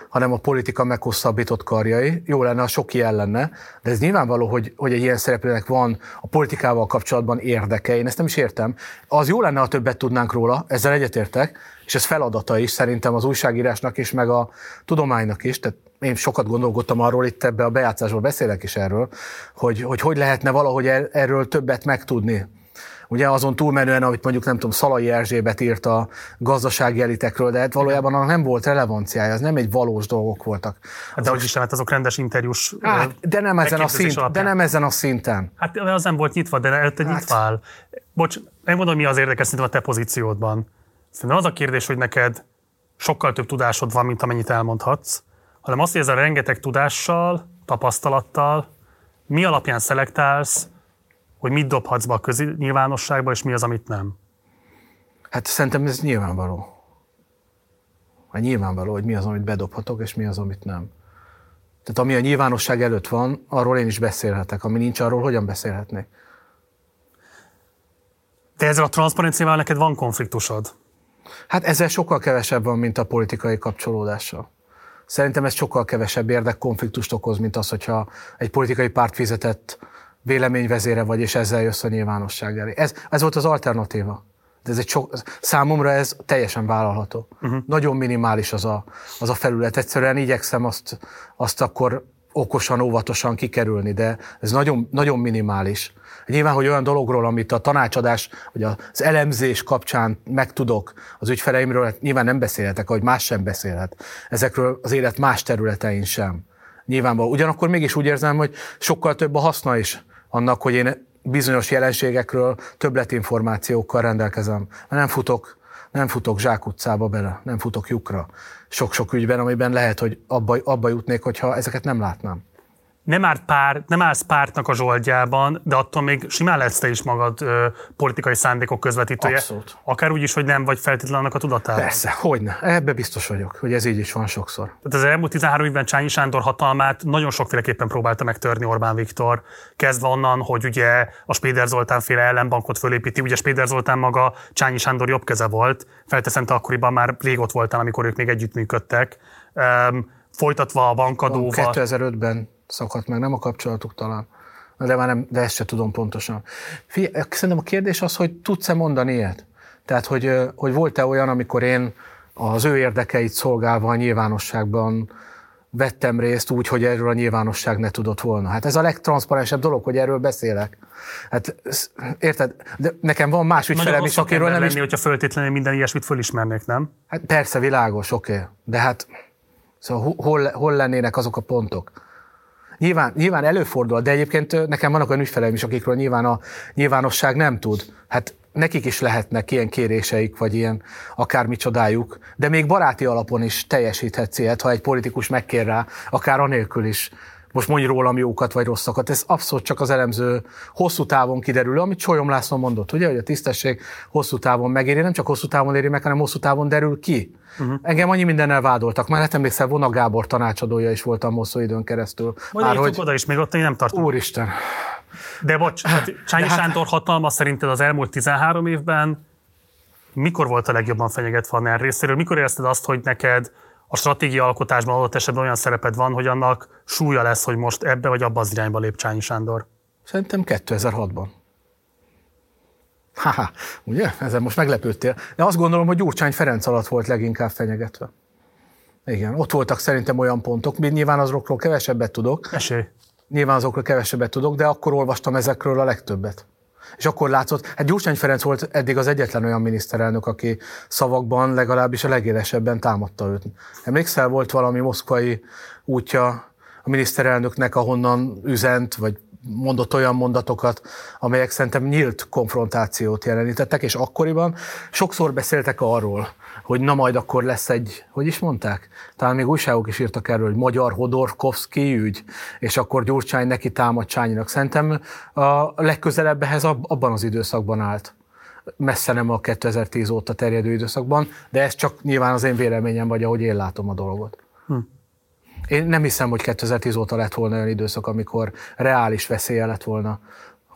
hanem a politika meghosszabbított karjai. Jó lenne, a sok ilyen lenne, de ez nyilvánvaló, hogy, hogy egy ilyen szereplőnek van a politikával kapcsolatban érdeke. Én ezt nem is értem. Az jó lenne, ha többet tudnánk róla, ezzel egyetértek, és ez feladata is szerintem az újságírásnak is, meg a tudománynak is. Tehát én sokat gondolkodtam arról, itt ebbe a bejátszásból beszélek is erről, hogy hogy, hogy lehetne valahogy er, erről többet megtudni ugye azon túlmenően, amit mondjuk nem tudom, Szalai Erzsébet írt a gazdasági elitekről, de hát valójában annak nem volt relevanciája, ez nem egy valós dolgok voltak. Hát de hogy is hát azok rendes interjús hát, de nem ezen a szint, de nem ezen a szinten. Hát az nem volt nyitva, de előtte hát. nyitva áll. Bocs, megmondom, mi az érdekes szerintem a te pozíciódban. Szerintem az a kérdés, hogy neked sokkal több tudásod van, mint amennyit elmondhatsz, hanem azt, hogy ezzel rengeteg tudással, tapasztalattal, mi alapján szelektálsz, hogy mit dobhatsz be a közi nyilvánosságba, és mi az, amit nem? Hát szerintem ez nyilvánvaló. Hát nyilvánvaló, hogy mi az, amit bedobhatok, és mi az, amit nem. Tehát ami a nyilvánosság előtt van, arról én is beszélhetek. Ami nincs, arról hogyan beszélhetnék? De ezzel a transzparenciával neked van konfliktusod? Hát ezzel sokkal kevesebb van, mint a politikai kapcsolódással. Szerintem ez sokkal kevesebb érdekkonfliktust okoz, mint az, hogyha egy politikai párt fizetett véleményvezére vagy, és ezzel jössz a nyilvánosság elé. Ez, ez volt az alternatíva. De ez egy sok, számomra ez teljesen vállalható. Uh-huh. Nagyon minimális az a, az a felület. Egyszerűen igyekszem azt, azt akkor okosan, óvatosan kikerülni, de ez nagyon, nagyon minimális. Nyilván, hogy olyan dologról, amit a tanácsadás, vagy az elemzés kapcsán megtudok az ügyfeleimről, hát nyilván nem beszélhetek, ahogy más sem beszélhet. Ezekről az élet más területein sem. Nyilvánvaló. Ugyanakkor mégis úgy érzem, hogy sokkal több a haszna is annak, hogy én bizonyos jelenségekről többletinformációkkal rendelkezem. Nem futok, nem futok zsákutcába bele, nem futok lyukra sok-sok ügyben, amiben lehet, hogy abba, abba jutnék, hogyha ezeket nem látnám nem, árt pár, nem állsz pártnak a zsoldjában, de attól még simán lehetsz te is magad ö, politikai szándékok közvetítője. Abszolút. Akár úgy is, hogy nem vagy feltétlenül annak a tudatában. Persze, hogyne. Ebbe biztos vagyok, hogy ez így is van sokszor. Tehát az elmúlt 13 évben Csányi Sándor hatalmát nagyon sokféleképpen próbálta megtörni Orbán Viktor. Kezdve onnan, hogy ugye a Spéder Zoltán féle ellenbankot fölépíti. Ugye Spéder Zoltán maga Csányi Sándor jobb keze volt. Felteszem, te akkoriban már rég ott voltál, amikor ők még együttműködtek. Um, folytatva a bankadóval. 2005-ben szakadt meg, nem a kapcsolatuk talán. De már nem, de ezt se tudom pontosan. Figyelj, szerintem a kérdés az, hogy tudsz-e mondani ilyet? Tehát, hogy, hogy volt-e olyan, amikor én az ő érdekeit szolgálva a nyilvánosságban vettem részt úgy, hogy erről a nyilvánosság ne tudott volna. Hát ez a legtranszparensebb dolog, hogy erről beszélek. Hát érted? De nekem van más ügyfelem is, akiről nem lenni, is... hogyha föltétlenül minden ilyesmit fölismernék, nem? Hát persze, világos, oké. Okay. De hát szóval hol, hol lennének azok a pontok? Nyilván, nyilván előfordul, de egyébként nekem vannak olyan ügyfeleim is, akikről nyilván a nyilvánosság nem tud. Hát nekik is lehetnek ilyen kéréseik, vagy ilyen akármicsodájuk, de még baráti alapon is teljesíthetsz ilyet, ha egy politikus megkér rá, akár anélkül is most mondj rólam jókat vagy rosszakat. Ez abszolút csak az elemző hosszú távon kiderül, amit Csolyom László mondott, ugye, hogy a tisztesség hosszú távon megéri, nem csak hosszú távon éri meg, hanem hosszú távon derül ki. Uh-huh. Engem annyi mindennel vádoltak. Már hát emlékszel, Vona Gábor tanácsadója is voltam hosszú időn keresztül. Majd Már, hogy... oda is, még ott én nem tartom. Úristen. De bocs, hát Csányi hát... Sándor hatalma szerinted az elmúlt 13 évben mikor volt a legjobban fenyegetve a NER részéről? Mikor érezted azt, hogy neked a stratégia alkotásban adott esetben olyan szereped van, hogy annak súlya lesz, hogy most ebbe vagy abba az irányba lép Csányi Sándor? Szerintem 2006-ban. Haha, ugye? Ezen most meglepődtél. De azt gondolom, hogy Gyurcsány Ferenc alatt volt leginkább fenyegetve. Igen, ott voltak szerintem olyan pontok, mint nyilván azokról kevesebbet tudok. Esély. Nyilván azokról kevesebbet tudok, de akkor olvastam ezekről a legtöbbet. És akkor látszott, hát Gyurcsány Ferenc volt eddig az egyetlen olyan miniszterelnök, aki szavakban legalábbis a legélesebben támadta őt. Emlékszel, volt valami moszkvai útja a miniszterelnöknek, ahonnan üzent, vagy mondott olyan mondatokat, amelyek szerintem nyílt konfrontációt jelenítettek, és akkoriban sokszor beszéltek arról, hogy na majd akkor lesz egy, hogy is mondták? Talán még újságok is írtak erről, hogy magyar Hodorkovszki ügy, és akkor Gyurcsány neki támad Csányinak. Szerintem a legközelebb ehhez abban az időszakban állt messze nem a 2010 óta terjedő időszakban, de ez csak nyilván az én véleményem, vagy ahogy én látom a dolgot. Hm. Én nem hiszem, hogy 2010 óta lett volna olyan időszak, amikor reális veszélye lett volna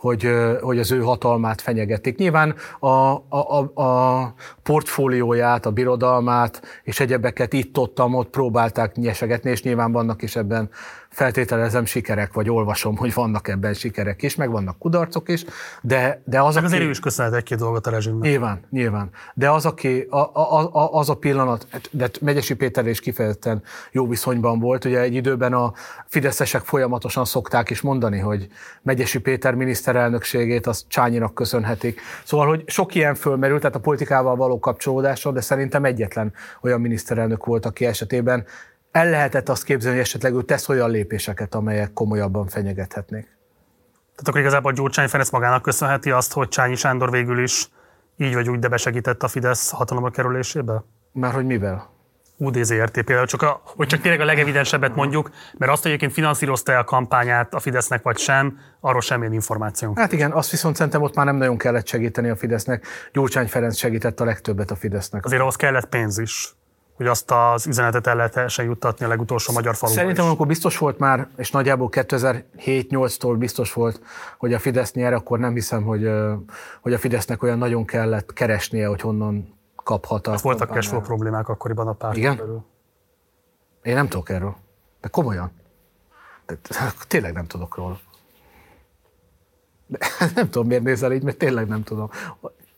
hogy, hogy az ő hatalmát fenyegették. Nyilván a, a, a portfólióját, a birodalmát és egyebeket itt-ottam ott próbálták nyesegetni, és nyilván vannak is ebben feltételezem sikerek, vagy olvasom, hogy vannak ebben sikerek is, meg vannak kudarcok is, de, de az, meg azért ő is köszönhet egy-két dolgot a rezsimnek. Nyilván, nyilván. De az, aki, a, a, a, az a pillanat, de Megyesi Péter is kifejezetten jó viszonyban volt, ugye egy időben a fideszesek folyamatosan szokták is mondani, hogy Megyesi Péter miniszterelnökségét az Csányinak köszönhetik. Szóval, hogy sok ilyen fölmerült, tehát a politikával való kapcsolódásra, de szerintem egyetlen olyan miniszterelnök volt, aki esetében el lehetett azt képzelni, hogy esetleg ő tesz olyan lépéseket, amelyek komolyabban fenyegethetnék. Tehát akkor igazából Gyurcsány Ferenc magának köszönheti azt, hogy Csányi Sándor végül is így vagy úgy, de besegített a Fidesz hatalomra kerülésébe? Már hogy mivel? UDZRT például, csak a, hogy csak tényleg a legevidensebbet mondjuk, mert azt, hogy egyébként finanszírozta a kampányát a Fidesznek vagy sem, arról semmilyen információnk. Hát igen, azt viszont szerintem ott már nem nagyon kellett segíteni a Fidesznek. Gyurcsány Ferenc segített a legtöbbet a Fidesznek. Azért ahhoz kellett pénz is hogy azt az üzenetet el lehessen juttatni a legutolsó magyar faluba Szerintem amikor biztos volt már, és nagyjából 2007-8-tól biztos volt, hogy a Fidesz nyer, akkor nem hiszem, hogy, hogy a Fidesznek olyan nagyon kellett keresnie, hogy honnan kaphat a... Hát voltak cashflow problémák akkoriban a párt Igen? Belül. Én nem tudok erről. De komolyan. De, tényleg nem tudok róla. De, nem tudom, miért nézel így, mert tényleg nem tudom.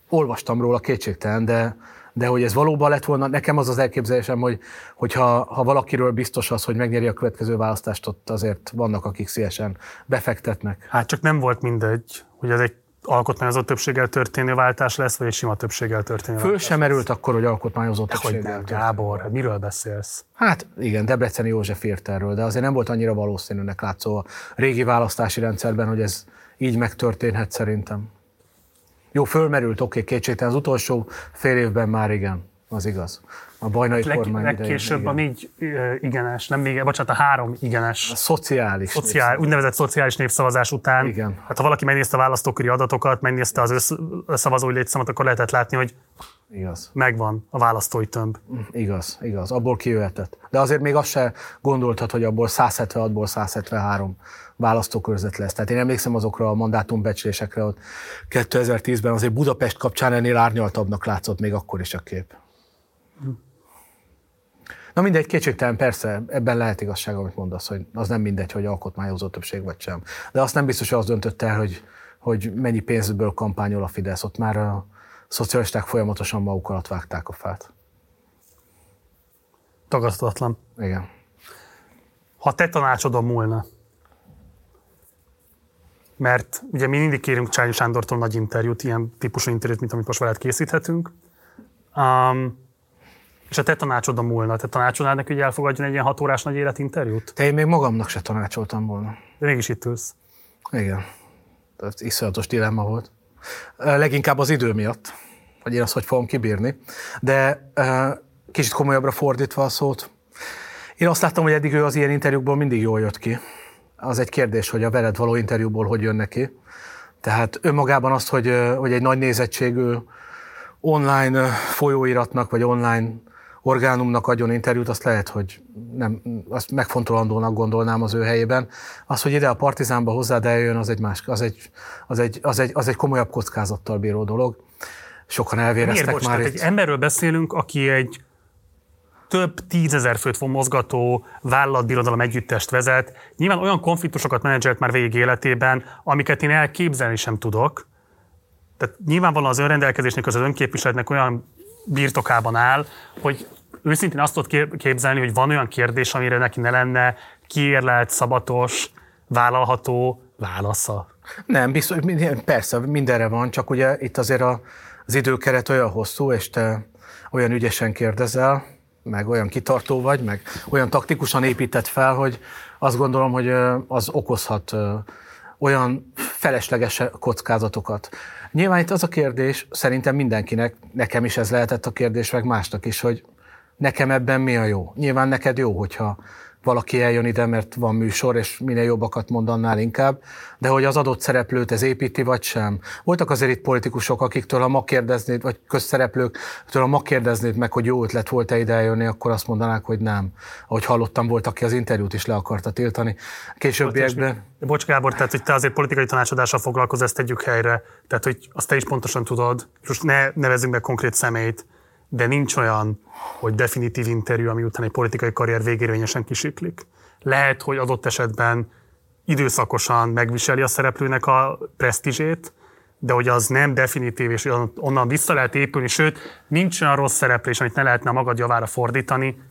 olvastam róla kétségtelen, de, de hogy ez valóban lett volna, nekem az az elképzelésem, hogy, hogy ha, ha valakiről biztos az, hogy megnyeri a következő választást, ott azért vannak, akik szívesen befektetnek. Hát csak nem volt mindegy, hogy ez egy alkotmányozó többséggel történő váltás lesz, vagy egy sima többséggel történő Föl sem merült akkor, hogy alkotmányozó többséggel. Hogy Gábor, hát miről beszélsz? Hát igen, Debreceni József írt erről, de azért nem volt annyira valószínűnek látszó a régi választási rendszerben, hogy ez így megtörténhet szerintem. Jó, fölmerült, oké, okay, kétségtelen, az utolsó fél évben már igen, az igaz. A bajnai Leg, kormány Legkésőbb idején, a négy igenes, nem még, bocsánat, a három igenes. A szociális. Szociál, úgynevezett szociális népszavazás után. Igen. Hát ha valaki megnézte a választóköri adatokat, megnézte az össz, szavazói létszámot, akkor lehetett látni, hogy Igaz. Megvan a választói tömb. Igaz, igaz. Abból kijöhetett. De azért még azt se gondoltad, hogy abból 176-ból 173 választókörzet lesz. Tehát én emlékszem azokra a mandátumbecslésekre, ott 2010-ben azért Budapest kapcsán ennél árnyaltabbnak látszott még akkor is a kép. Na mindegy, kétségtelen persze, ebben lehet igazság, amit mondasz, hogy az nem mindegy, hogy alkotmányozó többség vagy sem. De azt nem biztos, hogy az döntött el, hogy, hogy mennyi pénzből kampányol a Fidesz. Ott már a szocialisták folyamatosan maguk alatt vágták a fát. Tagasztatlan. Igen. Ha te tanácsodon múlna, mert ugye mi mindig kérünk Csányi Sándortól nagy interjút, ilyen típusú interjút, mint amit most veled készíthetünk. Um, és a te tanácsodon múlna, te tanácsolnád neki, hogy elfogadjon egy ilyen hat órás nagy életinterjút? Te én még magamnak se tanácsoltam volna. De mégis itt ülsz. Igen. Ez iszonyatos dilemma volt. Leginkább az idő miatt, hogy én azt hogy fogom kibírni. De kicsit komolyabbra fordítva a szót, én azt láttam, hogy eddig ő az ilyen interjúkból mindig jól jött ki az egy kérdés, hogy a veled való interjúból hogy jön neki. Tehát önmagában azt, hogy, hogy egy nagy nézettségű online folyóiratnak, vagy online orgánumnak adjon interjút, azt lehet, hogy nem, azt megfontolandónak gondolnám az ő helyében. Az, hogy ide a Partizánba hozzád eljön, az egy, más, az egy, az egy, az egy, az egy komolyabb kockázattal bíró dolog. Sokan elvéreztek Miért, már bocs, itt. Egy emberről beszélünk, aki egy több tízezer főt mozgató vállalatbirodalom együttest vezet. Nyilván olyan konfliktusokat menedzselt már végig életében, amiket én elképzelni sem tudok. Tehát nyilvánvalóan az önrendelkezésnek, az önképviseletnek olyan birtokában áll, hogy őszintén azt tudod képzelni, hogy van olyan kérdés, amire neki ne lenne kiérlelt, szabatos, vállalható válasza. Nem, biztos, persze, mindenre van, csak ugye itt azért az időkeret olyan hosszú, és te olyan ügyesen kérdezel, meg olyan kitartó vagy, meg olyan taktikusan épített fel, hogy azt gondolom, hogy az okozhat olyan felesleges kockázatokat. Nyilván itt az a kérdés, szerintem mindenkinek, nekem is ez lehetett a kérdés, meg másnak is, hogy nekem ebben mi a jó. Nyilván neked jó, hogyha valaki eljön ide, mert van műsor, és minél jobbakat mond, annál inkább, de hogy az adott szereplőt ez építi, vagy sem. Voltak azért itt politikusok, akiktől ha ma kérdeznéd, vagy közszereplőktől ha ma kérdeznéd meg, hogy jó ötlet volt-e ide eljönni, akkor azt mondanák, hogy nem. Ahogy hallottam, volt, aki az interjút is le akarta tiltani. Későbbiekben... Bocs Gábor, tehát hogy te azért politikai tanácsadással foglalkozol, ezt tegyük helyre. Tehát, hogy azt te is pontosan tudod, most ne nevezünk meg konkrét személyt, de nincs olyan, hogy definitív interjú, ami után egy politikai karrier végérvényesen kisiklik. Lehet, hogy adott esetben időszakosan megviseli a szereplőnek a presztízsét, de hogy az nem definitív, és onnan vissza lehet épülni, sőt, nincs olyan rossz szereplés, amit ne lehetne magad javára fordítani.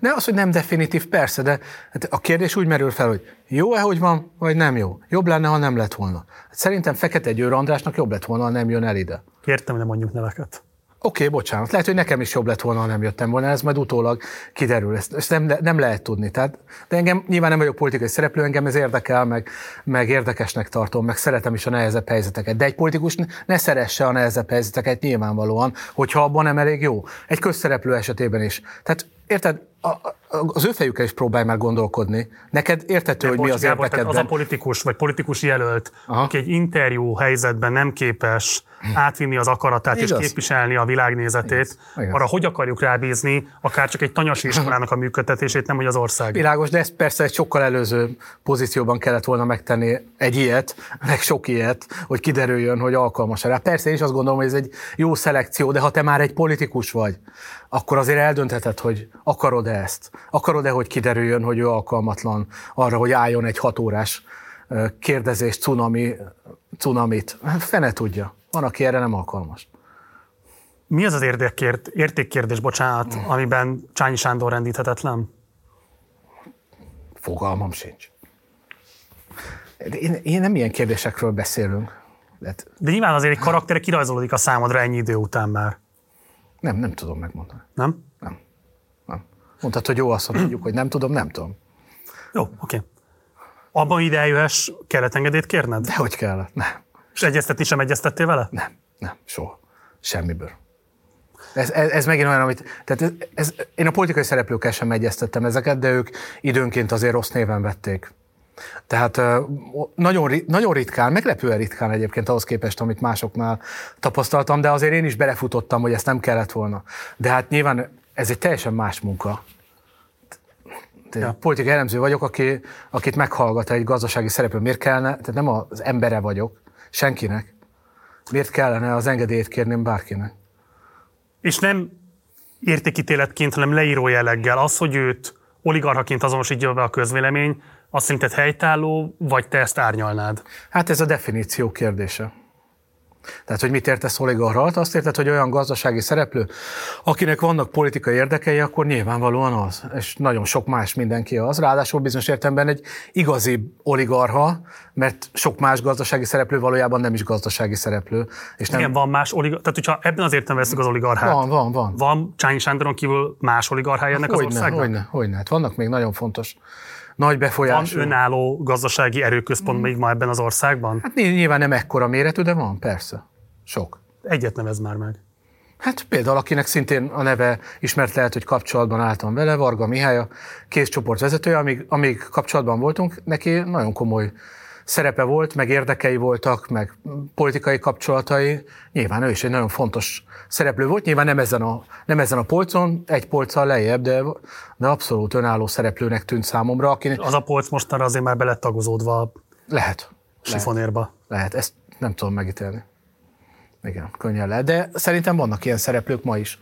Ne az, hogy nem definitív, persze, de hát a kérdés úgy merül fel, hogy jó-e, hogy van, vagy nem jó. Jobb lenne, ha nem lett volna. Hát szerintem Fekete Győr Andrásnak jobb lett volna, ha nem jön el ide. Kértem, hogy mondjuk neveket. Oké, okay, bocsánat. Lehet, hogy nekem is jobb lett volna, ha nem jöttem volna. Ez majd utólag kiderül. Ezt, nem, nem lehet tudni. Tehát, de engem nyilván nem vagyok politikai szereplő, engem ez érdekel, meg, meg érdekesnek tartom, meg szeretem is a nehezebb helyzeteket. De egy politikus ne szeresse a nehezebb helyzeteket nyilvánvalóan, hogyha abban nem elég jó. Egy közszereplő esetében is. Tehát érted, a, az ő fejükkel is próbálj már gondolkodni. Neked értető, hogy bocs, mi az érdekedben. Az a politikus, vagy politikus jelölt, Aha. aki egy interjú helyzetben nem képes átvinni az akaratát Igaz. és képviselni a világnézetét, Igaz. arra hogy akarjuk rábízni akár csak egy tanyasi iskolának a működtetését, nem hogy az ország. Világos, de ezt persze egy sokkal előző pozícióban kellett volna megtenni egy ilyet, meg sok ilyet, hogy kiderüljön, hogy alkalmas rá. Persze én is azt gondolom, hogy ez egy jó szelekció, de ha te már egy politikus vagy, akkor azért eldöntheted, hogy akarod-e ezt. Akarod-e, hogy kiderüljön, hogy ő alkalmatlan arra, hogy álljon egy hatórás kérdezés, cunami, cunamit. Hát fene tudja. Van, aki erre nem alkalmas. Mi az az értékkért, értékkérdés, bocsánat, amiben Csányi Sándor rendíthetetlen? Fogalmam sincs. Én, én nem ilyen kérdésekről beszélünk. De, De nyilván azért egy karakter kirajzolódik a számodra ennyi idő után már. Nem, nem tudom megmondani. Nem? Nem. nem. Mondtad, hogy jó, azt mondjuk, hogy nem tudom, nem tudom. Jó, oké. Okay. Abban ide eljöhess, kellett engedélyt kérned? De hogy kellett, nem. És egyeztetni sem egyeztettél vele? Nem, nem, soha. Semmiből. Ez, ez, ez megint olyan, amit... Tehát ez, ez, én a politikai szereplőkkel sem egyeztettem ezeket, de ők időnként azért rossz néven vették. Tehát nagyon, nagyon ritkán, meglepően ritkán egyébként ahhoz képest, amit másoknál tapasztaltam, de azért én is belefutottam, hogy ezt nem kellett volna. De hát nyilván ez egy teljesen más munka. Ja. Politikai elemző vagyok, aki, akit meghallgat egy gazdasági szereplő. Miért kellene, tehát nem az embere vagyok, senkinek. Miért kellene az engedélyt kérném bárkinek? És nem értékítéletként, hanem leíró jelleggel. Az, hogy őt oligarchaként azonosítja be a közvélemény, azt szerinted helytálló, vagy te ezt árnyalnád? Hát ez a definíció kérdése. Tehát, hogy mit értesz oligarcha alatt? Azt érted, hogy olyan gazdasági szereplő, akinek vannak politikai érdekei, akkor nyilvánvalóan az. És nagyon sok más mindenki az. Ráadásul bizonyos értelemben egy igazi oligarha, mert sok más gazdasági szereplő valójában nem is gazdasági szereplő. És nem... Igen, van más oligarcha. Tehát, hogyha ebben az értelemben veszük az oligarchát. Van, van, van. Van Csányi Sándoron kívül más oligarchája ennek hogyne, az országnak? Hogyne, hogyne. Hát vannak még nagyon fontos nagy befolyású. Van önálló gazdasági erőközpont mm. még ma ebben az országban? Hát nyilván nem ekkora méretű, de van, persze. Sok. Egyet nevez már meg. Hát például, akinek szintén a neve ismert lehet, hogy kapcsolatban álltam vele, Varga Mihály, a kézcsoport vezetője, amíg, amíg kapcsolatban voltunk, neki nagyon komoly szerepe volt, meg érdekei voltak, meg politikai kapcsolatai. Nyilván ő is egy nagyon fontos szereplő volt, nyilván nem ezen a, nem ezen a polcon, egy polccal lejjebb, de, de abszolút önálló szereplőnek tűnt számomra. Aki... Az a polc mostanra azért már belettagozódva lehet. Sifonérba. Lehet. lehet, ezt nem tudom megítélni. Igen, könnyen lehet. De szerintem vannak ilyen szereplők ma is.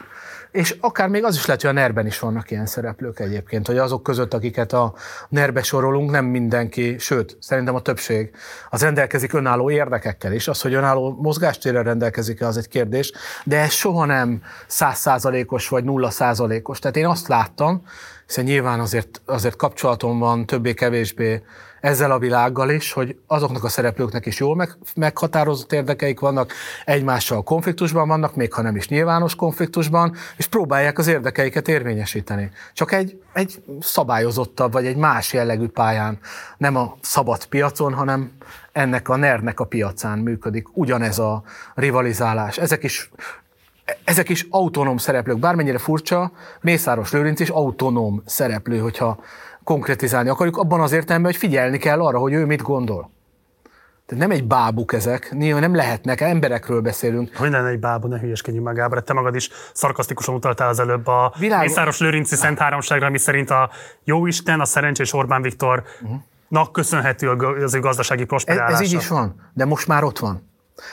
És akár még az is lehet, hogy a nerben is vannak ilyen szereplők egyébként, hogy azok között, akiket a nerbe sorolunk, nem mindenki, sőt, szerintem a többség, az rendelkezik önálló érdekekkel is. Az, hogy önálló mozgástérrel rendelkezik az egy kérdés, de ez soha nem százszázalékos vagy nulla százalékos. Tehát én azt láttam, hiszen nyilván azért, azért kapcsolatom van többé-kevésbé ezzel a világgal is, hogy azoknak a szereplőknek is jól meg, meghatározott érdekeik vannak, egymással konfliktusban vannak, még ha nem is nyilvános konfliktusban, és próbálják az érdekeiket érvényesíteni. Csak egy, egy szabályozottabb, vagy egy más jellegű pályán, nem a szabad piacon, hanem ennek a nernek a piacán működik ugyanez a rivalizálás. Ezek is ezek is autonóm szereplők. Bármennyire furcsa, Mészáros Lőrinc is autonóm szereplő, hogyha konkretizálni akarjuk, abban az értelemben, hogy figyelni kell arra, hogy ő mit gondol. Tehát nem egy bábuk ezek, néha nem lehetnek, emberekről beszélünk. Hogy lenne egy bábú, ne hülyeskedjünk meg, Gábor, te magad is szarkasztikusan utaltál az előbb a Világ... Mészáros Lőrinci Szent Háromságra, ami szerint a Jóisten, a szerencsés Orbán Viktor uh-huh. köszönhető az ő gazdasági prosperálása. Ez, ez így is van, de most már ott van.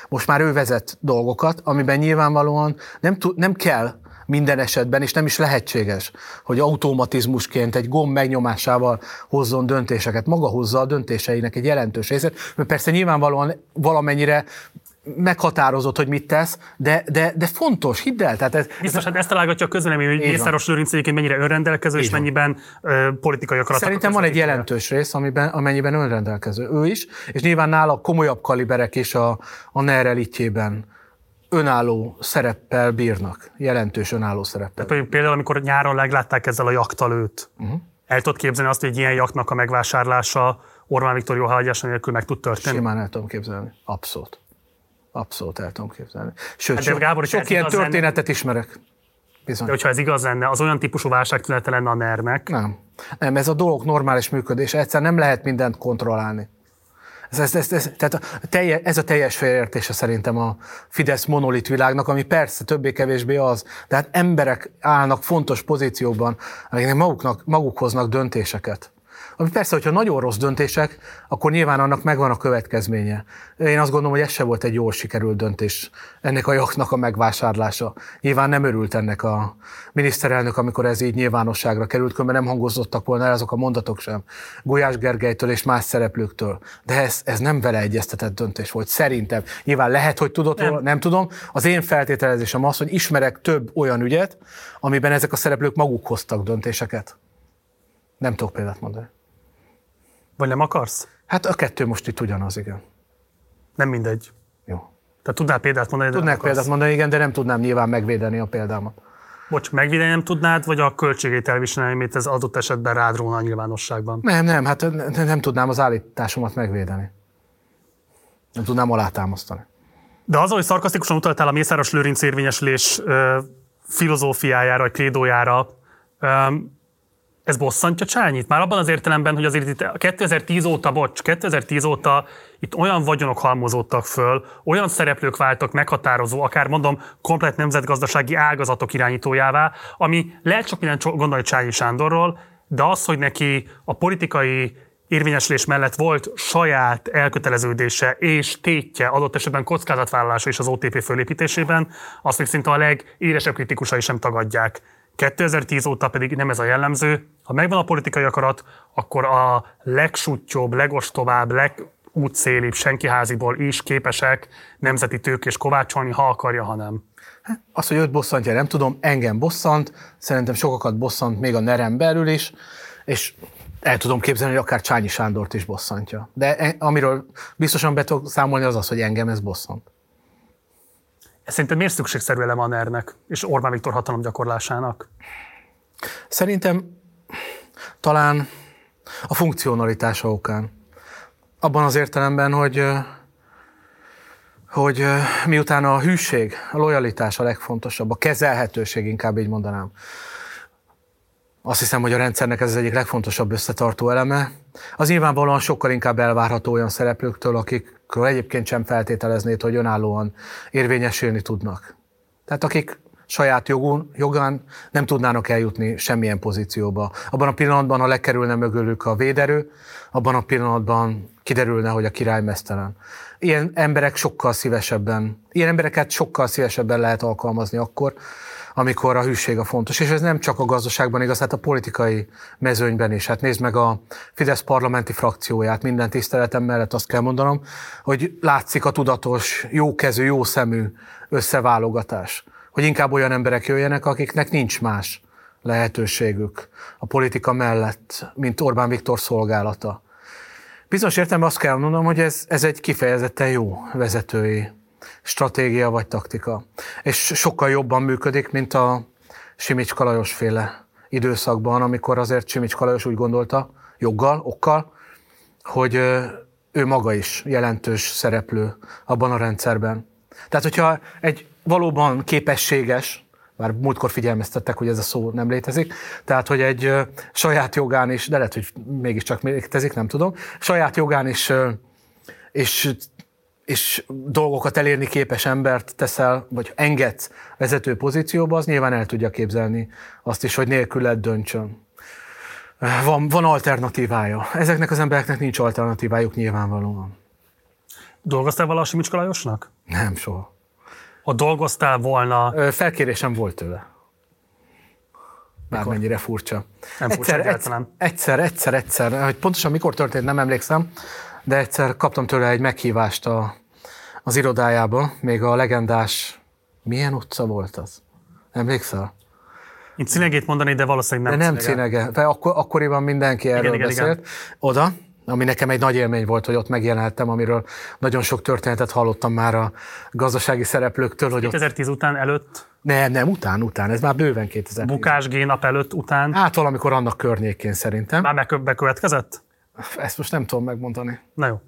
Most már ő vezet dolgokat, amiben nyilvánvalóan nem, tud, nem kell minden esetben, és nem is lehetséges, hogy automatizmusként egy gomb megnyomásával hozzon döntéseket. Maga hozza a döntéseinek egy jelentős részét, mert persze nyilvánvalóan valamennyire meghatározott, hogy mit tesz, de, de, de fontos, hidd el. Tehát ez, Biztos, hát ezt találgatja a közvélemény, hogy Mészáros Lőrinc egyébként mennyire önrendelkező, és mennyiben ö, politikai akarat. Szerintem van egy jelentős rész, amiben, amennyiben önrendelkező. Ő is, és nyilván nála komolyabb kaliberek is a, a NER elitjében önálló szereppel bírnak, jelentős önálló szereppel. Tehát például, amikor nyáron leglátták ezzel a jaktal őt, uh-huh. el tudod képzelni azt, hogy egy ilyen jaktnak a megvásárlása Orbán Viktor jóhagyása nélkül meg tud történni? Simán el tudom képzelni. Abszolút. Abszolút el tudom képzelni. Sőt, hát, sok, Gábor, sok ilyen történetet lenne, ismerek. Bizony. De hogyha ez igaz lenne, az olyan típusú válságtünete lenne a NER-nek? Nem. Nem, ez a dolog normális működés. Egyszer nem lehet mindent kontrollálni. Ez, ez, ez, ez, tehát a telje, ez a teljes félértése szerintem a Fidesz monolit világnak, ami persze többé-kevésbé az, de hát emberek állnak fontos pozícióban, akiknek maguknak, maguk hoznak döntéseket. Ami persze, hogyha nagyon rossz döntések, akkor nyilván annak megvan a következménye. Én azt gondolom, hogy ez se volt egy jól sikerült döntés, ennek a jognak a megvásárlása. Nyilván nem örült ennek a miniszterelnök, amikor ez így nyilvánosságra került, mert nem hangozottak volna el azok a mondatok sem Gulyás Gergelytől és más szereplőktől. De ez, ez nem vele egyeztetett döntés volt, szerintem. Nyilván lehet, hogy tudott nem. Róla, nem tudom. Az én feltételezésem az, hogy ismerek több olyan ügyet, amiben ezek a szereplők maguk hoztak döntéseket. Nem tudok példát mondani. Vagy nem akarsz? Hát a kettő most itt ugyanaz, igen. Nem mindegy. Jó. Tehát tudnál példát mondani, de Tudnák példát mondani, igen, de nem tudnám nyilván megvédeni a példámat. Bocs, megvédeni nem tudnád, vagy a költségét elviselni, amit ez adott esetben rád róna a nyilvánosságban? Nem, nem, hát nem, nem tudnám az állításomat megvédeni. Nem tudnám alátámasztani. De az, hogy szarkasztikusan utaltál a Mészáros Lőrinc érvényesülés filozófiájára, vagy krédójára, ez bosszantja Csányit? Már abban az értelemben, hogy azért itt 2010 óta, bocs, 2010 óta itt olyan vagyonok halmozódtak föl, olyan szereplők váltak meghatározó, akár mondom, komplet nemzetgazdasági ágazatok irányítójává, ami lehet csak minden gondolni Csányi Sándorról, de az, hogy neki a politikai érvényesülés mellett volt saját elköteleződése és tétje, adott esetben kockázatvállalása is az OTP fölépítésében, azt még szinte a legéresebb kritikusai sem tagadják. 2010 óta pedig nem ez a jellemző. Ha megvan a politikai akarat, akkor a legsuttyóbb, legostobább, legútszélibb senkiháziból is képesek nemzeti tőkés kovácsolni, ha akarja, ha nem. Hát, az, hogy őt bosszantja, nem tudom, engem bosszant, szerintem sokakat bosszant még a nerem belül is, és el tudom képzelni, hogy akár Csányi Sándort is bosszantja. De e, amiről biztosan be tudok számolni, az az, hogy engem ez bosszant. Ez szerintem miért szükségszerű eleme a NER-nek és Orbán Viktor hatalom gyakorlásának? Szerintem talán a funkcionalitása okán. Abban az értelemben, hogy hogy miután a hűség, a lojalitás a legfontosabb, a kezelhetőség inkább így mondanám, azt hiszem, hogy a rendszernek ez az egyik legfontosabb összetartó eleme. Az nyilvánvalóan sokkal inkább elvárható olyan szereplőktől, akikről egyébként sem feltételeznéd, hogy önállóan érvényesülni tudnak. Tehát akik saját jogun, jogán nem tudnának eljutni semmilyen pozícióba. Abban a pillanatban, ha lekerülne mögülük a véderő, abban a pillanatban kiderülne, hogy a király mesztelen. Ilyen emberek sokkal szívesebben, ilyen embereket sokkal szívesebben lehet alkalmazni akkor, amikor a hűség a fontos. És ez nem csak a gazdaságban igaz, hát a politikai mezőnyben is. Hát nézd meg a Fidesz parlamenti frakcióját, minden tiszteletem mellett azt kell mondanom, hogy látszik a tudatos, jókezű, jó szemű összeválogatás. Hogy inkább olyan emberek jöjjenek, akiknek nincs más lehetőségük a politika mellett, mint Orbán Viktor szolgálata. Bizonyos értelemben azt kell mondanom, hogy ez, ez egy kifejezetten jó vezetői stratégia vagy taktika. És sokkal jobban működik, mint a Simics Kalajos féle időszakban, amikor azért Simics Kalajos úgy gondolta, joggal, okkal, hogy ő maga is jelentős szereplő abban a rendszerben. Tehát, hogyha egy valóban képességes, már múltkor figyelmeztettek, hogy ez a szó nem létezik, tehát, hogy egy saját jogán is, de lehet, hogy mégiscsak létezik, nem tudom, saját jogán is és és dolgokat elérni képes embert teszel, vagy engedsz vezető pozícióba, az nyilván el tudja képzelni azt is, hogy nélküled döntsön. Van, van alternatívája. Ezeknek az embereknek nincs alternatívájuk nyilvánvalóan. Dolgoztál valaha Simicska Lajosnak? Nem, soha. Ha dolgoztál volna... Felkérésem volt tőle. Bármennyire furcsa. Nem furcsa egyszer, egyszer, egyszer, egyszer, egyszer, hogy pontosan mikor történt, nem emlékszem, de egyszer kaptam tőle egy meghívást a, az irodájába, még a legendás, milyen utca volt az? Emlékszel? Én cinegét mondani, de valószínűleg nem De nem cinege. De akkor, akkoriban mindenki erről igen, beszélt. Igen. Oda, ami nekem egy nagy élmény volt, hogy ott megjelenhettem, amiről nagyon sok történetet hallottam már a gazdasági szereplőktől. Hogy 2010 ott... után előtt? Nem, nem, után, után, ez már bőven 2010. Bukás nap előtt, után? Hát valamikor annak környékén szerintem. Már bekövetkezett? Ezt most nem tudom megmondani. Na jó.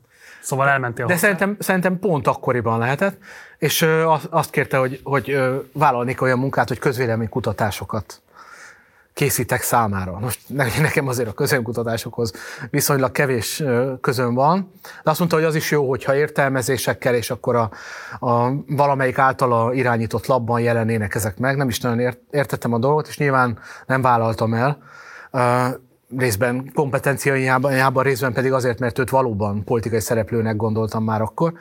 Szóval elmentél De szerintem, szerintem pont akkoriban lehetett, és azt kérte, hogy, hogy vállalnék olyan munkát, hogy közvéleménykutatásokat készítek számára. Most nekem azért a közönkutatásokhoz viszonylag kevés közön van, de azt mondta, hogy az is jó, hogyha értelmezésekkel, és akkor a, a valamelyik általa irányított labban jelenének ezek meg. Nem is nagyon ért, értettem a dolgot, és nyilván nem vállaltam el részben kompetenciájában, részben pedig azért, mert őt valóban politikai szereplőnek gondoltam már akkor.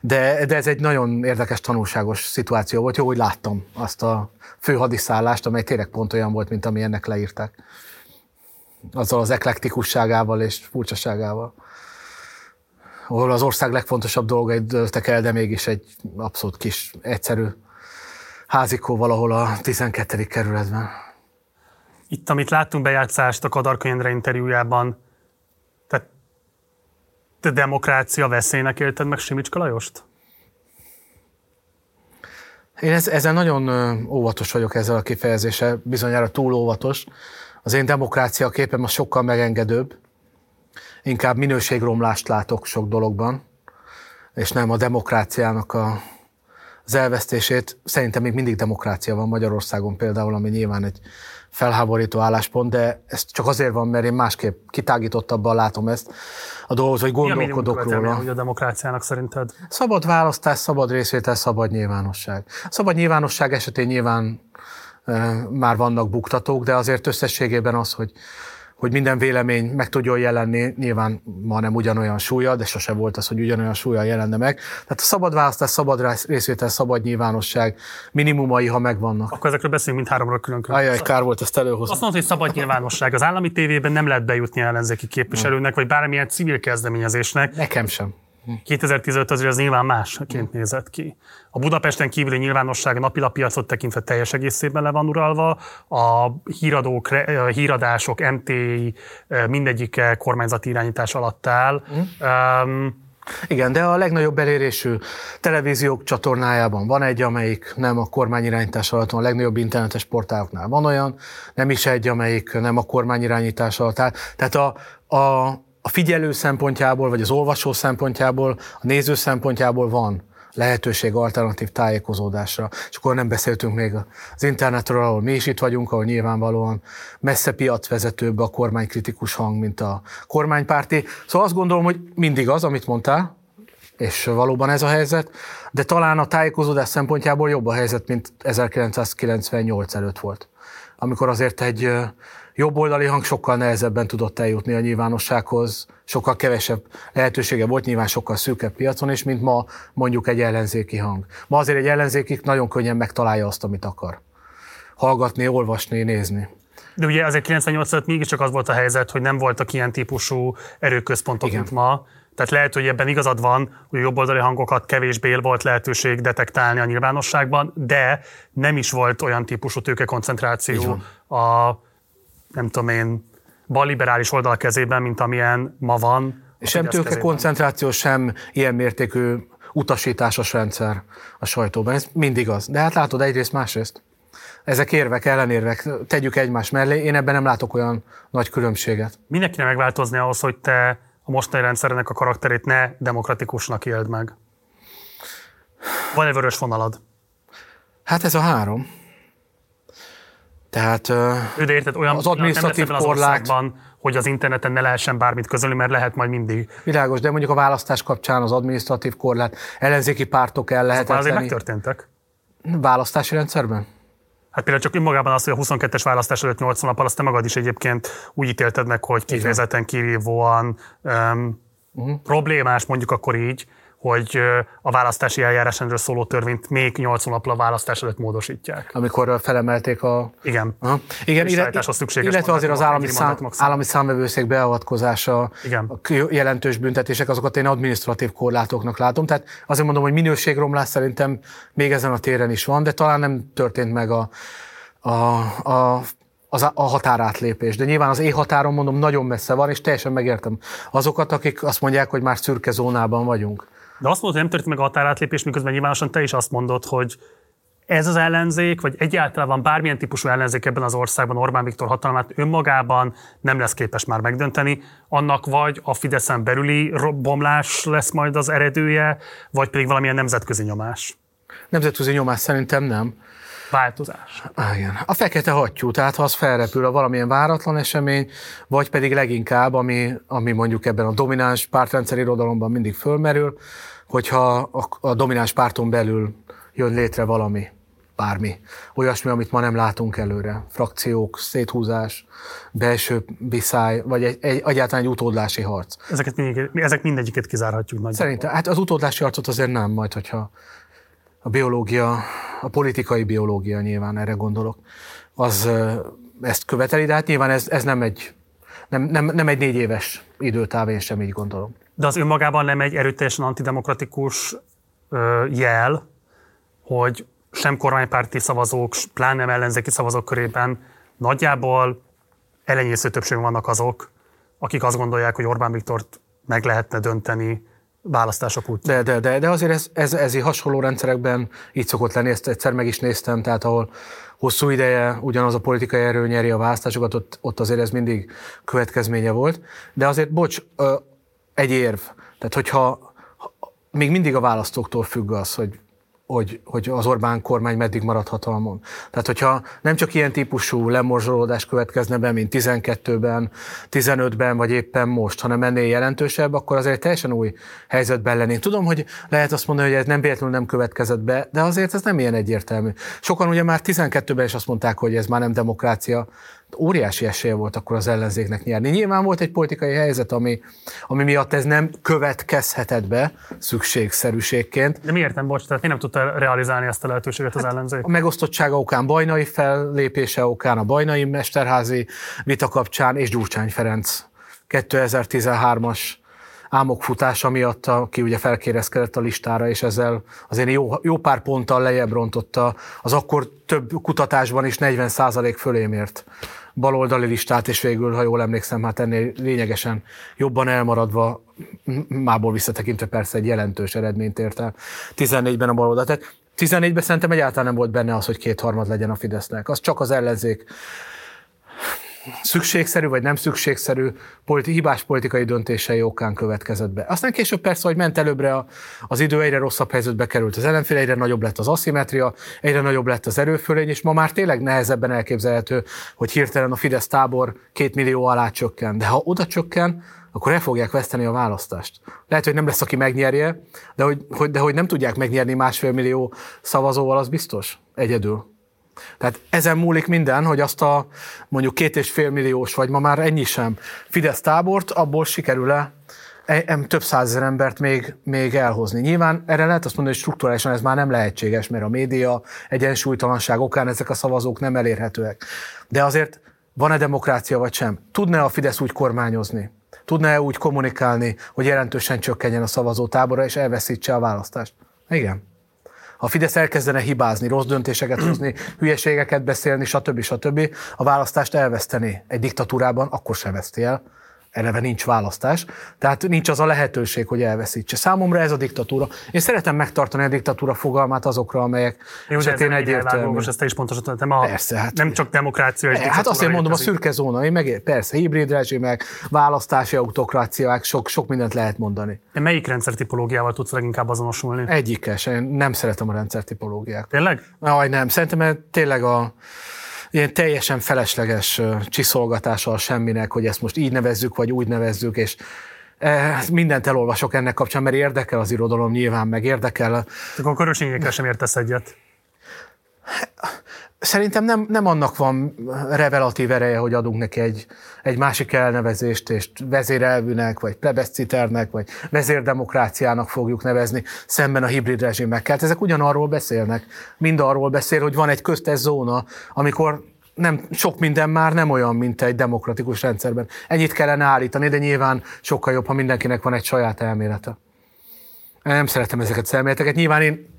De, de ez egy nagyon érdekes, tanulságos szituáció volt. Jó, hogy láttam azt a főhadiszállást, amely tényleg pont olyan volt, mint ami ennek leírták. Azzal az eklektikusságával és furcsaságával. Ahol az ország legfontosabb dolgait dőltek el, de mégis egy abszolút kis, egyszerű házikó valahol a 12. kerületben. Itt, amit láttunk bejátszást a Kadarka Endre interjújában, tehát te demokrácia veszélynek élted meg Simicska Lajost? Én ez, ezzel nagyon óvatos vagyok ezzel a kifejezéssel, bizonyára túl óvatos. Az én demokrácia képem az sokkal megengedőbb. Inkább minőségromlást látok sok dologban, és nem a demokráciának a, az elvesztését. Szerintem még mindig demokrácia van Magyarországon például, ami nyilván egy felháborító álláspont, de ez csak azért van, mert én másképp kitágítottabban látom ezt a dolgot, hogy gondolkodok Mi a róla. hogy a demokráciának szerinted? Szabad választás, szabad részvétel, szabad nyilvánosság. Szabad nyilvánosság esetén nyilván e, már vannak buktatók, de azért összességében az, hogy hogy minden vélemény meg tudjon jelenni, nyilván ma nem ugyanolyan súlya, de sose volt az, hogy ugyanolyan súlya jelenne meg. Tehát a szabad választás, szabad részvétel, szabad nyilvánosság minimumai, ha megvannak. Akkor ezekről beszélünk, mint háromról külön külön. Ajaj, kár volt ezt előhozni. Azt mondod, hogy szabad nyilvánosság. Az állami tévében nem lehet bejutni ellenzéki képviselőnek, vagy bármilyen civil kezdeményezésnek. Nekem sem. 2015 azért az nyilván másként nézett ki. A Budapesten kívüli nyilvánosság napilapiacot tekintve teljes egészében le van uralva, a híradók, híradások, MTI mindegyike kormányzati irányítás alatt áll. Mm. Um, igen, de a legnagyobb elérésű televíziók csatornájában van egy, amelyik nem a kormányirányítás alatt van, a legnagyobb internetes portáloknál van olyan, nem is egy, amelyik nem a kormányirányítás alatt áll. Tehát a, a, a figyelő szempontjából, vagy az olvasó szempontjából, a néző szempontjából van lehetőség alternatív tájékozódásra. És akkor nem beszéltünk még az internetről, ahol mi is itt vagyunk, ahol nyilvánvalóan messze piacvezetőbb a kormánykritikus hang, mint a kormánypárti. Szóval azt gondolom, hogy mindig az, amit mondtál, és valóban ez a helyzet, de talán a tájékozódás szempontjából jobb a helyzet, mint 1998 előtt volt. Amikor azért egy jobboldali hang sokkal nehezebben tudott eljutni a nyilvánossághoz, sokkal kevesebb lehetősége volt, nyilván sokkal szűkebb piacon is, mint ma mondjuk egy ellenzéki hang. Ma azért egy ellenzéki nagyon könnyen megtalálja azt, amit akar. Hallgatni, olvasni, nézni. De ugye azért 98 előtt mégiscsak az volt a helyzet, hogy nem voltak ilyen típusú erőközpontok, Igen. mint ma. Tehát lehet, hogy ebben igazad van, hogy a jobboldali hangokat kevésbé volt lehetőség detektálni a nyilvánosságban, de nem is volt olyan típusú tőkekoncentráció a nem tudom én, balliberális oldal kezében, mint amilyen ma van. És sem tőke koncentráció, sem ilyen mértékű utasításos rendszer a sajtóban. Ez mindig az. De hát látod egyrészt, másrészt. Ezek érvek, ellenérvek, tegyük egymás mellé. Én ebben nem látok olyan nagy különbséget. Mindenkinek megváltozni ahhoz, hogy te a mostani rendszernek a karakterét ne demokratikusnak éld meg. Van-e vörös vonalad? Hát ez a három. Tehát Ő, de érted, olyan az adminisztratív korlát... Az hogy az interneten ne lehessen bármit közölni, mert lehet majd mindig. Világos, de mondjuk a választás kapcsán az adminisztratív korlát, ellenzéki pártok el lehet. azért megtörténtek. Választási rendszerben? Hát például csak önmagában az, hogy a 22-es választás előtt 80 nappal, azt te magad is egyébként úgy ítélted meg, hogy kifejezetten kirívóan um, uh-huh. problémás, mondjuk akkor így, hogy a választási eljárásról szóló törvényt még 8 hónappal a választás előtt módosítják. Amikor felemelték a... Igen. Aha. Igen, illetve, illetve azért az állami, szám, állami számvevőszék beavatkozása, Igen. a jelentős büntetések, azokat én administratív korlátoknak látom. Tehát azért mondom, hogy minőségromlás szerintem még ezen a téren is van, de talán nem történt meg a, a, a az a határátlépés. De nyilván az éjhatáron mondom nagyon messze van, és teljesen megértem azokat, akik azt mondják, hogy már szürke zónában vagyunk. De azt mondod, hogy nem történt meg a határátlépés, miközben nyilvánosan te is azt mondod, hogy ez az ellenzék, vagy egyáltalán bármilyen típusú ellenzék ebben az országban Orbán Viktor hatalmát önmagában nem lesz képes már megdönteni, annak vagy a Fideszen belüli bomlás lesz majd az eredője, vagy pedig valamilyen nemzetközi nyomás. Nemzetközi nyomás szerintem nem. Változás. Ah, igen. A fekete hattyú, tehát ha az felrepül a valamilyen váratlan esemény, vagy pedig leginkább, ami, ami mondjuk ebben a domináns pártrendszer irodalomban mindig fölmerül, hogyha a, a domináns párton belül jön létre valami bármi. Olyasmi, amit ma nem látunk előre. Frakciók, széthúzás, belső viszály, vagy egy, egy, egyáltalán egy utódlási harc. Ezeket mindig, ezek mindegyiket kizárhatjuk nagy. Szerintem, hát az utódlási harcot azért nem, majd hogyha a biológia, a politikai biológia nyilván erre gondolok, az ezt követeli, de hát nyilván ez, ez nem egy nem, nem, nem egy négy éves időtáv, én sem így gondolom. De az önmagában nem egy erőteljesen antidemokratikus ö, jel, hogy sem kormánypárti szavazók, pláne nem ellenzéki szavazók körében nagyjából elenyésző többség vannak azok, akik azt gondolják, hogy Orbán Viktort meg lehetne dönteni választások után. De, de, de, de azért ez, ez, ez hasonló rendszerekben így szokott lenni, ezt egyszer meg is néztem, tehát ahol hosszú ideje ugyanaz a politikai erő nyeri a választásokat, ott, ott azért ez mindig következménye volt. De azért, bocs, egy érv. Tehát, hogyha még mindig a választóktól függ az, hogy hogy, hogy az Orbán kormány meddig marad hatalmon. Tehát, hogyha nem csak ilyen típusú lemorzsolódás következne be, mint 12-ben, 15-ben, vagy éppen most, hanem ennél jelentősebb, akkor azért teljesen új helyzetben lennénk. Tudom, hogy lehet azt mondani, hogy ez nem véletlenül nem következett be, de azért ez nem ilyen egyértelmű. Sokan ugye már 12-ben is azt mondták, hogy ez már nem demokrácia, óriási esélye volt akkor az ellenzéknek nyerni. Nyilván volt egy politikai helyzet, ami, ami miatt ez nem következhetett be szükségszerűségként. De miért nem, bocs, tehát miért nem tudta realizálni ezt a lehetőséget az hát ellenzék? A megosztottsága okán, bajnai fellépése okán, a bajnai mesterházi vita kapcsán és Gyurcsány Ferenc 2013-as álmokfutása miatt, aki ugye felkérezkedett a listára, és ezzel azért jó, jó pár ponttal lejjebb rontotta az akkor több kutatásban is 40% fölé mért baloldali listát, és végül, ha jól emlékszem, hát ennél lényegesen jobban elmaradva, mából visszatekintve persze egy jelentős eredményt ért el 14-ben a baloldal. Tehát 14-ben szerintem egyáltalán nem volt benne az, hogy kétharmad legyen a Fidesznek. Az csak az ellenzék szükségszerű vagy nem szükségszerű politi- hibás politikai döntései okán következett be. Aztán később persze, hogy ment előbbre a, az idő, egyre rosszabb helyzetbe került az ellenfél, egyre nagyobb lett az aszimetria, egyre nagyobb lett az erőfölény, és ma már tényleg nehezebben elképzelhető, hogy hirtelen a Fidesz tábor két millió alá csökken. De ha oda csökken, akkor el fogják veszteni a választást. Lehet, hogy nem lesz, aki megnyerje, de hogy, hogy, de hogy nem tudják megnyerni másfél millió szavazóval, az biztos egyedül. Tehát ezen múlik minden, hogy azt a mondjuk két és fél milliós, vagy ma már ennyi sem Fidesz tábort, abból sikerül-e e, több százezer embert még, még elhozni. Nyilván erre lehet azt mondani, hogy strukturálisan ez már nem lehetséges, mert a média egyensúlytalanság okán ezek a szavazók nem elérhetőek. De azért van-e demokrácia vagy sem? Tudna a Fidesz úgy kormányozni? Tudna-e úgy kommunikálni, hogy jelentősen csökkenjen a szavazótábora és elveszítse a választást? Igen. Ha a Fidesz elkezdene hibázni, rossz döntéseket hozni, hülyeségeket beszélni, stb. stb., a választást elveszteni egy diktatúrában, akkor sem veszti el eleve nincs választás, tehát nincs az a lehetőség, hogy elveszítse. Számomra ez a diktatúra. Én szeretem megtartani a diktatúra fogalmát azokra, amelyek Jó, esetén egyértelmű. Most ezt te is pontosan nem, a, persze, hát, nem csak demokrácia és e, Hát azt én mondom, a szürke zóna, én meg, persze, hibrid rezsimek, választási autokráciák, sok, sok mindent lehet mondani. De melyik rendszertipológiával tudsz leginkább azonosulni? Egyikes, én nem szeretem a rendszertipológiát. Tényleg? Aj, nem, szerintem tényleg a ilyen teljesen felesleges csiszolgatással semminek, hogy ezt most így nevezzük, vagy úgy nevezzük, és mindent elolvasok ennek kapcsán, mert érdekel az irodalom nyilván, meg érdekel. Akkor körösényekkel sem értesz egyet. Szerintem nem, nem annak van revelatív ereje, hogy adunk neki egy, egy másik elnevezést, és vezérelvűnek, vagy plebeszciternek, vagy vezérdemokráciának fogjuk nevezni, szemben a hibrid rezsimekkel. Hát ezek ugyanarról beszélnek. Mind arról beszél, hogy van egy köztes zóna, amikor nem, sok minden már nem olyan, mint egy demokratikus rendszerben. Ennyit kellene állítani, de nyilván sokkal jobb, ha mindenkinek van egy saját elmélete. Nem szeretem ezeket az elméleteket. Nyilván én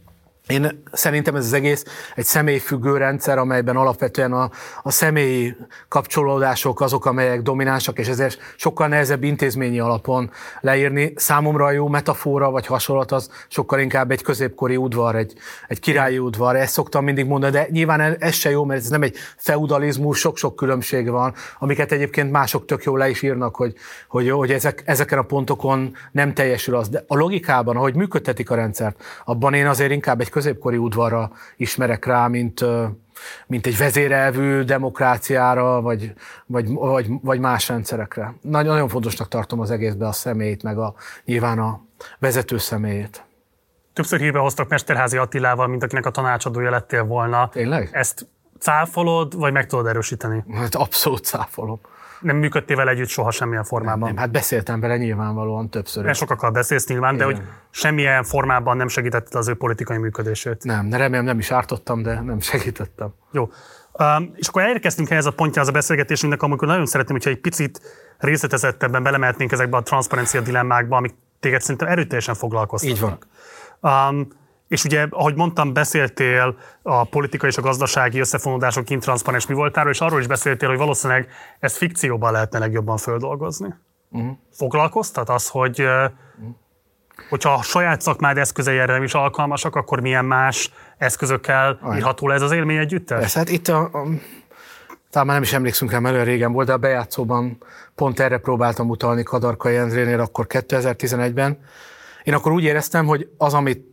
én szerintem ez az egész egy személyfüggő rendszer, amelyben alapvetően a, a személyi kapcsolódások azok, amelyek dominánsak, és ezért sokkal nehezebb intézményi alapon leírni. Számomra a jó metafora vagy hasonlat az sokkal inkább egy középkori udvar, egy, egy királyi udvar. Ezt szoktam mindig mondani, de nyilván ez se jó, mert ez nem egy feudalizmus, sok-sok különbség van, amiket egyébként mások tök jól le is írnak, hogy, hogy, hogy ezek, ezeken a pontokon nem teljesül az. De a logikában, ahogy működtetik a rendszert, abban én azért inkább egy középkori udvarra ismerek rá, mint, mint egy vezérelvű demokráciára, vagy, vagy, vagy, vagy más rendszerekre. Nagyon, nagyon fontosnak tartom az egészben a személyt, meg a, nyilván a vezető személyét. többször hírbe hoztak Mesterházi Attilával, mint akinek a tanácsadója lettél volna. Tényleg? Ezt cáfolod, vagy meg tudod erősíteni? Hát abszolút cáfolom. Nem működtél vele együtt soha semmilyen formában? Nem, nem hát beszéltem vele nyilvánvalóan többször. Mert sokakkal beszélsz nyilván, Igen. de hogy semmilyen formában nem segítetted az ő politikai működését. Nem, de remélem nem is ártottam, de nem segítettem. Jó. Um, és akkor elérkeztünk ehhez a pontjához a beszélgetésünknek, amikor nagyon szeretném, hogyha egy picit részletezettebben belemehetnénk ezekbe a transzparencia dilemmákba, amik téged szerintem erőteljesen foglalkoztatnak. Így van. Um, és ugye, ahogy mondtam, beszéltél a politikai és a gazdasági összefonódások intranszparens mi voltáról, és arról is beszéltél, hogy valószínűleg ezt fikcióban lehetne legjobban földolgozni. Uh-huh. Foglalkoztat az, hogy uh-huh. hogyha a saját szakmád eszközei erre nem is alkalmasak, akkor milyen más eszközökkel Aján. írható le ez az élmény együttes? Persze, hát itt a, a talán már nem is emlékszünk rá, mert régen volt, de a bejátszóban pont erre próbáltam utalni Kadarkai Endrénél akkor 2011-ben. Én akkor úgy éreztem, hogy az, amit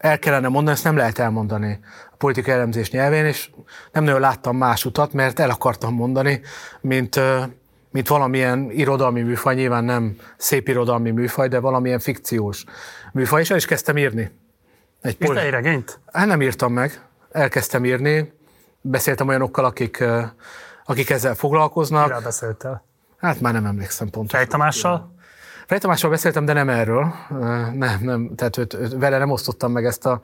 el kellene mondani, ezt nem lehet elmondani a politikai elemzés nyelvén, és nem nagyon láttam más utat, mert el akartam mondani, mint, mint valamilyen irodalmi műfaj, nyilván nem szép irodalmi műfaj, de valamilyen fikciós műfaj, és el is kezdtem írni. Egy pol- egy regényt? Hát nem írtam meg, elkezdtem írni, beszéltem olyanokkal, akik, akik ezzel foglalkoznak. Miről beszéltél? Hát már nem emlékszem pontosan. Fejtamással? Fejtamással beszéltem, de nem erről. Nem, nem, tehát őt, őt, vele nem osztottam meg ezt a,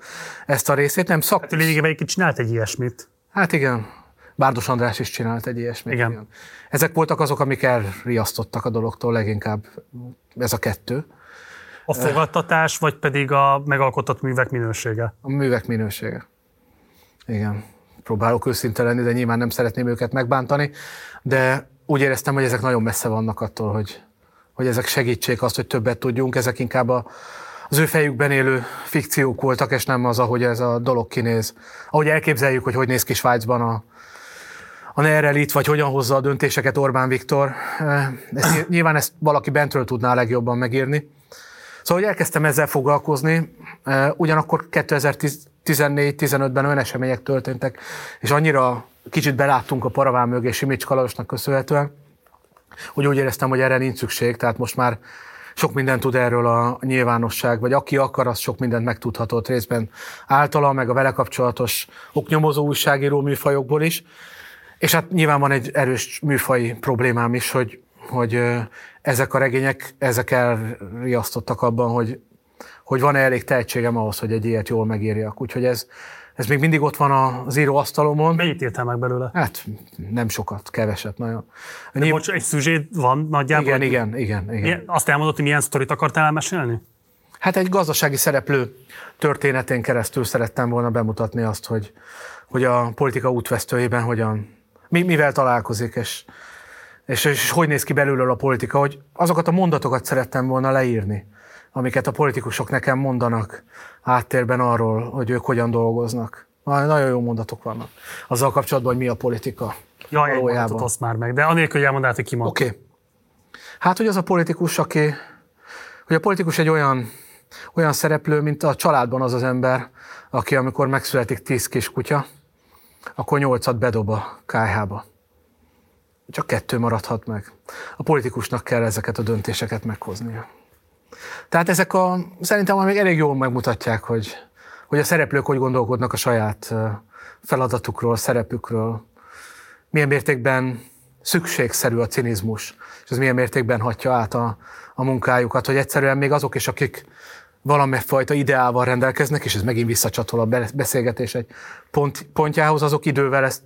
ezt a részét. Nem, szak... Hát lényegében egy csinált egy ilyesmit. Hát igen. Bárdos András is csinált egy ilyesmit. Igen. igen. Ezek voltak azok, amik elriasztottak a dologtól leginkább. Ez a kettő. A fogadtatás, vagy pedig a megalkotott művek minősége? A művek minősége. Igen. Próbálok őszinte lenni, de nyilván nem szeretném őket megbántani, de úgy éreztem, hogy ezek nagyon messze vannak attól, hogy, hogy ezek segítsék azt, hogy többet tudjunk, ezek inkább a, az ő fejükben élő fikciók voltak, és nem az, ahogy ez a dolog kinéz. Ahogy elképzeljük, hogy hogy néz ki Svájcban a, a Nerelit, vagy hogyan hozza a döntéseket Orbán Viktor. Ezt, nyilván ezt valaki bentről tudná legjobban megírni. Szóval, hogy elkezdtem ezzel foglalkozni, ugyanakkor 2014-15-ben olyan események történtek, és annyira kicsit beláttunk a paraván mögé Simics Kalosnak köszönhetően, hogy úgy éreztem, hogy erre nincs szükség, tehát most már sok mindent tud erről a nyilvánosság, vagy aki akar, az sok mindent megtudhatott részben általa, meg a vele kapcsolatos oknyomozó újságíró műfajokból is. És hát nyilván van egy erős műfai problémám is, hogy, hogy ezek a regények, ezek elriasztottak abban, hogy, hogy van-e elég tehetségem ahhoz, hogy egy ilyet jól megírjak. Úgyhogy ez, ez még mindig ott van az íróasztalomon. Mennyit írtál meg belőle? Hát nem sokat, keveset, nagyon. De Nyilv... bocs, egy szüzsét van nagyjából? Igen, igen, igen. igen. Milyen, azt elmondott, hogy milyen sztorit akartál elmesélni? Hát egy gazdasági szereplő történetén keresztül szerettem volna bemutatni azt, hogy, hogy a politika útvesztőjében hogyan, mi, mivel találkozik, és, és, és hogy néz ki belülről a politika, hogy azokat a mondatokat szerettem volna leírni, amiket a politikusok nekem mondanak háttérben arról, hogy ők hogyan dolgoznak. Nagyon jó mondatok vannak. Azzal kapcsolatban, hogy mi a politika. Jaj, egy mondatot osz már meg, de anélkül, hogy elmondanád, hogy ki Oké. Okay. Hát, hogy az a politikus, aki, hogy a politikus egy olyan, olyan szereplő, mint a családban az az ember, aki amikor megszületik tíz kis kutya, akkor nyolcat bedob a kájhába. Csak kettő maradhat meg. A politikusnak kell ezeket a döntéseket meghoznia. Tehát ezek a, szerintem még elég jól megmutatják, hogy, hogy a szereplők hogy gondolkodnak a saját feladatukról, szerepükről, milyen mértékben szükségszerű a cinizmus, és ez milyen mértékben hatja át a, a munkájukat, hogy egyszerűen még azok is, akik valamifajta ideával rendelkeznek, és ez megint visszacsatol a beszélgetés egy pont, pontjához, azok idővel ezt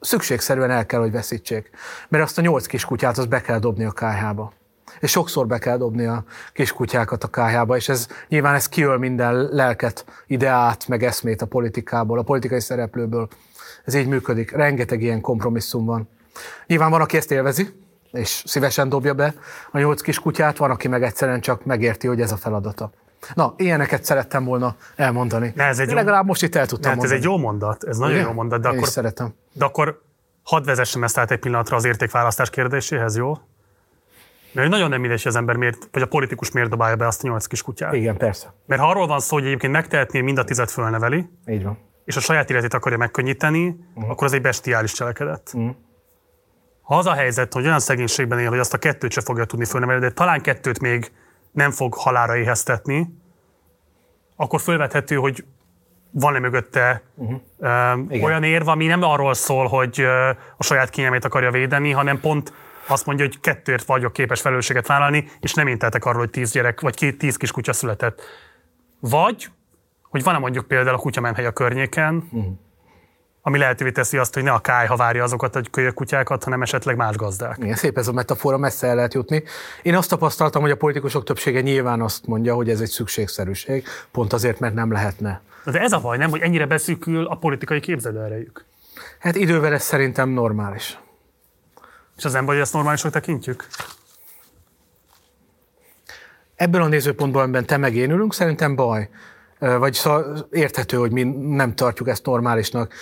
szükségszerűen el kell, hogy veszítsék. Mert azt a nyolc kis kutyát az be kell dobni a kájhába és sokszor be kell dobni a kiskutyákat a kájába, és ez nyilván ez kiöl minden lelket, ideát, meg eszmét a politikából, a politikai szereplőből. Ez így működik. Rengeteg ilyen kompromisszum van. Nyilván van, aki ezt élvezi, és szívesen dobja be a nyolc kis kutyát, van, aki meg egyszerűen csak megérti, hogy ez a feladata. Na, ilyeneket szerettem volna elmondani. De ez egy jó... Legalább most itt el tudtam hát mondani. ez egy jó mondat, ez nagyon Ugye? jó mondat. De Én akkor, szeretem. De akkor hadd vezessem ezt át egy pillanatra az értékválasztás kérdéséhez, jó? Mert nagyon nem mindegy, az ember miért, vagy a politikus miért dobálja be azt a nyolc kis kutyát. Igen, persze. Mert ha arról van szó, hogy egyébként megtehetné, mind a tizet fölneveli, Így van. és a saját életét akarja megkönnyíteni, uh-huh. akkor az egy bestiális cselekedet. Uh-huh. Ha az a helyzet, hogy olyan szegénységben él, hogy azt a kettőt se fogja tudni fölnevelni, de talán kettőt még nem fog halára éheztetni, akkor fölvethető, hogy van-e mögötte uh-huh. uh, olyan érv, ami nem arról szól, hogy uh, a saját kényelmét akarja védeni, hanem pont azt mondja, hogy kettőért vagyok képes felelősséget vállalni, és nem én arról, hogy tíz gyerek, vagy két, tíz kis kutya született. Vagy, hogy van-e mondjuk például a kutyamenhely a környéken, uh-huh. ami lehetővé teszi azt, hogy ne a kájha várja azokat a kölyök kutyákat, hanem esetleg más gazdák. Igen, szép ez a metafora, messze el lehet jutni. Én azt tapasztaltam, hogy a politikusok többsége nyilván azt mondja, hogy ez egy szükségszerűség, pont azért, mert nem lehetne. De ez a baj, nem, hogy ennyire beszűkül a politikai képzelőerejük. Hát idővel ez szerintem normális. És az nem baj, hogy ezt normálisnak tekintjük? Ebből a nézőpontból, amiben te meg én ülünk, szerintem baj. Vagy szóval érthető, hogy mi nem tartjuk ezt normálisnak.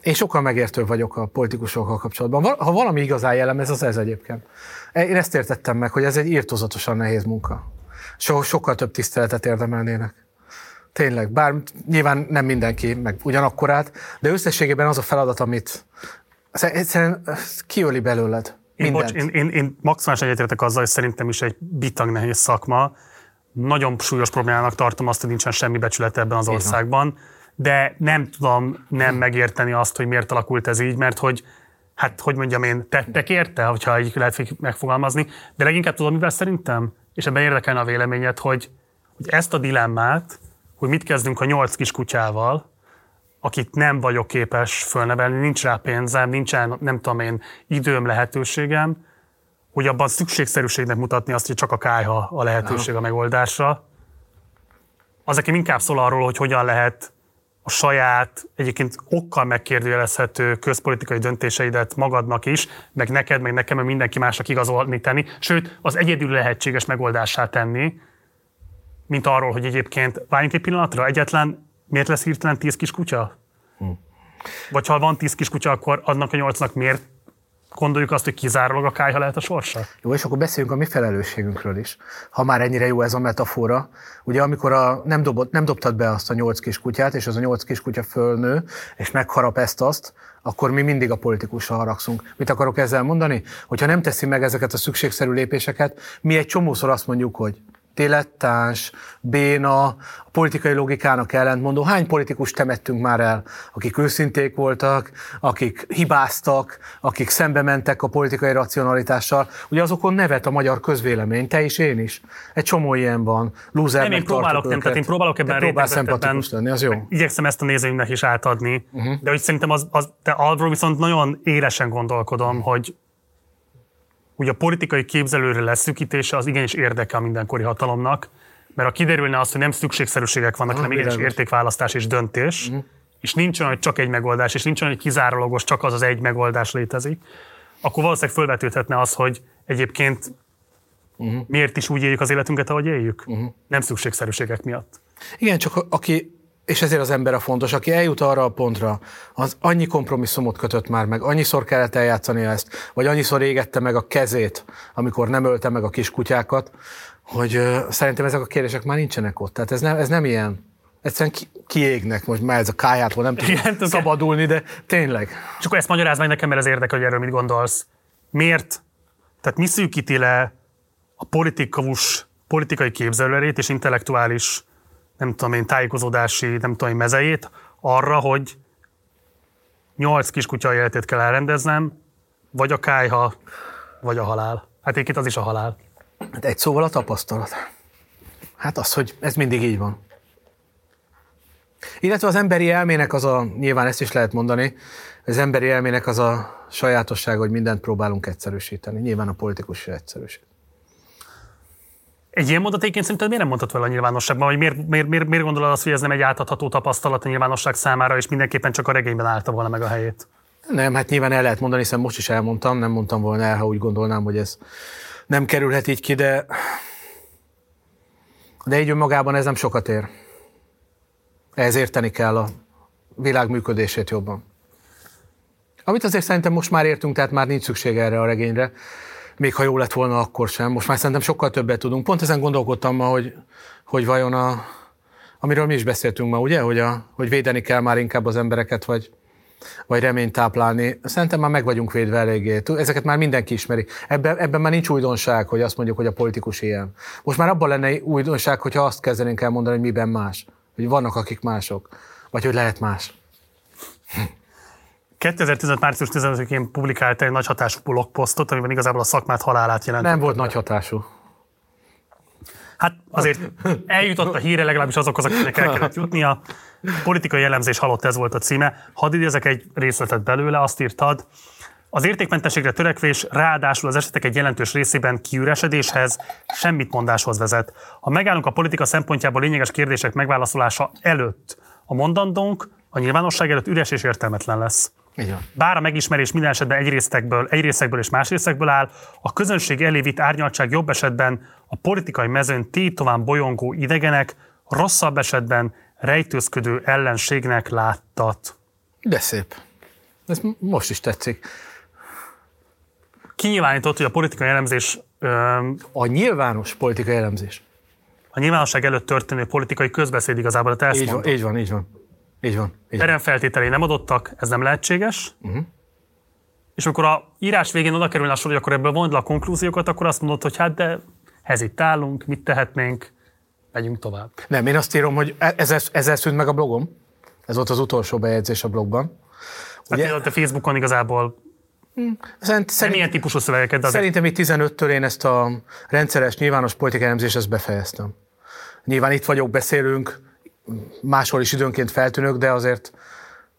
Én sokkal megértő vagyok a politikusokkal kapcsolatban. Ha valami igazán jellemez, az ez egyébként. Én ezt értettem meg, hogy ez egy írtozatosan nehéz munka. So, sokkal több tiszteletet érdemelnének. Tényleg, bár nyilván nem mindenki, meg ugyanakkorát, de összességében az a feladat, amit egyszerűen kiöli belőled. Én, bocs, én, én, én maximálisan egyetértek azzal, hogy szerintem is egy bitang nehéz szakma. Nagyon súlyos problémának tartom azt, hogy nincsen semmi becsület ebben az országban, de nem tudom nem megérteni azt, hogy miért alakult ez így, mert hogy hát hogy mondjam én, tettek érte, hogyha így lehet megfogalmazni, de leginkább tudom, mivel szerintem, és ebben érdekelne a véleményed, hogy, hogy ezt a dilemmát, hogy mit kezdünk a nyolc kis kutyával, akit nem vagyok képes fölnevelni, nincs rá pénzem, nincsen, nem tudom én, időm, lehetőségem, hogy abban szükségszerűségnek mutatni azt, hogy csak a kájha a lehetőség a megoldásra. Az nekem inkább szól arról, hogy hogyan lehet a saját, egyébként okkal megkérdőjelezhető közpolitikai döntéseidet magadnak is, meg neked, meg nekem, meg mindenki másnak igazolni tenni, sőt, az egyedül lehetséges megoldásá tenni, mint arról, hogy egyébként várjunk egy pillanatra, egyetlen miért lesz hirtelen tíz kis kutya? Hm. Vagy ha van tíz kis kutya, akkor annak a nyolcnak miért gondoljuk azt, hogy kizárólag a kájha lehet a sorsa? Jó, és akkor beszéljünk a mi felelősségünkről is. Ha már ennyire jó ez a metafora, ugye amikor a, nem, dobott, nem dobtad be azt a nyolc kis kutyát, és az a nyolc kis kutya fölnő, és megharap ezt azt, akkor mi mindig a politikusra haragszunk. Mit akarok ezzel mondani? Hogyha nem teszi meg ezeket a szükségszerű lépéseket, mi egy csomószor azt mondjuk, hogy dilettáns, béna, a politikai logikának ellentmondó. Hány politikus temettünk már el, akik őszinték voltak, akik hibáztak, akik szembe mentek a politikai racionalitással. Ugye azokon nevet a magyar közvélemény, te is, én is. Egy csomó ilyen van. Loser nem, én próbálok, nem, tehát én próbálok ebben próbál lenni, az jó. Igyekszem ezt a nézőinknek is átadni, uh-huh. de hogy szerintem az, az, de arról viszont nagyon élesen gondolkodom, uh-huh. hogy ugye a politikai képzelőre leszűkítése az igenis érdeke a mindenkori hatalomnak, mert ha kiderülne az, hogy nem szükségszerűségek vannak, ah, hanem igenis értékválasztás és döntés, uh-huh. és nincs olyan, hogy csak egy megoldás, és nincs olyan, hogy kizárólagos csak az az egy megoldás létezik, akkor valószínűleg felvetődhetne az, hogy egyébként uh-huh. miért is úgy éljük az életünket, ahogy éljük. Uh-huh. Nem szükségszerűségek miatt. Igen, csak aki és ezért az ember a fontos, aki eljut arra a pontra, az annyi kompromisszumot kötött már meg, annyiszor kellett eljátszani ezt, vagy annyiszor égette meg a kezét, amikor nem ölte meg a kiskutyákat, hogy uh, szerintem ezek a kérdések már nincsenek ott. Tehát ez nem, ez nem ilyen. Egyszerűen ki, kiégnek, most már ez a kájától nem tud szabadulni, de tényleg. És akkor ezt magyarázd meg nekem, mert ez érdekel, hogy erről mit gondolsz. Miért? Tehát mi szűkíti le a politikus, politikai képzelőerét és intellektuális nem tudom én, tájékozódási, nem tudom én, mezejét arra, hogy nyolc kiskutya életét kell elrendeznem, vagy a kájha, vagy a halál. Hát itt az is a halál. Hát egy szóval a tapasztalat. Hát az, hogy ez mindig így van. Illetve az emberi elmének az a, nyilván ezt is lehet mondani, az emberi elmének az a sajátosság, hogy mindent próbálunk egyszerűsíteni. Nyilván a politikus is egyszerűsít. Egy ilyen mondat egyébként szerinted miért nem mondhat fel a nyilvánosságban, vagy miért, miért, miért, miért gondolod azt, hogy ez nem egy átadható tapasztalat a nyilvánosság számára, és mindenképpen csak a regényben állta volna meg a helyét? Nem, hát nyilván el lehet mondani, hiszen most is elmondtam, nem mondtam volna el, ha úgy gondolnám, hogy ez nem kerülhet így ki, de, de így önmagában ez nem sokat ér. Ehhez érteni kell a világ működését jobban. Amit azért szerintem most már értünk, tehát már nincs szükség erre a regényre még ha jó lett volna, akkor sem. Most már szerintem sokkal többet tudunk. Pont ezen gondolkodtam ma, hogy, hogy vajon a, amiről mi is beszéltünk ma, ugye, hogy, a, hogy védeni kell már inkább az embereket, vagy, vagy reményt táplálni. Szerintem már meg vagyunk védve eléggé. Ezeket már mindenki ismeri. Ebben, ebben már nincs újdonság, hogy azt mondjuk, hogy a politikus ilyen. Most már abban lenne újdonság, hogyha azt kezdenénk el mondani, hogy miben más. Hogy vannak, akik mások. Vagy hogy lehet más. 2015. március 15-én publikált egy nagy hatású blogposztot, amiben igazából a szakmát halálát jelent. Nem volt nagy hatású. Hát azért eljutott a híre legalábbis azokhoz, akiknek el kellett jutnia. Politikai jellemzés halott, ez volt a címe. Hadd idézek egy részletet belőle, azt írtad. Az értékmentességre törekvés ráadásul az esetek egy jelentős részében kiüresedéshez, semmit mondáshoz vezet. Ha megállunk a politika szempontjából lényeges kérdések megválaszolása előtt, a mondandónk a nyilvánosság előtt üres és értelmetlen lesz. Igen. Bár a megismerés minden esetben egy, részekből, egy részekből és más részekből áll, a közönség elévít árnyaltság jobb esetben a politikai mezőn tétován bolyongó idegenek, rosszabb esetben rejtőzködő ellenségnek láttat. De szép. Ez most is tetszik. Kinyilvánított, hogy a politikai elemzés... Ö, a nyilvános politikai elemzés. A nyilvánosság előtt történő politikai közbeszéd igazából, a így van, így van, így van. Így van. Így van. feltételei nem adottak, ez nem lehetséges. Uh-huh. És akkor a írás végén oda kerülne a sor, hogy akkor ebből vond le a konklúziókat, akkor azt mondod, hogy hát de ez itt állunk, mit tehetnénk, megyünk tovább. Nem, én azt írom, hogy e- ezzel, ezzel szűnt meg a blogom. Ez volt az utolsó bejegyzés a blogban. Hát Ugye? Hát a Facebookon igazából hmm. Szerint, szerint, milyen típusú szövegeket? Azért... Szerintem itt 15-től én ezt a rendszeres nyilvános politikai elemzést ezt befejeztem. Nyilván itt vagyok, beszélünk, máshol is időnként feltűnök, de azért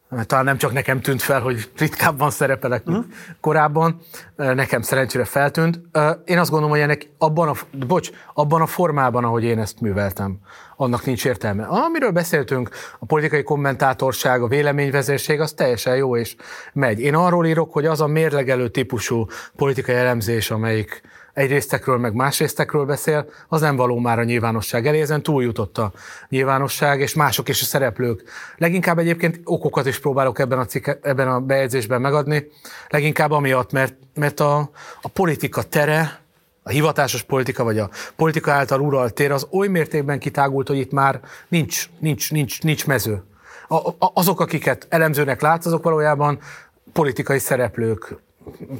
eh, talán nem csak nekem tűnt fel, hogy ritkábban szerepelek, mint korábban, eh, nekem szerencsére feltűnt. Eh, én azt gondolom, hogy ennek abban a, bocs, abban a formában, ahogy én ezt műveltem, annak nincs értelme. Amiről beszéltünk, a politikai kommentátorság, a véleményvezérség, az teljesen jó és megy. Én arról írok, hogy az a mérlegelő típusú politikai elemzés, amelyik egy résztekről, meg más résztekről beszél, az nem való már a nyilvánosság elé, ezen túljutott a nyilvánosság, és mások is a szereplők. Leginkább egyébként okokat is próbálok ebben a, cikke, ebben a bejegyzésben megadni, leginkább amiatt, mert, mert a, a politika tere, a hivatásos politika, vagy a politika által uralt tér az oly mértékben kitágult, hogy itt már nincs, nincs, nincs, nincs mező. A, a, azok, akiket elemzőnek látsz, azok valójában politikai szereplők,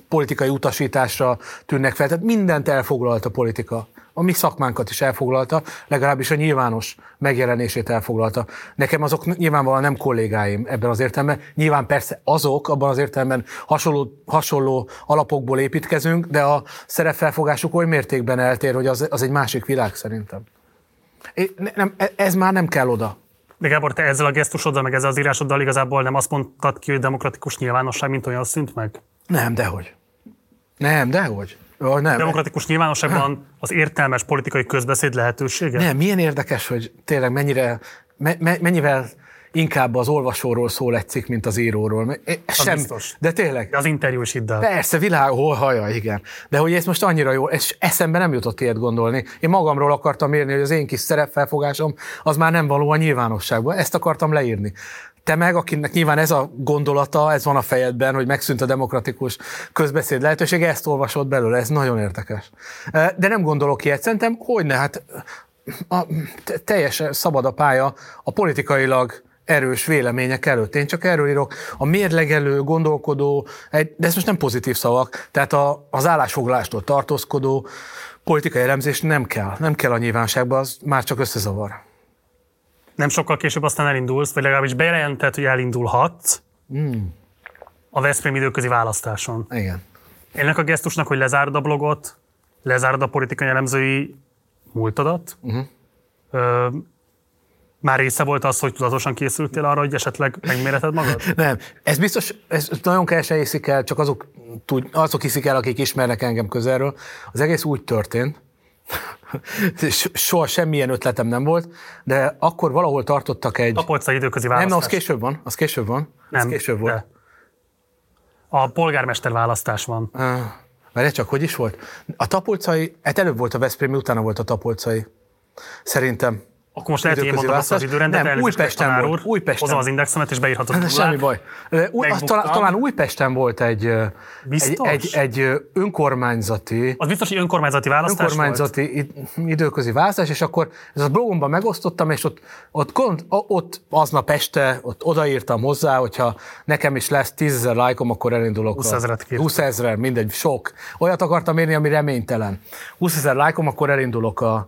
politikai utasításra tűnnek fel. Tehát mindent elfoglalt a politika. A mi szakmánkat is elfoglalta, legalábbis a nyilvános megjelenését elfoglalta. Nekem azok nyilvánvalóan nem kollégáim ebben az értelemben. Nyilván persze azok, abban az értelemben hasonló, hasonló alapokból építkezünk, de a szerepfelfogásuk oly mértékben eltér, hogy az, az egy másik világ szerintem. É, nem, e, ez már nem kell oda. De Gábor, te ezzel a gesztusoddal, meg ezzel az írásoddal igazából nem azt mondtad ki, hogy demokratikus nyilvánosság, mint olyan szint meg? Nem, dehogy. Nem, dehogy. Oh, nem. Demokratikus nyilvánosságban az értelmes politikai közbeszéd lehetősége? Nem, milyen érdekes, hogy tényleg mennyire, me, me, mennyivel inkább az olvasóról szól egy cikk, mint az íróról. Sem, biztos. De tényleg. De az interjú is el. Persze, világ, hol haja, igen. De hogy ez most annyira jó, és eszembe nem jutott ilyet gondolni. Én magamról akartam írni, hogy az én kis szerepfelfogásom az már nem való a nyilvánosságban. Ezt akartam leírni. Te meg, akinek nyilván ez a gondolata, ez van a fejedben, hogy megszűnt a demokratikus közbeszéd lehetősége, ezt olvasod belőle, ez nagyon érdekes. De nem gondolok ilyet, szerintem, hogy ne, hát a, teljesen szabad a pálya a politikailag erős vélemények előtt. Én csak erről írok. A mérlegelő, gondolkodó, de ez most nem pozitív szavak, tehát a, az állásfoglalástól tartózkodó politikai elemzés nem kell. Nem kell a nyilvánosságba, az már csak összezavar nem sokkal később aztán elindulsz, vagy legalábbis bejelentett, hogy elindulhatsz mm. a Veszprém időközi választáson. Igen. Ennek a gesztusnak, hogy lezárd a blogot, lezárd a politikai elemzői múltadat, uh-huh. Ö, már része volt az, hogy tudatosan készültél arra, hogy esetleg megméreted magad? Nem. Ez biztos, ez nagyon kevesen hiszik el, csak azok, tud, azok hiszik el, akik ismernek engem közelről. Az egész úgy történt, Soha semmilyen ötletem nem volt, de akkor valahol tartottak egy... Tapolcai időközi választás. Nem, az később van, az később van. Nem, az később volt. A polgármester választás van. Uh, várj csak, hogy is volt? A tapolcai, hát előbb volt a Veszprém, utána volt a tapolcai. Szerintem. Akkor most lehet, hogy én mondom azt az időrendet, nem, Újpesten volt. Újpesten. Hozom az indexemet, és beírhatod. Hát, semmi baj. Az talán, talán Újpesten volt egy, egy, egy, egy, önkormányzati... Az biztos, hogy önkormányzati választás Önkormányzati volt? időközi választás, és akkor ez a blogomban megosztottam, és ott, ott, ott, ott aznap este ott odaírtam hozzá, hogyha nekem is lesz 10 ezer lájkom, akkor elindulok. 20 ezeret 20 ezer, mindegy, sok. Olyat akartam érni, ami reménytelen. 20 ezer lájkom, akkor elindulok a,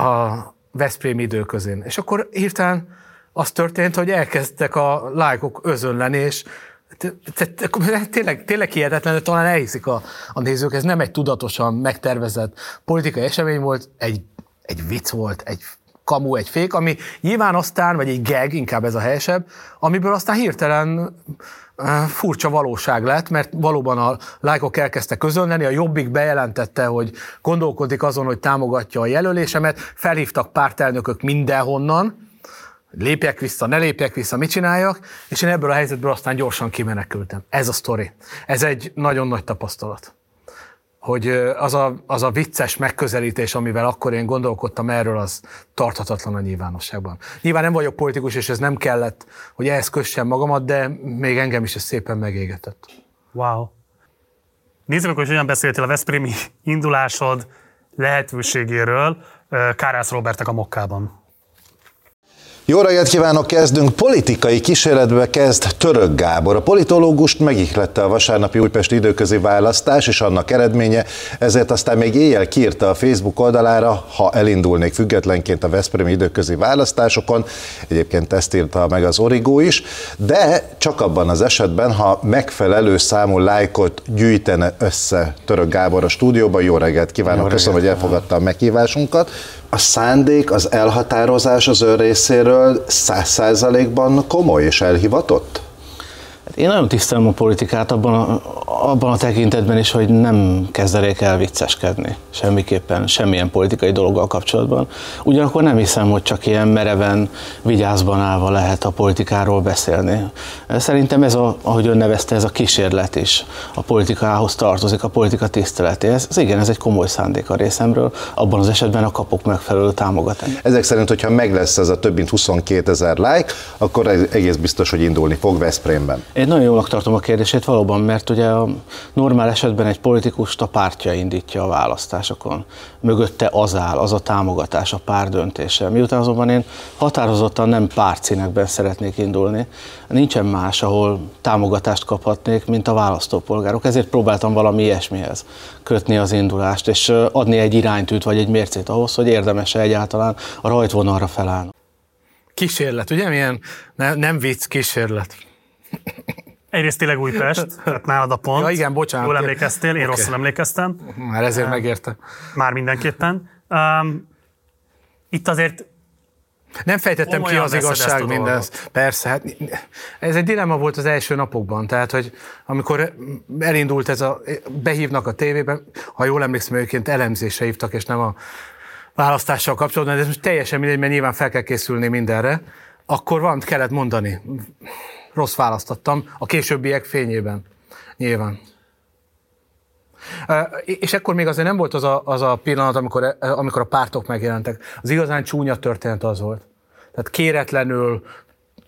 a Veszprém időközén. És akkor hirtelen az történt, hogy elkezdtek a lájkok özönleni, és tényleg, tényleg hihetetlen, de talán elhiszik a, a nézők, ez nem egy tudatosan megtervezett politikai esemény volt, egy, egy vicc volt, egy kamu, egy fék, ami nyilván aztán, vagy egy gag, inkább ez a helyesebb, amiből aztán hirtelen furcsa valóság lett, mert valóban a lájkok elkezdtek közölni, a Jobbik bejelentette, hogy gondolkodik azon, hogy támogatja a jelölésemet, felhívtak pártelnökök mindenhonnan, lépjek vissza, ne lépjek vissza, mit csináljak, és én ebből a helyzetből aztán gyorsan kimenekültem. Ez a sztori. Ez egy nagyon nagy tapasztalat hogy az a, az a vicces megközelítés, amivel akkor én gondolkodtam erről, az tarthatatlan a nyilvánosságban. Nyilván nem vagyok politikus, és ez nem kellett, hogy ehhez kössem magamat, de még engem is ez szépen megégetett. Wow. Nézzük akkor, hogy hogyan beszéltél a Veszprémi indulásod lehetőségéről Kárász Robertek a Mokkában. Jó reggelt kívánok, kezdünk. Politikai kísérletbe kezd Török Gábor. A politológust megihlette a vasárnapi újpesti időközi választás és annak eredménye, ezért aztán még éjjel kiírta a Facebook oldalára, ha elindulnék függetlenként a Veszprémi időközi választásokon. Egyébként ezt írta meg az Origó is, de csak abban az esetben, ha megfelelő számú lájkot gyűjtene össze Török Gábor a stúdióban. Jó reggelt kívánok, Jó reggelt. köszönöm, hogy elfogadta a meghívásunkat a szándék, az elhatározás az ön részéről száz százalékban komoly és elhivatott? Hát én nagyon tisztelem a politikát abban a, abban a tekintetben is, hogy nem kezdenék el vicceskedni semmiképpen, semmilyen politikai dologgal kapcsolatban. Ugyanakkor nem hiszem, hogy csak ilyen mereven, vigyázban állva lehet a politikáról beszélni. Szerintem ez, a, ahogy ön nevezte, ez a kísérlet is a politikához tartozik, a politika tiszteletéhez. Ez igen, ez egy komoly szándék a részemről, abban az esetben a kapok megfelelő támogatást. Ezek szerint, hogyha meg lesz ez a több mint 22 ezer like, akkor egész biztos, hogy indulni fog Veszprémben. Nagyon jónak tartom a kérdését valóban, mert ugye a normál esetben egy politikust a pártja indítja a választásokon. Mögötte az áll, az a támogatás, a pár döntése. Miután azonban én határozottan nem pártszínekben szeretnék indulni, nincsen más, ahol támogatást kaphatnék, mint a választópolgárok. Ezért próbáltam valami ilyesmihez kötni az indulást, és adni egy iránytűt vagy egy mércét ahhoz, hogy érdemes-e egyáltalán a rajtvonalra felállni. Kísérlet, ugye? Milyen ne, nem vicc, kísérlet. Egyrészt tényleg Újpest, tehát nálad a pont. Ja, igen, bocsánat. Jól emlékeztél, én okay. rosszul emlékeztem. Már ezért megérte. Már mindenképpen. Um, itt azért nem fejtettem ki az igazság mindezt. Persze, hát ez egy dilemma volt az első napokban, tehát, hogy amikor elindult ez a, behívnak a tévében, ha jól emlékszem, egyébként elemzésre hívtak, és nem a választással kapcsolatban, de ez most teljesen mindegy, mert nyilván fel kell készülni mindenre, akkor valamit kellett mondani rossz választottam a későbbiek fényében. Nyilván. És ekkor még azért nem volt az a, az a pillanat, amikor, amikor a pártok megjelentek. Az igazán csúnya történet az volt. Tehát kéretlenül,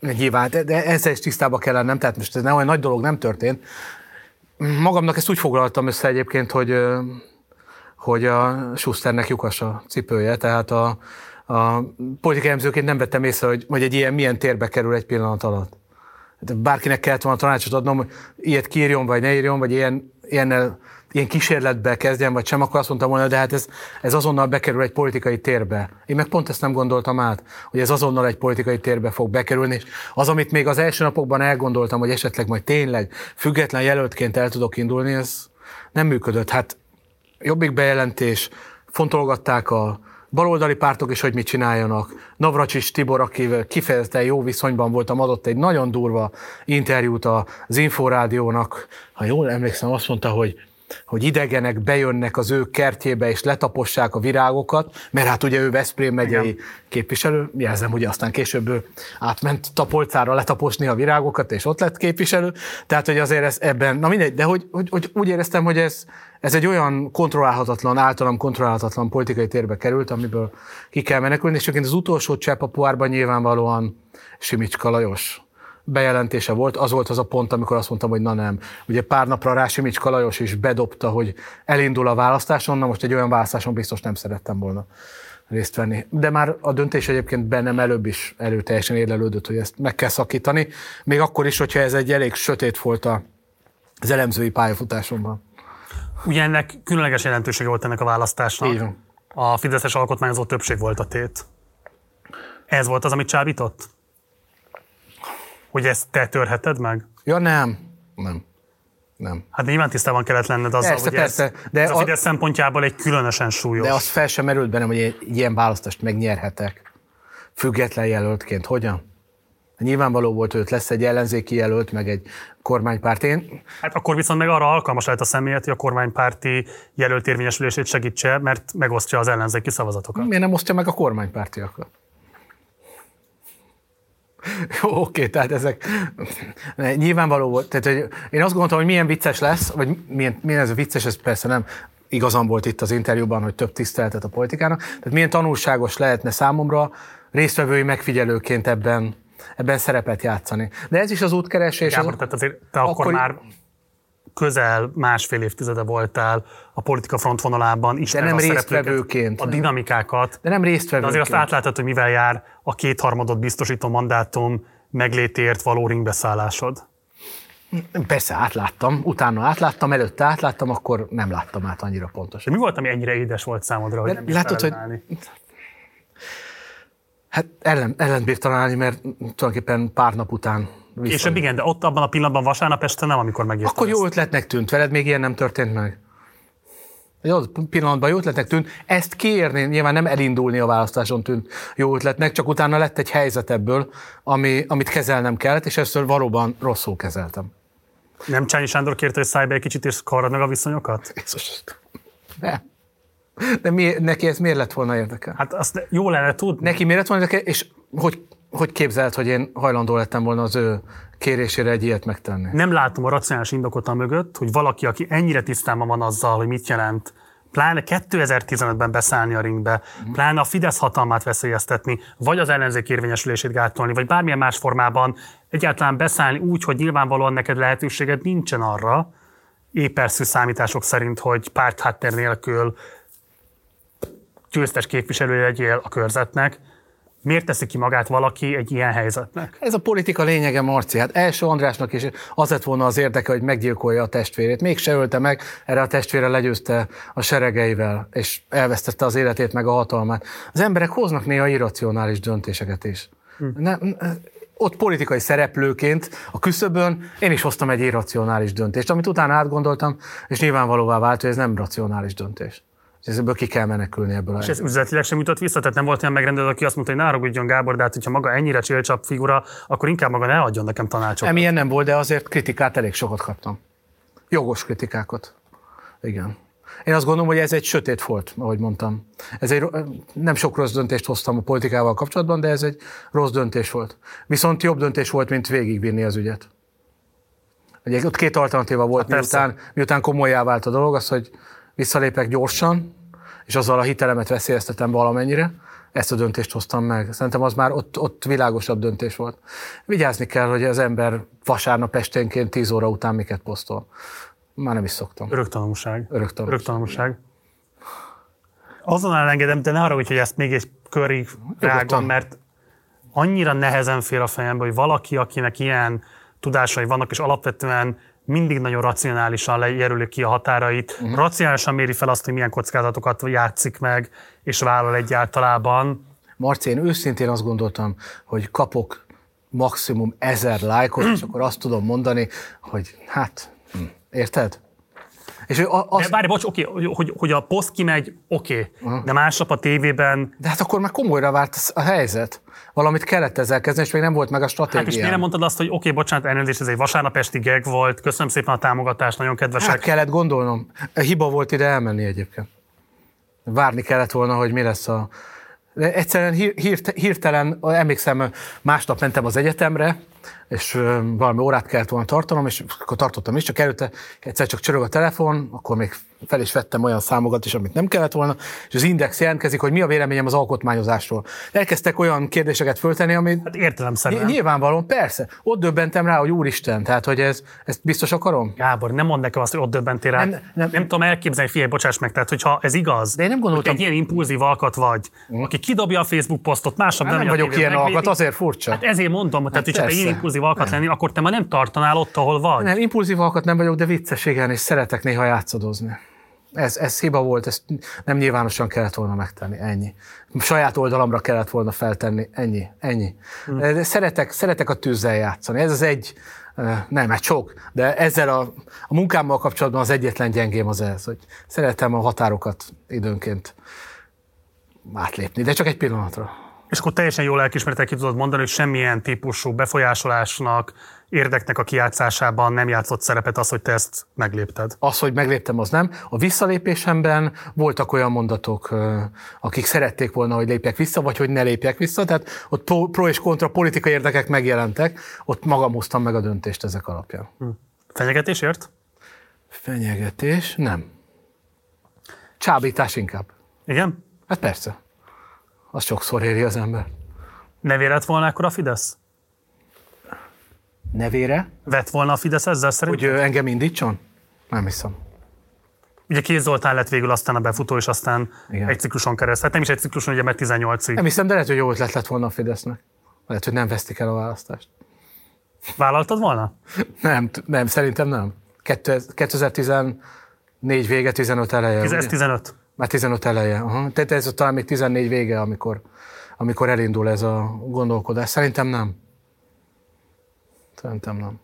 nyilván, de ezzel is tisztába kell lennem, tehát most ez nem olyan nagy dolog nem történt. Magamnak ezt úgy foglaltam össze egyébként, hogy, hogy a Schusternek lyukas a cipője, tehát a, a politikai nem vettem észre, hogy, hogy egy ilyen milyen térbe kerül egy pillanat alatt bárkinek kellett volna tanácsot adnom, hogy ilyet kiírjon, vagy ne írjon, vagy ilyen, ilyen, ilyen kísérletbe kezdjen, vagy sem, akkor azt mondtam volna, de hát ez, ez azonnal bekerül egy politikai térbe. Én meg pont ezt nem gondoltam át, hogy ez azonnal egy politikai térbe fog bekerülni, és az, amit még az első napokban elgondoltam, hogy esetleg majd tényleg független jelöltként el tudok indulni, ez nem működött. Hát jobbik bejelentés, fontolgatták a, baloldali pártok is, hogy mit csináljanak. Navracsis Tibor, akivel kifejezetten jó viszonyban voltam, adott egy nagyon durva interjút az Inforádiónak. Ha jól emlékszem, azt mondta, hogy hogy idegenek bejönnek az ő kertjébe és letapossák a virágokat, mert hát ugye ő Veszprém megyei Igen. képviselő, jelzem, hogy aztán később átment Tapolcára letaposni a virágokat, és ott lett képviselő, tehát hogy azért ez ebben, na mindegy, de hogy, hogy, hogy úgy éreztem, hogy ez, ez egy olyan kontrollálhatatlan, általam kontrollálhatatlan politikai térbe került, amiből ki kell menekülni, és egyébként az utolsó csepp a poárban nyilvánvalóan Simicska Lajos bejelentése volt, az volt az a pont, amikor azt mondtam, hogy na nem. Ugye pár napra rá Simics Kalajos is bedobta, hogy elindul a választáson, na most egy olyan választáson biztos nem szerettem volna részt venni. De már a döntés egyébként bennem előbb is előteljesen érlelődött, hogy ezt meg kell szakítani, még akkor is, hogyha ez egy elég sötét volt az elemzői pályafutásomban. Ugye ennek különleges jelentősége volt ennek a választásnak. Így van. A Fideszes alkotmányozó többség volt a tét. Ez volt az, amit csábított? Hogy ezt te törheted meg? Ja nem, nem. Nem. Hát nyilván tisztában kellett lenned azzal, persze, hogy persze, ez, de ez a Fidesz a... szempontjából egy különösen súlyos. De azt fel sem merült bennem, hogy egy ilyen választást megnyerhetek. Független jelöltként. Hogyan? Nyilvánvaló volt, hogy lesz egy ellenzéki jelölt, meg egy kormánypárti. Hát akkor viszont meg arra alkalmas lehet a személyet, hogy a kormánypárti jelölt érvényesülését segítse, mert megosztja az ellenzéki szavazatokat. Miért nem osztja meg a kormánypártiakat? Oké, okay, tehát ezek nyilvánvaló volt. Tehát, hogy én azt gondoltam, hogy milyen vicces lesz, vagy milyen, milyen ez a vicces, ez persze nem igazam volt itt az interjúban, hogy több tiszteletet a politikának. Tehát milyen tanulságos lehetne számomra résztvevői megfigyelőként ebben, ebben szerepet játszani. De ez is az útkeresés. Gábor, az... tehát azért te akkor, akkor már közel másfél évtizede voltál a politika frontvonalában, de nem résztvevőként. A dinamikákat. De nem résztvevőként. De azért azt átlátod, hogy mivel jár a kétharmadot biztosító mandátum meglétért való ringbeszállásod. Persze, átláttam, utána átláttam, előtte átláttam, akkor nem láttam át annyira pontosan. De mi volt, ami ennyire édes volt számodra, hogy De nem látod, hogy Hát ellen, ellen bír találni, mert tulajdonképpen pár nap után Később igen, de ott abban a pillanatban vasárnap este nem, amikor megírtam Akkor jó ötletnek tűnt, veled még ilyen nem történt meg. Egy adott pillanatban jó ötletnek tűnt, ezt kiérni, nyilván nem elindulni a választáson tűnt jó ötletnek, csak utána lett egy helyzet ebből, ami, amit kezelnem kellett, és ezt valóban rosszul kezeltem. Nem Csányi Sándor kérte, hogy szállj be egy kicsit, és karad meg a viszonyokat? Jézus. Nem. De mi, neki ez miért lett volna érdekel? Hát azt jó lenne tudni. Neki miért lett volna érdekel, és hogy, hogy képzelt, hogy én hajlandó lettem volna az ő kérésére egy ilyet megtenni? Nem látom a racionális indokot a mögött, hogy valaki, aki ennyire tisztában van azzal, hogy mit jelent pláne 2015-ben beszállni a ringbe, pláne a Fidesz hatalmát veszélyeztetni, vagy az ellenzék érvényesülését gátolni, vagy bármilyen más formában egyáltalán beszállni úgy, hogy nyilvánvalóan neked lehetőséged nincsen arra, éperszű számítások szerint, hogy pártháttér nélkül győztes képviselője legyél a körzetnek, Miért teszi ki magát valaki egy ilyen helyzetnek? Ez a politika lényege, Marci. Hát első Andrásnak is az lett volna az érdeke, hogy meggyilkolja a testvérét. Mégse ölte meg, erre a testvére legyőzte a seregeivel, és elvesztette az életét meg a hatalmát. Az emberek hoznak néha irracionális döntéseket is. Hm. Nem, ott politikai szereplőként a küszöbön én is hoztam egy irracionális döntést, amit utána átgondoltam, és nyilvánvalóvá vált, hogy ez nem racionális döntés. És ebből ki kell menekülni ebből. És ez üzletileg sem jutott vissza, tehát nem volt olyan megrendelő, aki azt mondta, hogy ne haragudjon Gábor, de hát hogyha maga ennyire csélcsap figura, akkor inkább maga ne adjon nekem tanácsot. Nem, ilyen nem volt, de azért kritikát elég sokat kaptam. Jogos kritikákat. Igen. Én azt gondolom, hogy ez egy sötét volt, ahogy mondtam. Ez egy, nem sok rossz döntést hoztam a politikával kapcsolatban, de ez egy rossz döntés volt. Viszont jobb döntés volt, mint végigvinni az ügyet. Ugye ott két alternatíva volt, hát miután, miután komolyá vált a dolog, az, hogy visszalépek gyorsan, és azzal a hitelemet veszélyeztetem valamennyire, ezt a döntést hoztam meg. Szerintem az már ott, ott világosabb döntés volt. Vigyázni kell, hogy az ember vasárnap esténként 10 óra után miket posztol. Már nem is szoktam. Öröktanulság. Öröktanulság. Öröktanulság. Azon elengedem, de ne arra, hogy ezt még egy körig rágom, mert annyira nehezen fér a fejembe, hogy valaki, akinek ilyen tudásai vannak, és alapvetően mindig nagyon racionálisan lejelöli ki a határait, uh-huh. racionálisan méri fel azt, hogy milyen kockázatokat játszik meg, és vállal egyáltalában. Marci, én őszintén azt gondoltam, hogy kapok maximum ezer lájkot, és akkor azt tudom mondani, hogy hát, hm, érted? És az... De várj, bocs, oké, hogy, hogy a poszt kimegy, oké, uh-huh. de másnap a tévében... De hát akkor már komolyra várt a helyzet. Valamit kellett ezzel kezdeni, és még nem volt meg a stratégia. Hát és miért nem mondtad azt, hogy oké, bocsánat, elnézést, ez egy vasárnap esti geg volt, köszönöm szépen a támogatást, nagyon kedvesek. Hát kellett gondolnom. Hiba volt ide elmenni egyébként. Várni kellett volna, hogy mi lesz a... De egyszerűen hírt, hirtelen, emlékszem, másnap mentem az egyetemre, és valami órát kellett volna tartanom, és akkor tartottam is, csak előtte egyszer csak csörög a telefon, akkor még fel is vettem olyan számokat is, amit nem kellett volna, és az Index jelentkezik, hogy mi a véleményem az alkotmányozásról. Elkezdtek olyan kérdéseket föltenni, amit... Hát értelemszerűen. Nyilvánvalóan, persze. Ott döbbentem rá, hogy úristen, tehát hogy ez, ezt biztos akarom? Gábor, nem mondd nekem azt, hogy ott döbbentél rá. Nem, nem, nem, nem tudom elképzelni, figyelj, bocsáss meg, tehát hogyha ez igaz, De én nem gondoltam... egy ilyen impulzív alkat vagy, mm. aki kidobja a Facebook posztot, másnap hát nem, nem vagyok ilyen alkat, azért furcsa. Hát ezért mondom, hát tehát hogy ilyen impulzív alkat lenni, akkor te már nem tartanál ott, ahol vagy. Nem, impulzív alkat nem vagyok, de vicces, igen, és szeretek néha játszadozni. Ez, ez hiba volt, ezt nem nyilvánosan kellett volna megtenni, ennyi. Saját oldalamra kellett volna feltenni, ennyi, ennyi. Hmm. De szeretek, szeretek a tűzzel játszani, ez az egy, nem, egy sok, de ezzel a, a munkámmal kapcsolatban az egyetlen gyengém az ez, hogy szeretem a határokat időnként átlépni, de csak egy pillanatra. És akkor teljesen jól elkismertek ki tudod mondani, hogy semmilyen típusú befolyásolásnak, érdeknek a kijátszásában nem játszott szerepet az, hogy te ezt meglépted. Az, hogy megléptem, az nem. A visszalépésemben voltak olyan mondatok, akik szerették volna, hogy lépjek vissza, vagy hogy ne lépjek vissza, tehát ott pro és kontra politikai érdekek megjelentek, ott magam hoztam meg a döntést ezek alapján. Hm. Fenyegetésért? Fenyegetés? Nem. Csábítás inkább. Igen? Hát persze. Az sokszor éri az ember. Ne vérett volna akkor a Fidesz? Nevére. Vett volna a Fidesz ezzel szerint? Hogy engem indítson? Nem hiszem. Ugye Kéz Zoltán lett végül aztán a befutó, és aztán Igen. egy cikluson keresztül. Hát nem is egy cikluson, ugye, mert 18-ig. Nem hiszem, de lehet, hogy jó ötlet lett volna a Fidesznek. Lehet, hogy nem vesztik el a választást. Vállaltad volna? nem, nem, szerintem nem. 2014 vége, 15 eleje. Ez 15? Már 15 eleje. Aha. Tehát ez talán még 14 vége, amikor, amikor elindul ez a gondolkodás. Szerintem nem. Szerintem nem.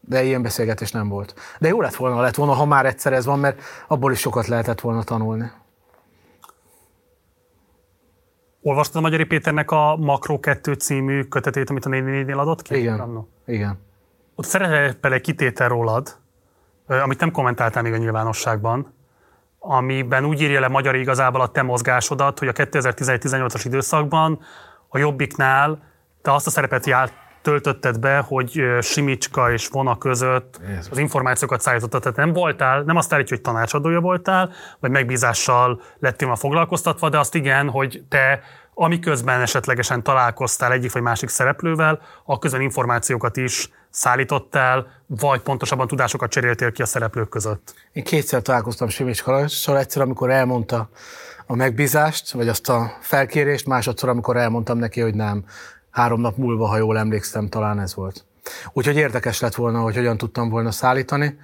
De ilyen beszélgetés nem volt. De jó lett volna, lett volna, ha már egyszer ez van, mert abból is sokat lehetett volna tanulni. Olvastad a Magyari Péternek a Makro 2 című kötetét, amit a 444-nél adott ki? Igen. Anno? Igen. Ott szerepel egy kitétel rólad, amit nem kommentáltál még a nyilvánosságban, amiben úgy írja le Magyar igazából a te mozgásodat, hogy a 2017-18-as időszakban a Jobbiknál te azt a szerepet járt, töltötted be, hogy Simicska és Vona között Jézus. az információkat szállítottad. Tehát nem voltál, nem azt állítja, hogy tanácsadója voltál, vagy megbízással lettél a foglalkoztatva, de azt igen, hogy te amiközben esetlegesen találkoztál egyik vagy másik szereplővel, a közön információkat is szállítottál, vagy pontosabban tudásokat cseréltél ki a szereplők között? Én kétszer találkoztam Simics Kalassal, egyszer, amikor elmondta a megbízást, vagy azt a felkérést, másodszor, amikor elmondtam neki, hogy nem, három nap múlva, ha jól emlékszem, talán ez volt. Úgyhogy érdekes lett volna, hogy hogyan tudtam volna szállítani.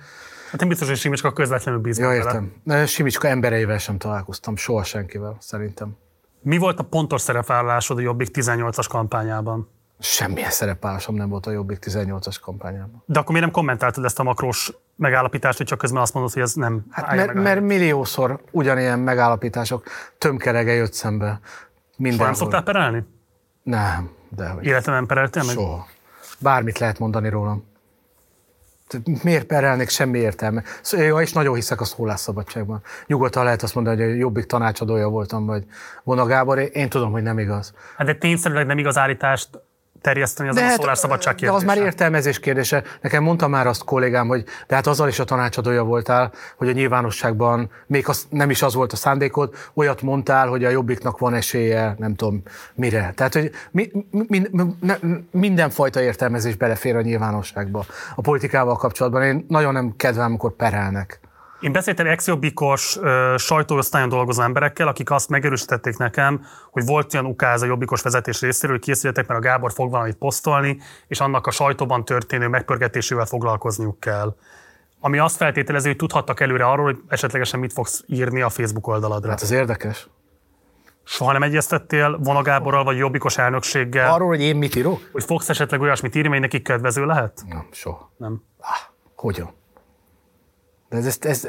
Hát én biztos, hogy Simicska közvetlenül bízom Ja, értem. Vele. Simicska embereivel sem találkoztam, soha senkivel, szerintem. Mi volt a pontos szerepvállalásod a Jobbik 18-as kampányában? Semmilyen szerepvállásom nem volt a Jobbik 18-as kampányában. De akkor miért nem kommentáltad ezt a makrós megállapítást, hogy csak közben azt mondod, hogy ez nem... Hát mert, mert milliószor ugyanilyen megállapítások tömkerege jött szembe. Mindenhol. Soha nem szoktál perelni? Nem, de hogy... Életem nem pereltél meg? Soha. Bármit lehet mondani rólam. Miért perelnék, semmi értelme. Szóval, és nagyon hiszek a szólásszabadságban. Nyugodtan lehet azt mondani, hogy a jobbik tanácsadója voltam, vagy Vona Gábor. Én tudom, hogy nem igaz. Hát de tényszerűleg nem igaz állítást terjeszteni az de a hát, szólásszabadság kérdése. De az már értelmezés kérdése. Nekem mondta már azt kollégám, hogy de hát azzal is a tanácsadója voltál, hogy a nyilvánosságban, még az, nem is az volt a szándékod, olyat mondtál, hogy a jobbiknak van esélye, nem tudom mire. Tehát, hogy mi, mi, mi, mindenfajta értelmezés belefér a nyilvánosságba a politikával kapcsolatban. Én nagyon nem kedvem, amikor perelnek. Én beszéltem ex-jobbikos sajtóosztályon dolgozó emberekkel, akik azt megerősítették nekem, hogy volt olyan ukáz a jobbikos vezetés részéről, hogy készüljetek, mert a Gábor fog valamit posztolni, és annak a sajtóban történő megpörgetésével foglalkozniuk kell. Ami azt feltételező, hogy tudhattak előre arról, hogy esetlegesen mit fogsz írni a Facebook oldaladra. Hát ez érdekes. Soha nem egyeztettél Vona Gáborral vagy Jobbikos elnökséggel? Arról, hogy én mit írok? Hogy fogsz esetleg olyasmit írni, mely nekik kedvező lehet? Nem, soha. Nem. Ah, hogyan? De ez, ez,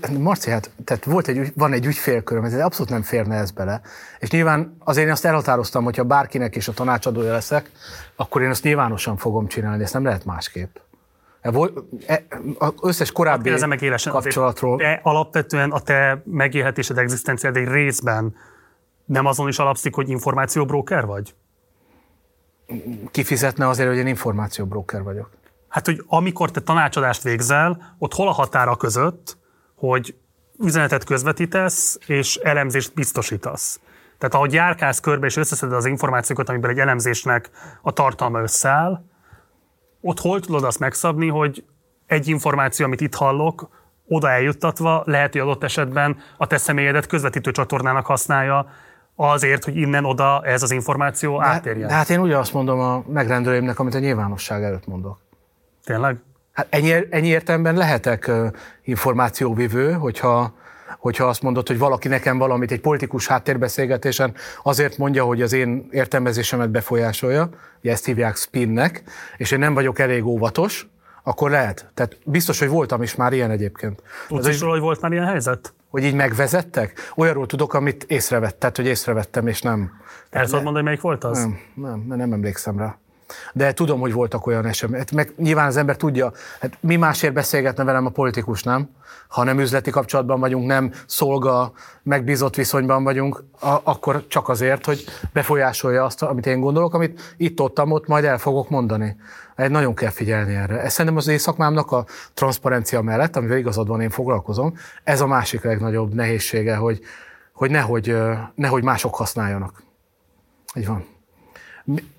ez, Marci, hát tehát volt egy, van egy ügyfélköröm, ez abszolút nem férne ez bele. És nyilván azért én azt elhatároztam, hogyha bárkinek is a tanácsadója leszek, akkor én azt nyilvánosan fogom csinálni, ezt nem lehet másképp. E, e, az összes korábbi hát, élesen, kapcsolatról... De alapvetően a te megélhetésed, egzisztenciád egy részben nem azon is alapszik, hogy információbróker vagy? Kifizetne azért, hogy én információbróker vagyok. Hát, hogy amikor te tanácsadást végzel, ott hol a határa között, hogy üzenetet közvetítesz, és elemzést biztosítasz. Tehát ahogy járkálsz körbe, és összeszeded az információkat, amiben egy elemzésnek a tartalma összeáll, ott hol tudod azt megszabni, hogy egy információ, amit itt hallok, oda eljuttatva lehet, hogy adott esetben a te személyedet közvetítő csatornának használja, azért, hogy innen oda ez az információ de, átérjen. De hát én ugyanazt mondom a megrendelőimnek, amit a nyilvánosság előtt mondok. Tényleg? Hát ennyi, ennyi értelemben lehetek információvivő, hogyha, hogyha azt mondod, hogy valaki nekem valamit egy politikus háttérbeszélgetésen azért mondja, hogy az én értelmezésemet befolyásolja, ugye ezt hívják spinnek, és én nem vagyok elég óvatos, akkor lehet. Tehát biztos, hogy voltam is már ilyen egyébként. Tudsz is hogy volt már ilyen helyzet? Hogy így megvezettek? Olyanról tudok, amit észrevett, tehát hogy észrevettem, és nem. El tudod mondani, melyik volt az? Nem, nem, nem emlékszem rá de tudom, hogy voltak olyan események. Meg nyilván az ember tudja, hát mi másért beszélgetne velem a politikus, nem? Ha nem üzleti kapcsolatban vagyunk, nem szolga, megbízott viszonyban vagyunk, a- akkor csak azért, hogy befolyásolja azt, amit én gondolok, amit itt-ott, ott majd el fogok mondani. Egy nagyon kell figyelni erre. Ez szerintem az éjszakmámnak a transzparencia mellett, amivel igazad van, én foglalkozom, ez a másik legnagyobb nehézsége, hogy, hogy nehogy, nehogy mások használjanak. Így van.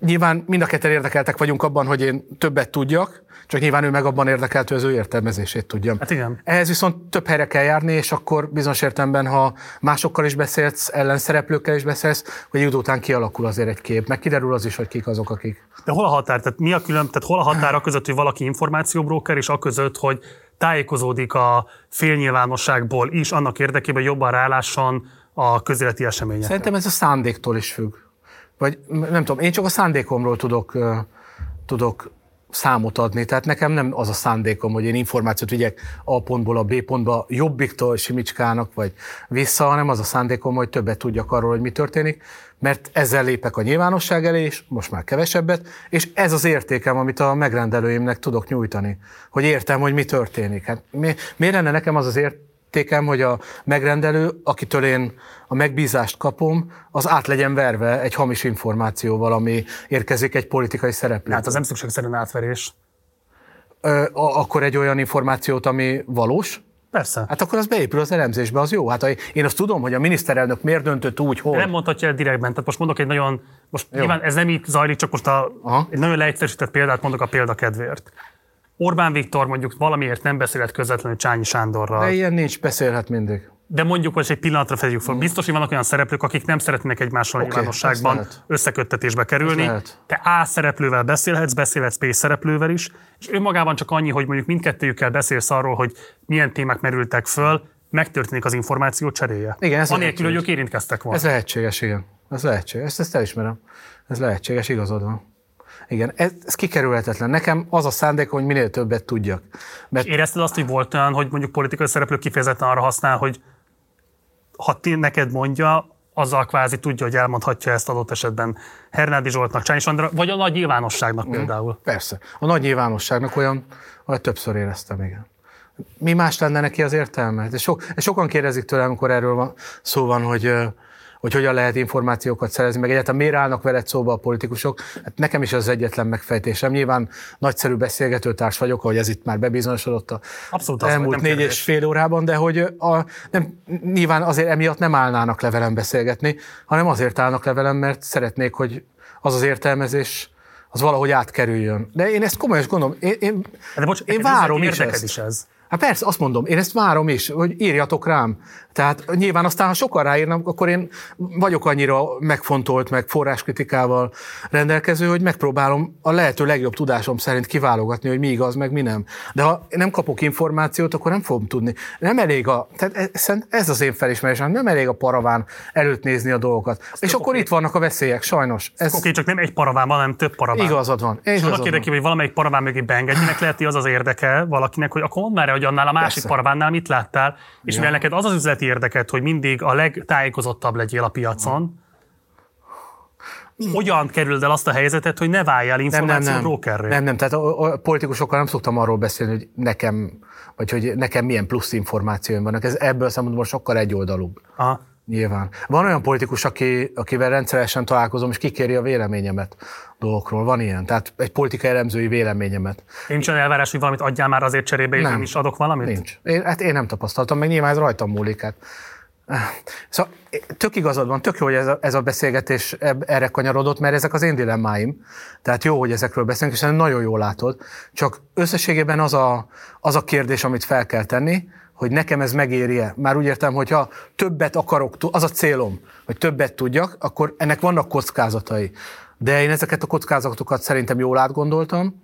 Nyilván mind a ketten érdekeltek vagyunk abban, hogy én többet tudjak, csak nyilván ő meg abban érdekelt, hogy az ő értelmezését tudjam. Hát igen. Ehhez viszont több helyre kell járni, és akkor bizonyos értelemben, ha másokkal is beszélsz, ellenszereplőkkel is beszélsz, hogy idő után kialakul azért egy kép, meg kiderül az is, hogy kik azok, akik. De hol a határ? Tehát mi a külön, tehát hol a határ között, hogy valaki információbróker, és a között, hogy tájékozódik a félnyilvánosságból is annak érdekében, hogy jobban rálásson a közéleti eseményekre? Szerintem ez a szándéktól is függ. Vagy nem tudom, én csak a szándékomról tudok, tudok számot adni. Tehát nekem nem az a szándékom, hogy én információt vigyek A pontból a B pontba Jobbiktól Simicskának, vagy vissza, hanem az a szándékom, hogy többet tudjak arról, hogy mi történik, mert ezzel lépek a nyilvánosság elé, és most már kevesebbet, és ez az értékem, amit a megrendelőimnek tudok nyújtani, hogy értem, hogy mi történik. Hát mi, miért lenne nekem az az ért, értékem, hogy a megrendelő, akitől én a megbízást kapom, az át legyen verve egy hamis információval, ami érkezik egy politikai szereplő. Hát az nem szükségszerűen átverés. Ö, akkor egy olyan információt, ami valós, Persze. Hát akkor az beépül az elemzésbe, az jó. Hát én azt tudom, hogy a miniszterelnök miért döntött úgy, hogy... nem mondhatja el direktben. Tehát most mondok egy nagyon, most jó. nyilván ez nem így zajlik, csak most a, egy nagyon leegyszerűsített példát mondok a példa kedvéért. Orbán Viktor mondjuk valamiért nem beszélhet közvetlenül Csányi Sándorral. De ilyen nincs, beszélhet mindig. De mondjuk, hogy egy pillanatra fedjük fel. Biztos, hogy vannak olyan szereplők, akik nem szeretnének egymással okay, nyilvánosságban összeköttetésbe kerülni. Te A szereplővel beszélhetsz, beszélhetsz B szereplővel is, és önmagában csak annyi, hogy mondjuk mindkettőjükkel beszélsz arról, hogy milyen témák merültek föl, megtörténik az információ cseréje. Igen, ez Anélkül, hogy ők érintkeztek volna. Ez lehetséges, igen. Ez lehetséges, ezt, ezt elismerem. Ez lehetséges, igazad van. Igen, ez, ez kikerülhetetlen. Nekem az a szándék, hogy minél többet tudjak. Mert... És érezted azt, hogy volt olyan, hogy mondjuk politikai szereplő kifejezetten arra használ, hogy ha ti neked mondja, azzal kvázi tudja, hogy elmondhatja ezt adott esetben Hernádi Zsoltnak, Csányi Sandra, vagy a nagy nyilvánosságnak mm, például. Persze. A nagy nyilvánosságnak olyan, hogy többször éreztem, igen. Mi más lenne neki az értelme? De sok, sokan kérdezik tőlem, amikor erről van, szó van, hogy hogy hogyan lehet információkat szerezni, meg egyáltalán miért állnak veled szóba a politikusok. Hát nekem is az egyetlen megfejtésem. Nyilván nagyszerű beszélgetőtárs vagyok, ahogy ez itt már bebizonyosodott a Abszolút elmúlt négy és fél órában, de hogy a, nem, nyilván azért emiatt nem állnának le velem beszélgetni, hanem azért állnak le velem, mert szeretnék, hogy az az értelmezés az valahogy átkerüljön. De én ezt komolyan gondolom, én, én, de bocs, én várom is ezt. Is ez. Hát persze, azt mondom, én ezt várom is, hogy írjatok rám. Tehát nyilván aztán, ha sokan ráírnak, akkor én vagyok annyira megfontolt, meg forráskritikával rendelkező, hogy megpróbálom a lehető legjobb tudásom szerint kiválogatni, hogy mi igaz, meg mi nem. De ha nem kapok információt, akkor nem fogom tudni. Nem elég a, tehát ez az én felismerésem, nem elég a paraván előtt nézni a dolgokat. Ezt és akkor itt vannak a veszélyek, sajnos. Ez... Oké, csak nem egy paraván hanem több paraván. Igazad van. És annak érdekében, hogy valamelyik paraván mögé beengedjenek, lehet, hogy az az érdeke valakinek, hogy akkor már hogy annál a másik Persze. paravánnál mit láttál, és ja. mivel neked az az üzleti érdeket, hogy mindig a legtájékozottabb legyél a piacon, hogyan kerüld el azt a helyzetet, hogy ne váljál információ nem, nem, brokerré? Nem, nem, tehát a, a politikusokkal nem szoktam arról beszélni, hogy nekem, vagy hogy nekem milyen plusz információim vannak. Ez ebből szempontból sokkal egyoldalúbb. Aha. Nyilván. Van olyan politikus, aki, akivel rendszeresen találkozom, és kikéri a véleményemet dolgokról. Van ilyen. Tehát egy politikai elemzői véleményemet. Nincs olyan elvárás, hogy valamit adjál már azért cserébe, és nem, is adok valamit? Nincs. Én, hát én nem tapasztaltam, meg nyilván ez rajtam múlik. Hát. Szóval tök igazad van, tök jó, hogy ez a, ez a beszélgetés erre kanyarodott, mert ezek az én dilemmáim. Tehát jó, hogy ezekről beszélünk, és nagyon jól látod. Csak összességében az a, az a kérdés, amit fel kell tenni, hogy nekem ez megéri-e. Már úgy értem, hogy ha többet akarok, az a célom, hogy többet tudjak, akkor ennek vannak kockázatai. De én ezeket a kockázatokat szerintem jól átgondoltam,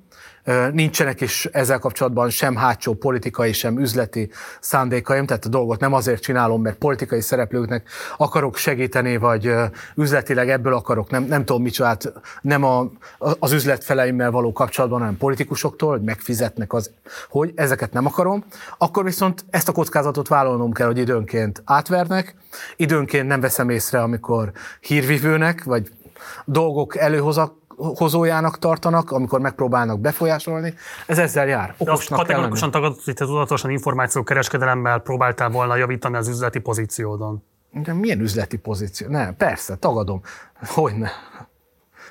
Nincsenek is ezzel kapcsolatban sem hátsó politikai, sem üzleti szándékaim, tehát a dolgot nem azért csinálom, mert politikai szereplőknek akarok segíteni, vagy üzletileg ebből akarok, nem, nem tudom micsodát, nem a, az üzletfeleimmel való kapcsolatban, hanem politikusoktól, hogy megfizetnek az, hogy ezeket nem akarom, akkor viszont ezt a kockázatot vállalnom kell, hogy időnként átvernek, időnként nem veszem észre, amikor hírvivőnek, vagy dolgok előhozak, hozójának tartanak, amikor megpróbálnak befolyásolni, ez ezzel jár. De azt kategorikusan tagadott, hogy te tudatosan információkereskedelemmel próbáltál volna javítani az üzleti pozíciódon. De milyen üzleti pozíció? Nem, persze, tagadom. Hogyne.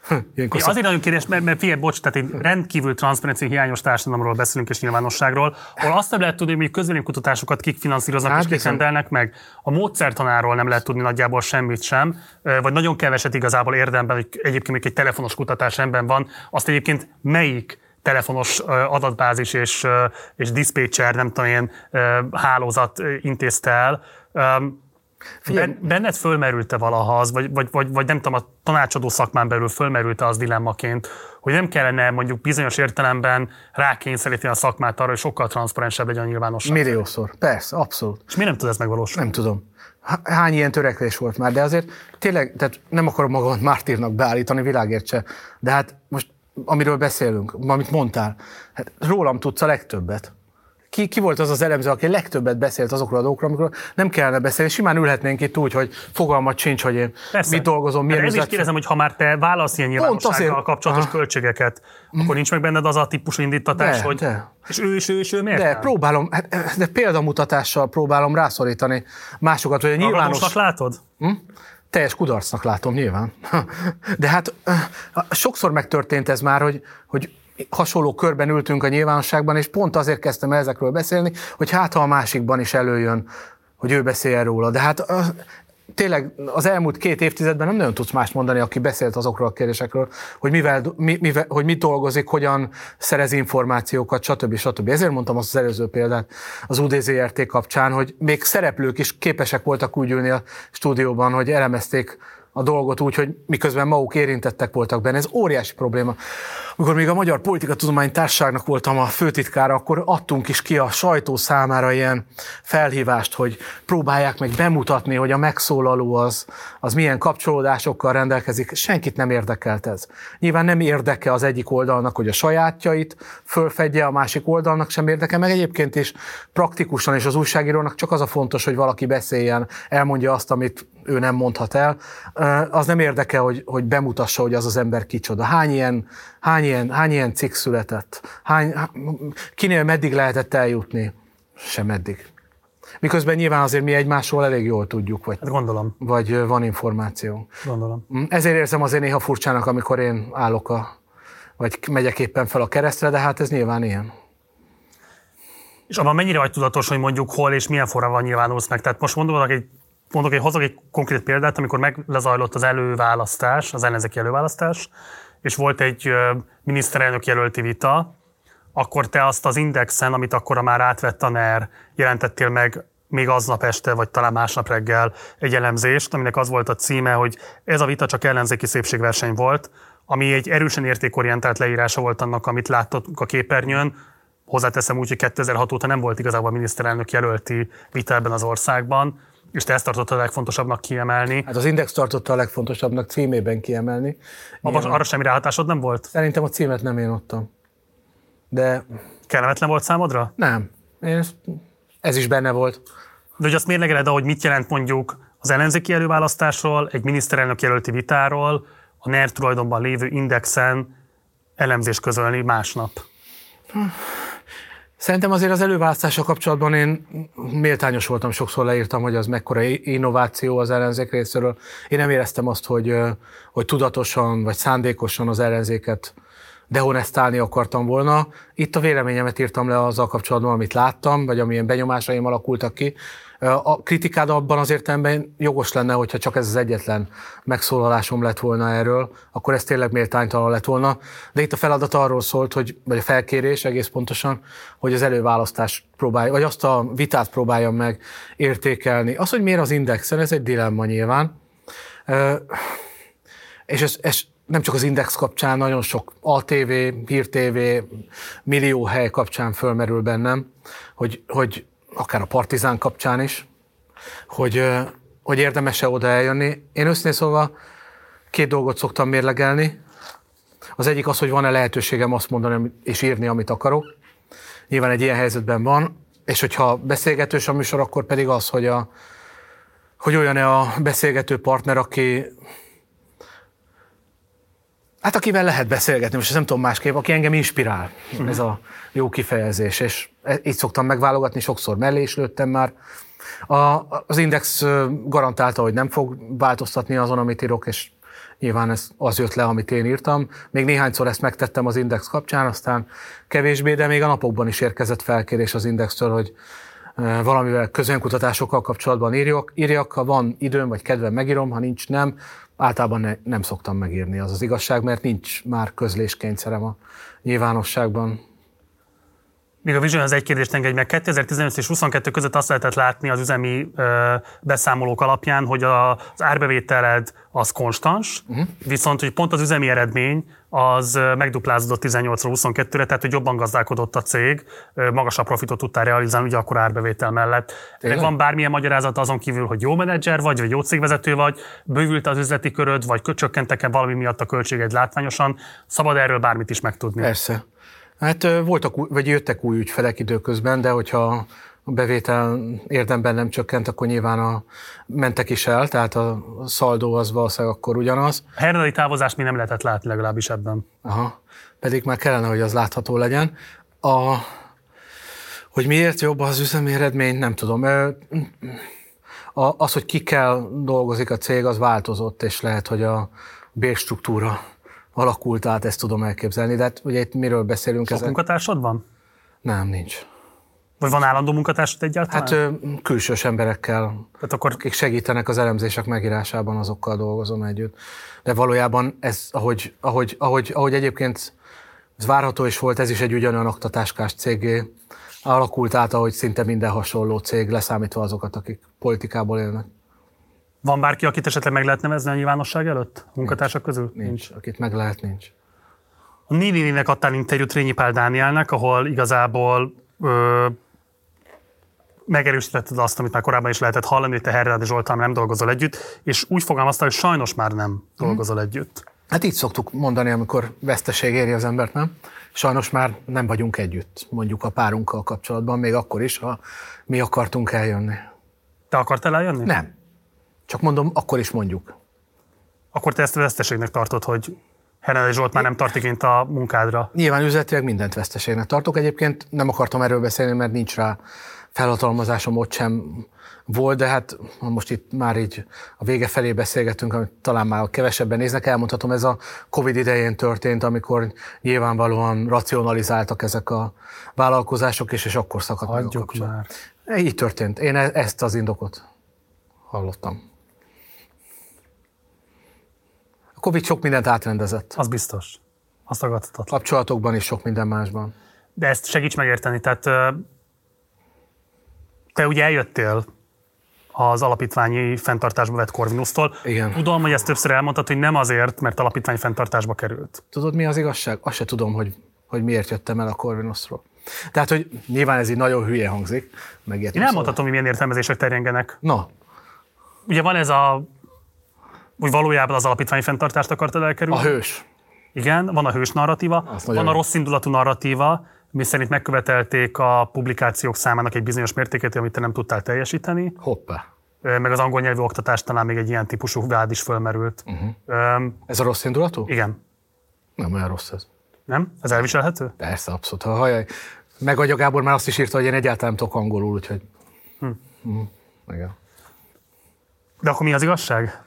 Ilyenkor szok... Azért nagyon kérdés, mert, mert figyelj, bocs, tehát egy rendkívül transzparencia hiányos társadalomról beszélünk és nyilvánosságról, ahol azt nem lehet tudni, hogy közvéleménykutatásokat kik finanszíroznak hát, és kik rendelnek meg. A módszertanáról nem lehet tudni nagyjából semmit sem, vagy nagyon keveset igazából érdemben, hogy egyébként még egy telefonos kutatás rendben van, azt egyébként melyik telefonos adatbázis és, és dispatcher, nem tudom, ilyen hálózat intézte el. Figyelj. Benned fölmerült-e valaha az, vagy, vagy, vagy, vagy nem tudom, a tanácsadó szakmán belül fölmerült-e az dilemmaként, hogy nem kellene mondjuk bizonyos értelemben rákényszeríteni a szakmát arra, hogy sokkal transzparensebb legyen a nyilvánosság? Milliószor, persze, abszolút. És mi nem tud ez megvalósulni? Nem tudom. Hány ilyen törekvés volt már, de azért tényleg, tehát nem akarom magamat mártírnak beállítani, világért se, de hát most amiről beszélünk, amit mondtál, hát rólam tudsz a legtöbbet ki, ki volt az az elemző, aki legtöbbet beszélt azokról a dolgokról, amikor nem kellene beszélni. Simán ülhetnénk itt úgy, hogy fogalmat sincs, hogy én Persze. mit dolgozom, milyen üzlet... is kérdezem, hogy ha már te válasz ilyen nyilvánossággal kapcsolatos Aha. költségeket, akkor nincs meg benned az a típusú indítatás, de, hogy de. És ő is, ő is, ő miért De nem? próbálom, hát, de példamutatással próbálom rászorítani másokat, hogy a nyilvános... látod? Hm? teljes kudarcnak látom nyilván. De hát sokszor megtörtént ez már, hogy, hogy hasonló körben ültünk a nyilvánosságban, és pont azért kezdtem ezekről beszélni, hogy hát ha a másikban is előjön, hogy ő beszél róla. De hát tényleg az elmúlt két évtizedben nem nagyon tudsz más mondani, aki beszélt azokról a kérdésekről, hogy, mivel, mi, mivel, hogy mit dolgozik, hogyan szerez információkat, stb. stb. Ezért mondtam azt az előző példát az UDZRT kapcsán, hogy még szereplők is képesek voltak úgy ülni a stúdióban, hogy elemezték a dolgot úgy, hogy miközben maguk érintettek voltak benne. Ez óriási probléma. Amikor még a Magyar Politika Tudomány Társaságnak voltam a főtitkára, akkor adtunk is ki a sajtó számára ilyen felhívást, hogy próbálják meg bemutatni, hogy a megszólaló az, az milyen kapcsolódásokkal rendelkezik. Senkit nem érdekelt ez. Nyilván nem érdeke az egyik oldalnak, hogy a sajátjait fölfedje, a másik oldalnak sem érdeke, meg egyébként is praktikusan és az újságírónak csak az a fontos, hogy valaki beszéljen, elmondja azt, amit ő nem mondhat el. Az nem érdeke, hogy, hogy bemutassa, hogy az az ember kicsoda. Hány ilyen Hány ilyen, hány ilyen cikk született? Hány, kinél meddig lehetett eljutni? Sem meddig. Miközben nyilván azért mi egymásról elég jól tudjuk, vagy, hát gondolom. vagy van információ. Gondolom. Mm, ezért érzem azért néha furcsának, amikor én állok a, vagy megyek éppen fel a keresztre, de hát ez nyilván ilyen. És abban mennyire vagy tudatos, hogy mondjuk hol és milyen formában nyilvánulsz meg? Tehát most mondok egy, mondok egy, hozok egy konkrét példát, amikor meg lezajlott az előválasztás, az ellenzéki előválasztás, és volt egy miniszterelnök jelölti vita, akkor te azt az indexen, amit akkor már átvett a NER, jelentettél meg még aznap este, vagy talán másnap reggel egy elemzést, aminek az volt a címe, hogy ez a vita csak ellenzéki szépségverseny volt, ami egy erősen értékorientált leírása volt annak, amit láttunk a képernyőn. Hozzáteszem úgy, hogy 2006 óta nem volt igazából miniszterelnök jelölti vita ebben az országban. És te ezt tartottad a legfontosabbnak kiemelni. Hát az Index tartotta a legfontosabbnak címében kiemelni. Abba, arra semmi ráhatásod nem volt? Szerintem a címet nem én ottam. De... Kellemetlen volt számodra? Nem. ez is benne volt. De hogy azt mérlegeled, ahogy mit jelent mondjuk az ellenzéki előválasztásról, egy miniszterelnök jelölti vitáról, a NER tulajdonban lévő indexen elemzés közölni másnap? Szerintem azért az előválasztással kapcsolatban én méltányos voltam, sokszor leírtam, hogy az mekkora innováció az ellenzék részéről. Én nem éreztem azt, hogy, hogy tudatosan vagy szándékosan az ellenzéket dehonestálni akartam volna. Itt a véleményemet írtam le azzal kapcsolatban, amit láttam, vagy amilyen benyomásaim alakultak ki. A kritikád abban az értelemben jogos lenne, hogyha csak ez az egyetlen megszólalásom lett volna erről, akkor ez tényleg méltánytalan lett volna. De itt a feladat arról szólt, hogy, vagy a felkérés egész pontosan, hogy az előválasztás próbálja, vagy azt a vitát próbáljam meg értékelni. Az, hogy miért az indexen, ez egy dilemma nyilván. És ez, ez nem csak az Index kapcsán, nagyon sok ATV, Hír TV, millió hely kapcsán fölmerül bennem, hogy, hogy akár a Partizán kapcsán is, hogy, hogy érdemes-e oda eljönni. Én őszintén szólva két dolgot szoktam mérlegelni. Az egyik az, hogy van-e lehetőségem azt mondani és írni, amit akarok. Nyilván egy ilyen helyzetben van, és hogyha beszélgetős a műsor, akkor pedig az, hogy, a, hogy olyan-e a beszélgető partner, aki Hát akivel lehet beszélgetni, most nem tudom másképp, aki engem inspirál, uh-huh. ez a jó kifejezés, és így szoktam megválogatni, sokszor mellé is lőttem már. A, az Index garantálta, hogy nem fog változtatni azon, amit írok, és nyilván ez az jött le, amit én írtam. Még néhányszor ezt megtettem az Index kapcsán, aztán kevésbé, de még a napokban is érkezett felkérés az Indextől, hogy valamivel közönkutatásokkal kapcsolatban írjak, írjak, ha van időm vagy kedvem megírom, ha nincs nem, általában ne, nem szoktam megírni, az az igazság, mert nincs már közléskényszerem a nyilvánosságban. Még a Vision az egy kérdést engedj meg. 2015 és 22 között azt lehetett látni az üzemi ö, beszámolók alapján, hogy a, az árbevételed az konstans, uh-huh. viszont hogy pont az üzemi eredmény az megduplázódott 18-ról 22-re, tehát hogy jobban gazdálkodott a cég, magasabb profitot tudtál realizálni, ugye akkor árbevétel mellett. Ennek van bármilyen magyarázat azon kívül, hogy jó menedzser vagy, vagy jó cégvezető vagy, bővült az üzleti köröd, vagy csökkentek-e valami miatt a költséged látványosan, szabad erről bármit is megtudni. Persze. Hát voltak, vagy jöttek új ügyfelek időközben, de hogyha a bevétel érdemben nem csökkent, akkor nyilván a mentek is el, tehát a szaldó az valószínűleg akkor ugyanaz. A herdai távozást mi nem lehetett látni legalábbis ebben. Aha, pedig már kellene, hogy az látható legyen. A, hogy miért jobb az üzemi eredmény, nem tudom. A, az, hogy kikkel dolgozik a cég, az változott, és lehet, hogy a bérstruktúra alakult át, ezt tudom elképzelni. De hát ugye itt miről beszélünk? Sok munkatársad van? Nem, nincs. Vagy van állandó munkatársad egyáltalán? Hát külsős emberekkel, hát akkor... akik segítenek az elemzések megírásában, azokkal dolgozom együtt. De valójában ez, ahogy, ahogy, ahogy, ahogy egyébként ez várható is volt, ez is egy ugyanolyan oktatáskás cégé alakult át, ahogy szinte minden hasonló cég, leszámítva azokat, akik politikából élnek. Van bárki, akit esetleg meg lehet nevezni a nyilvánosság előtt? A munkatársak nincs. közül? Nincs. nincs. Akit meg lehet, nincs. A Nini-nek adtál interjút Rényi Pál Dánielnek, ahol igazából ö, megerősítetted azt, amit már korábban is lehetett hallani, hogy te Herrádi Zsoltán nem dolgozol együtt, és úgy fogalmaztál, hogy sajnos már nem dolgozol hmm. együtt. Hát így szoktuk mondani, amikor veszteség éri az embert, nem? Sajnos már nem vagyunk együtt, mondjuk a párunkkal kapcsolatban, még akkor is, ha mi akartunk eljönni. Te akartál eljönni? Nem. Csak mondom, akkor is mondjuk. Akkor te ezt veszteségnek tartod, hogy Hernádi Zsolt már nem tart igényt a munkádra. Nyilván üzletileg mindent veszteségnek tartok. Egyébként nem akartam erről beszélni, mert nincs rá felhatalmazásom ott sem volt, de hát most itt már így a vége felé beszélgetünk, amit talán már kevesebben néznek, elmondhatom, ez a Covid idején történt, amikor nyilvánvalóan racionalizáltak ezek a vállalkozások, és, és akkor szakadt Adjuk meg a már. Így történt. Én e- ezt az indokot hallottam. A Covid sok mindent átrendezett. Az biztos. Azt tagadhatatlan. Kapcsolatokban is sok minden másban. De ezt segíts megérteni, tehát te ugye eljöttél az alapítványi fenntartásba vett Corvinusztól. Igen. Tudom, hogy ezt többször elmondtad, hogy nem azért, mert alapítvány fenntartásba került. Tudod, mi az igazság? Azt se tudom, hogy, hogy miért jöttem el a Corvinuszról. Tehát, hogy nyilván ez így nagyon hülye hangzik. Én elmondhatom, hogy milyen értelmezések terjengenek. Na. Ugye van ez a, hogy valójában az alapítvány fenntartást akartad elkerülni. A hős. Igen, van a hős narratíva, van a rossz indulatú narratíva, mi szerint megkövetelték a publikációk számának egy bizonyos mértékét, amit te nem tudtál teljesíteni. Hoppá. Meg az angol nyelvű oktatás talán még egy ilyen típusú vád is fölmerült. Uh-huh. Um, ez a rossz indulatú? Igen. Nem olyan rossz ez. Nem? Ez elviselhető? Persze, abszolút. Ha hajaj. Meg a Gábor már azt is írta, hogy én egyáltalán nem tudok angolul, úgyhogy... Hm. Hm. Igen. De akkor mi az igazság?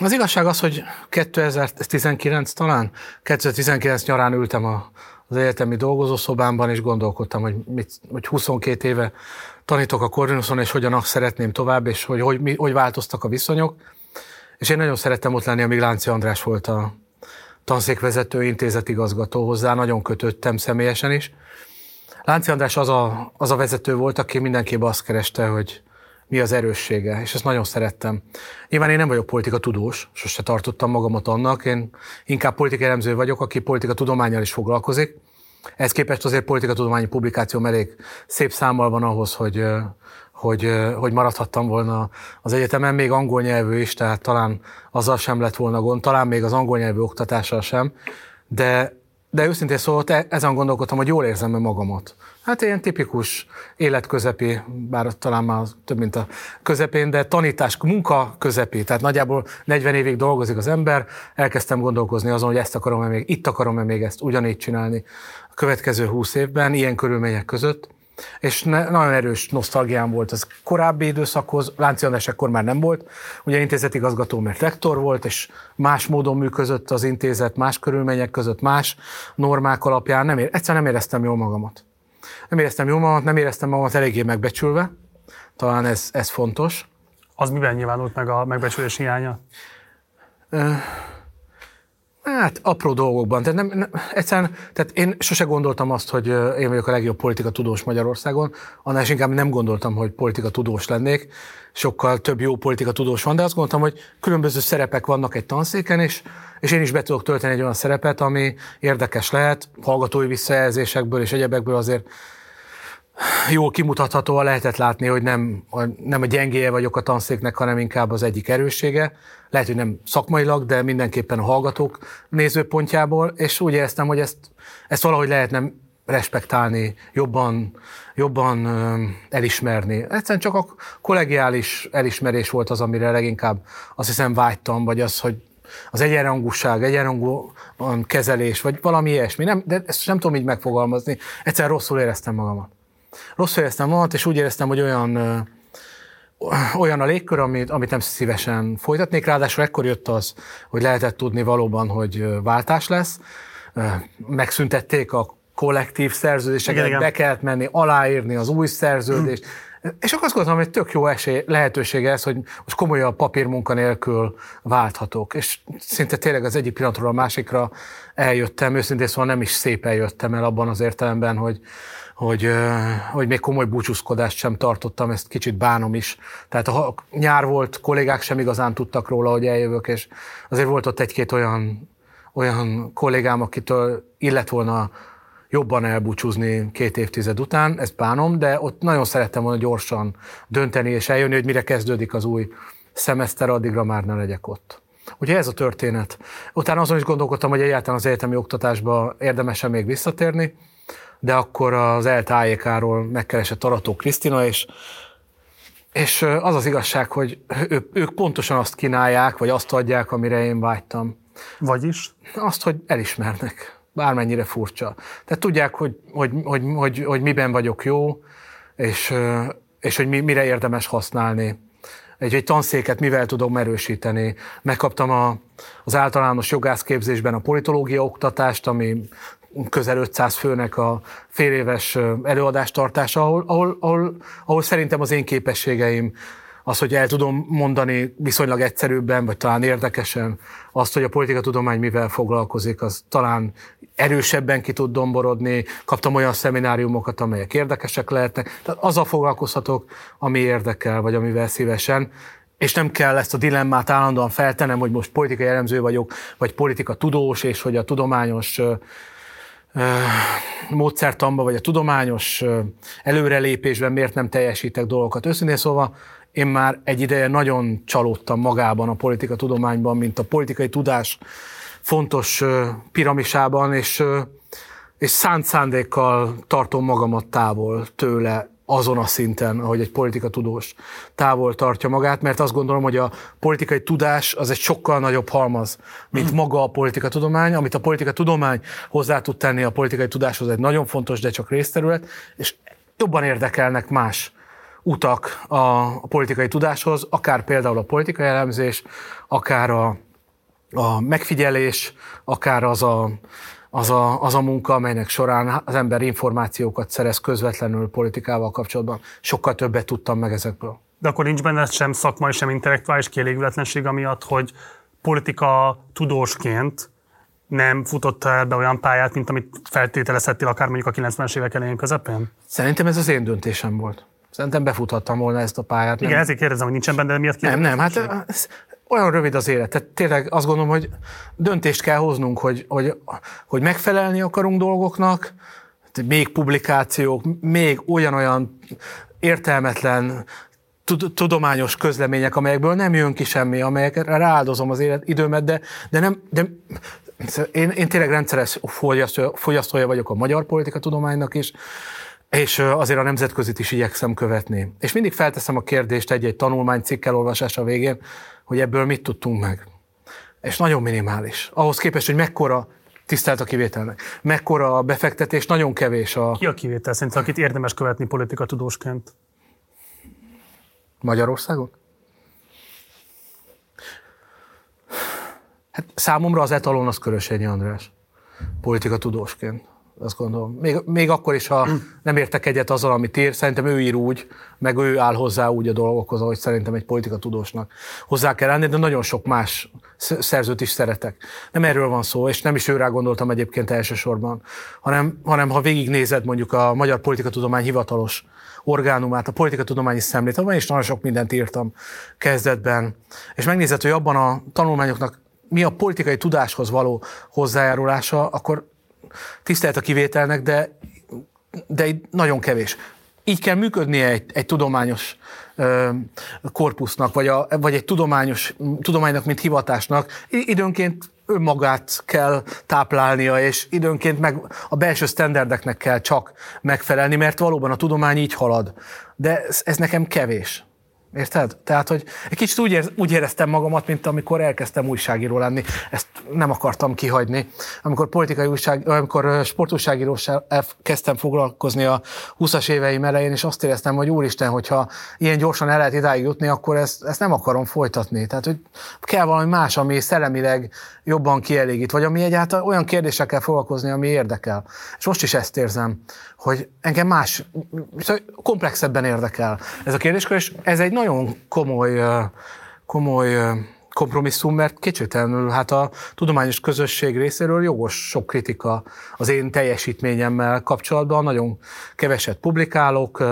Az igazság az, hogy 2019 talán, 2019 nyarán ültem a, az egyetemi dolgozószobámban, és gondolkodtam, hogy, mit, hogy 22 éve tanítok a Corvinuson, és hogyan szeretném tovább, és hogy, hogy, hogy, hogy változtak a viszonyok. És én nagyon szerettem ott lenni, amíg Lánci András volt a tanszékvezető, intézetigazgató hozzá, nagyon kötöttem személyesen is. Lánci András az a, az a vezető volt, aki mindenképpen azt kereste, hogy mi az erőssége, és ezt nagyon szerettem. Nyilván én nem vagyok politika tudós, sose tartottam magamat annak, én inkább politika elemző vagyok, aki politika tudományjal is foglalkozik. Ez képest azért politika tudományi publikáció elég szép számmal van ahhoz, hogy, hogy, hogy maradhattam volna az egyetemen, még angol nyelvű is, tehát talán azzal sem lett volna gond, talán még az angol nyelvű oktatással sem, de, de őszintén szóval ezen gondolkodtam, hogy jól érzem-e magamat. Hát ilyen tipikus életközepi, bár talán már több, mint a közepén, de tanítás, munka közepi. Tehát nagyjából 40 évig dolgozik az ember, elkezdtem gondolkozni azon, hogy ezt akarom-e még, itt akarom-e még ezt ugyanígy csinálni a következő 20 évben, ilyen körülmények között. És ne, nagyon erős nosztalgiám volt az korábbi időszakhoz, Lánci András ekkor már nem volt, ugye intézetigazgató, mert rektor volt, és más módon működött az intézet, más körülmények között, más normák alapján, nem ér, egyszer nem éreztem jól magamat. Nem éreztem jól magamat, nem éreztem magamat eléggé megbecsülve, talán ez, ez fontos. Az miben nyilvánult meg a megbecsülés hiánya? Hát apró dolgokban. Tehát, nem, nem, egyszerűen, tehát én sose gondoltam azt, hogy én vagyok a legjobb politika tudós Magyarországon, annál inkább nem gondoltam, hogy politika tudós lennék. Sokkal több jó politika tudós van, de azt gondoltam, hogy különböző szerepek vannak egy tanszéken, és, és én is be tudok tölteni egy olyan szerepet, ami érdekes lehet, hallgatói visszajelzésekből és egyebekből azért jól kimutatható, lehetett látni, hogy nem, nem a gyengéje vagyok a tanszéknek, hanem inkább az egyik erőssége. Lehet, hogy nem szakmailag, de mindenképpen a hallgatók nézőpontjából, és úgy éreztem, hogy ezt, ezt valahogy lehetne respektálni, jobban, jobban elismerni. Egyszerűen csak a kollegiális elismerés volt az, amire leginkább azt hiszem vágytam, vagy az, hogy az egyenrangúság, egyenrangú kezelés, vagy valami ilyesmi. Nem, de ezt nem tudom így megfogalmazni. Egyszer rosszul éreztem magamat. Rosszul éreztem magamat, és úgy éreztem, hogy olyan, olyan a légkör, amit, amit nem szívesen folytatnék. Ráadásul ekkor jött az, hogy lehetett tudni valóban, hogy váltás lesz. Megszüntették a kollektív szerződéseket, igen, be kellett menni, aláírni az új szerződést. És akkor azt gondoltam, hogy tök jó esély, lehetőség ez, hogy most komolyabb papírmunka nélkül válthatok. És szinte tényleg az egyik pillanatról a másikra eljöttem, őszintén szóval nem is szépen jöttem el abban az értelemben, hogy, hogy, hogy még komoly búcsúzkodást sem tartottam, ezt kicsit bánom is. Tehát a nyár volt, kollégák sem igazán tudtak róla, hogy eljövök, és azért volt ott egy-két olyan, olyan kollégám, akitől illet volna jobban elbúcsúzni két évtized után, ezt bánom, de ott nagyon szerettem volna gyorsan dönteni és eljönni, hogy mire kezdődik az új szemeszter, addigra már ne legyek ott. Ugye ez a történet. Utána azon is gondolkodtam, hogy egyáltalán az egyetemi oktatásba érdemesen még visszatérni, de akkor az eltájékáról megkeresett Arató Krisztina, és, és az az igazság, hogy ő, ők pontosan azt kínálják, vagy azt adják, amire én vágytam. Vagyis? Azt, hogy elismernek, bármennyire furcsa. Tehát tudják, hogy, hogy, hogy, hogy, hogy miben vagyok jó, és, és hogy mi, mire érdemes használni. Egy, egy tanszéket mivel tudom erősíteni. Megkaptam a, az általános jogászképzésben a politológia oktatást, ami közel 500 főnek a fél éves előadástartása, ahol, ahol, ahol, ahol szerintem az én képességeim az, hogy el tudom mondani viszonylag egyszerűbben, vagy talán érdekesen azt, hogy a politikatudomány mivel foglalkozik, az talán erősebben ki tud domborodni. Kaptam olyan szemináriumokat, amelyek érdekesek lehetnek. Tehát azzal foglalkozhatok, ami érdekel, vagy amivel szívesen és nem kell ezt a dilemmát állandóan feltenem, hogy most politikai elemző vagyok, vagy politika tudós, és hogy a tudományos módszertamba, vagy a tudományos előrelépésben miért nem teljesítek dolgokat. Őszintén szóval én már egy ideje nagyon csalódtam magában a politika tudományban, mint a politikai tudás fontos piramisában, és, és szánt szándékkal tartom magamat távol tőle azon a szinten, ahogy egy politika tudós távol tartja magát, mert azt gondolom, hogy a politikai tudás az egy sokkal nagyobb halmaz, mint maga a politika tudomány, amit a politika tudomány hozzá tud tenni a politikai tudáshoz, egy nagyon fontos, de csak részterület, és jobban érdekelnek más utak a, a politikai tudáshoz, akár például a politikai elemzés, akár a, a megfigyelés, akár az a, az a, az a munka, amelynek során az ember információkat szerez közvetlenül politikával kapcsolatban. Sokkal többet tudtam meg ezekből. De akkor nincs benne sem szakmai, sem intellektuális kielégületlenség amiatt, hogy politika tudósként nem futott el be olyan pályát, mint amit feltételezhettél akár mondjuk a 90-es évek elején közepén? Szerintem ez az én döntésem volt. Szerintem befuthattam volna ezt a pályát. Igen, nem. ezért kérdezem, hogy nincsen benne, de miatt Nem, nem, hát ez, olyan rövid az élet. Tehát tényleg azt gondolom, hogy döntést kell hoznunk, hogy, hogy, hogy megfelelni akarunk dolgoknak, még publikációk, még olyan-olyan értelmetlen tudományos közlemények, amelyekből nem jön ki semmi, amelyekre rááldozom az élet időmet, de, de nem, de én, én tényleg rendszeres fogyasztója vagyok a magyar politika tudománynak is, és azért a nemzetközit is igyekszem követni. És mindig felteszem a kérdést egy-egy tanulmánycikk elolvasása végén, hogy ebből mit tudtunk meg. És nagyon minimális. Ahhoz képest, hogy mekkora tisztelt a kivételnek. Mekkora a befektetés, nagyon kevés a... Ki a kivétel szerint, akit érdemes követni politika tudósként? Magyarországon? Hát számomra az etalon az Körösényi András, politika tudósként azt gondolom. Még, még akkor is, ha nem értek egyet azzal, amit ír, szerintem ő ír úgy, meg ő áll hozzá úgy a dolgokhoz, ahogy szerintem egy politika tudósnak hozzá kell állni, de nagyon sok más szerzőt is szeretek. Nem erről van szó, és nem is őrá gondoltam egyébként elsősorban, hanem, hanem ha végignézed mondjuk a Magyar Politikatudomány hivatalos orgánumát, a politikatudományi szemlét, abban is nagyon sok mindent írtam kezdetben, és megnézed, hogy abban a tanulmányoknak mi a politikai tudáshoz való hozzájárulása, akkor tisztelt a kivételnek, de, de nagyon kevés. Így kell működnie egy, egy tudományos ö, korpusznak, vagy, a, vagy egy tudományos, tudománynak, mint hivatásnak. Időnként önmagát kell táplálnia, és időnként meg a belső sztenderdeknek kell csak megfelelni, mert valóban a tudomány így halad. De ez, ez nekem kevés. Érted? Tehát, hogy egy kicsit úgy, ér, úgy éreztem magamat, mint amikor elkezdtem újságíró lenni. Ezt nem akartam kihagyni. Amikor politikai újság, amikor sportújságíróssal kezdtem foglalkozni a 20-as éveim elején, és azt éreztem, hogy úristen, hogyha ilyen gyorsan el lehet idáig jutni, akkor ezt, ezt nem akarom folytatni. Tehát, hogy kell valami más, ami szellemileg jobban kielégít, vagy ami egyáltalán olyan kérdésekkel foglalkozni, ami érdekel. És most is ezt érzem, hogy engem más, szóval komplexebben érdekel ez a kérdéskör, és ez egy nagyon komoly, komoly kompromisszum, mert kétségtelenül hát a tudományos közösség részéről jogos sok kritika az én teljesítményemmel kapcsolatban. Nagyon keveset publikálok,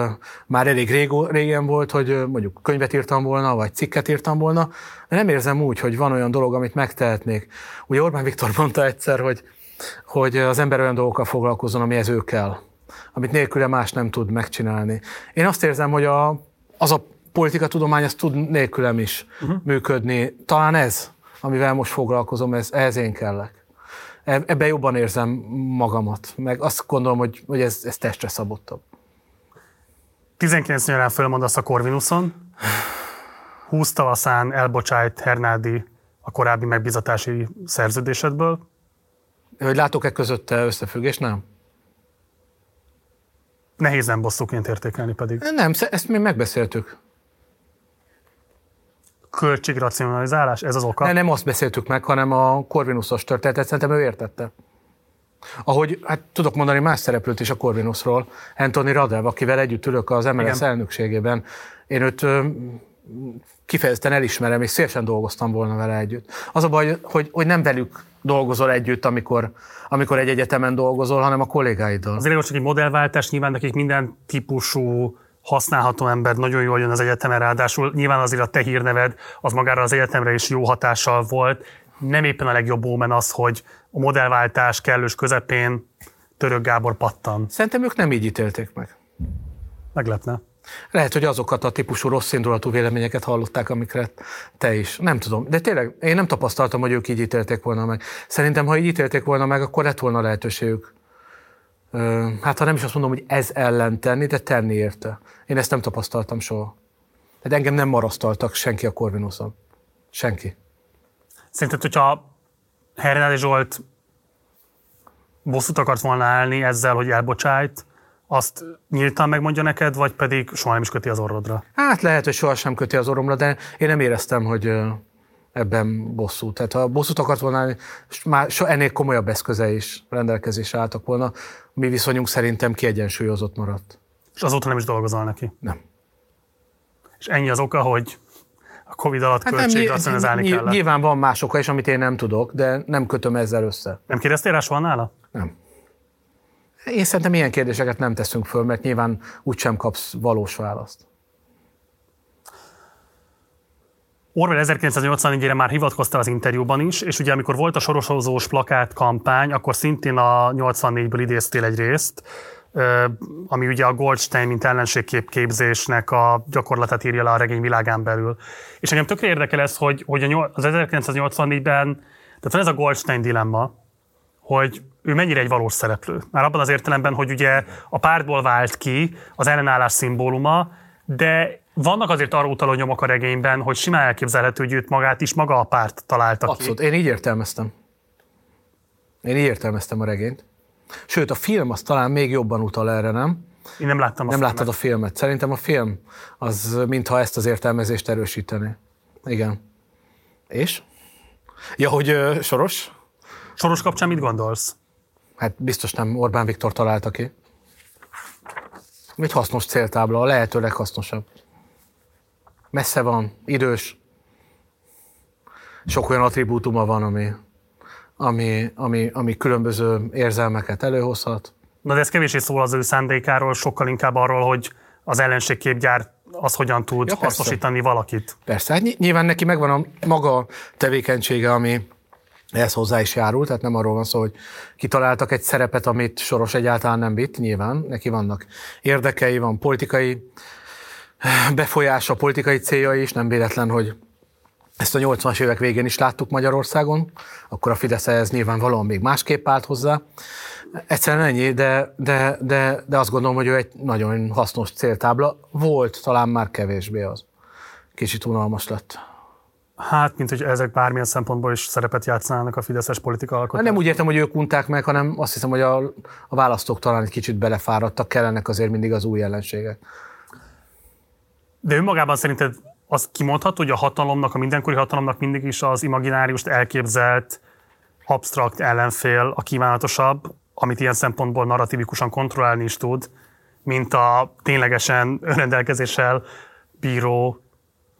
már elég régó, régen volt, hogy mondjuk könyvet írtam volna, vagy cikket írtam volna, de nem érzem úgy, hogy van olyan dolog, amit megtehetnék. Ugye Orbán Viktor mondta egyszer, hogy, hogy az ember olyan dolgokkal foglalkozzon, amihez ő kell amit nélküle más nem tud megcsinálni. Én azt érzem, hogy a, az a politikatudomány, az tud nélkülem is uh-huh. működni. Talán ez, amivel most foglalkozom, ez, ehhez én kellek. E, ebben jobban érzem magamat, meg azt gondolom, hogy, hogy ez, ez testre szabottabb. 19 nyarán fölmondasz a Corvinuson, 20 tavaszán elbocsájt Hernádi a korábbi megbizatási szerződésedből. Hogy látok-e közötte összefüggés? Nem. Nehéz nem bosszúként értékelni pedig. Nem, ezt mi megbeszéltük. Költségracionalizálás, ez az oka? Ne, nem azt beszéltük meg, hanem a Corvinusos történetet, szerintem ő értette. Ahogy, hát tudok mondani más szereplőt is a Corvinusról, Anthony Radev, akivel együtt ülök az MLS Igen. elnökségében. Én őt kifejezetten elismerem, és szélesen dolgoztam volna vele együtt. Az a baj, hogy, hogy nem velük dolgozol együtt, amikor, amikor egy egyetemen dolgozol, hanem a kollégáiddal. Az hogy egy modellváltás, nyilván nekik minden típusú használható ember nagyon jól jön az egyetemen, ráadásul nyilván azért a te hírneved az magára az egyetemre is jó hatással volt. Nem éppen a legjobb ómen az, hogy a modellváltás kellős közepén Török Gábor pattan. Szerintem ők nem így ítélték meg. Meglepne. Lehet, hogy azokat a típusú rossz indulatú véleményeket hallották, amikre te is. Nem tudom. De tényleg, én nem tapasztaltam, hogy ők így ítélték volna meg. Szerintem, ha így ítélték volna meg, akkor lett volna lehetőségük hát ha nem is azt mondom, hogy ez ellen tenni, de tenni érte. Én ezt nem tapasztaltam soha. Tehát engem nem marasztaltak senki a Corvinuson. Senki. Szerinted, hogyha Hernádi Zsolt bosszút akart volna állni ezzel, hogy elbocsájt, azt nyíltan megmondja neked, vagy pedig soha nem is köti az orrodra? Hát lehet, hogy soha sem köti az orromra, de én nem éreztem, hogy ebben bosszú. Tehát ha bosszút akart volna már so, ennél komolyabb eszköze is rendelkezésre álltak volna. Mi viszonyunk szerintem kiegyensúlyozott maradt. És azóta nem is dolgozol neki? Nem. És ennyi az oka, hogy a Covid alatt hát ez állni kellett? Nyilván van más oka is, amit én nem tudok, de nem kötöm ezzel össze. Nem kérdeztél rá soha nála? Nem. Én szerintem ilyen kérdéseket nem teszünk föl, mert nyilván úgysem kapsz valós választ. Orwell 1984-re már hivatkoztál az interjúban is, és ugye amikor volt a sorosozós plakát kampány, akkor szintén a 84-ből idéztél egy részt, ami ugye a Goldstein, mint ellenségkép képzésnek a gyakorlatát írja le a regény világán belül. És engem tökre érdekel ez, hogy, hogy az 1984-ben, tehát van ez a Goldstein dilemma, hogy ő mennyire egy valós szereplő. Már abban az értelemben, hogy ugye a pártból vált ki az ellenállás szimbóluma, de vannak azért arra utaló nyomok a regényben, hogy simán elképzelhető, hogy őt magát is maga a párt találta ki. Abszolút, én így értelmeztem. Én így értelmeztem a regényt. Sőt, a film az talán még jobban utal erre, nem? Én nem láttam a Nem filmet. láttad a filmet. Szerintem a film az mintha ezt az értelmezést erősíteni. Igen. És? Ja, hogy ö, Soros? Soros kapcsán mit gondolsz? Hát biztos nem Orbán Viktor találta ki. Egy hasznos céltábla, a lehető leghasznosabb. Messze van, idős, sok olyan attribútuma van, ami, ami, ami, ami különböző érzelmeket előhozhat. Na de ez kevésé szól az ő szándékáról, sokkal inkább arról, hogy az ellenségképgyár az hogyan tud ja, hasznosítani valakit. Persze, hát nyilván neki megvan a maga tevékenysége, ami ehhez hozzá is járult, tehát nem arról van szó, hogy kitaláltak egy szerepet, amit Soros egyáltalán nem vitt, nyilván, neki vannak érdekei, van politikai befolyása, politikai célja is, nem véletlen, hogy ezt a 80-as évek végén is láttuk Magyarországon, akkor a Fidesz ez nyilvánvalóan még másképp állt hozzá. Egyszerűen ennyi, de, de, de, de azt gondolom, hogy ő egy nagyon hasznos céltábla. Volt, talán már kevésbé az. Kicsit unalmas lett. Hát, mint hogy ezek bármilyen szempontból is szerepet játszanának a fideszes politika alkotásban. Nem úgy értem, hogy ők unták meg, hanem azt hiszem, hogy a, a választók talán egy kicsit belefáradtak, kellenek azért mindig az új ellenségek. De önmagában szerinted az kimondható, hogy a hatalomnak, a mindenkori hatalomnak mindig is az imagináriust elképzelt, absztrakt ellenfél a kívánatosabb, amit ilyen szempontból narratívikusan kontrollálni is tud, mint a ténylegesen önrendelkezéssel bíró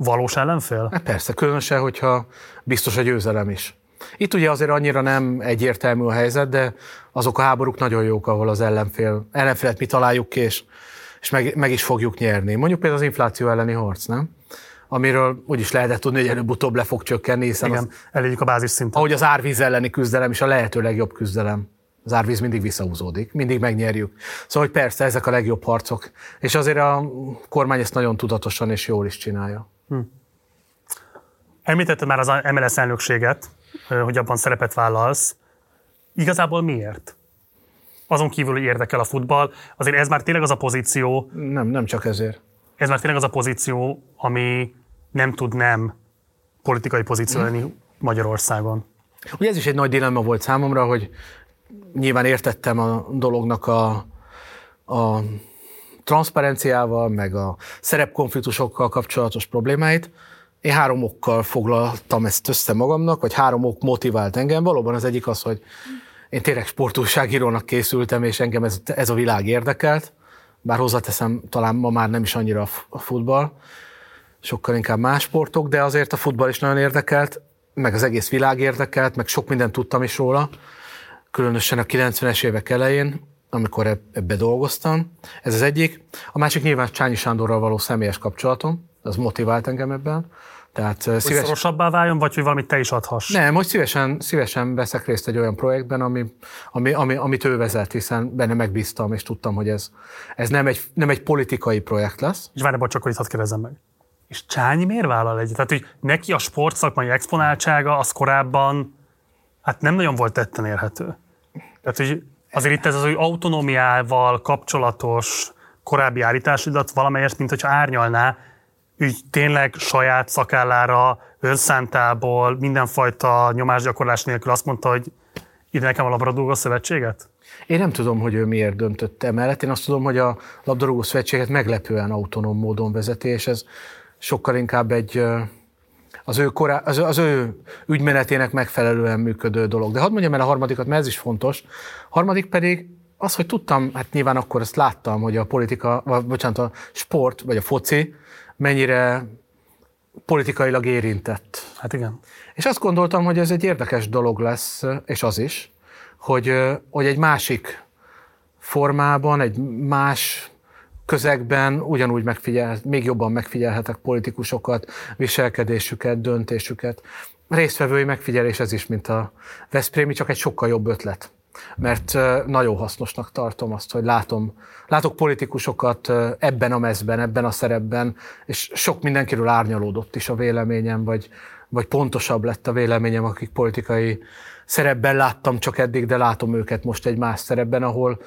valós ellenfél? Hát persze, különösen, hogyha biztos a győzelem is. Itt ugye azért annyira nem egyértelmű a helyzet, de azok a háborúk nagyon jók, ahol az ellenfél, ellenfélet mi találjuk ki, és, és meg, meg is fogjuk nyerni. Mondjuk például az infláció elleni harc, nem? amiről úgyis lehetett tudni, hogy előbb-utóbb le fog csökkenni, hiszen Igen, az, a bázis szinten. Ahogy az árvíz elleni küzdelem is a lehető legjobb küzdelem. Az árvíz mindig visszahúzódik, mindig megnyerjük. Szóval, hogy persze, ezek a legjobb harcok. És azért a kormány ezt nagyon tudatosan és jól is csinálja. Hm. Említetted már az MLS elnökséget, hogy abban szerepet vállalsz. Igazából miért? Azon kívül, hogy érdekel a futball, azért ez már tényleg az a pozíció... Nem, nem csak ezért. Ez már tényleg az a pozíció, ami nem tud nem politikai pozíció lenni hmm. Magyarországon. Ugye ez is egy nagy dilemma volt számomra, hogy nyilván értettem a dolognak a, a transzparenciával, meg a szerepkonfliktusokkal kapcsolatos problémáit. Én három okkal foglaltam ezt össze magamnak, vagy három ok motivált engem. Valóban az egyik az, hogy én tényleg sportúságírónak készültem, és engem ez, ez a világ érdekelt. Bár hozzáteszem, talán ma már nem is annyira a futball, sokkal inkább más sportok, de azért a futball is nagyon érdekelt, meg az egész világ érdekelt, meg sok mindent tudtam is róla, különösen a 90-es évek elején, amikor ebbe dolgoztam. Ez az egyik. A másik nyilván Csányi Sándorral való személyes kapcsolatom, az motivált engem ebben. Tehát hogy szíves... szorosabbá váljon, vagy hogy valamit te is adhass? Nem, hogy szívesen, szívesen veszek részt egy olyan projektben, ami, ami, ami, amit ő vezet, hiszen benne megbíztam, és tudtam, hogy ez, ez nem, egy, nem egy politikai projekt lesz. És várj, bocs, akkor itt hadd kérdezzem meg. És Csányi miért vállal egyet? Tehát, hogy neki a sportszakmai exponáltsága az korábban hát nem nagyon volt tetten érhető. Tehát, hogy Azért itt ez az, hogy autonómiával kapcsolatos korábbi állításidat valamelyest, mint hogyha árnyalná, úgy tényleg saját szakállára, önszántából, mindenfajta nyomásgyakorlás nélkül azt mondta, hogy ide nekem a labdarúgó szövetséget? Én nem tudom, hogy ő miért döntött emellett. Én azt tudom, hogy a labdarúgó szövetséget meglepően autonóm módon vezeti, és ez sokkal inkább egy az ő, korá, az, az ő ügymenetének megfelelően működő dolog. De hadd mondjam el a harmadikat, mert ez is fontos. Harmadik pedig az, hogy tudtam, hát nyilván akkor ezt láttam, hogy a politika, vagy bocsánat, a sport, vagy a foci mennyire politikailag érintett. Hát igen. És azt gondoltam, hogy ez egy érdekes dolog lesz, és az is, hogy, hogy egy másik formában, egy más közegben ugyanúgy megfigyel, még jobban megfigyelhetek politikusokat, viselkedésüket, döntésüket. Résztvevői megfigyelés ez is, mint a Veszprémi, csak egy sokkal jobb ötlet. Mert nagyon hasznosnak tartom azt, hogy látom, látok politikusokat ebben a mezben, ebben a szerepben, és sok mindenkiről árnyalódott is a véleményem, vagy, vagy pontosabb lett a véleményem, akik politikai szerepben láttam csak eddig, de látom őket most egy más szerepben, ahol,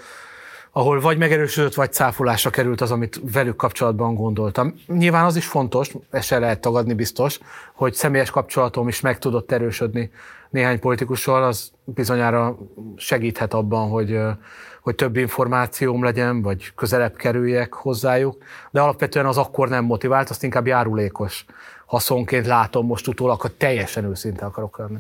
ahol vagy megerősödött, vagy cáfolásra került az, amit velük kapcsolatban gondoltam. Nyilván az is fontos, ezt se lehet tagadni biztos, hogy személyes kapcsolatom is meg tudott erősödni néhány politikussal, az bizonyára segíthet abban, hogy, hogy több információm legyen, vagy közelebb kerüljek hozzájuk, de alapvetően az akkor nem motivált, azt inkább járulékos haszonként látom most utólag, hogy teljesen őszinte akarok lenni.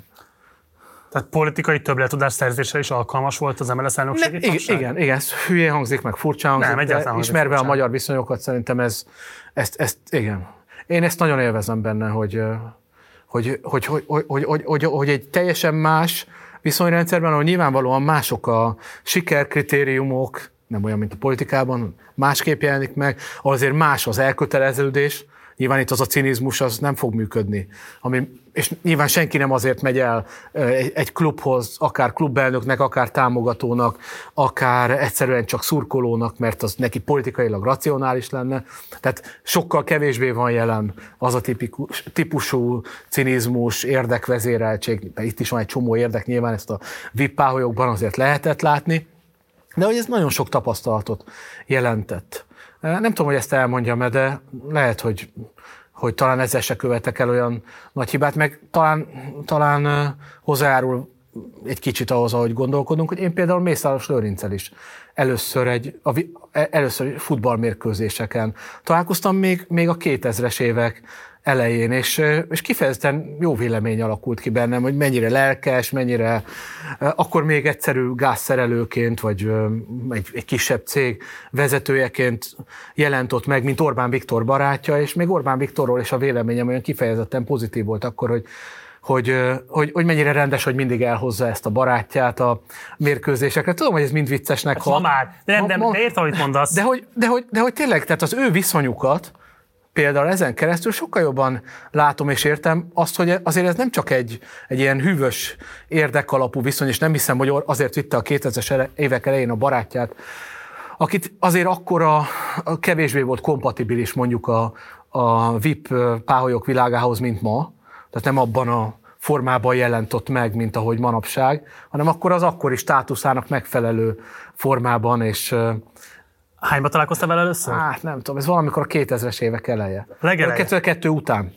Tehát politikai többletudás szerzése is alkalmas volt az MLS elnökségi ne, igen, igen, igen, ez hülyén hangzik, meg furcsa hangzik, Nem, de ismerve furcsán. a magyar viszonyokat szerintem ez, ezt, ezt, igen. Én ezt nagyon élvezem benne, hogy, hogy, hogy, hogy, hogy, hogy, hogy, hogy, hogy egy teljesen más viszonyrendszerben, ahol nyilvánvalóan mások a sikerkritériumok, nem olyan, mint a politikában, másképp jelenik meg, azért más az elköteleződés, Nyilván itt az a cinizmus az nem fog működni. Ami, és nyilván senki nem azért megy el egy, klubhoz, akár klubelnöknek, akár támogatónak, akár egyszerűen csak szurkolónak, mert az neki politikailag racionális lenne. Tehát sokkal kevésbé van jelen az a tipikus, típusú cinizmus, érdekvezéreltség, itt is van egy csomó érdek, nyilván ezt a VIP azért lehetett látni, de hogy ez nagyon sok tapasztalatot jelentett. Nem tudom, hogy ezt elmondjam de lehet, hogy, hogy talán ezzel se követek el olyan nagy hibát, meg talán, talán hozzájárul egy kicsit ahhoz, ahogy gondolkodunk, hogy én például Mészáros Lőrincel is először egy, a, e, először futballmérkőzéseken találkoztam még, még a 2000-es évek elején, és, és kifejezetten jó vélemény alakult ki bennem, hogy mennyire lelkes, mennyire akkor még egyszerű gázszerelőként, vagy egy, egy kisebb cég vezetőjeként jelent ott meg, mint Orbán Viktor barátja, és még Orbán Viktorról is a véleményem olyan kifejezetten pozitív volt akkor, hogy hogy, hogy, hogy mennyire rendes, hogy mindig elhozza ezt a barátját a mérkőzésekre. Tudom, hogy ez mind viccesnek hat. Ma már, de nem, ma, de értem, amit mondasz. De hogy, de, hogy, de hogy tényleg, tehát az ő viszonyukat, például ezen keresztül sokkal jobban látom és értem azt, hogy azért ez nem csak egy, egy ilyen hűvös érdekalapú viszony, és nem hiszem, hogy azért vitte a 2000-es évek elején a barátját, akit azért akkora kevésbé volt kompatibilis mondjuk a, a VIP páholyok világához, mint ma, tehát nem abban a formában jelentott meg, mint ahogy manapság, hanem akkor az akkori státuszának megfelelő formában és Hányba találkoztál vele először? Hát nem tudom, ez valamikor a 2000-es évek eleje. Legeleje? 2002 után.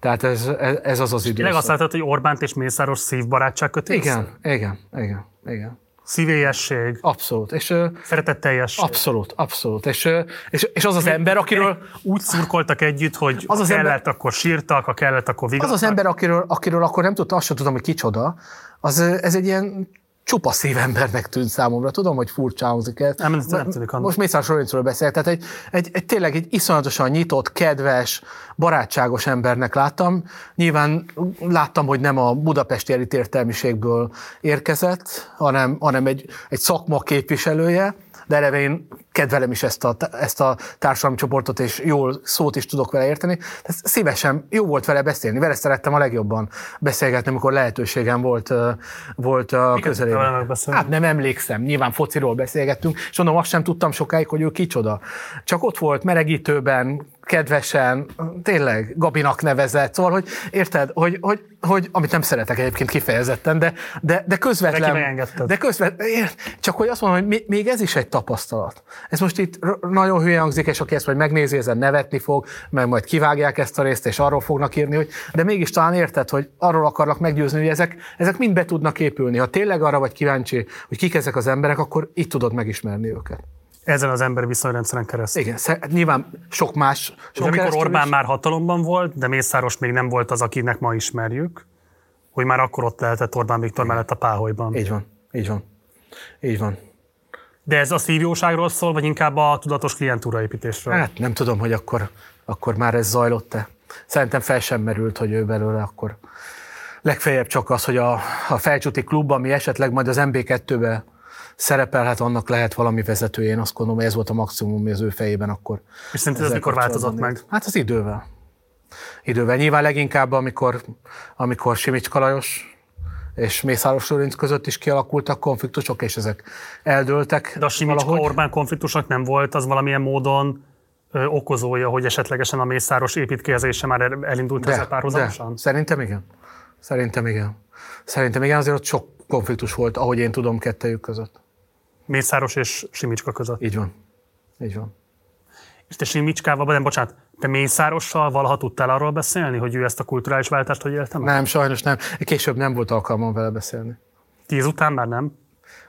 Tehát ez, ez az az időszak. Tényleg azt látod, hogy Orbánt és Mészáros szívbarátság kötés? Igen, igen, igen, igen. Szívélyesség. Abszolút. És, Szeretetteljesség. Abszolút, abszolút. És, és, és az az ember, akiről... Úgy szurkoltak együtt, hogy az az kellett, ember, akkor sírtak, ha kellett, akkor vigasztak. Az az ember, akiről, akiről akkor nem tudta, azt sem tudom, hogy kicsoda, az, ez egy ilyen csupa szívembernek tűnt számomra. Tudom, hogy furcsa hangzik ez. Nem, ez nem tűnik Most Mészáros Lőrincről beszélek. Tehát egy, egy, egy, tényleg egy iszonyatosan nyitott, kedves, barátságos embernek láttam. Nyilván láttam, hogy nem a budapesti elit értelmiségből érkezett, hanem, hanem egy, egy szakma képviselője, de eleve én kedvelem is ezt a, ezt a társadalmi csoportot, és jól szót is tudok vele érteni. Tehát szívesen jó volt vele beszélni, vele szerettem a legjobban beszélgetni, amikor lehetőségem volt, volt a közelében. Hát nem emlékszem, nyilván fociról beszélgettünk, és mondom, azt sem tudtam sokáig, hogy ő kicsoda. Csak ott volt melegítőben, kedvesen, tényleg Gabinak nevezett, szóval, hogy érted, hogy, hogy, hogy amit nem szeretek egyébként kifejezetten, de, de, de közvetlen. De közvetlen, csak hogy azt mondom, hogy még ez is egy tapasztalat. Ez most itt nagyon hülye hangzik, és aki ezt majd megnézi, ezen nevetni fog, meg majd kivágják ezt a részt, és arról fognak írni, hogy de mégis talán érted, hogy arról akarnak meggyőzni, hogy ezek, ezek mind be tudnak épülni. Ha tényleg arra vagy kíváncsi, hogy kik ezek az emberek, akkor itt tudod megismerni őket. Ezen az emberi viszonyrendszeren keresztül. Igen, nyilván sok más. Sok amikor Orbán is. már hatalomban volt, de Mészáros még nem volt az, akinek ma ismerjük, hogy már akkor ott lehetett Orbán Viktor mellett a páholyban. Így van, így van. Így van. De ez a szívjóságról szól, vagy inkább a tudatos klientúraépítésről? Hát nem tudom, hogy akkor, akkor már ez zajlott-e. Szerintem fel sem merült, hogy ő belőle akkor legfeljebb csak az, hogy a, a felcsúti klub, ami esetleg majd az MB2-be szerepelhet, annak lehet valami vezetője. Én azt gondolom, hogy ez volt a maximum, ami az ő fejében akkor. És szerinted ez mikor változott meg? Hát az idővel. Idővel. Nyilván leginkább, amikor, amikor Simics Kalajos és Mészáros Lőrinc között is kialakultak konfliktusok, és ezek eldőltek. De a Simicska Orbán konfliktusnak nem volt az valamilyen módon ö, okozója, hogy esetlegesen a Mészáros építkezése már elindult de, ezzel párhuzamosan? De. Szerintem igen. Szerintem igen. Szerintem igen, azért ott sok konfliktus volt, ahogy én tudom, kettejük között. Mészáros és Simicska között. Így van. Így van. És te Simicskával, nem, bocsánat, te Mészárossal valaha tudtál arról beszélni, hogy ő ezt a kulturális váltást hogy éltem? Nem, sajnos nem. Később nem volt alkalmam vele beszélni. Tíz után már nem?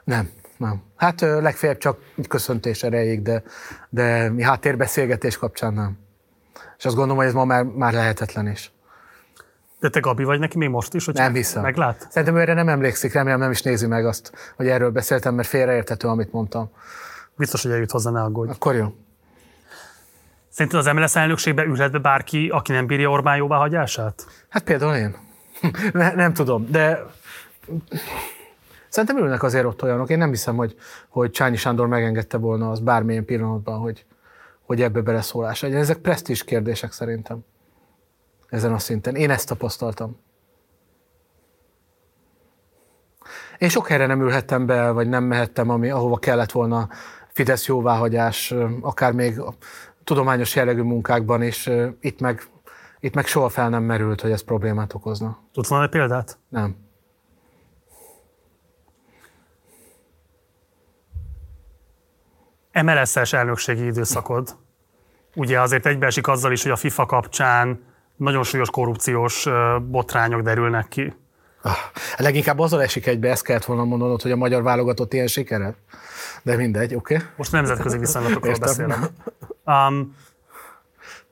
Nem, nem. Hát legfeljebb csak egy köszöntés erejéig, de, de mi háttérbeszélgetés kapcsán nem. És azt gondolom, hogy ez ma már, már lehetetlen is. De te Gabi vagy neki még most is, hogy nem hiszem. meglát? Szerintem erre nem emlékszik, remélem nem is nézi meg azt, hogy erről beszéltem, mert félreérthető, amit mondtam. Biztos, hogy eljut hozzá, ne aggódj. Akkor jó. Szerinted az MLS elnökségbe ülhet be bárki, aki nem bírja Orbán jóváhagyását? Hát például én. ne, nem tudom, de szerintem ülnek azért ott olyanok. Én nem hiszem, hogy, hogy Csányi Sándor megengedte volna az bármilyen pillanatban, hogy, hogy ebbe beleszólás legyen. Ezek presztízs kérdések szerintem ezen a szinten. Én ezt tapasztaltam. Én sok helyre nem ülhettem be, vagy nem mehettem, ami, ahova kellett volna Fidesz jóváhagyás, akár még tudományos jellegű munkákban is. Itt meg, itt meg soha fel nem merült, hogy ez problémát okozna. Tudsz mondani példát? Nem. MLS-es elnökségi időszakod. Ugye azért egybeesik azzal is, hogy a FIFA kapcsán nagyon súlyos korrupciós botrányok derülnek ki. Ah, leginkább azzal esik egybe, ezt kellett volna mondanod, hogy a magyar válogatott ilyen sikere. De mindegy, oké. Okay. Most nemzetközi viszonylatokról beszélek. Um,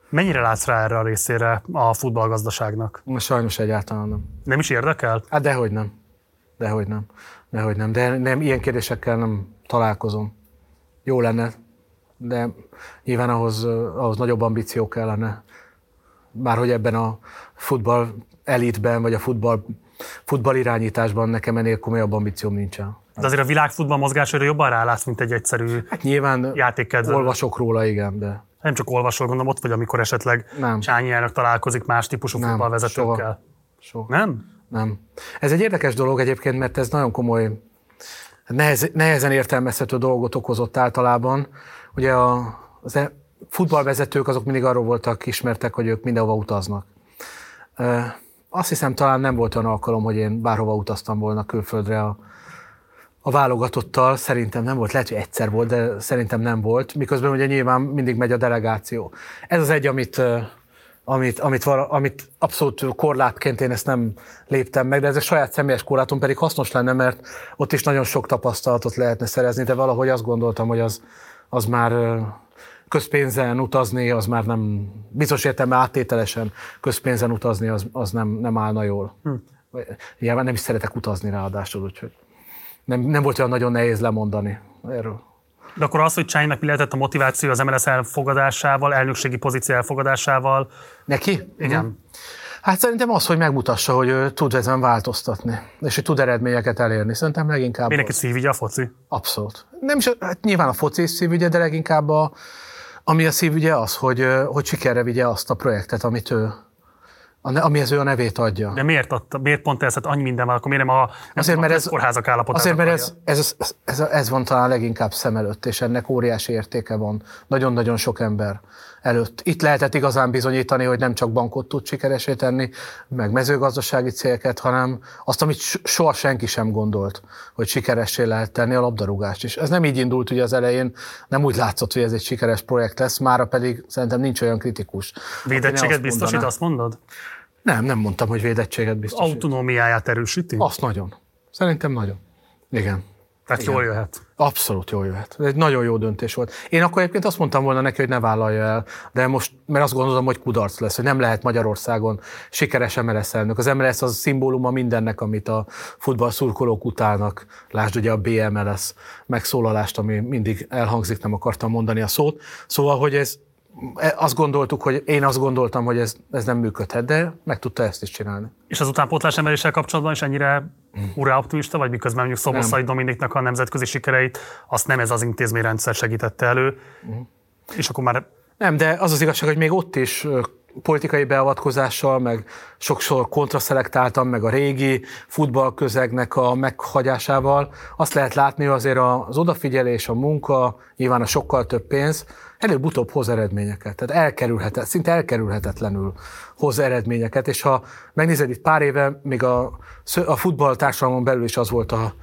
mennyire látsz rá erre a részére a futballgazdaságnak? Na, sajnos egyáltalán nem. Nem is érdekel? Hát dehogy nem. Dehogy nem. Dehogy nem. De nem, ilyen kérdésekkel nem találkozom. Jó lenne, de nyilván ahhoz, ahhoz nagyobb ambíció kellene már hogy ebben a futball elitben, vagy a futball, futball irányításban nekem ennél komolyabb ambícióm nincsen. De azért a világfutball mozgására jobban rálátsz, mint egy egyszerű hát nyilván olvasok róla, igen, de... Nem csak olvasol, gondolom ott vagy, amikor esetleg nem. Csányi elnök találkozik más típusú nem, futballvezetőkkel. Soha. soha. Nem? Nem. Ez egy érdekes dolog egyébként, mert ez nagyon komoly, nehez, nehezen értelmezhető dolgot okozott általában. Ugye a, az e- futballvezetők azok mindig arról voltak ismertek, hogy ők mindenhova utaznak. Azt hiszem, talán nem volt olyan alkalom, hogy én bárhova utaztam volna külföldre a, a válogatottal. Szerintem nem volt, lehet, hogy egyszer volt, de szerintem nem volt. Miközben ugye nyilván mindig megy a delegáció. Ez az egy, amit, amit, amit, amit abszolút korlátként én ezt nem léptem meg, de ez a saját személyes korlátom pedig hasznos lenne, mert ott is nagyon sok tapasztalatot lehetne szerezni, de valahogy azt gondoltam, hogy az, az már közpénzen utazni, az már nem, biztos értem, áttételesen közpénzen utazni, az, az nem, nem állna jól. Hm. Nyilván nem is szeretek utazni ráadásul, úgyhogy nem, nem volt olyan nagyon nehéz lemondani erről. De akkor az, hogy Csánynak mi lehetett a motiváció az MLS elfogadásával, elnökségi pozíció elfogadásával? Neki? Igen. Hát szerintem az, hogy megmutassa, hogy ő tud ezen változtatni, és hogy tud eredményeket elérni. Szerintem leginkább. Miért neki szívügye a foci? Abszolút. Nem is, hát nyilván a foci is szívügye, de leginkább a, ami a szívügye az, hogy, hogy sikerre vigye azt a projektet, amit ő, amihez ő a nevét adja. De miért, adta, miért pont ez? Hát annyi minden van, akkor miért nem a, nem azért, mert ez, kórházak állapotát Azért, mert ez, ez, ez, ez, ez, van talán leginkább szem előtt, és ennek óriási értéke van. Nagyon-nagyon sok ember előtt. Itt lehetett igazán bizonyítani, hogy nem csak bankot tud sikeresé tenni, meg mezőgazdasági célket, hanem azt, amit soha senki sem gondolt, hogy sikeressé lehet tenni a labdarúgást is. Ez nem így indult ugye az elején, nem úgy látszott, hogy ez egy sikeres projekt lesz, mára pedig szerintem nincs olyan kritikus. Védettséget biztosít, azt mondod? Nem, nem mondtam, hogy védettséget biztosít. Autonómiáját erősíti? Azt nagyon. Szerintem nagyon. Igen. Tehát Igen. jól jöhet. Abszolút jól jöhet. Ez egy nagyon jó döntés volt. Én akkor egyébként azt mondtam volna neki, hogy ne vállalja el, de most, mert azt gondolom, hogy kudarc lesz, hogy nem lehet Magyarországon sikeres MLS elnök. Az MLS az szimbóluma mindennek, amit a futball szurkolók utálnak. Lásd ugye a BMLS megszólalást, ami mindig elhangzik, nem akartam mondani a szót. Szóval, hogy ez E, azt gondoltuk, hogy én azt gondoltam, hogy ez, ez nem működhet, de meg tudta ezt is csinálni. És az utánpótlás emeléssel kapcsolatban is ennyire ura optimista, vagy miközben mondjuk Szoboszai Dominiknak a nemzetközi sikereit, azt nem ez az intézményrendszer segítette elő, uh-huh. és akkor már... Nem, de az az igazság, hogy még ott is politikai beavatkozással, meg sokszor kontraszelektáltam, meg a régi futballközegnek a meghagyásával. Azt lehet látni, hogy azért az odafigyelés, a munka, nyilván a sokkal több pénz, előbb-utóbb hoz eredményeket. Tehát elkerülhetet, szinte elkerülhetetlenül hoz eredményeket, és ha megnézed itt pár éve, még a, a futballtársadalmon belül is az volt a,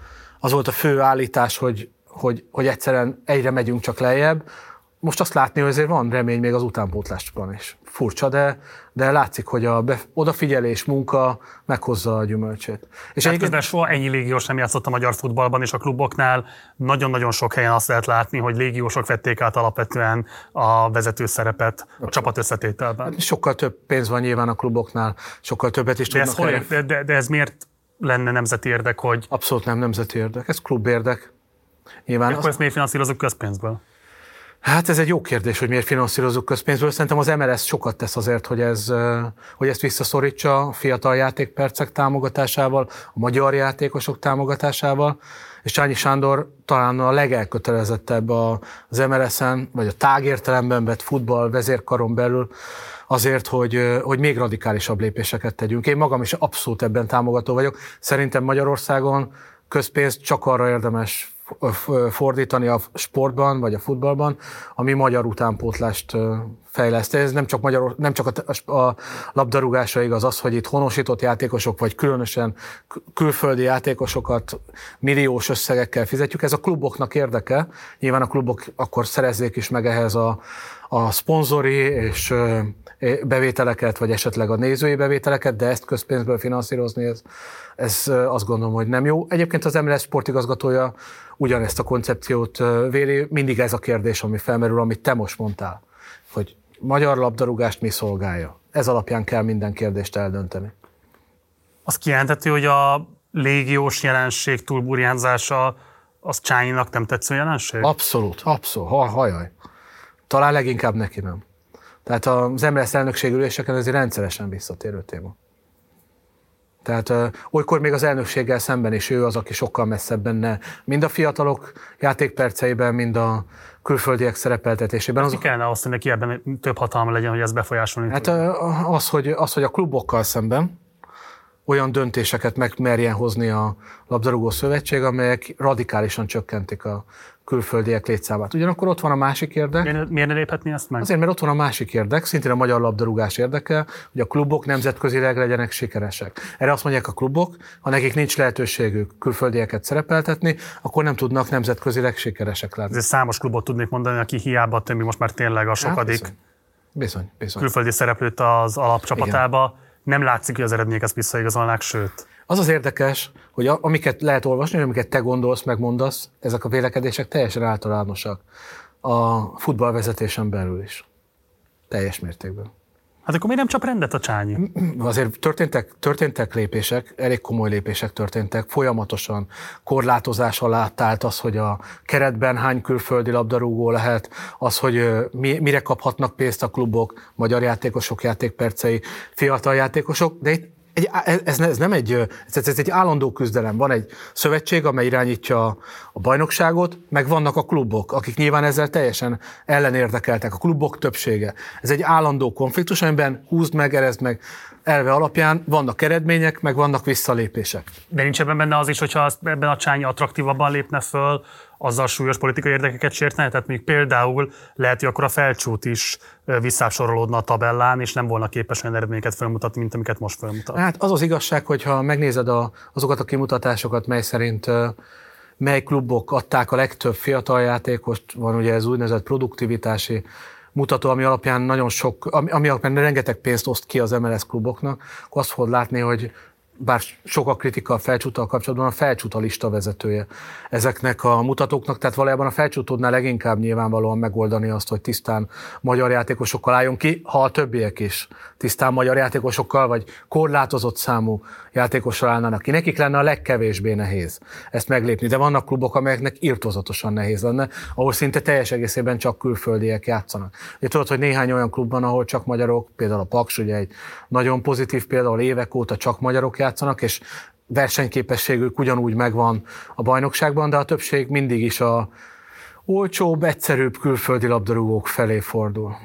az volt a fő állítás, hogy, hogy, hogy egyszerűen egyre megyünk csak lejjebb, most azt látni, hogy azért van remény még az utánpótlásban is. Furcsa, de, de látszik, hogy a be, odafigyelés, munka meghozza a gyümölcsét. És hát közben soha ennyi légiós nem játszott a magyar futballban, és a kluboknál nagyon-nagyon sok helyen azt lehet látni, hogy légiósok vették át alapvetően a vezető szerepet a csapat összetételben. Hát sokkal több pénz van nyilván a kluboknál, sokkal többet is de tudnak. Ez hol, de, de ez miért lenne nemzeti érdek, hogy... Abszolút nem nemzeti érdek, ez klubérdek. Nyilván de akkor azt... ezt miért finanszírozunk közpénzből? Hát ez egy jó kérdés, hogy miért finanszírozunk közpénzből. Szerintem az MLS sokat tesz azért, hogy, ez, hogy ezt visszaszorítsa a fiatal játékpercek támogatásával, a magyar játékosok támogatásával, és Csányi Sándor talán a legelkötelezettebb az MLS-en, vagy a tágértelemben vett futball vezérkaron belül, azért, hogy, hogy még radikálisabb lépéseket tegyünk. Én magam is abszolút ebben támogató vagyok. Szerintem Magyarországon közpénzt csak arra érdemes fordítani a sportban, vagy a futballban, ami magyar utánpótlást fejleszt. Ez nem csak, magyar, nem csak a, a labdarúgásra igaz az, hogy itt honosított játékosok, vagy különösen külföldi játékosokat milliós összegekkel fizetjük. Ez a kluboknak érdeke. Nyilván a klubok akkor szerezzék is meg ehhez a, a szponzori és bevételeket, vagy esetleg a nézői bevételeket, de ezt közpénzből finanszírozni, ez, ez azt gondolom, hogy nem jó. Egyébként az MLS sportigazgatója ugyanezt a koncepciót véli. Mindig ez a kérdés, ami felmerül, amit te most mondtál, hogy magyar labdarúgást mi szolgálja. Ez alapján kell minden kérdést eldönteni. Az kijelenthető, hogy a légiós jelenség túlburjánzása az Csányinak nem tetsző jelenség? Abszolút, abszolút. Ha, hajaj. Talán leginkább neki nem. Tehát az MLS elnökség üléseken ez egy rendszeresen visszatérő téma. Tehát uh, olykor még az elnökséggel szemben is ő az, aki sokkal messzebb benne, mind a fiatalok játékperceiben, mind a külföldiek szerepeltetésében. Az, Mi kellene azt, hogy neki ebben több hatalma legyen, hogy ez befolyásolni Hát uh, az hogy, az, hogy a klubokkal szemben olyan döntéseket meg merjen hozni a labdarúgó szövetség, amelyek radikálisan csökkentik a külföldiek létszámát. Ugyanakkor ott van a másik érdek. Miért, miért ne léphetni ezt meg? Azért, mert ott van a másik érdek, szintén a magyar labdarúgás érdeke, hogy a klubok nemzetközileg legyenek sikeresek. Erre azt mondják a klubok, ha nekik nincs lehetőségük külföldieket szerepeltetni, akkor nem tudnak nemzetközileg sikeresek lenni. Ez számos klubot tudnék mondani, aki hiába tömi most már tényleg a hát, sokadik bizony. Bizony, bizony. külföldi szereplőt az alapcsapatába. Igen. Nem látszik, hogy az eredmények ezt visszaigazolnák, sőt. Az az érdekes, hogy amiket lehet olvasni, amiket te gondolsz, megmondasz, ezek a vélekedések teljesen általánosak a futballvezetésen belül is. Teljes mértékben. Hát akkor miért nem csap rendet a csányi? Azért történtek, történtek lépések, elég komoly lépések történtek, folyamatosan korlátozás alá állt az, hogy a keretben hány külföldi labdarúgó lehet, az, hogy mi, mire kaphatnak pénzt a klubok, magyar játékosok, játékpercei, fiatal játékosok, de itt egy, ez, ez nem egy, ez, ez egy állandó küzdelem. Van egy szövetség, amely irányítja a bajnokságot, meg vannak a klubok, akik nyilván ezzel teljesen ellenérdekeltek, a klubok többsége. Ez egy állandó konfliktus, amiben húzd meg, erezd meg elve alapján vannak eredmények, meg vannak visszalépések. De nincs ebben benne az is, hogyha ebben a csányi attraktívabban lépne föl, azzal súlyos politikai érdekeket sértene? Tehát mondjuk például lehet, hogy akkor a felcsút is visszásorolódna a tabellán, és nem volna képes olyan eredményeket felmutatni, mint amiket most felmutat. Hát az az igazság, hogy ha megnézed a, azokat a kimutatásokat, mely szerint mely klubok adták a legtöbb fiatal játékost, van ugye ez úgynevezett produktivitási mutató, ami alapján nagyon sok, ami, ami alapján rengeteg pénzt oszt ki az MLS kluboknak, akkor azt fogod látni, hogy bár sok a kritika a felcsúttal kapcsolatban, a felcsút a lista vezetője ezeknek a mutatóknak, tehát valójában a felcsút tudná leginkább nyilvánvalóan megoldani azt, hogy tisztán magyar játékosokkal álljon ki, ha a többiek is tisztán magyar játékosokkal, vagy korlátozott számú játékossal állnának ki. Nekik lenne a legkevésbé nehéz ezt meglépni, de vannak klubok, amelyeknek írtozatosan nehéz lenne, ahol szinte teljes egészében csak külföldiek játszanak. Ugye tudod, hogy néhány olyan klubban, ahol csak magyarok, például a Paks, ugye egy nagyon pozitív például évek óta csak magyarok játszanak, és versenyképességük ugyanúgy megvan a bajnokságban, de a többség mindig is a olcsóbb, egyszerűbb külföldi labdarúgók felé fordul.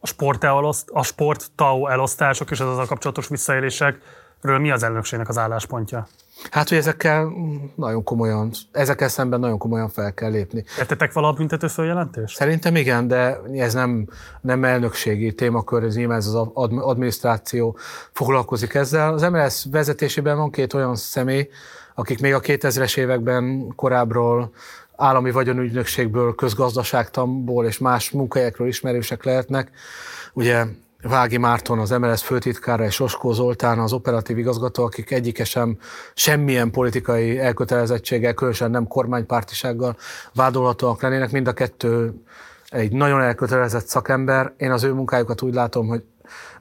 A sport, a sport elosztások és az a kapcsolatos visszaélésekről mi az elnökségnek az álláspontja? Hát, hogy ezekkel nagyon komolyan, ezekkel szemben nagyon komolyan fel kell lépni. Tettetek vala büntető följelentést? Szerintem igen, de ez nem, nem elnökségi témakör, ez nyilván ez az adminisztráció foglalkozik ezzel. Az MLS vezetésében van két olyan személy, akik még a 2000-es években korábbról állami vagyonügynökségből, közgazdaságtamból és más munkahelyekről ismerősek lehetnek. Ugye Vági Márton, az MLS főtitkára és Oskó Zoltán, az operatív igazgató, akik egyike sem semmilyen politikai elkötelezettséggel, különösen nem kormánypártisággal vádolhatóak lennének. Mind a kettő egy nagyon elkötelezett szakember. Én az ő munkájukat úgy látom, hogy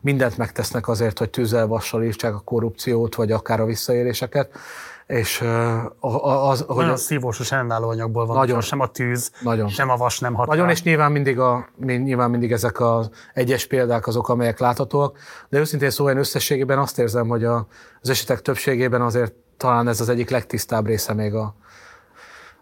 mindent megtesznek azért, hogy tűzzel vassal írtsák a korrupciót, vagy akár a visszaéléseket és az, hogy nagyon szívós és ellenálló anyagból van, nagyon, sem a tűz, nagyon. sem a vas nem határ. Nagyon, és nyilván mindig, a, nyilván mindig ezek az egyes példák azok, amelyek láthatóak, de őszintén szóval én összességében azt érzem, hogy a, az esetek többségében azért talán ez az egyik legtisztább része még a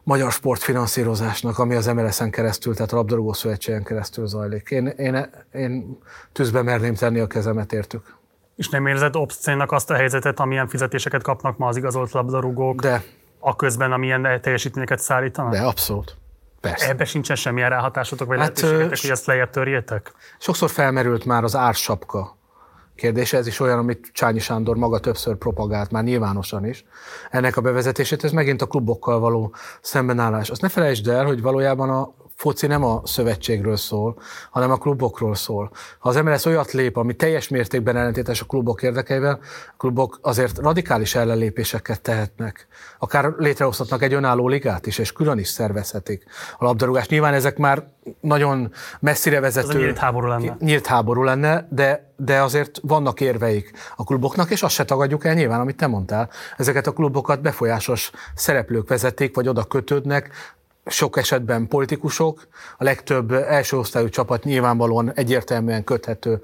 magyar sportfinanszírozásnak, ami az MLS-en keresztül, tehát a Labdarúgó Szövetségen keresztül zajlik. Én, én, én tűzbe merném tenni a kezemet értük. És nem érzed obszcénnak azt a helyzetet, amilyen fizetéseket kapnak ma az igazolt labdarúgók? De. A közben, amilyen teljesítményeket szállítanak? De, abszolút. Persze. Ebben sincsen semmilyen ráhatásotok, vagy hát, lehetőségetek, hogy ezt lejjebb törjétek? Sokszor felmerült már az ársapka kérdése, ez is olyan, amit Csányi Sándor maga többször propagált, már nyilvánosan is. Ennek a bevezetését, ez megint a klubokkal való szembenállás. Azt ne felejtsd el, hogy valójában a foci nem a szövetségről szól, hanem a klubokról szól. Ha az MLS olyat lép, ami teljes mértékben ellentétes a klubok érdekeivel, a klubok azért radikális ellenlépéseket tehetnek. Akár létrehozhatnak egy önálló ligát is, és külön is szervezhetik a labdarúgást. Nyilván ezek már nagyon messzire vezető... Ez nyílt háború lenne. Nyílt háború lenne, de, de azért vannak érveik a kluboknak, és azt se tagadjuk el nyilván, amit te mondtál. Ezeket a klubokat befolyásos szereplők vezetik, vagy oda kötődnek, sok esetben politikusok, a legtöbb első osztályú csapat nyilvánvalóan egyértelműen köthető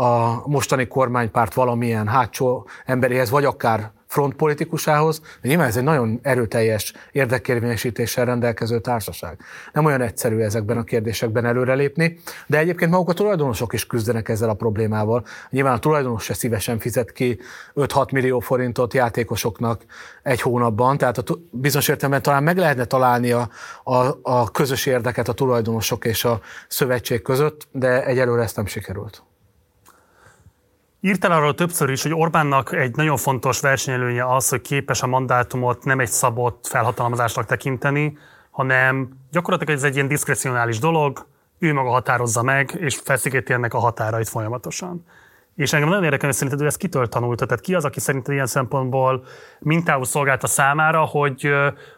a mostani kormánypárt valamilyen hátsó emberéhez, vagy akár frontpolitikusához, de nyilván ez egy nagyon erőteljes érdekérvényesítéssel rendelkező társaság. Nem olyan egyszerű ezekben a kérdésekben előrelépni, de egyébként maguk a tulajdonosok is küzdenek ezzel a problémával. Nyilván a tulajdonos se szívesen fizet ki 5-6 millió forintot játékosoknak egy hónapban, tehát a, bizonyos értelemben talán meg lehetne találni a, a, a közös érdeket a tulajdonosok és a szövetség között, de egyelőre ezt nem sikerült. Írtál arról többször is, hogy Orbánnak egy nagyon fontos versenyelőnye az, hogy képes a mandátumot nem egy szabott felhatalmazásnak tekinteni, hanem gyakorlatilag ez egy ilyen diszkrecionális dolog, ő maga határozza meg, és feszigeti ennek a határait folyamatosan. És engem nagyon érdekel, hogy szerinted ő ezt kitől tanulta, tehát ki az, aki szerinted ilyen szempontból mintául szolgálta számára, hogy,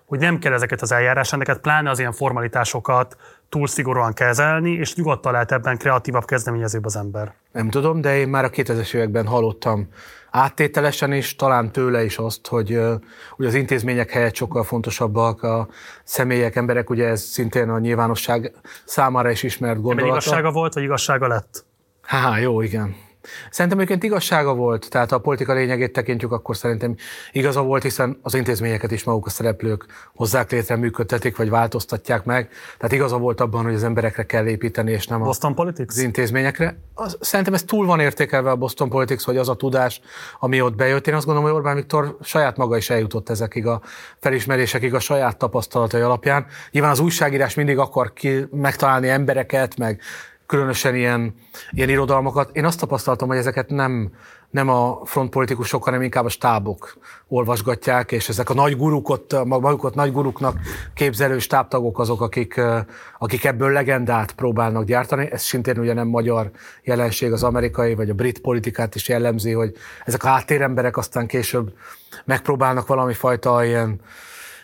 hogy nem kell ezeket az eljárásrendeket, pláne az ilyen formalitásokat túl szigorúan kezelni, és nyugodtan lehet ebben kreatívabb, kezdeményezőbb az ember. Nem tudom, de én már a 2000-es években hallottam áttételesen is, talán tőle is azt, hogy, hogy az intézmények helyett sokkal fontosabbak a személyek, emberek, ugye ez szintén a nyilvánosság számára is ismert gondolat. igazsága volt, vagy igazsága lett? Há, jó, igen. Szerintem egyébként igazsága volt, tehát ha a politika lényegét tekintjük, akkor szerintem igaza volt, hiszen az intézményeket is maguk a szereplők hozzák létre, működtetik, vagy változtatják meg. Tehát igaza volt abban, hogy az emberekre kell építeni, és nem Boston Politics? az intézményekre. Az, szerintem ez túl van értékelve a Boston Politics, hogy az a tudás, ami ott bejött. Én azt gondolom, hogy Orbán Viktor saját maga is eljutott ezekig a felismerésekig a saját tapasztalatai alapján. Nyilván az újságírás mindig akar ki, megtalálni embereket, meg különösen ilyen, ilyen irodalmakat. Én azt tapasztaltam, hogy ezeket nem, nem a frontpolitikusok, hanem inkább a stábok olvasgatják, és ezek a nagy gurukot, magukat nagy guruknak képzelő stábtagok azok, akik, akik ebből legendát próbálnak gyártani. Ez szintén ugye nem magyar jelenség, az amerikai vagy a brit politikát is jellemzi, hogy ezek a háttéremberek aztán később megpróbálnak valami fajta ilyen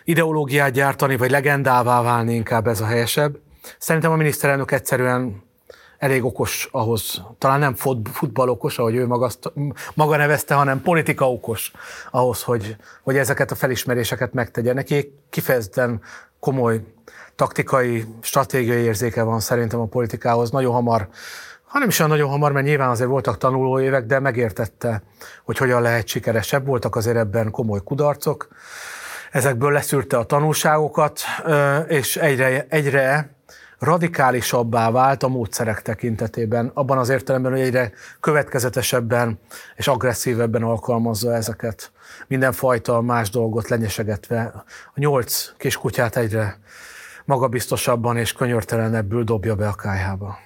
ideológiát gyártani, vagy legendává válni, inkább ez a helyesebb. Szerintem a miniszterelnök egyszerűen elég okos ahhoz, talán nem futball okos, ahogy ő maga, maga nevezte, hanem politika okos ahhoz, hogy, hogy ezeket a felismeréseket megtegye. Neki kifejezetten komoly taktikai, stratégiai érzéke van szerintem a politikához. Nagyon hamar, hanem is olyan nagyon hamar, mert nyilván azért voltak tanuló évek, de megértette, hogy hogyan lehet sikeresebb. Voltak azért ebben komoly kudarcok. Ezekből leszűrte a tanulságokat, és egyre, egyre radikálisabbá vált a módszerek tekintetében, abban az értelemben, hogy egyre következetesebben és agresszívebben alkalmazza ezeket. Mindenfajta más dolgot lenyesegetve. A nyolc kiskutyát egyre magabiztosabban és könyörtelenebbül dobja be a kájhába.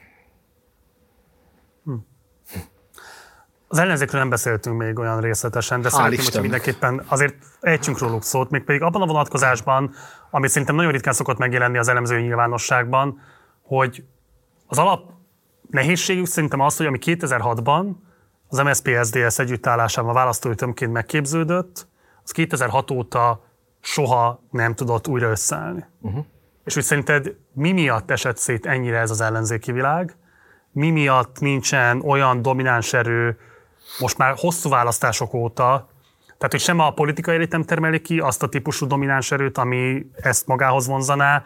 Az ellenzékről nem beszéltünk még olyan részletesen, de Hál szeretném, hogy mindenképpen azért ejtsünk róluk szót, még pedig abban a vonatkozásban, ami szerintem nagyon ritkán szokott megjelenni az elemző nyilvánosságban, hogy az alap nehézségük szerintem az, hogy ami 2006-ban az MSZP-SZDSZ együttállásában választói tömként megképződött, az 2006 óta soha nem tudott újra összeállni. Uh-huh. És úgy szerinted mi miatt esett szét ennyire ez az ellenzéki világ? Mi miatt nincsen olyan domináns erő most már hosszú választások óta, tehát, hogy sem a politikai elit nem termeli ki azt a típusú domináns erőt, ami ezt magához vonzaná,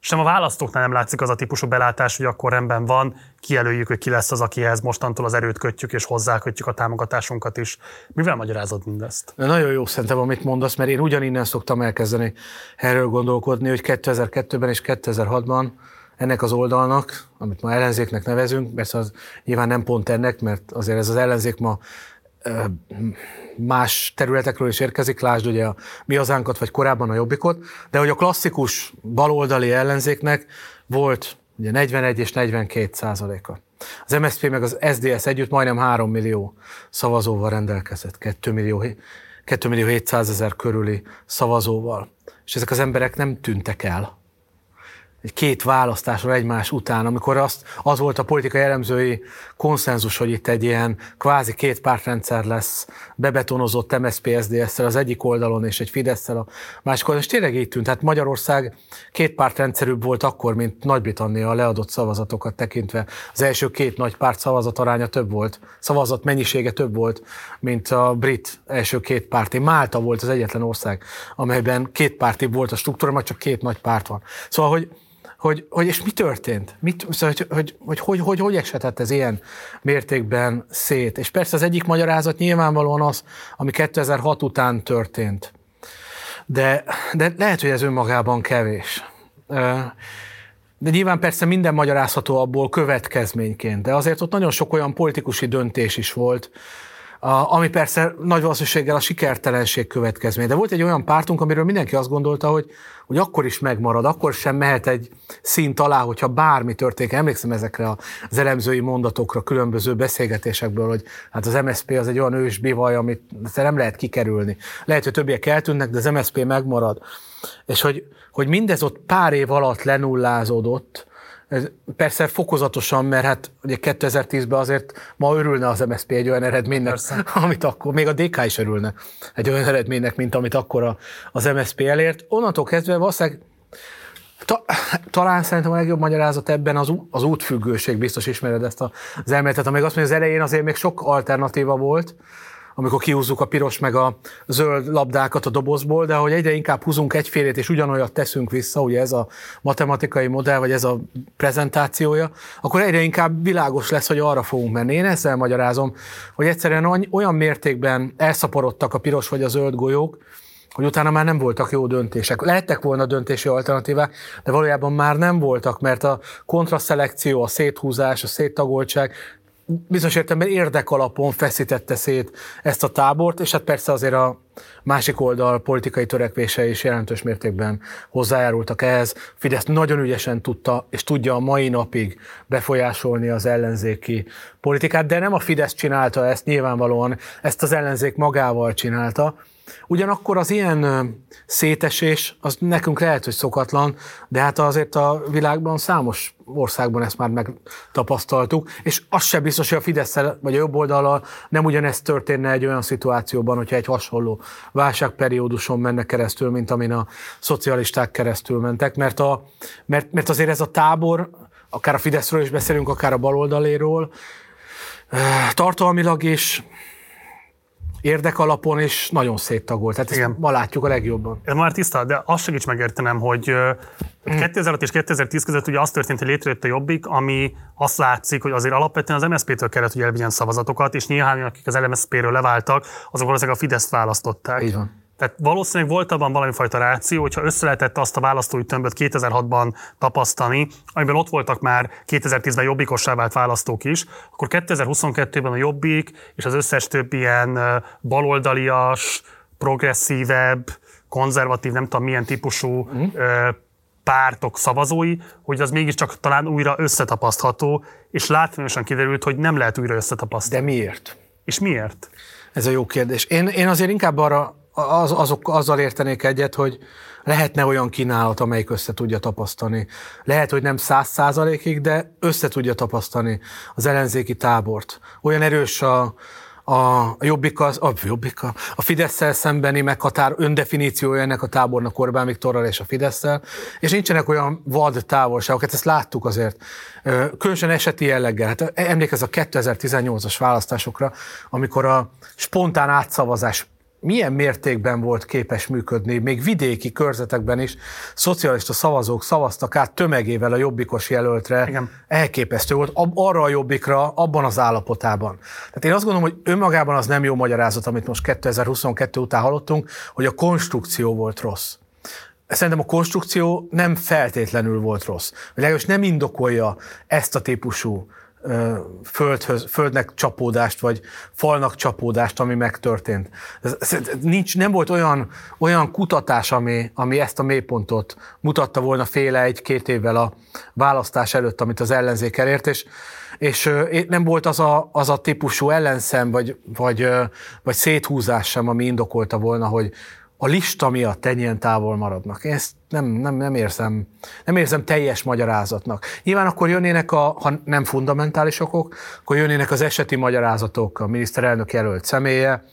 sem a választóknál nem látszik az a típusú belátás, hogy akkor rendben van, kijelöljük, hogy ki lesz az, akihez mostantól az erőt kötjük, és hozzákötjük a támogatásunkat is. Mivel magyarázod mindezt? Nagyon jó szerintem, amit mondasz, mert én ugyaninnen szoktam elkezdeni erről gondolkodni, hogy 2002-ben és 2006-ban ennek az oldalnak, amit ma ellenzéknek nevezünk, persze az nyilván nem pont ennek, mert azért ez az ellenzék ma más területekről is érkezik, lásd ugye a mi hazánkat, vagy korábban a jobbikot, de hogy a klasszikus baloldali ellenzéknek volt ugye 41 és 42 százaléka. Az MSZP meg az SDS együtt majdnem 3 millió szavazóval rendelkezett, 2 millió, 2 millió 700 ezer körüli szavazóval. És ezek az emberek nem tűntek el két választásra egymás után, amikor azt, az volt a politikai elemzői konszenzus, hogy itt egy ilyen kvázi két pártrendszer lesz bebetonozott MSZP SZDSZ-szel az egyik oldalon és egy fidesz a másik oldalon, és tényleg így tűnt. Tehát Magyarország két pártrendszerűbb volt akkor, mint Nagy-Britannia a leadott szavazatokat tekintve. Az első két nagy párt szavazat aránya több volt, szavazat mennyisége több volt, mint a brit első két párti. Málta volt az egyetlen ország, amelyben két párti volt a struktúra, majd csak két nagy párt van. Szóval, hogy hogy, hogy és mi történt? Mit, szóval, hogy, hogy, hogy, hogy, hogy, hogy esetett ez ilyen mértékben szét? És persze az egyik magyarázat nyilvánvalóan az, ami 2006 után történt. De, de lehet, hogy ez önmagában kevés. De nyilván persze minden magyarázható abból következményként, de azért ott nagyon sok olyan politikusi döntés is volt, ami persze nagy valószínűséggel a sikertelenség következmény. De volt egy olyan pártunk, amiről mindenki azt gondolta, hogy, hogy akkor is megmarad, akkor sem mehet egy szint alá, hogyha bármi történik. Emlékszem ezekre az elemzői mondatokra, különböző beszélgetésekből, hogy hát az MSP az egy olyan ős bivaj, amit nem lehet kikerülni. Lehet, hogy többiek eltűnnek, de az MSP megmarad. És hogy, hogy mindez ott pár év alatt lenullázódott, persze fokozatosan, mert hát ugye 2010-ben azért ma örülne az MSZP egy olyan eredménynek, persze. amit akkor, még a DK is örülne egy olyan eredménynek, mint amit akkor az MSZP elért. Onnantól kezdve valószínűleg Ta, talán szerintem a legjobb magyarázat ebben az, az útfüggőség, biztos ismered ezt az elméletet, amíg azt mondja, az elején azért még sok alternatíva volt, amikor kihúzzuk a piros meg a zöld labdákat a dobozból, de hogy egyre inkább húzunk egyfélét, és ugyanolyat teszünk vissza, ugye ez a matematikai modell, vagy ez a prezentációja, akkor egyre inkább világos lesz, hogy arra fogunk menni. Én ezzel magyarázom, hogy egyszerűen olyan mértékben elszaporodtak a piros vagy a zöld golyók, hogy utána már nem voltak jó döntések. Lehettek volna döntési alternatívák, de valójában már nem voltak, mert a kontraszelekció, a széthúzás, a széttagoltság bizonyos értelemben érdekalapon feszítette szét ezt a tábort, és hát persze azért a másik oldal politikai törekvése is jelentős mértékben hozzájárultak ehhez. Fidesz nagyon ügyesen tudta, és tudja a mai napig befolyásolni az ellenzéki politikát, de nem a Fidesz csinálta ezt, nyilvánvalóan ezt az ellenzék magával csinálta, Ugyanakkor az ilyen szétesés, az nekünk lehet, hogy szokatlan, de hát azért a világban számos országban ezt már megtapasztaltuk, és az sem biztos, hogy a fidesz vagy a jobb oldalal nem ugyanezt történne egy olyan szituációban, hogyha egy hasonló válságperióduson menne keresztül, mint amin a szocialisták keresztül mentek, mert, a, mert, mert azért ez a tábor, akár a Fideszről is beszélünk, akár a baloldaléről, tartalmilag is érdekalapon, és nagyon széttagolt. Tehát ezt Igen. ma látjuk a legjobban. Ez már tiszta, de azt segíts megértenem, hogy mm. 2006 és 2010 között ugye az történt, hogy létrejött a Jobbik, ami azt látszik, hogy azért alapvetően az MSZP-től kellett, hogy elvigyen szavazatokat, és néhány, akik az MSZP-ről leváltak, azok valószínűleg a Fideszt választották. Így van. Tehát valószínűleg volt abban valami fajta ráció, hogyha össze lehetett azt a választói tömböt 2006-ban tapasztani, amiben ott voltak már 2010-ben jobbikossá vált választók is, akkor 2022-ben a jobbik és az összes több ilyen baloldalias, progresszívebb, konzervatív, nem tudom milyen típusú mm. pártok szavazói, hogy az mégiscsak talán újra összetapasztható, és látványosan kiderült, hogy nem lehet újra összetapasztani. De miért? És miért? Ez a jó kérdés. Én, én azért inkább arra az, azok, azzal értenék egyet, hogy lehetne olyan kínálat, amelyik össze tudja tapasztani. Lehet, hogy nem száz százalékig, de össze tudja tapasztani az ellenzéki tábort. Olyan erős a, a jobbik, az, a, jobbik a, a fidesz szembeni meghatár öndefiníciója ennek a tábornak Orbán Viktorral és a fidesz és nincsenek olyan vad távolságok, hát ezt láttuk azért, különösen eseti jelleggel. Hát emlékezz a 2018-as választásokra, amikor a spontán átszavazás milyen mértékben volt képes működni, még vidéki körzetekben is szocialista szavazók szavaztak át tömegével a jobbikos jelöltre. Igen. Elképesztő volt arra a jobbikra, abban az állapotában. Tehát én azt gondolom, hogy önmagában az nem jó magyarázat, amit most 2022 után hallottunk, hogy a konstrukció volt rossz. Szerintem a konstrukció nem feltétlenül volt rossz. Legalábbis nem indokolja ezt a típusú földhöz, földnek csapódást, vagy falnak csapódást, ami megtörtént. Nincs, nem volt olyan, olyan kutatás, ami, ami ezt a mélypontot mutatta volna féle egy-két évvel a választás előtt, amit az ellenzék elért, és, és nem volt az a, az a típusú ellenszem, vagy, vagy, vagy széthúzás sem, ami indokolta volna, hogy, a lista miatt ennyien távol maradnak. Én ezt nem, nem, nem, érzem, nem érzem teljes magyarázatnak. Nyilván akkor jönnének, a, ha nem fundamentális okok, akkor jönnének az eseti magyarázatok, a miniszterelnök jelölt személye,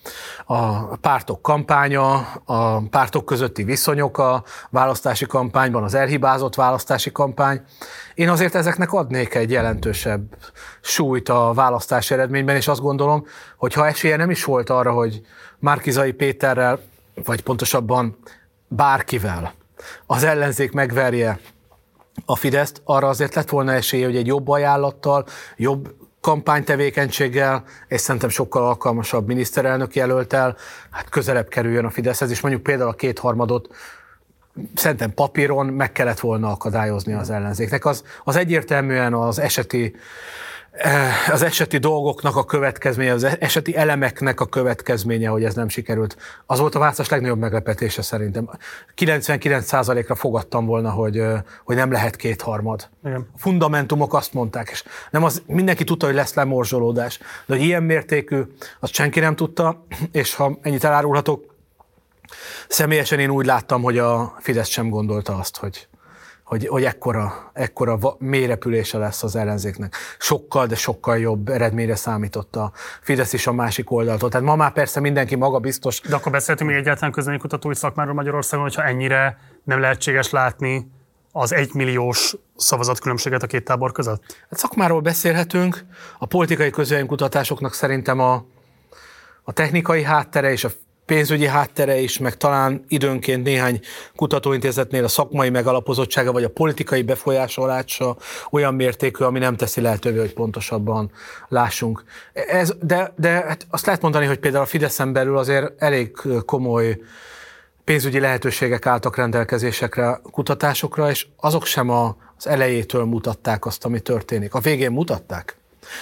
a pártok kampánya, a pártok közötti viszonyok a választási kampányban, az elhibázott választási kampány. Én azért ezeknek adnék egy jelentősebb súlyt a választás eredményben, és azt gondolom, hogy ha esélye nem is volt arra, hogy Márkizai Péterrel vagy pontosabban bárkivel az ellenzék megverje a Fideszt, arra azért lett volna esélye, hogy egy jobb ajánlattal, jobb kampánytevékenységgel, és szerintem sokkal alkalmasabb miniszterelnök jelöltel, hát közelebb kerüljön a Fideszhez, és mondjuk például a kétharmadot szerintem papíron meg kellett volna akadályozni az ellenzéknek. Az, az egyértelműen az eseti az eseti dolgoknak a következménye, az eseti elemeknek a következménye, hogy ez nem sikerült. Az volt a választás legnagyobb meglepetése szerintem. 99%-ra fogadtam volna, hogy, hogy nem lehet kétharmad. Igen. A fundamentumok azt mondták, és nem az, mindenki tudta, hogy lesz lemorzsolódás, de hogy ilyen mértékű, azt senki nem tudta, és ha ennyit elárulhatok, személyesen én úgy láttam, hogy a Fidesz sem gondolta azt, hogy, hogy, hogy ekkora, ekkora mélyrepülése lesz az ellenzéknek. Sokkal, de sokkal jobb eredményre számított a Fidesz is a másik oldaltól. Tehát ma már persze mindenki maga biztos. De akkor beszéltünk még egyáltalán közvéleménykutatói szakmáról Magyarországon, hogyha ennyire nem lehetséges látni az egymilliós szavazatkülönbséget a két tábor között? Hát szakmáról beszélhetünk. A politikai közvéleménykutatásoknak szerintem a a technikai háttere és a pénzügyi háttere is, meg talán időnként néhány kutatóintézetnél a szakmai megalapozottsága vagy a politikai befolyásolása olyan mértékű, ami nem teszi lehetővé, hogy pontosabban lássunk. Ez, de de hát azt lehet mondani, hogy például a Fideszen belül azért elég komoly pénzügyi lehetőségek álltak rendelkezésekre kutatásokra, és azok sem az elejétől mutatták azt, ami történik. A végén mutatták.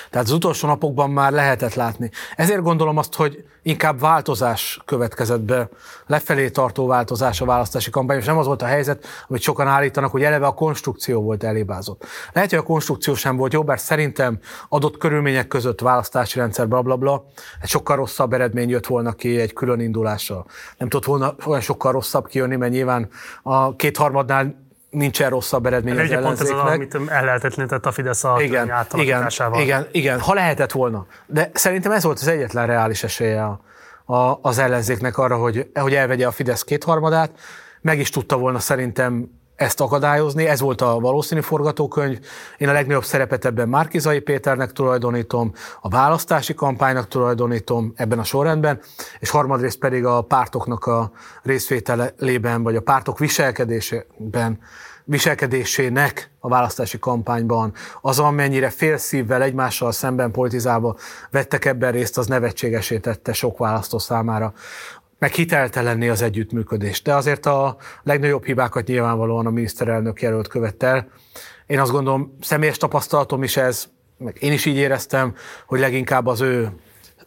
Tehát az utolsó napokban már lehetett látni. Ezért gondolom azt, hogy inkább változás következett be, lefelé tartó változás a választási kampány, és nem az volt a helyzet, amit sokan állítanak, hogy eleve a konstrukció volt elébázott. Lehet, hogy a konstrukció sem volt jó, bár szerintem adott körülmények között választási rendszer, blablabla, bla, bla, egy sokkal rosszabb eredmény jött volna ki egy külön indulással. Nem tudott volna olyan sokkal rosszabb kijönni, mert nyilván a kétharmadnál nincsen rosszabb eredmény az pont ez az, amit ellehetetlenített a Fidesz a igen, igen, igen, igen, ha lehetett volna. De szerintem ez volt az egyetlen reális esélye a, a, az ellenzéknek arra, hogy, hogy elvegye a Fidesz kétharmadát. Meg is tudta volna szerintem ezt akadályozni, ez volt a valószínű forgatókönyv. Én a legnagyobb szerepet ebben Márkizai Péternek tulajdonítom, a választási kampánynak tulajdonítom ebben a sorrendben, és harmadrészt pedig a pártoknak a részvételében, vagy a pártok viselkedésében viselkedésének a választási kampányban, az amennyire félszívvel egymással szemben politizálva vettek ebben részt, az nevetségesé tette sok választó számára meg hiteltelenné az együttműködés. De azért a legnagyobb hibákat nyilvánvalóan a miniszterelnök jelölt követte el. Én azt gondolom, személyes tapasztalatom is ez, meg én is így éreztem, hogy leginkább az ő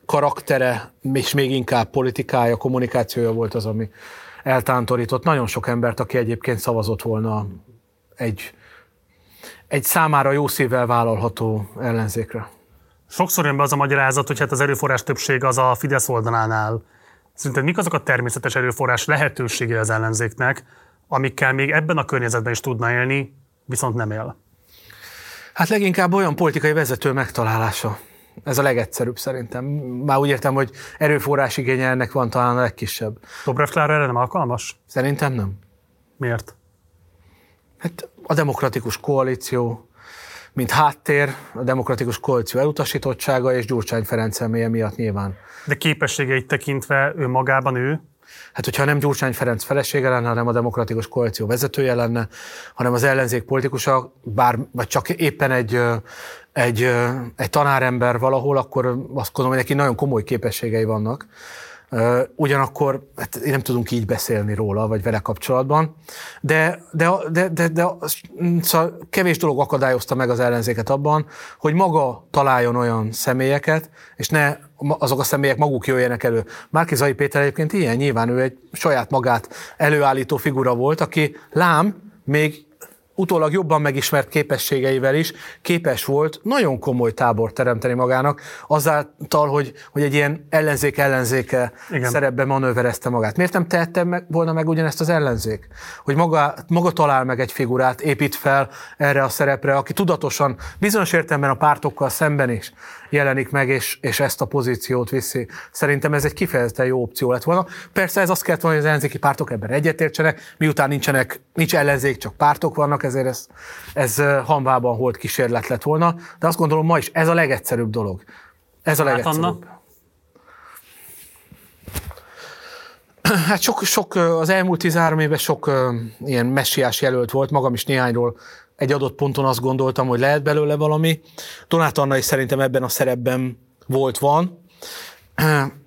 karaktere, és még inkább politikája, kommunikációja volt az, ami eltántorított nagyon sok embert, aki egyébként szavazott volna egy, egy számára jó szívvel vállalható ellenzékre. Sokszor jön be az a magyarázat, hogy hát az erőforrás többség az a Fidesz oldalánál Szerinted mik azok a természetes erőforrás lehetősége az ellenzéknek, amikkel még ebben a környezetben is tudna élni, viszont nem él? Hát leginkább olyan politikai vezető megtalálása. Ez a legegyszerűbb szerintem. Már úgy értem, hogy erőforrás igénye ennek van talán a legkisebb. Dobrev Klára erre nem alkalmas? Szerintem nem. Miért? Hát a demokratikus koalíció, mint háttér, a demokratikus koalíció elutasítottsága és Gyurcsány Ferenc személye miatt nyilván. De képességeit tekintve ő magában ő? Hát, hogyha nem Gyurcsány Ferenc felesége lenne, hanem a demokratikus koalíció vezetője lenne, hanem az ellenzék politikusa, bár, vagy csak éppen egy, egy, egy tanárember valahol, akkor azt gondolom, hogy neki nagyon komoly képességei vannak Ugyanakkor hát nem tudunk így beszélni róla, vagy vele kapcsolatban, de, de, de, de, de szóval kevés dolog akadályozta meg az ellenzéket abban, hogy maga találjon olyan személyeket, és ne azok a személyek maguk jöjjenek elő. Márkizai Péter egyébként ilyen, nyilván ő egy saját magát előállító figura volt, aki lám még utólag jobban megismert képességeivel is képes volt nagyon komoly tábor teremteni magának, azáltal, hogy, hogy egy ilyen ellenzék ellenzéke Igen. szerepbe manőverezte magát. Miért nem tehette meg, volna meg ugyanezt az ellenzék? Hogy maga, maga talál meg egy figurát, épít fel erre a szerepre, aki tudatosan, bizonyos értelemben a pártokkal szemben is jelenik meg, és, és ezt a pozíciót viszi. Szerintem ez egy kifejezetten jó opció lett volna. Persze ez azt kellett volna, hogy az ellenzéki pártok ebben egyetértsenek, miután nincsenek, nincs ellenzék, csak pártok vannak, ezért ez, ez hanvában volt kísérlet lett volna. De azt gondolom ma is ez a legegyszerűbb dolog. Ez a hát legegyszerűbb. Anna? Hát sok, sok, az elmúlt 13 évben sok ilyen messiás jelölt volt, magam is néhányról egy adott ponton azt gondoltam, hogy lehet belőle valami. Donát Anna is szerintem ebben a szerepben volt, van.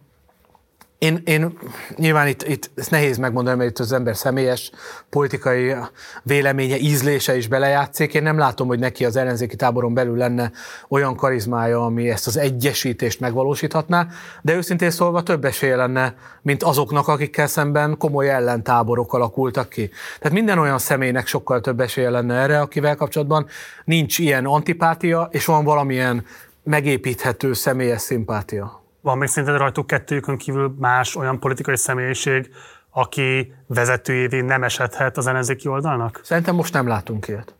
Én, én nyilván itt, itt ezt nehéz megmondani, mert itt az ember személyes politikai véleménye, ízlése is belejátszik. Én nem látom, hogy neki az ellenzéki táboron belül lenne olyan karizmája, ami ezt az egyesítést megvalósíthatná, de őszintén szólva több esélye lenne, mint azoknak, akikkel szemben komoly ellentáborok alakultak ki. Tehát minden olyan személynek sokkal több esélye lenne erre, akivel kapcsolatban nincs ilyen antipátia, és van valamilyen megépíthető személyes szimpátia. Van még szerinted rajtuk kettőjükön kívül más olyan politikai személyiség, aki vezetőjévé nem esethet az ellenzéki oldalnak? Szerintem most nem látunk ilyet.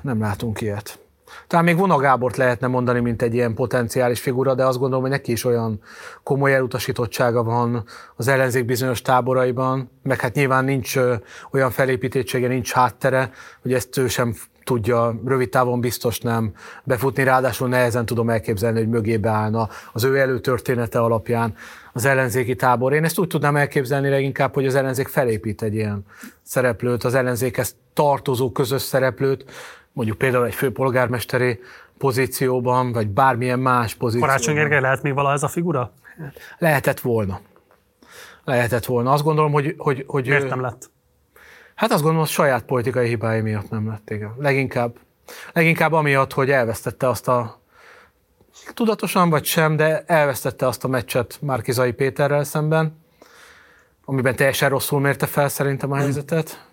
Nem látunk ilyet. Talán még Vona Gábort lehetne mondani, mint egy ilyen potenciális figura, de azt gondolom, hogy neki is olyan komoly elutasítottsága van az ellenzék bizonyos táboraiban, meg hát nyilván nincs olyan felépítettsége, nincs háttere, hogy ezt ő sem tudja rövid távon biztos nem befutni, ráadásul nehezen tudom elképzelni, hogy mögébe állna az ő előtörténete alapján az ellenzéki tábor. Én ezt úgy tudnám elképzelni leginkább, hogy az ellenzék felépít egy ilyen szereplőt, az ellenzékhez tartozó közös szereplőt, mondjuk például egy főpolgármesteri pozícióban, vagy bármilyen más pozícióban. Karácsony Gergely lehet még vala ez a figura? Lehetett volna. Lehetett volna. Azt gondolom, hogy... hogy, hogy Miért nem lett? Hát azt gondolom, hogy saját politikai hibái miatt nem lett, igen. Leginkább, leginkább amiatt, hogy elvesztette azt a tudatosan vagy sem, de elvesztette azt a meccset Márkizai Péterrel szemben, amiben teljesen rosszul mérte fel szerintem a helyzetet.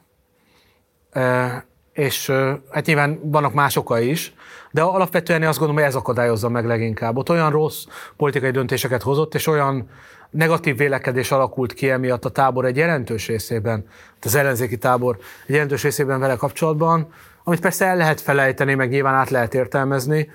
E, és hát nyilván vannak más okai is, de alapvetően én azt gondolom, hogy ez akadályozza meg leginkább. Ott olyan rossz politikai döntéseket hozott, és olyan negatív vélekedés alakult ki emiatt a tábor egy jelentős részében, az ellenzéki tábor egy jelentős részében vele kapcsolatban, amit persze el lehet felejteni, meg nyilván át lehet értelmezni,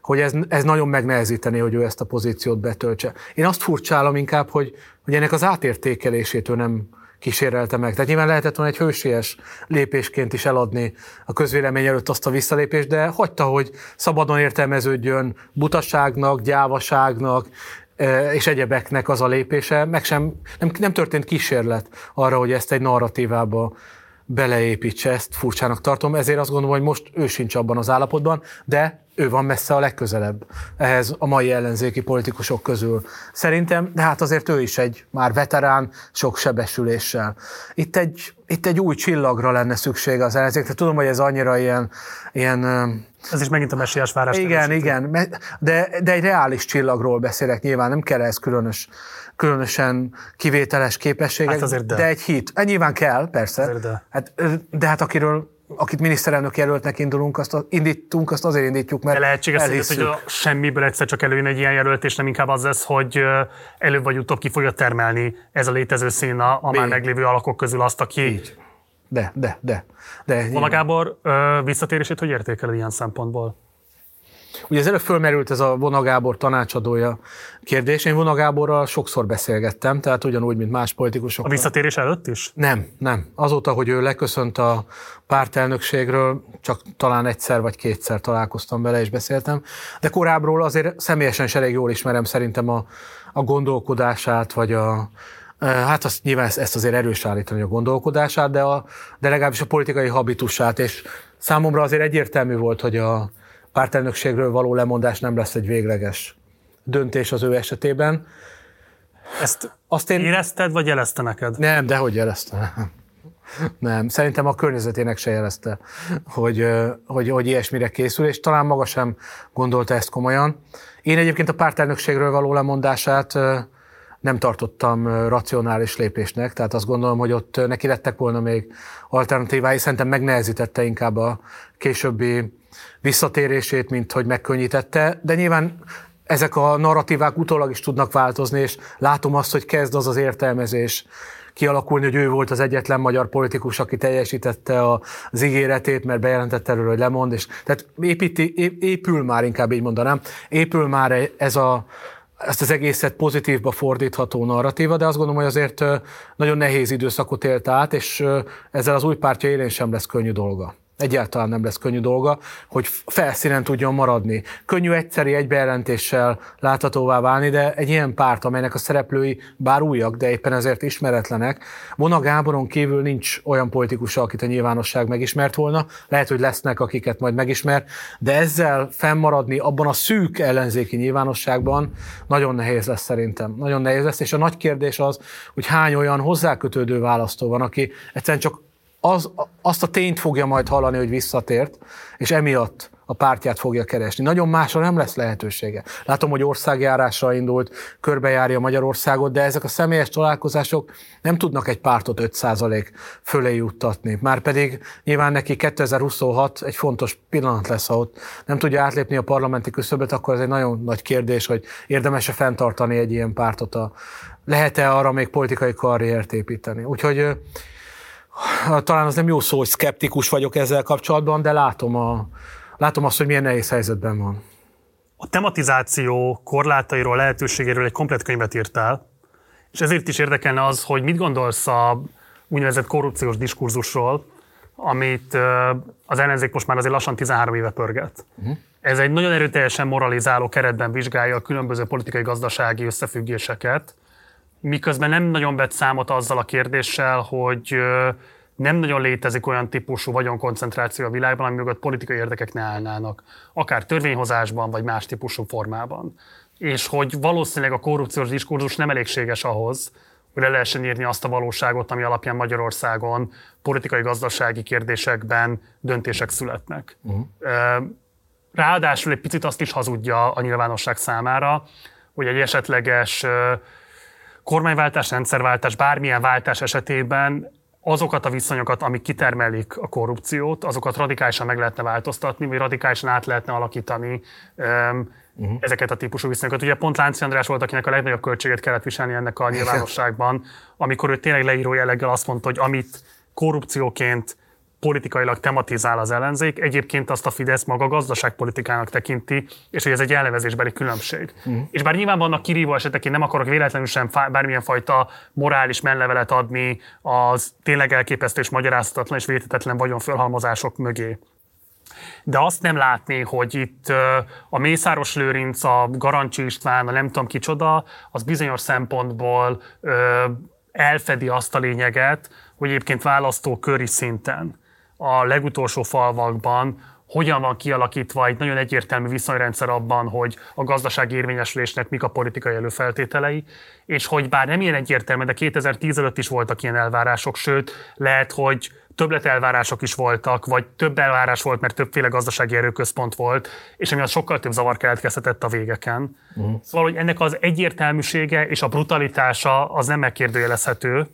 hogy ez, ez nagyon megnehezíteni, hogy ő ezt a pozíciót betöltse. Én azt furcsálom inkább, hogy, hogy ennek az átértékelését ő nem kísérelte meg. Tehát nyilván lehetett volna egy hősies lépésként is eladni a közvélemény előtt azt a visszalépést, de hagyta, hogy szabadon értelmeződjön butaságnak, gyávaságnak, és egyebeknek az a lépése, meg sem, nem, nem történt kísérlet arra, hogy ezt egy narratívába beleépítse, ezt furcsának tartom, ezért azt gondolom, hogy most ő sincs abban az állapotban, de ő van messze a legközelebb ehhez a mai ellenzéki politikusok közül. Szerintem, de hát azért ő is egy már veterán, sok sebesüléssel. Itt egy, itt egy új csillagra lenne szüksége az ellenzékre. Tudom, hogy ez annyira ilyen, ilyen ez is megint a messiás várás. Igen, igen, de, de egy reális csillagról beszélek nyilván, nem kell ez különös, különösen kivételes képességek, hát azért de. de egy hit. Hát nyilván kell, persze. De. Hát, de hát akiről akit miniszterelnök jelöltnek indulunk, azt indítunk, azt azért indítjuk, mert De lehetséges, elhisszük. hogy a semmiből egyszer csak előjön egy ilyen jelölt, és nem inkább az lesz, hogy előbb vagy utóbb ki fogja termelni ez a létező szín a, a már meglévő alakok közül azt, aki... Így. De, de, de. de Vona Gábor visszatérését hogy értékeled ilyen szempontból? Ugye az előbb fölmerült ez a Vona Gábor tanácsadója kérdés. Én Vona Gáborral sokszor beszélgettem, tehát ugyanúgy, mint más politikusok. A visszatérés előtt is? Nem, nem. Azóta, hogy ő leköszönt a pártelnökségről, csak talán egyszer vagy kétszer találkoztam vele és beszéltem, de korábbról azért személyesen is elég jól ismerem szerintem a, a gondolkodását, vagy a, e, Hát azt nyilván ezt azért erős állítani a gondolkodását, de, a, de legalábbis a politikai habitusát, és számomra azért egyértelmű volt, hogy a, pártelnökségről való lemondás nem lesz egy végleges döntés az ő esetében. Ezt azt én... érezted, vagy jelezte neked? Nem, de hogy jelezte. Nem, szerintem a környezetének se jelezte, hogy, hogy, hogy ilyesmire készül, és talán maga sem gondolta ezt komolyan. Én egyébként a pártelnökségről való lemondását nem tartottam racionális lépésnek, tehát azt gondolom, hogy ott neki lettek volna még alternatívái, szerintem megnehezítette inkább a későbbi visszatérését, mint hogy megkönnyítette, de nyilván ezek a narratívák utólag is tudnak változni, és látom azt, hogy kezd az az értelmezés kialakulni, hogy ő volt az egyetlen magyar politikus, aki teljesítette az ígéretét, mert bejelentette erről, hogy lemond, és tehát építi, épül már, inkább így mondanám, épül már ez a, ezt az egészet pozitívba fordítható narratíva, de azt gondolom, hogy azért nagyon nehéz időszakot élt át, és ezzel az új pártja élén sem lesz könnyű dolga egyáltalán nem lesz könnyű dolga, hogy felszínen tudjon maradni. Könnyű egyszeri egy láthatóvá válni, de egy ilyen párt, amelynek a szereplői bár újak, de éppen ezért ismeretlenek. Vona Gáboron kívül nincs olyan politikus, akit a nyilvánosság megismert volna. Lehet, hogy lesznek, akiket majd megismer, de ezzel fennmaradni abban a szűk ellenzéki nyilvánosságban nagyon nehéz lesz szerintem. Nagyon nehéz lesz, és a nagy kérdés az, hogy hány olyan hozzákötődő választó van, aki egyszerűen csak az, azt a tényt fogja majd hallani, hogy visszatért, és emiatt a pártját fogja keresni. Nagyon másra nem lesz lehetősége. Látom, hogy országjárásra indult, körbejárja Magyarországot, de ezek a személyes találkozások nem tudnak egy pártot 5% fölé juttatni. Márpedig nyilván neki 2026 egy fontos pillanat lesz, ha ott nem tudja átlépni a parlamenti küszöböt, akkor ez egy nagyon nagy kérdés, hogy érdemes-e fenntartani egy ilyen pártot. A, lehet-e arra még politikai karriert építeni? Úgyhogy talán az nem jó szó, hogy szkeptikus vagyok ezzel kapcsolatban, de látom, a, látom azt, hogy milyen nehéz helyzetben van. A tematizáció korlátairól, lehetőségéről egy komplet könyvet írtál, és ezért is érdekelne az, hogy mit gondolsz a úgynevezett korrupciós diskurzusról, amit az ellenzék most már azért lassan 13 éve pörget. Uh-huh. Ez egy nagyon erőteljesen moralizáló keretben vizsgálja a különböző politikai-gazdasági összefüggéseket, miközben nem nagyon vett számot azzal a kérdéssel, hogy nem nagyon létezik olyan típusú vagyonkoncentráció a világban, ami mögött politikai érdekek ne állnának, akár törvényhozásban, vagy más típusú formában. És hogy valószínűleg a korrupciós diskurzus nem elégséges ahhoz, hogy le lehessen írni azt a valóságot, ami alapján Magyarországon politikai-gazdasági kérdésekben döntések születnek. Uh-huh. Ráadásul egy picit azt is hazudja a nyilvánosság számára, hogy egy esetleges kormányváltás, rendszerváltás, bármilyen váltás esetében azokat a viszonyokat, amik kitermelik a korrupciót, azokat radikálisan meg lehetne változtatni, vagy radikálisan át lehetne alakítani um, uh-huh. ezeket a típusú viszonyokat. Ugye pont Lánci András volt, akinek a legnagyobb költséget kellett viselni ennek a nyilvánosságban, amikor ő tényleg leíró jelleggel azt mondta, hogy amit korrupcióként politikailag tematizál az ellenzék, egyébként azt a Fidesz maga gazdaságpolitikának tekinti, és hogy ez egy elnevezésbeli különbség. Uh-huh. És bár nyilván vannak kirívó esetek, én nem akarok véletlenül sem bármilyen fajta morális menlevelet adni az tényleg elképesztő és magyarázhatatlan és vétetetlen vagyonfölhalmozások mögé. De azt nem látni, hogy itt a Mészáros Lőrinc, a Garancsi István, a nem tudom kicsoda, az bizonyos szempontból elfedi azt a lényeget, hogy egyébként választóköri szinten a legutolsó falvakban hogyan van kialakítva egy nagyon egyértelmű viszonyrendszer abban, hogy a gazdasági érvényesülésnek mik a politikai előfeltételei, és hogy bár nem ilyen egyértelmű, de 2010 előtt is voltak ilyen elvárások, sőt, lehet, hogy többletelvárások is voltak, vagy több elvárás volt, mert többféle gazdasági erőközpont volt, és ami az sokkal több zavar keletkezhetett a végeken. Uh-huh. Szóval, hogy ennek az egyértelműsége és a brutalitása az nem megkérdőjelezhető.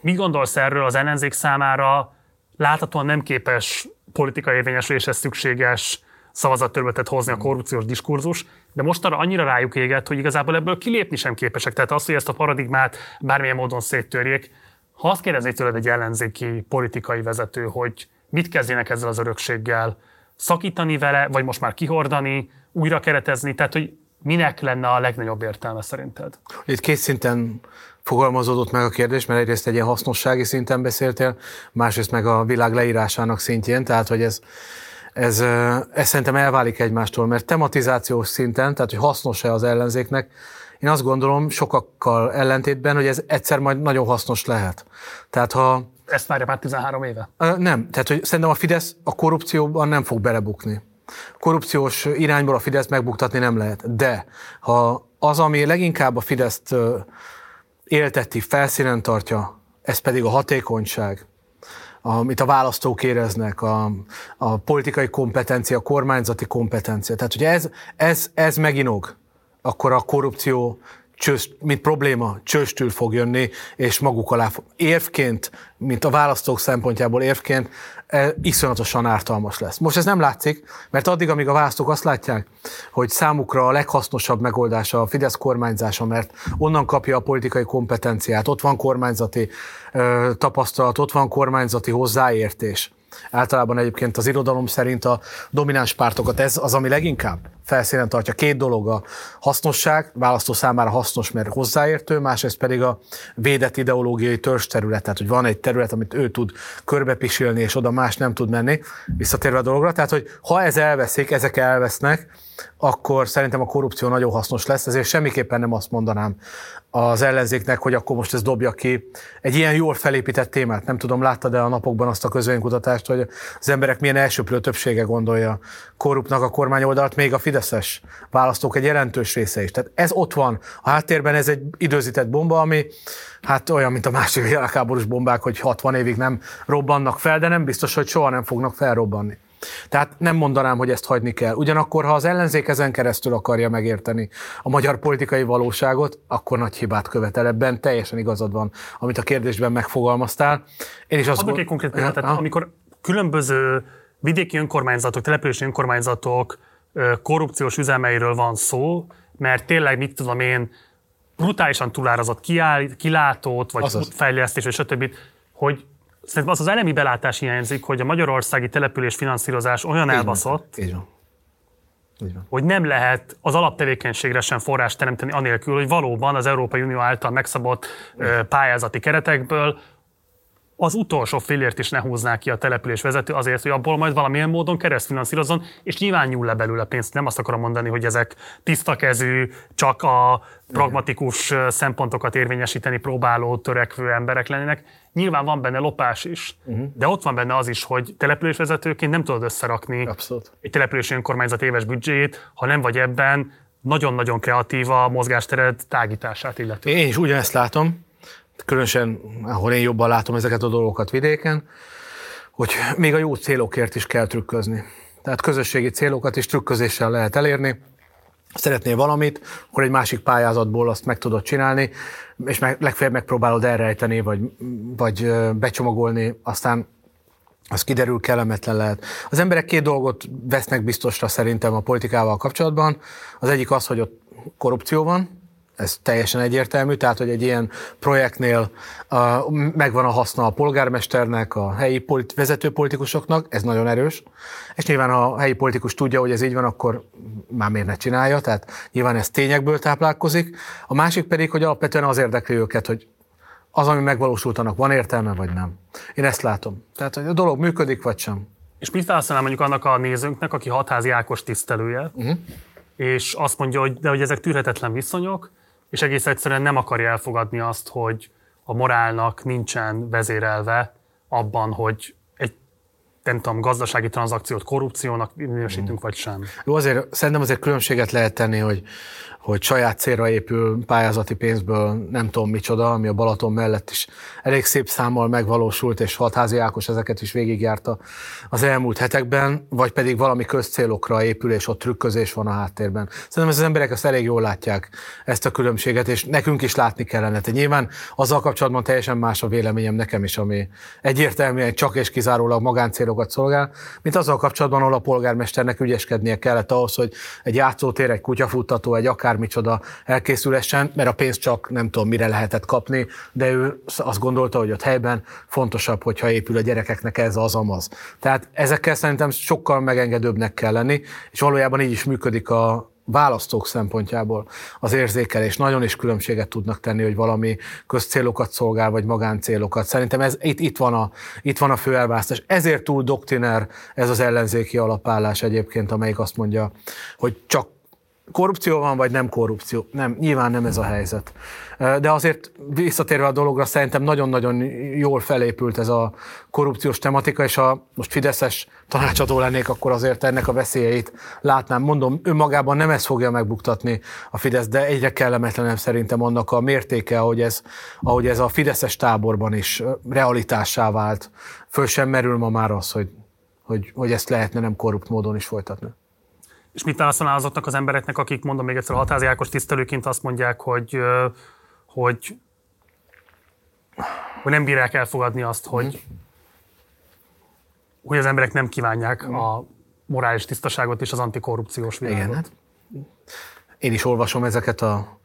Mi gondolsz erről az ellenzék számára láthatóan nem képes politikai érvényesüléshez szükséges szavazattörbetet hozni a korrupciós diskurzus, de mostanra annyira rájuk éget, hogy igazából ebből kilépni sem képesek. Tehát az, hogy ezt a paradigmát bármilyen módon széttörjék, ha azt kérdeznék tőled egy ellenzéki politikai vezető, hogy mit kezdjenek ezzel az örökséggel, szakítani vele, vagy most már kihordani, újra keretezni, tehát hogy minek lenne a legnagyobb értelme szerinted? Itt két szinten fogalmazódott meg a kérdés, mert egyrészt egy ilyen hasznossági szinten beszéltél, másrészt meg a világ leírásának szintjén, tehát hogy ez, ez, ez szerintem elválik egymástól, mert tematizációs szinten, tehát hogy hasznos-e az ellenzéknek, én azt gondolom sokakkal ellentétben, hogy ez egyszer majd nagyon hasznos lehet. Tehát ha... Ezt várja már 13 éve? Nem, tehát hogy szerintem a Fidesz a korrupcióban nem fog belebukni. Korrupciós irányból a Fidesz megbuktatni nem lehet. De ha az, ami leginkább a Fideszt élteti, felszínen tartja, ez pedig a hatékonyság, amit a választók éreznek, a, a politikai kompetencia, a kormányzati kompetencia. Tehát, hogy ez, ez, ez meginog, akkor a korrupció csőst, mint probléma csőstül fog jönni, és maguk alá. Érvként, mint a választók szempontjából érvként, e, iszonyatosan ártalmas lesz. Most ez nem látszik, mert addig, amíg a választók azt látják, hogy számukra a leghasznosabb megoldása a Fidesz kormányzása, mert onnan kapja a politikai kompetenciát, ott van kormányzati ö, tapasztalat, ott van kormányzati hozzáértés, Általában egyébként az irodalom szerint a domináns pártokat ez az, ami leginkább felszínen tartja. Két dolog a hasznosság, választó számára hasznos, mert hozzáértő, másrészt pedig a védett ideológiai törzs terület, tehát hogy van egy terület, amit ő tud körbepisilni, és oda más nem tud menni, visszatérve a dologra. Tehát, hogy ha ez elveszik, ezek elvesznek, akkor szerintem a korrupció nagyon hasznos lesz, ezért semmiképpen nem azt mondanám az ellenzéknek, hogy akkor most ez dobja ki egy ilyen jól felépített témát. Nem tudom, láttad-e a napokban azt a közvénykutatást, hogy az emberek milyen elsőprő többsége gondolja korruptnak a kormányoldalt, még a fideszes választók egy jelentős része is. Tehát ez ott van. A háttérben ez egy időzített bomba, ami hát olyan, mint a másik világháborús bombák, hogy 60 évig nem robbannak fel, de nem biztos, hogy soha nem fognak felrobbanni. Tehát nem mondanám, hogy ezt hagyni kell. Ugyanakkor, ha az ellenzék ezen keresztül akarja megérteni a magyar politikai valóságot, akkor nagy hibát követel ebben. Teljesen igazad van, amit a kérdésben megfogalmaztál. Én is azt Adok egy konkrét példát, amikor különböző vidéki önkormányzatok, települési önkormányzatok korrupciós üzemeiről van szó, mert tényleg, mit tudom én, brutálisan túlárazott kilátót, vagy Azaz. fejlesztés, vagy stb., hogy Szerintem az az elemi belátás hiányzik, hogy a magyarországi település finanszírozás olyan így elbaszott, van. Így van. Így van. hogy nem lehet az alaptevékenységre sem forrás teremteni anélkül, hogy valóban az Európai Unió által megszabott pályázati keretekből az utolsó félért is ne húznák ki a település vezető azért, hogy abból majd valamilyen módon keresztfinanszírozzon, és nyilván nyúl le belőle pénzt. Nem azt akarom mondani, hogy ezek tiszta kezű, csak a pragmatikus szempontokat érvényesíteni próbáló, törekvő emberek lennének. Nyilván van benne lopás is, uh-huh. de ott van benne az is, hogy településvezetőként nem tudod összerakni Abszolút. egy települési önkormányzat éves büdzséjét, ha nem vagy ebben nagyon-nagyon kreatív a mozgástered tágítását illetően. Én is ugyanezt látom, különösen ahol én jobban látom ezeket a dolgokat vidéken, hogy még a jó célokért is kell trükközni. Tehát közösségi célokat is trükközéssel lehet elérni. Szeretnél valamit, akkor egy másik pályázatból azt meg tudod csinálni, és meg, legfeljebb megpróbálod elrejteni, vagy, vagy becsomagolni, aztán az kiderül, kellemetlen lehet. Az emberek két dolgot vesznek biztosra szerintem a politikával kapcsolatban. Az egyik az, hogy ott korrupció van, ez teljesen egyértelmű, tehát hogy egy ilyen projektnél uh, megvan a haszna a polgármesternek, a helyi politi- vezető politikusoknak, ez nagyon erős, és nyilván a helyi politikus tudja, hogy ez így van, akkor már miért ne csinálja, tehát nyilván ez tényekből táplálkozik. A másik pedig, hogy alapvetően az érdekli őket, hogy az, ami megvalósult, annak van értelme, vagy nem. Én ezt látom. Tehát, hogy a dolog működik, vagy sem. És mit válaszolnál mondjuk annak a nézőnknek, aki hatházi Ákos tisztelője, uh-huh. és azt mondja, hogy, de hogy ezek tűrhetetlen viszonyok, és egész egyszerűen nem akarja elfogadni azt, hogy a morálnak nincsen vezérelve abban, hogy egy nem tudom, gazdasági tranzakciót korrupciónak minősítünk, vagy sem. Jó, azért szerintem azért különbséget lehet tenni, hogy hogy saját célra épül pályázati pénzből nem tudom micsoda, ami a Balaton mellett is elég szép számmal megvalósult, és hatházi Ákos ezeket is végigjárta az elmúlt hetekben, vagy pedig valami közcélokra épül, és ott trükközés van a háttérben. Szerintem az emberek ezt elég jól látják, ezt a különbséget, és nekünk is látni kellene. Tehát nyilván azzal kapcsolatban teljesen más a véleményem nekem is, ami egyértelműen csak és kizárólag magáncélokat szolgál, mint azzal kapcsolatban, ahol a polgármesternek ügyeskednie kellett ahhoz, hogy egy játszótér, egy kutyafuttató, egy akár akármicsoda elkészülessen, mert a pénzt csak nem tudom mire lehetett kapni, de ő azt gondolta, hogy ott helyben fontosabb, hogyha épül a gyerekeknek ez az amaz. Tehát ezekkel szerintem sokkal megengedőbbnek kell lenni, és valójában így is működik a, választók szempontjából az érzékelés nagyon is különbséget tudnak tenni, hogy valami közcélokat szolgál, vagy magáncélokat. Szerintem ez, itt, itt, van a, itt van a fő elválasztás. Ezért túl doktiner ez az ellenzéki alapállás egyébként, amelyik azt mondja, hogy csak korrupció van, vagy nem korrupció. Nem, nyilván nem ez a helyzet. De azért visszatérve a dologra, szerintem nagyon-nagyon jól felépült ez a korrupciós tematika, és ha most Fideszes tanácsadó lennék, akkor azért ennek a veszélyeit látnám. Mondom, önmagában nem ez fogja megbuktatni a Fidesz, de egyre kellemetlenebb szerintem annak a mértéke, ahogy ez, ahogy ez a Fideszes táborban is realitássá vált. Föl sem merül ma már az, hogy, hogy, hogy ezt lehetne nem korrupt módon is folytatni. És mit válaszolnál azoknak az embereknek, akik, mondom még egyszer, a hatázi Ákos tisztelőként azt mondják, hogy, hogy, hogy nem bírják elfogadni azt, hogy, hogy az emberek nem kívánják a morális tisztaságot és az antikorrupciós világot. Igen, hát. Én is olvasom ezeket a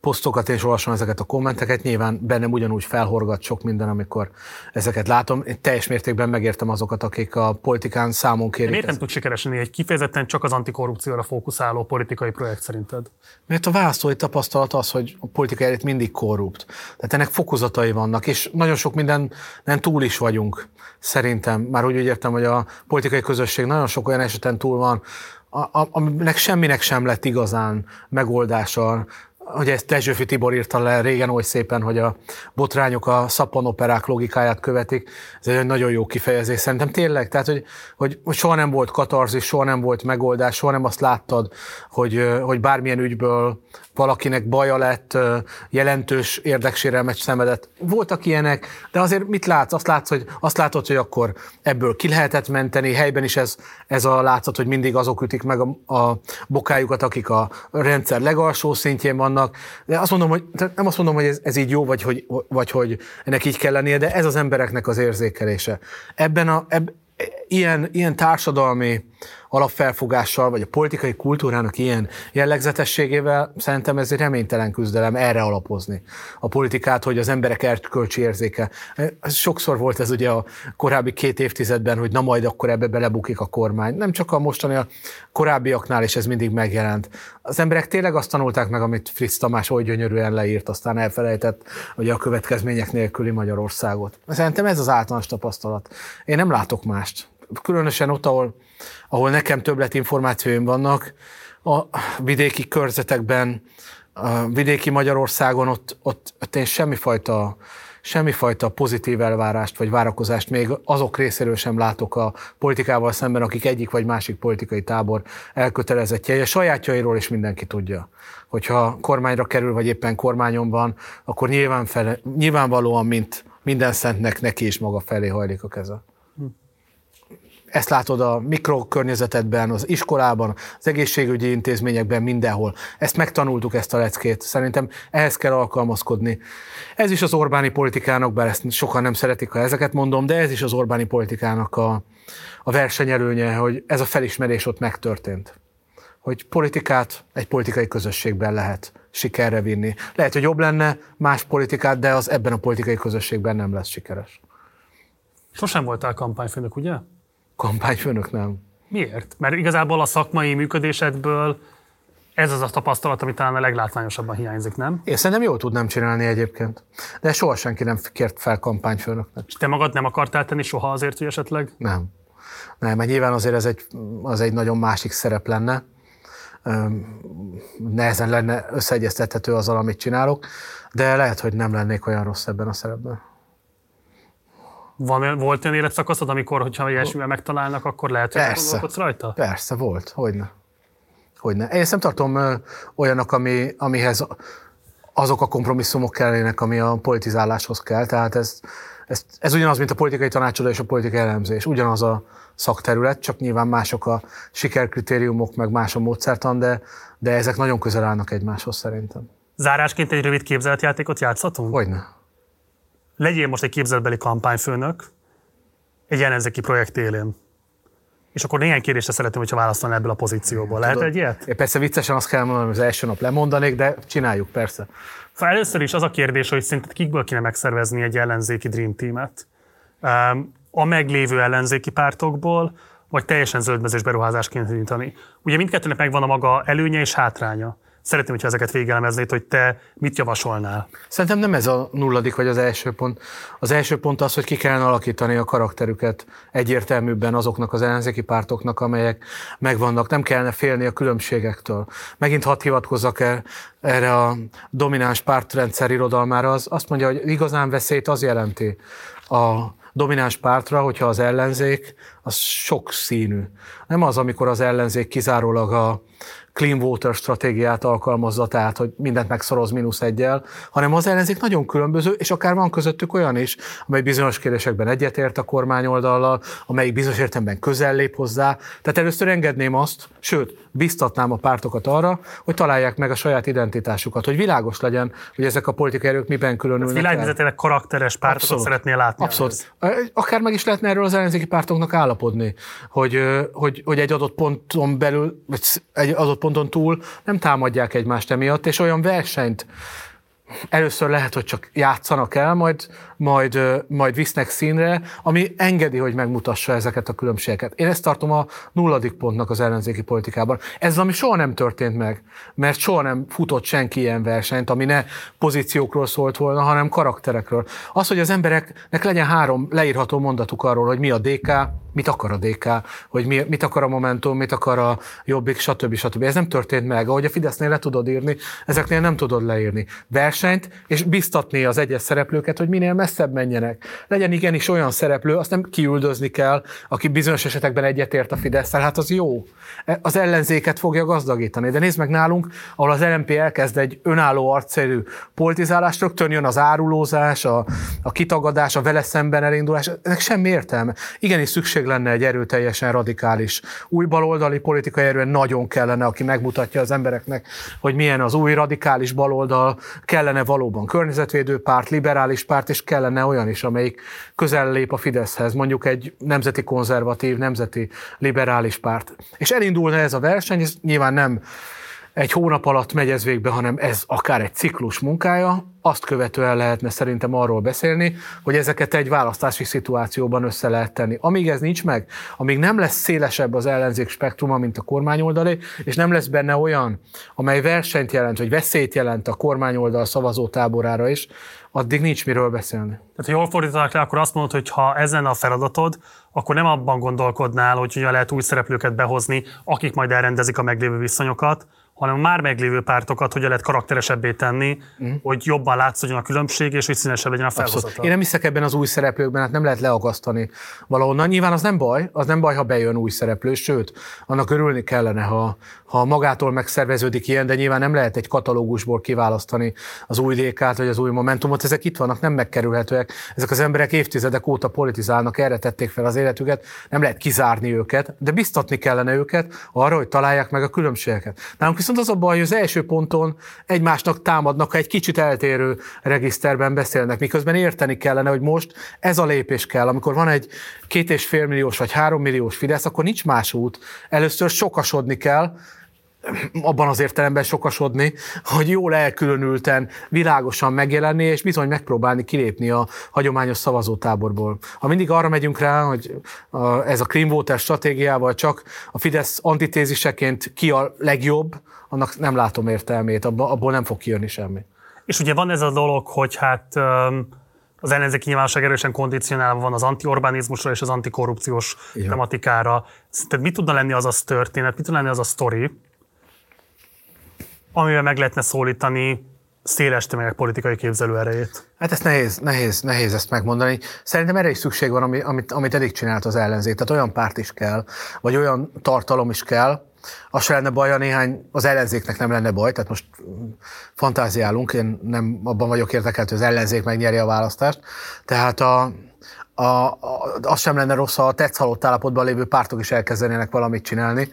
posztokat és olvasom ezeket a kommenteket, nyilván bennem ugyanúgy felhorgat sok minden, amikor ezeket látom. Én teljes mértékben megértem azokat, akik a politikán számon kérik. miért nem tud sikeresni egy kifejezetten csak az antikorrupcióra fókuszáló politikai projekt szerinted? Mert a választói tapasztalat az, hogy a politika elit mindig korrupt. Tehát ennek fokozatai vannak, és nagyon sok minden nem túl is vagyunk, szerintem. Már úgy, úgy értem, hogy a politikai közösség nagyon sok olyan eseten túl van, aminek semminek sem lett igazán megoldása, hogy ezt Dezsőfi Tibor írta le régen oly szépen, hogy a botrányok a szappanoperák logikáját követik. Ez egy nagyon jó kifejezés szerintem tényleg. Tehát, hogy, hogy, soha nem volt katarzis, soha nem volt megoldás, soha nem azt láttad, hogy, hogy bármilyen ügyből valakinek baja lett, jelentős érdeksérelmet szenvedett. Voltak ilyenek, de azért mit látsz? Azt látsz, hogy, azt látod, hogy akkor ebből ki lehetett menteni, helyben is ez, ez a látszat, hogy mindig azok ütik meg a, a bokájukat, akik a rendszer legalsó szintjén vannak. De azt mondom, hogy nem azt mondom, hogy ez, ez így jó, vagy hogy, vagy hogy ennek így kell lennie, de ez az embereknek az érzékelése. Ebben a, eb, ilyen, ilyen társadalmi alapfelfogással, vagy a politikai kultúrának ilyen jellegzetességével szerintem ez egy reménytelen küzdelem erre alapozni a politikát, hogy az emberek erkölcsi érzéke. Sokszor volt ez ugye a korábbi két évtizedben, hogy na majd akkor ebbe belebukik a kormány. Nem csak a mostani, a korábbiaknál is ez mindig megjelent. Az emberek tényleg azt tanulták meg, amit Fritz Tamás oly gyönyörűen leírt, aztán elfelejtett ugye a következmények nélküli Magyarországot. Szerintem ez az általános tapasztalat. Én nem látok mást. Különösen ott, ahol ahol nekem többlet információim vannak, a vidéki körzetekben, a vidéki Magyarországon ott, ott, ott én semmifajta, semmifajta pozitív elvárást vagy várakozást még azok részéről sem látok a politikával szemben, akik egyik vagy másik politikai tábor elkötelezettje. A sajátjairól is mindenki tudja. Hogyha kormányra kerül, vagy éppen kormányon van, akkor nyilván fele, nyilvánvalóan, mint minden szentnek neki is maga felé hajlik a keze. Ezt látod a mikrokörnyezetedben, az iskolában, az egészségügyi intézményekben, mindenhol. Ezt megtanultuk, ezt a leckét. Szerintem ehhez kell alkalmazkodni. Ez is az Orbáni politikának, bár ezt sokan nem szeretik, ha ezeket mondom, de ez is az Orbáni politikának a, a versenyelőnye, hogy ez a felismerés ott megtörtént. Hogy politikát egy politikai közösségben lehet sikerre vinni. Lehet, hogy jobb lenne más politikát, de az ebben a politikai közösségben nem lesz sikeres. Sosem voltál kampányfőnök, ugye? Kampányfőnök nem. Miért? Mert igazából a szakmai működésedből ez az a tapasztalat, ami talán a leglátványosabban hiányzik, nem? Én szerintem jól tudnám csinálni egyébként. De soha senki nem kért fel kampányfőnöknek. És te magad nem akartál tenni soha azért, hogy esetleg? Nem. Nem, mert nyilván azért ez egy, az egy nagyon másik szerep lenne. Nehezen lenne összeegyeztethető azzal, amit csinálok, de lehet, hogy nem lennék olyan rossz ebben a szerepben. Van, volt olyan életszakaszod, amikor, hogyha ilyesmivel megtalálnak, akkor lehet, hogy Persze. rajta? Persze, volt. Hogyne. Hogyne. Én nem tartom ö, olyanok, ami, amihez azok a kompromisszumok kellenek, ami a politizáláshoz kell. Tehát ez, ez, ez ugyanaz, mint a politikai tanácsadó és a politikai elemzés. Ugyanaz a szakterület, csak nyilván mások a sikerkritériumok, meg más a módszertan, de, de ezek nagyon közel állnak egymáshoz szerintem. Zárásként egy rövid képzeletjátékot játszhatunk? Hogyne legyél most egy képzeletbeli kampányfőnök egy ellenzéki projekt élén. És akkor néhány kérdésre szeretném, hogyha válaszolnál ebből a pozícióból. Lehet egy ilyet? Én persze viccesen azt kell mondanom, hogy az első nap lemondanék, de csináljuk, persze. Szóval először is az a kérdés, hogy szerinted kikből kéne megszervezni egy ellenzéki Dream Team-et? A meglévő ellenzéki pártokból, vagy teljesen zöldmezős beruházásként indítani? Ugye mindkettőnek megvan a maga előnye és hátránya. Szeretném, hogyha ezeket végelemeznéd, hogy te mit javasolnál. Szerintem nem ez a nulladik vagy az első pont. Az első pont az, hogy ki kellene alakítani a karakterüket egyértelműbben azoknak az ellenzéki pártoknak, amelyek megvannak. Nem kellene félni a különbségektől. Megint hadd hivatkozzak el erre a domináns pártrendszer irodalmára. Az azt mondja, hogy igazán veszélyt az jelenti a domináns pártra, hogyha az ellenzék az sok színű. Nem az, amikor az ellenzék kizárólag a clean water stratégiát alkalmazza, tehát hogy mindent megszoroz mínusz egyel, hanem az ellenzék nagyon különböző, és akár van közöttük olyan is, amely bizonyos kérdésekben egyetért a kormány oldallal, amelyik bizonyos értelemben közel lép hozzá. Tehát először engedném azt, sőt, biztatnám a pártokat arra, hogy találják meg a saját identitásukat, hogy világos legyen, hogy ezek a politikai erők miben különülnek. Világvezetőleg karakteres pártokat Abszolút. szeretnél látni. Abszolút. Ehhez. Akár meg is lehetne erről az ellenzéki pártoknak állapodni, hogy, hogy, hogy egy adott ponton belül, vagy egy adott ponton túl nem támadják egymást emiatt, és olyan versenyt először lehet, hogy csak játszanak el, majd, majd, majd visznek színre, ami engedi, hogy megmutassa ezeket a különbségeket. Én ezt tartom a nulladik pontnak az ellenzéki politikában. Ez ami soha nem történt meg, mert soha nem futott senki ilyen versenyt, ami ne pozíciókról szólt volna, hanem karakterekről. Az, hogy az embereknek legyen három leírható mondatuk arról, hogy mi a DK, mit akar a DK, hogy mi, mit akar a Momentum, mit akar a Jobbik, stb. stb. Ez nem történt meg. Ahogy a Fidesznél le tudod írni, ezeknél nem tudod leírni. Versenyt, és biztatni az egyes szereplőket, hogy minél messzebb menjenek. Legyen igenis olyan szereplő, azt nem kiüldözni kell, aki bizonyos esetekben egyetért a fidesz hát az jó. E, az ellenzéket fogja gazdagítani. De nézd meg nálunk, ahol az LMP elkezd egy önálló arcszerű politizálást, rögtön jön az árulózás, a, a kitagadás, a vele szemben elindulás. Ennek semmi értelme. Igenis szükség lenne egy erőteljesen radikális új baloldali politikai erően, nagyon kellene, aki megmutatja az embereknek, hogy milyen az új radikális baloldal, kellene valóban környezetvédő párt, liberális párt, és kellene olyan is, amelyik közel lép a Fideszhez, mondjuk egy nemzeti konzervatív, nemzeti liberális párt. És elindulna ez a verseny, ez nyilván nem egy hónap alatt megy ez végbe, hanem ez akár egy ciklus munkája, azt követően lehetne szerintem arról beszélni, hogy ezeket egy választási szituációban össze lehet tenni. Amíg ez nincs meg, amíg nem lesz szélesebb az ellenzék spektruma, mint a kormányoldalé, és nem lesz benne olyan, amely versenyt jelent, vagy veszélyt jelent a kormányoldal szavazótáborára is, addig nincs miről beszélni. Tehát, ha jól fordítanak le, akkor azt mondod, hogy ha ezen a feladatod, akkor nem abban gondolkodnál, hogy hogyan lehet új szereplőket behozni, akik majd elrendezik a meglévő viszonyokat, hanem a már meglévő pártokat hogyan lehet karakteresebbé tenni, mm. hogy jobban látszódjon a különbség, és hogy színesebb legyen a felhozata. Én nem hiszek ebben az új szereplőkben, hát nem lehet leagasztani valahonnan. Nyilván az nem baj, az nem baj, ha bejön új szereplő, sőt, annak örülni kellene, ha, ha magától megszerveződik ilyen, de nyilván nem lehet egy katalógusból kiválasztani az új DK-t vagy az új Momentumot, ezek itt vannak, nem megkerülhetőek. Ezek az emberek évtizedek óta politizálnak, erre tették fel az életüket, nem lehet kizárni őket, de biztatni kellene őket arra, hogy találják meg a különbségeket. Nálunk viszont az a baj, hogy az első ponton egymásnak támadnak, ha egy kicsit eltérő regiszterben beszélnek, miközben érteni kellene, hogy most ez a lépés kell. Amikor van egy két és fél milliós vagy három milliós Fidesz, akkor nincs más út. Először sokasodni kell, abban az értelemben sokasodni, hogy jól elkülönülten, világosan megjelenni, és bizony megpróbálni kilépni a hagyományos szavazótáborból. Ha mindig arra megyünk rá, hogy ez a Clean stratégiával csak a Fidesz antitéziseként ki a legjobb, annak nem látom értelmét, abból nem fog kijönni semmi. És ugye van ez a dolog, hogy hát az ellenzéki nyilvánosság erősen kondicionálva van az antiorbánizmusra és az antikorrupciós Igen. tematikára. Szerinted mit tudna lenni az a történet, mit tudna lenni az a sztori, amivel meg lehetne szólítani széles tömegek politikai képzelő erejét? Hát ezt nehéz, nehéz, nehéz ezt megmondani. Szerintem erre is szükség van, amit, amit eddig csinált az ellenzék. Tehát olyan párt is kell, vagy olyan tartalom is kell, az se lenne baj, néhány, az ellenzéknek nem lenne baj, tehát most fantáziálunk, én nem abban vagyok érdekelt, hogy az ellenzék megnyeri a választást. Tehát a, a, a, az sem lenne rossz, ha a tetsz állapotban lévő pártok is elkezdenének valamit csinálni.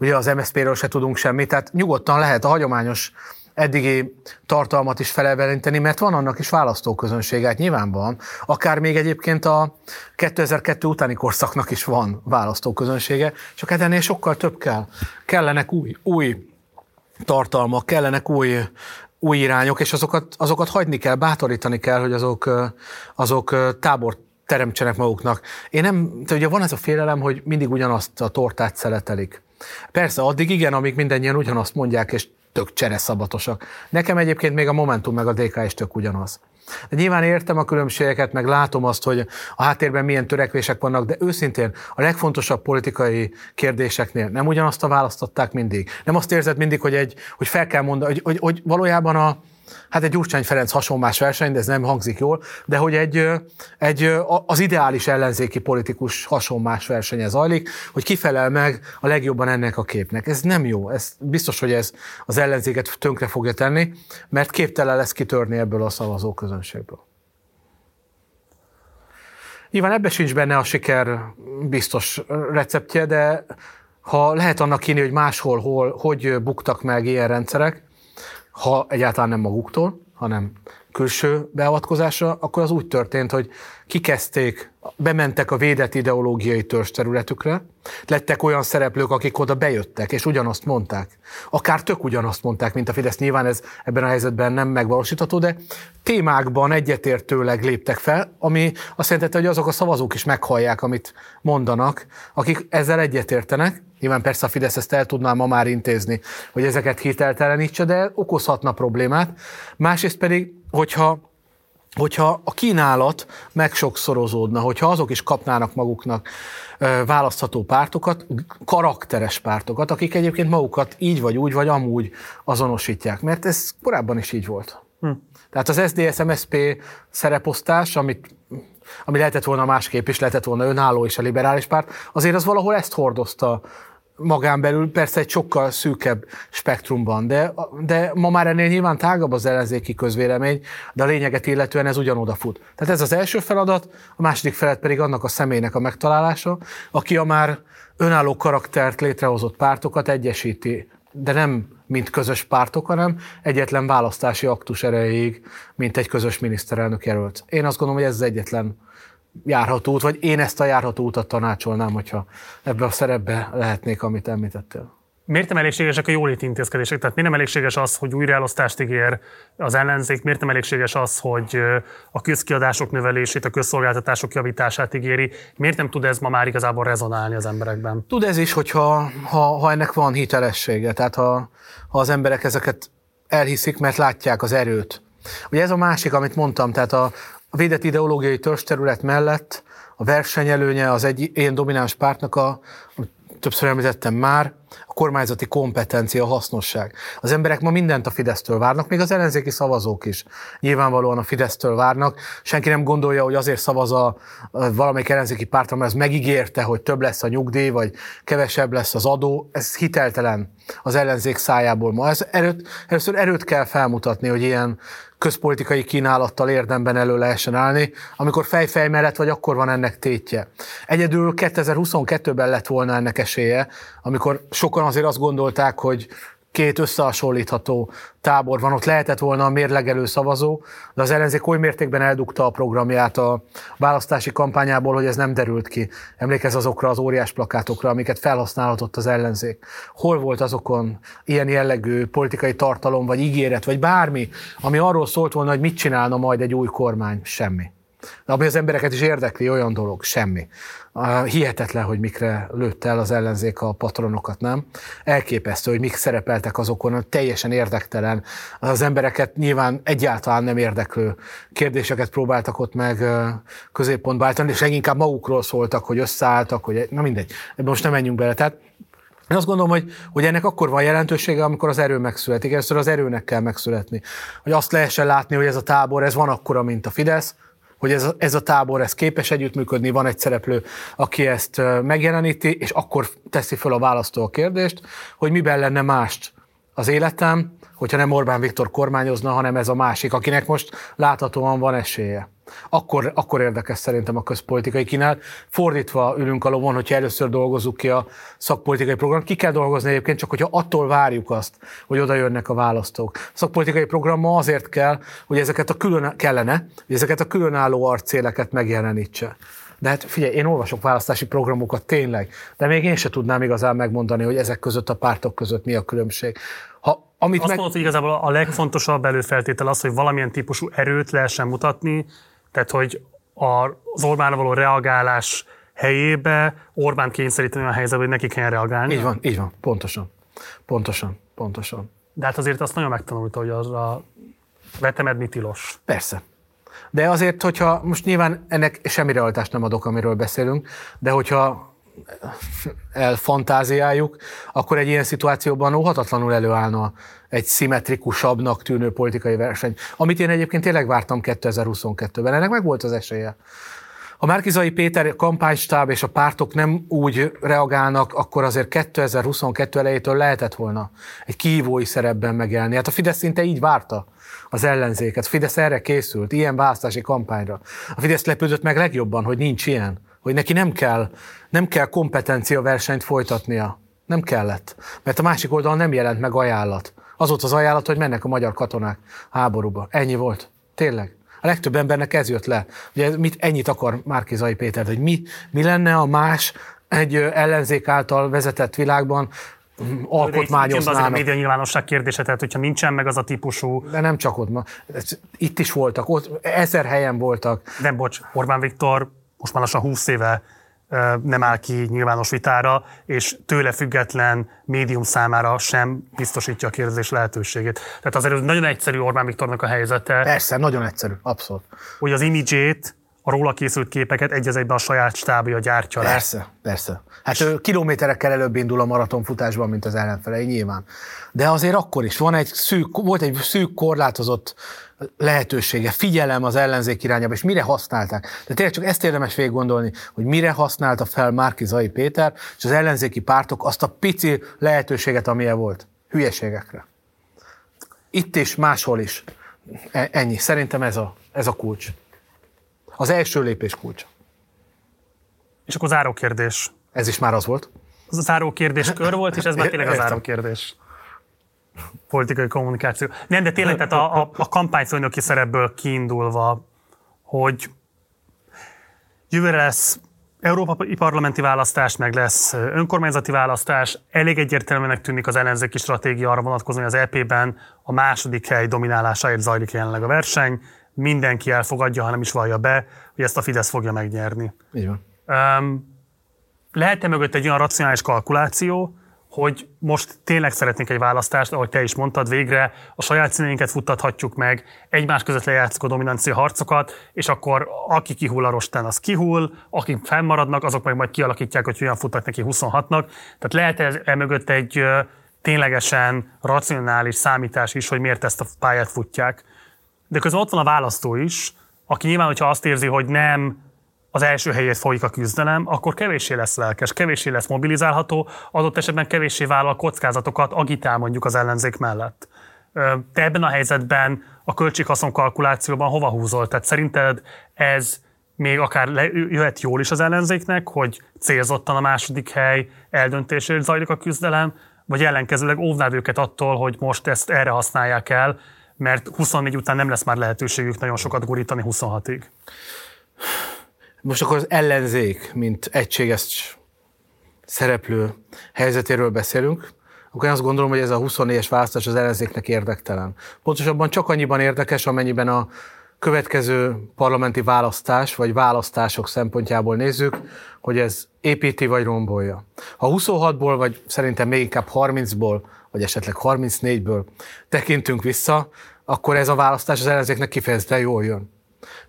Ugye az MSZP-ről se tudunk semmit, tehát nyugodtan lehet a hagyományos eddigi tartalmat is felelvelinteni, mert van annak is választóközönsége, hát nyilván van. Akár még egyébként a 2002 utáni korszaknak is van választóközönsége, csak hát ennél sokkal több kell. Kellenek új, új tartalmak, kellenek új, új irányok, és azokat, azokat hagyni kell, bátorítani kell, hogy azok, azok tábort teremtsenek maguknak. Én nem, de ugye van ez a félelem, hogy mindig ugyanazt a tortát szeletelik. Persze, addig igen, amíg mindennyien ugyanazt mondják, és tök csereszabatosak. Nekem egyébként még a Momentum meg a DK is tök ugyanaz. De nyilván értem a különbségeket, meg látom azt, hogy a háttérben milyen törekvések vannak, de őszintén a legfontosabb politikai kérdéseknél nem ugyanazt a választották mindig. Nem azt érzed mindig, hogy, egy, hogy fel kell mondani, hogy, hogy, hogy valójában a, hát egy Gyurcsány Ferenc hasonlás verseny, de ez nem hangzik jól, de hogy egy, egy az ideális ellenzéki politikus hasonlás versenye zajlik, hogy kifelel meg a legjobban ennek a képnek. Ez nem jó, ez biztos, hogy ez az ellenzéket tönkre fogja tenni, mert képtelen lesz kitörni ebből a szavazó közönségből. Nyilván ebbe sincs benne a siker biztos receptje, de ha lehet annak kínni, hogy máshol, hol, hogy buktak meg ilyen rendszerek, ha egyáltalán nem maguktól, hanem külső beavatkozásra, akkor az úgy történt, hogy kikezdték, bementek a védett ideológiai törzs területükre, lettek olyan szereplők, akik oda bejöttek, és ugyanazt mondták. Akár tök ugyanazt mondták, mint a Fidesz. Nyilván ez ebben a helyzetben nem megvalósítható, de témákban egyetértőleg léptek fel, ami azt jelenti, hogy azok a szavazók is meghallják, amit mondanak, akik ezzel egyetértenek. Nyilván persze a Fidesz ezt el tudná ma már intézni, hogy ezeket hiteltelenítse, de okozhatna problémát. Másrészt pedig, hogyha hogyha a kínálat megsokszorozódna, hogyha azok is kapnának maguknak választható pártokat, karakteres pártokat, akik egyébként magukat így vagy úgy, vagy amúgy azonosítják, mert ez korábban is így volt. Hm. Tehát az SZDSZ-MSZP szereposztás, amit ami lehetett volna másképp is, lehetett volna önálló és a liberális párt, azért az valahol ezt hordozta magán belül persze egy sokkal szűkebb spektrumban, de, de ma már ennél nyilván tágabb az ellenzéki közvélemény, de a lényeget illetően ez ugyanoda fut. Tehát ez az első feladat, a második felet pedig annak a személynek a megtalálása, aki a már önálló karaktert létrehozott pártokat egyesíti, de nem mint közös pártok, hanem egyetlen választási aktus erejéig, mint egy közös miniszterelnök jelölt. Én azt gondolom, hogy ez az egyetlen járható út, vagy én ezt a járható utat tanácsolnám, hogyha ebbe a szerepbe lehetnék, amit említettél. Miért nem elégségesek a jólét intézkedések? Tehát miért nem elégséges az, hogy újraelosztást ígér az ellenzék? Miért nem elégséges az, hogy a közkiadások növelését, a közszolgáltatások javítását ígéri? Miért nem tud ez ma már igazából rezonálni az emberekben? Tud ez is, hogyha ha, ha ennek van hitelessége. Tehát ha, ha az emberek ezeket elhiszik, mert látják az erőt. Ugye ez a másik, amit mondtam, tehát a, a védett ideológiai terület mellett a versenyelőnye az egy ilyen domináns pártnak, a, többször említettem már, a kormányzati kompetencia, a hasznosság. Az emberek ma mindent a Fidesztől várnak, még az ellenzéki szavazók is nyilvánvalóan a Fidesztől várnak. Senki nem gondolja, hogy azért szavaz a, a valamelyik ellenzéki pártra, mert ez megígérte, hogy több lesz a nyugdíj, vagy kevesebb lesz az adó. Ez hiteltelen az ellenzék szájából ma. Ez erőt, először erőt kell felmutatni, hogy ilyen közpolitikai kínálattal érdemben elő lehessen állni. Amikor fejfej mellett vagy, akkor van ennek tétje. Egyedül 2022-ben lett volna ennek esélye, amikor sokan azért azt gondolták, hogy két összehasonlítható tábor van, ott lehetett volna a mérlegelő szavazó, de az ellenzék oly mértékben eldugta a programját a választási kampányából, hogy ez nem derült ki. Emlékez azokra az óriás plakátokra, amiket felhasználhatott az ellenzék. Hol volt azokon ilyen jellegű politikai tartalom, vagy ígéret, vagy bármi, ami arról szólt volna, hogy mit csinálna majd egy új kormány? Semmi. De ami az embereket is érdekli, olyan dolog, semmi. Hihetetlen, hogy mikre lőtt el az ellenzék a patronokat, nem? Elképesztő, hogy mik szerepeltek azokon, teljesen érdektelen. Az embereket nyilván egyáltalán nem érdeklő kérdéseket próbáltak ott meg középpontba állítani, és leginkább magukról szóltak, hogy összeálltak, hogy na mindegy, most nem menjünk bele. Tehát én azt gondolom, hogy, hogy ennek akkor van jelentősége, amikor az erő megszületik. Először az erőnek kell megszületni. Hogy azt lehessen látni, hogy ez a tábor, ez van akkora, mint a Fidesz, hogy ez ez a tábor ez képes együttműködni, van egy szereplő, aki ezt megjeleníti, és akkor teszi fel a választó a kérdést, hogy miben lenne mást az életem, hogyha nem Orbán Viktor kormányozna, hanem ez a másik, akinek most láthatóan van esélye. Akkor, akkor érdekes szerintem a közpolitikai kínálat. Fordítva ülünk a lovon, hogyha először dolgozzuk ki a szakpolitikai program. Ki kell dolgozni egyébként, csak hogyha attól várjuk azt, hogy oda jönnek a választók. A szakpolitikai program ma azért kell, hogy ezeket a külön, kellene, hogy ezeket a különálló arcéleket megjelenítse. De hát figyelj, én olvasok választási programokat tényleg, de még én se tudnám igazán megmondani, hogy ezek között a pártok között mi a különbség. Ha, amit Azt meg... mondod, hogy igazából a legfontosabb előfeltétel az, hogy valamilyen típusú erőt lehessen mutatni, tehát, hogy az Orbánra való reagálás helyébe Orbán kényszeríteni a helyzetbe, hogy neki kell reagálni. Így van, így van, pontosan. Pontosan, pontosan. De hát azért azt nagyon megtanulta, hogy arra vetemedni tilos. Persze. De azért, hogyha most nyilván ennek semmi realitást nem adok, amiről beszélünk, de hogyha elfantáziáljuk, akkor egy ilyen szituációban óhatatlanul előállna egy szimmetrikusabbnak tűnő politikai verseny, amit én egyébként tényleg vártam 2022-ben. Ennek meg volt az esélye. Ha Márkizai Péter kampánystáb és a pártok nem úgy reagálnak, akkor azért 2022 elejétől lehetett volna egy kihívói szerepben megjelenni. Hát a Fidesz szinte így várta az ellenzéket. A Fidesz erre készült, ilyen választási kampányra. A Fidesz lepődött meg legjobban, hogy nincs ilyen hogy neki nem kell, nem kell kompetencia versenyt folytatnia. Nem kellett. Mert a másik oldalon nem jelent meg ajánlat. Az volt az ajánlat, hogy mennek a magyar katonák háborúba. Ennyi volt. Tényleg. A legtöbb embernek ez jött le. Ugye mit, ennyit akar Márkizai Péter, hogy mi, mi lenne a más egy ellenzék által vezetett világban, alkotmányoznának. Az a média nyilvánosság kérdése, tehát hogyha nincsen meg az a típusú... De nem csak ott, ma. itt is voltak, ott ezer helyen voltak. Nem, bocs, Orbán Viktor most már lassan 20 éve nem áll ki nyilvános vitára, és tőle független médium számára sem biztosítja a kérdezés lehetőségét. Tehát azért nagyon egyszerű Orbán Viktornak a helyzete. Persze, nagyon egyszerű, abszolút. Hogy az imidzsét a róla készült képeket egy egyben a saját stábja gyártja le. Persze, persze. Hát ő kilométerekkel előbb indul a maratonfutásban, mint az ellenfelei, nyilván. De azért akkor is van egy szűk, volt egy szűk korlátozott lehetősége, figyelem az ellenzék irányába, és mire használták. De tényleg csak ezt érdemes végig gondolni, hogy mire használta fel Márki Zai Péter és az ellenzéki pártok azt a pici lehetőséget, amilyen volt. Hülyeségekre. Itt is, máshol is. E- ennyi. Szerintem ez a, ez a kulcs. Az első lépés kulcs. És akkor záró kérdés. Ez is már az volt? Az a záró kérdés kör volt, és ez már tényleg a záró kérdés. Politikai kommunikáció. Nem, de tényleg, tehát a, a, a kampányfőnöki szerepből kiindulva, hogy jövőre lesz Európai parlamenti választás, meg lesz önkormányzati választás. Elég egyértelműnek tűnik az ellenzéki stratégia arra vonatkozóan, hogy az EP-ben a második hely dominálásáért zajlik jelenleg a verseny. Mindenki elfogadja, ha nem is vallja be, hogy ezt a Fidesz fogja megnyerni. Így van. Um, lehet-e mögött egy olyan racionális kalkuláció, hogy most tényleg szeretnénk egy választást, ahogy te is mondtad, végre a saját színeinket futtathatjuk meg, egymás között lejátszuk a dominancia harcokat, és akkor aki kihull a rostán, az kihull, akik fennmaradnak, azok meg majd kialakítják, hogy olyan futnak neki 26-nak. Tehát lehet ez e mögött egy ténylegesen racionális számítás is, hogy miért ezt a pályát futják. De közben ott van a választó is, aki nyilván, hogyha azt érzi, hogy nem az első helyét folyik a küzdelem, akkor kevéssé lesz lelkes, kevéssé lesz mobilizálható, adott esetben kevéssé vállal kockázatokat, agitál mondjuk az ellenzék mellett. Te ebben a helyzetben a költséghaszon kalkulációban hova húzol? Tehát szerinted ez még akár le, jöhet jól is az ellenzéknek, hogy célzottan a második hely eldöntésért zajlik a küzdelem, vagy ellenkezőleg óvnád őket attól, hogy most ezt erre használják el, mert 24 után nem lesz már lehetőségük nagyon sokat gurítani 26-ig. Most akkor az ellenzék, mint egységes szereplő helyzetéről beszélünk, akkor én azt gondolom, hogy ez a 24-es választás az ellenzéknek érdektelen. Pontosabban csak annyiban érdekes, amennyiben a következő parlamenti választás, vagy választások szempontjából nézzük, hogy ez építi vagy rombolja. Ha 26-ból, vagy szerintem még inkább 30-ból, vagy esetleg 34-ből tekintünk vissza, akkor ez a választás az ellenzéknek kifejezetten jól jön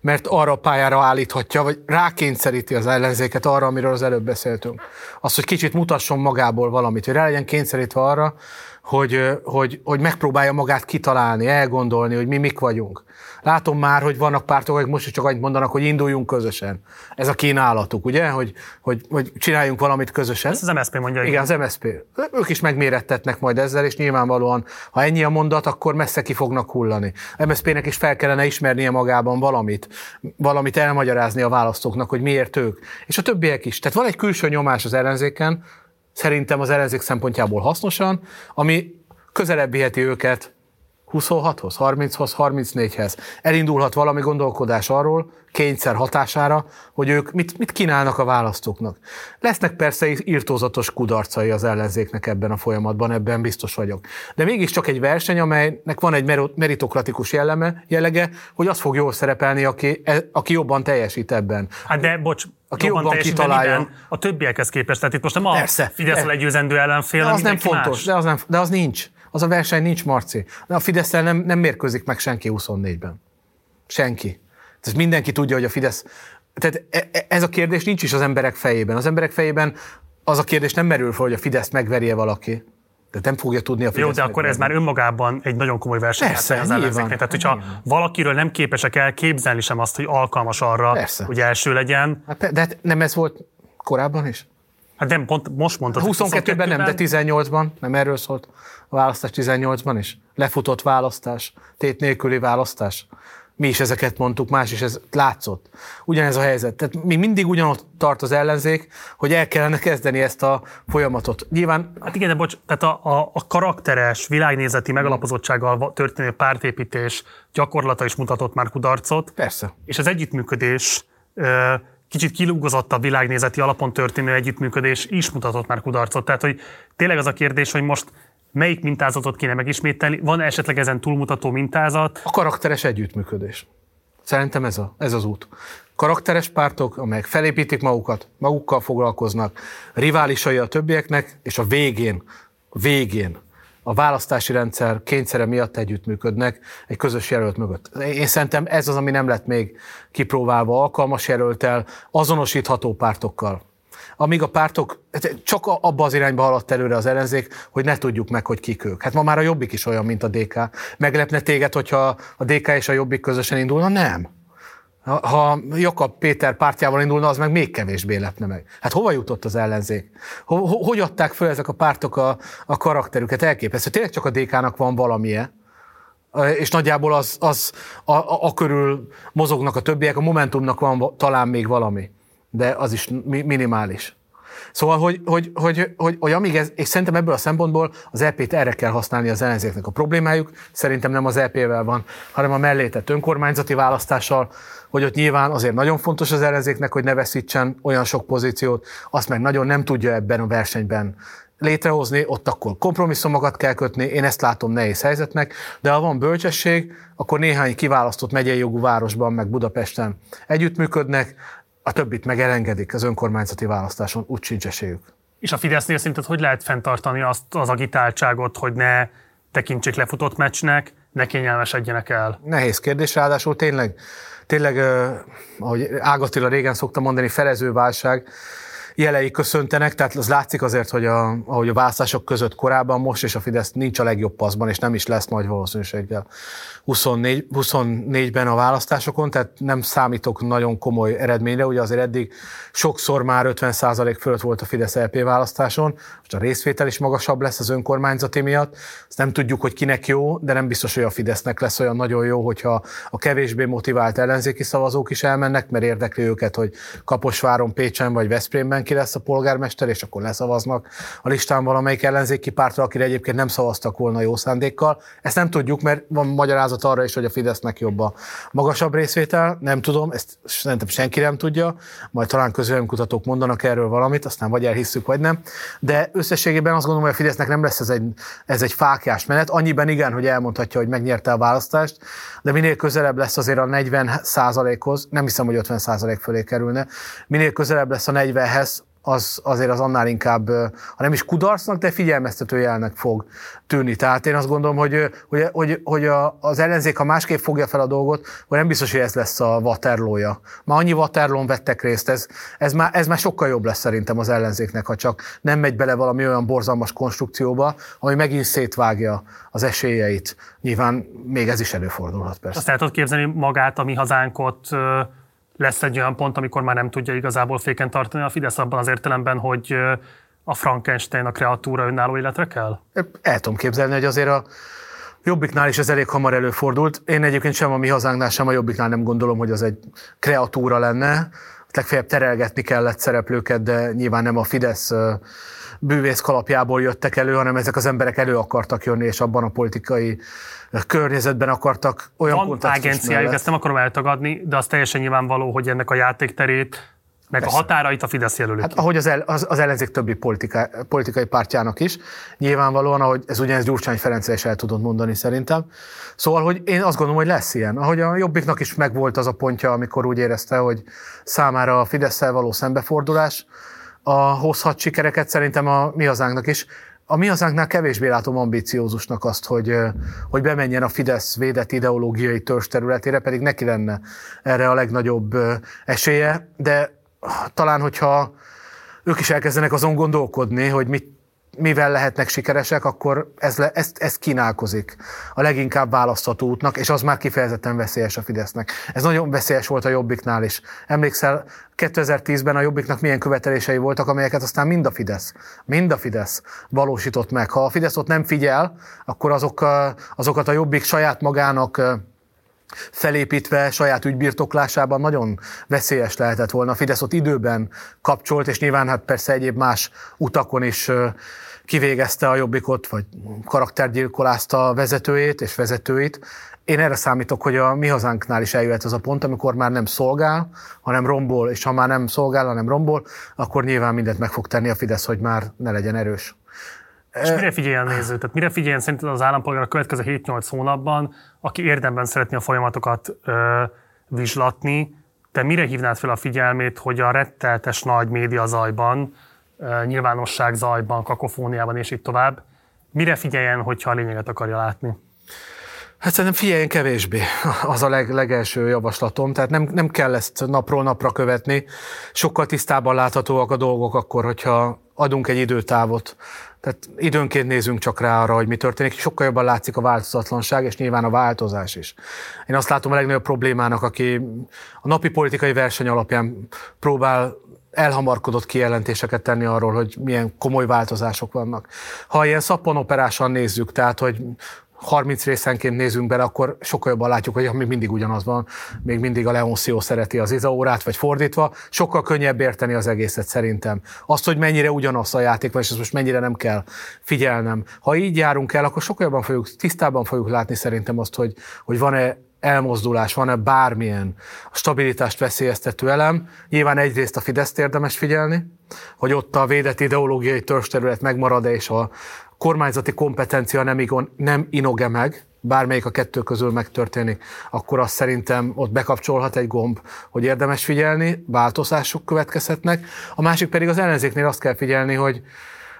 mert arra a pályára állíthatja, vagy rákényszeríti az ellenzéket arra, amiről az előbb beszéltünk. Az, hogy kicsit mutasson magából valamit, hogy rá legyen kényszerítve arra, hogy, hogy, hogy megpróbálja magát kitalálni, elgondolni, hogy mi mik vagyunk. Látom már, hogy vannak pártok, akik most csak annyit mondanak, hogy induljunk közösen. Ez a kínálatuk, ugye? Hogy, hogy, hogy csináljunk valamit közösen. Ez az MSZP mondja. Igen, az MSZP. Ők is megmérettetnek majd ezzel, és nyilvánvalóan, ha ennyi a mondat, akkor messze ki fognak hullani. MSZP-nek is fel kellene ismernie magában valamit, valamit elmagyarázni a választóknak, hogy miért ők. És a többiek is. Tehát van egy külső nyomás az ellenzéken, szerintem az ellenzék szempontjából hasznosan, ami közelebb viheti őket 26-hoz, 30-hoz, 34-hez. Elindulhat valami gondolkodás arról, kényszer hatására, hogy ők mit, mit kínálnak a választóknak. Lesznek persze írtózatos kudarcai az ellenzéknek ebben a folyamatban, ebben biztos vagyok. De mégiscsak egy verseny, amelynek van egy meritokratikus jelleme, jellege, hogy az fog jól szerepelni, aki, e, aki jobban teljesít ebben. Hát de bocs, aki jobban, jobban kitalálja. a többiekhez képest. Tehát itt most nem a Persze. Fidesz legyőzendő ellenfél, de az nem fontos, de az, nem, de az nincs. Az a verseny nincs, Marci. A fidesz nem, nem mérkőzik meg senki 24-ben. Senki. Tehát mindenki tudja, hogy a Fidesz... Tehát e, e, ez a kérdés nincs is az emberek fejében. Az emberek fejében az a kérdés nem merül fel, hogy a Fidesz megverje valaki. De nem fogja tudni a Fidesz Jó, de akkor ez már önmagában egy nagyon komoly verseny Persze, az ellenzéknek. Tehát, hogyha nyilván. valakiről nem képesek elképzelni sem azt, hogy alkalmas arra, Persze. hogy első legyen. Hát, de hát nem ez volt korábban is? Hát nem, pont most mondtad. 22-ben nem, de 18-ban, nem erről szólt a választás 18-ban is? Lefutott választás, tét nélküli választás. Mi is ezeket mondtuk, más is ez látszott. Ugyanez a helyzet. Tehát mi mindig ugyanott tart az ellenzék, hogy el kellene kezdeni ezt a folyamatot. Nyilván... Hát igen, de bocs, tehát a, a, a karakteres, világnézeti megalapozottsággal történő pártépítés gyakorlata is mutatott már kudarcot. Persze. És az együttműködés kicsit kilúgozott a világnézeti alapon történő együttműködés is mutatott már kudarcot. Tehát, hogy tényleg az a kérdés, hogy most melyik mintázatot kéne megismételni, van esetleg ezen túlmutató mintázat? A karakteres együttműködés. Szerintem ez, a, ez az út. Karakteres pártok, amelyek felépítik magukat, magukkal foglalkoznak, riválisai a többieknek, és a végén, végén a választási rendszer kényszere miatt együttműködnek egy közös jelölt mögött. Én szerintem ez az, ami nem lett még kipróbálva alkalmas jelöltel, azonosítható pártokkal. Amíg a pártok csak abba az irányba haladt előre az ellenzék, hogy ne tudjuk meg, hogy kik ők. Hát ma már a Jobbik is olyan, mint a DK. Meglepne téged, hogyha a DK és a Jobbik közösen indulna? Nem. Ha Jakab Péter pártjával indulna, az meg még kevésbé lepne meg. Hát hova jutott az ellenzék? Hogy adták föl ezek a pártok a, a karakterüket? Elképesztő. Tényleg csak a DK-nak van valamie, és nagyjából az, az a, a, a körül mozognak a többiek, a Momentumnak van talán még valami, de az is minimális. Szóval, hogy, hogy, hogy, hogy, hogy amíg ez, és szerintem ebből a szempontból az EP-t erre kell használni az ellenzéknek. A problémájuk szerintem nem az EP-vel van, hanem a mellétett önkormányzati választással, hogy ott nyilván azért nagyon fontos az ellenzéknek, hogy ne veszítsen olyan sok pozíciót, azt meg nagyon nem tudja ebben a versenyben létrehozni, ott akkor kompromisszumokat kell kötni, én ezt látom nehéz helyzetnek, de ha van bölcsesség, akkor néhány kiválasztott megyei jogú városban, meg Budapesten együttműködnek, a többit meg elengedik az önkormányzati választáson, úgy sincs esélyük. És a Fidesznél szerinted hogy lehet fenntartani azt az agitáltságot, hogy ne tekintsék lefutott meccsnek, ne kényelmesedjenek el? Nehéz kérdés, ráadásul tényleg, tényleg ahogy Ágatila régen szokta mondani, felező válság, jelei köszöntenek, tehát az látszik azért, hogy a, ahogy a választások között korábban most és a Fidesz nincs a legjobb paszban, és nem is lesz nagy valószínűséggel 24, 24-ben a választásokon, tehát nem számítok nagyon komoly eredményre, ugye azért eddig sokszor már 50% fölött volt a Fidesz LP választáson, most a részvétel is magasabb lesz az önkormányzati miatt, ezt nem tudjuk, hogy kinek jó, de nem biztos, hogy a Fidesznek lesz olyan nagyon jó, hogyha a kevésbé motivált ellenzéki szavazók is elmennek, mert érdekli őket, hogy Kaposváron, Pécsen vagy Veszprémben ki lesz a polgármester, és akkor leszavaznak a listán valamelyik ellenzéki pártra, akire egyébként nem szavaztak volna jó szándékkal. Ezt nem tudjuk, mert van magyarázat arra is, hogy a Fidesznek jobb a magasabb részvétel. Nem tudom, ezt szerintem senki nem tudja, majd talán kutatók mondanak erről valamit, aztán vagy elhisszük, vagy nem. De összességében azt gondolom, hogy a Fidesznek nem lesz ez egy, ez egy fákjás menet. Annyiben igen, hogy elmondhatja, hogy megnyerte a választást, de minél közelebb lesz azért a 40% hoz nem hiszem, hogy 50% fölé kerülne, minél közelebb lesz a 40-hez, az azért az annál inkább, ha nem is kudarcnak, de figyelmeztető jelnek fog tűnni. Tehát én azt gondolom, hogy, hogy, hogy, hogy az ellenzék, ha másképp fogja fel a dolgot, hogy nem biztos, hogy ez lesz a Waterloo-ja. Már annyi Waterloo-n vettek részt, ez, ez, már, ez már sokkal jobb lesz szerintem az ellenzéknek, ha csak nem megy bele valami olyan borzalmas konstrukcióba, ami megint szétvágja az esélyeit. Nyilván még ez is előfordulhat persze. Azt el tudod képzelni magát, a mi hazánkot lesz egy olyan pont, amikor már nem tudja igazából féken tartani a Fidesz abban az értelemben, hogy a Frankenstein, a kreatúra önálló életre kell? El tudom képzelni, hogy azért a Jobbiknál is ez elég hamar előfordult. Én egyébként sem a mi hazánknál, sem a Jobbiknál nem gondolom, hogy az egy kreatúra lenne. Legfeljebb terelgetni kellett szereplőket, de nyilván nem a Fidesz bűvész kalapjából jöttek elő, hanem ezek az emberek elő akartak jönni, és abban a politikai környezetben akartak olyan Van agenciájuk, ezt nem akarom eltagadni, de az teljesen nyilvánvaló, hogy ennek a játékterét meg Persze. a határait a Fidesz jelöli hát, ahogy az, el, az, az ellenzék többi politika, politikai pártjának is, nyilvánvalóan, ahogy ez ugyanez Gyurcsány Ferencre is el tudod mondani szerintem. Szóval, hogy én azt gondolom, hogy lesz ilyen. Ahogy a Jobbiknak is megvolt az a pontja, amikor úgy érezte, hogy számára a fidesz való szembefordulás a hozhat sikereket, szerintem a mi hazánknak is. A mi hazánknál kevésbé látom ambiciózusnak azt, hogy, hogy bemenjen a Fidesz védett ideológiai törzs területére, pedig neki lenne erre a legnagyobb esélye, de talán, hogyha ők is elkezdenek azon gondolkodni, hogy mit mivel lehetnek sikeresek, akkor ez, le, ez, ez kínálkozik a leginkább választható útnak, és az már kifejezetten veszélyes a Fidesznek. Ez nagyon veszélyes volt a Jobbiknál is. Emlékszel, 2010-ben a Jobbiknak milyen követelései voltak, amelyeket aztán mind a Fidesz, mind a Fidesz valósított meg. Ha a Fidesz ott nem figyel, akkor azok, azokat a Jobbik saját magának felépítve saját ügybirtoklásában nagyon veszélyes lehetett volna. Fidesz ott időben kapcsolt, és nyilván hát persze egyéb más utakon is kivégezte a jobbikot, vagy karaktergyilkolázta a vezetőjét és vezetőit. Én erre számítok, hogy a mi hazánknál is eljöhet az a pont, amikor már nem szolgál, hanem rombol, és ha már nem szolgál, hanem rombol, akkor nyilván mindent meg fog tenni a Fidesz, hogy már ne legyen erős. És mire figyeljen a néző? Tehát mire figyeljen szerinted az állampolgár a következő 7-8 hónapban, aki érdemben szeretné a folyamatokat ö, vizslatni, te mire hívnád fel a figyelmét, hogy a retteltes nagy média zajban, ö, nyilvánosság zajban, kakofóniában és így tovább, Mire figyeljen, hogyha a lényeget akarja látni? Hát szerintem figyeljen kevésbé, az a leg, legelső javaslatom, tehát nem, nem kell ezt napról napra követni, sokkal tisztában láthatóak a dolgok akkor, hogyha adunk egy időtávot, tehát időnként nézünk csak rá arra, hogy mi történik, sokkal jobban látszik a változatlanság, és nyilván a változás is. Én azt látom a legnagyobb problémának, aki a napi politikai verseny alapján próbál elhamarkodott kijelentéseket tenni arról, hogy milyen komoly változások vannak. Ha ilyen szappanoperásan nézzük, tehát hogy 30 részenként nézünk bele, akkor sokkal jobban látjuk, hogy még mindig ugyanaz van, még mindig a Leoncio szereti az Izaórát, vagy fordítva, sokkal könnyebb érteni az egészet szerintem. Azt, hogy mennyire ugyanaz a játék és ezt most mennyire nem kell figyelnem. Ha így járunk el, akkor sokkal jobban fogjuk, tisztában fogjuk látni szerintem azt, hogy, hogy van-e elmozdulás, van-e bármilyen stabilitást veszélyeztető elem. Nyilván egyrészt a Fideszt érdemes figyelni, hogy ott a védett ideológiai törsterület megmarad-e, és a, kormányzati kompetencia nem, igon, nem inoge meg, bármelyik a kettő közül megtörténik, akkor azt szerintem ott bekapcsolhat egy gomb, hogy érdemes figyelni, változások következhetnek. A másik pedig az ellenzéknél azt kell figyelni, hogy,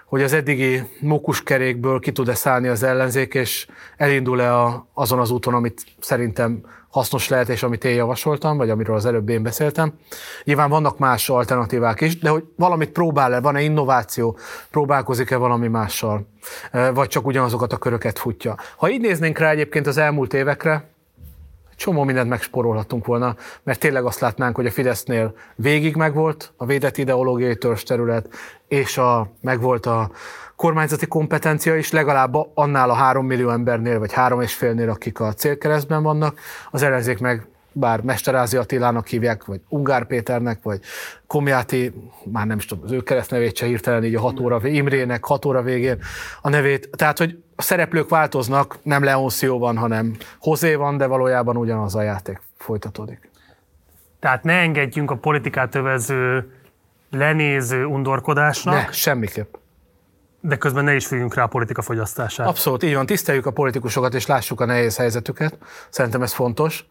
hogy az eddigi mókuskerékből ki tud-e szállni az ellenzék, és elindul-e a, azon az úton, amit szerintem hasznos lehet, és amit én javasoltam, vagy amiről az előbb én beszéltem. Nyilván vannak más alternatívák is, de hogy valamit próbál-e, van-e innováció, próbálkozik-e valami mással, vagy csak ugyanazokat a köröket futja. Ha így néznénk rá egyébként az elmúlt évekre, csomó mindent megsporolhatunk volna, mert tényleg azt látnánk, hogy a Fidesznél végig megvolt a védett ideológiai terület, és a, megvolt a kormányzati kompetencia is legalább annál a három millió embernél, vagy három és félnél, akik a célkeresztben vannak, az ellenzék meg bár Mesterázi Attilának hívják, vagy Ungár Péternek, vagy Komjáti, már nem is tudom, az ő keresztnevét se hirtelen így a hat óra, Imrének hat óra végén a nevét. Tehát, hogy a szereplők változnak, nem Leoncio van, hanem Hozé van, de valójában ugyanaz a játék folytatódik. Tehát ne engedjünk a politikát övező, lenéző undorkodásnak. Ne, semmiképp. De közben ne is függjünk rá a politika fogyasztását. Abszolút, így van. Tiszteljük a politikusokat, és lássuk a nehéz helyzetüket. Szerintem ez fontos.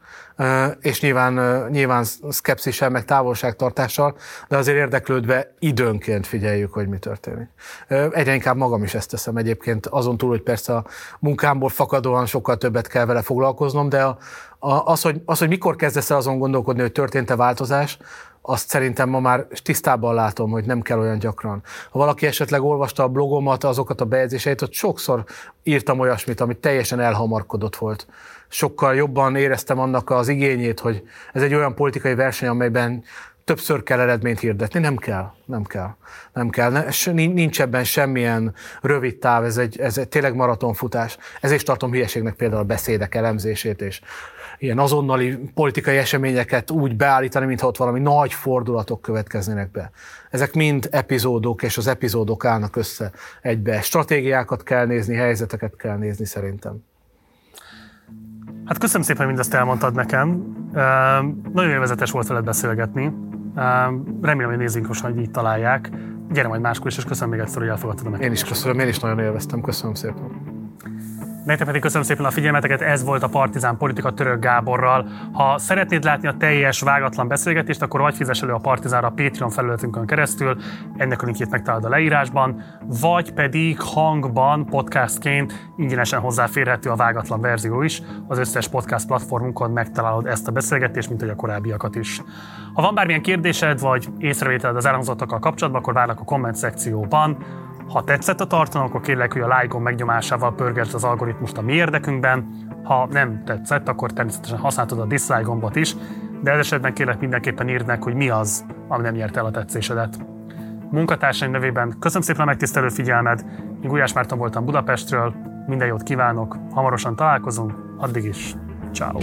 És nyilván, nyilván szkepszissel, meg távolságtartással, de azért érdeklődve időnként figyeljük, hogy mi történik. Egyre inkább magam is ezt teszem egyébként, azon túl, hogy persze a munkámból fakadóan sokkal többet kell vele foglalkoznom, de a, a, az, hogy, az, hogy mikor kezdesz el azon gondolkodni, hogy történt-e változás, azt szerintem ma már tisztában látom, hogy nem kell olyan gyakran. Ha valaki esetleg olvasta a blogomat, azokat a bejegyzéseit, ott sokszor írtam olyasmit, ami teljesen elhamarkodott volt. Sokkal jobban éreztem annak az igényét, hogy ez egy olyan politikai verseny, amelyben többször kell eredményt hirdetni. Nem kell, nem kell, nem kell. Nincs ebben semmilyen rövid táv, ez egy, ez egy tényleg maratonfutás. Ezért tartom hülyeségnek például a beszédek elemzését és ilyen azonnali politikai eseményeket úgy beállítani, mintha ott valami nagy fordulatok következnének be. Ezek mind epizódok, és az epizódok állnak össze egybe. Stratégiákat kell nézni, helyzeteket kell nézni szerintem. Hát köszönöm szépen, hogy mindezt elmondtad nekem. Nagyon élvezetes volt veled beszélgetni. Remélem, hogy nézzünk most, hogy így találják. Gyere majd máskor is, és köszönöm még egyszer, hogy elfogadtad a meghívást. Én is köszönöm, én is nagyon élveztem. Köszönöm szépen. Nektek pedig köszönöm szépen a figyelmeteket, ez volt a Partizán Politika Török Gáborral. Ha szeretnéd látni a teljes vágatlan beszélgetést, akkor vagy fizes elő a Partizánra a Patreon felületünkön keresztül, ennek a linkjét megtalálod a leírásban, vagy pedig hangban, podcastként ingyenesen hozzáférhető a vágatlan verzió is. Az összes podcast platformunkon megtalálod ezt a beszélgetést, mint ahogy a korábbiakat is. Ha van bármilyen kérdésed vagy észrevételed az elhangzottakkal kapcsolatban, akkor várlak a komment szekcióban. Ha tetszett a tartalom, akkor kérlek, hogy a like-on megnyomásával pörgelt az algoritmust a mi érdekünkben. Ha nem tetszett, akkor természetesen használhatod a dislike gombot is, de ez esetben kérlek mindenképpen írd meg, hogy mi az, ami nem nyerte el a tetszésedet. Munkatársaim nevében köszönöm szépen a megtisztelő figyelmed, én Gulyás Márton voltam Budapestről, minden jót kívánok, hamarosan találkozunk, addig is, ciao.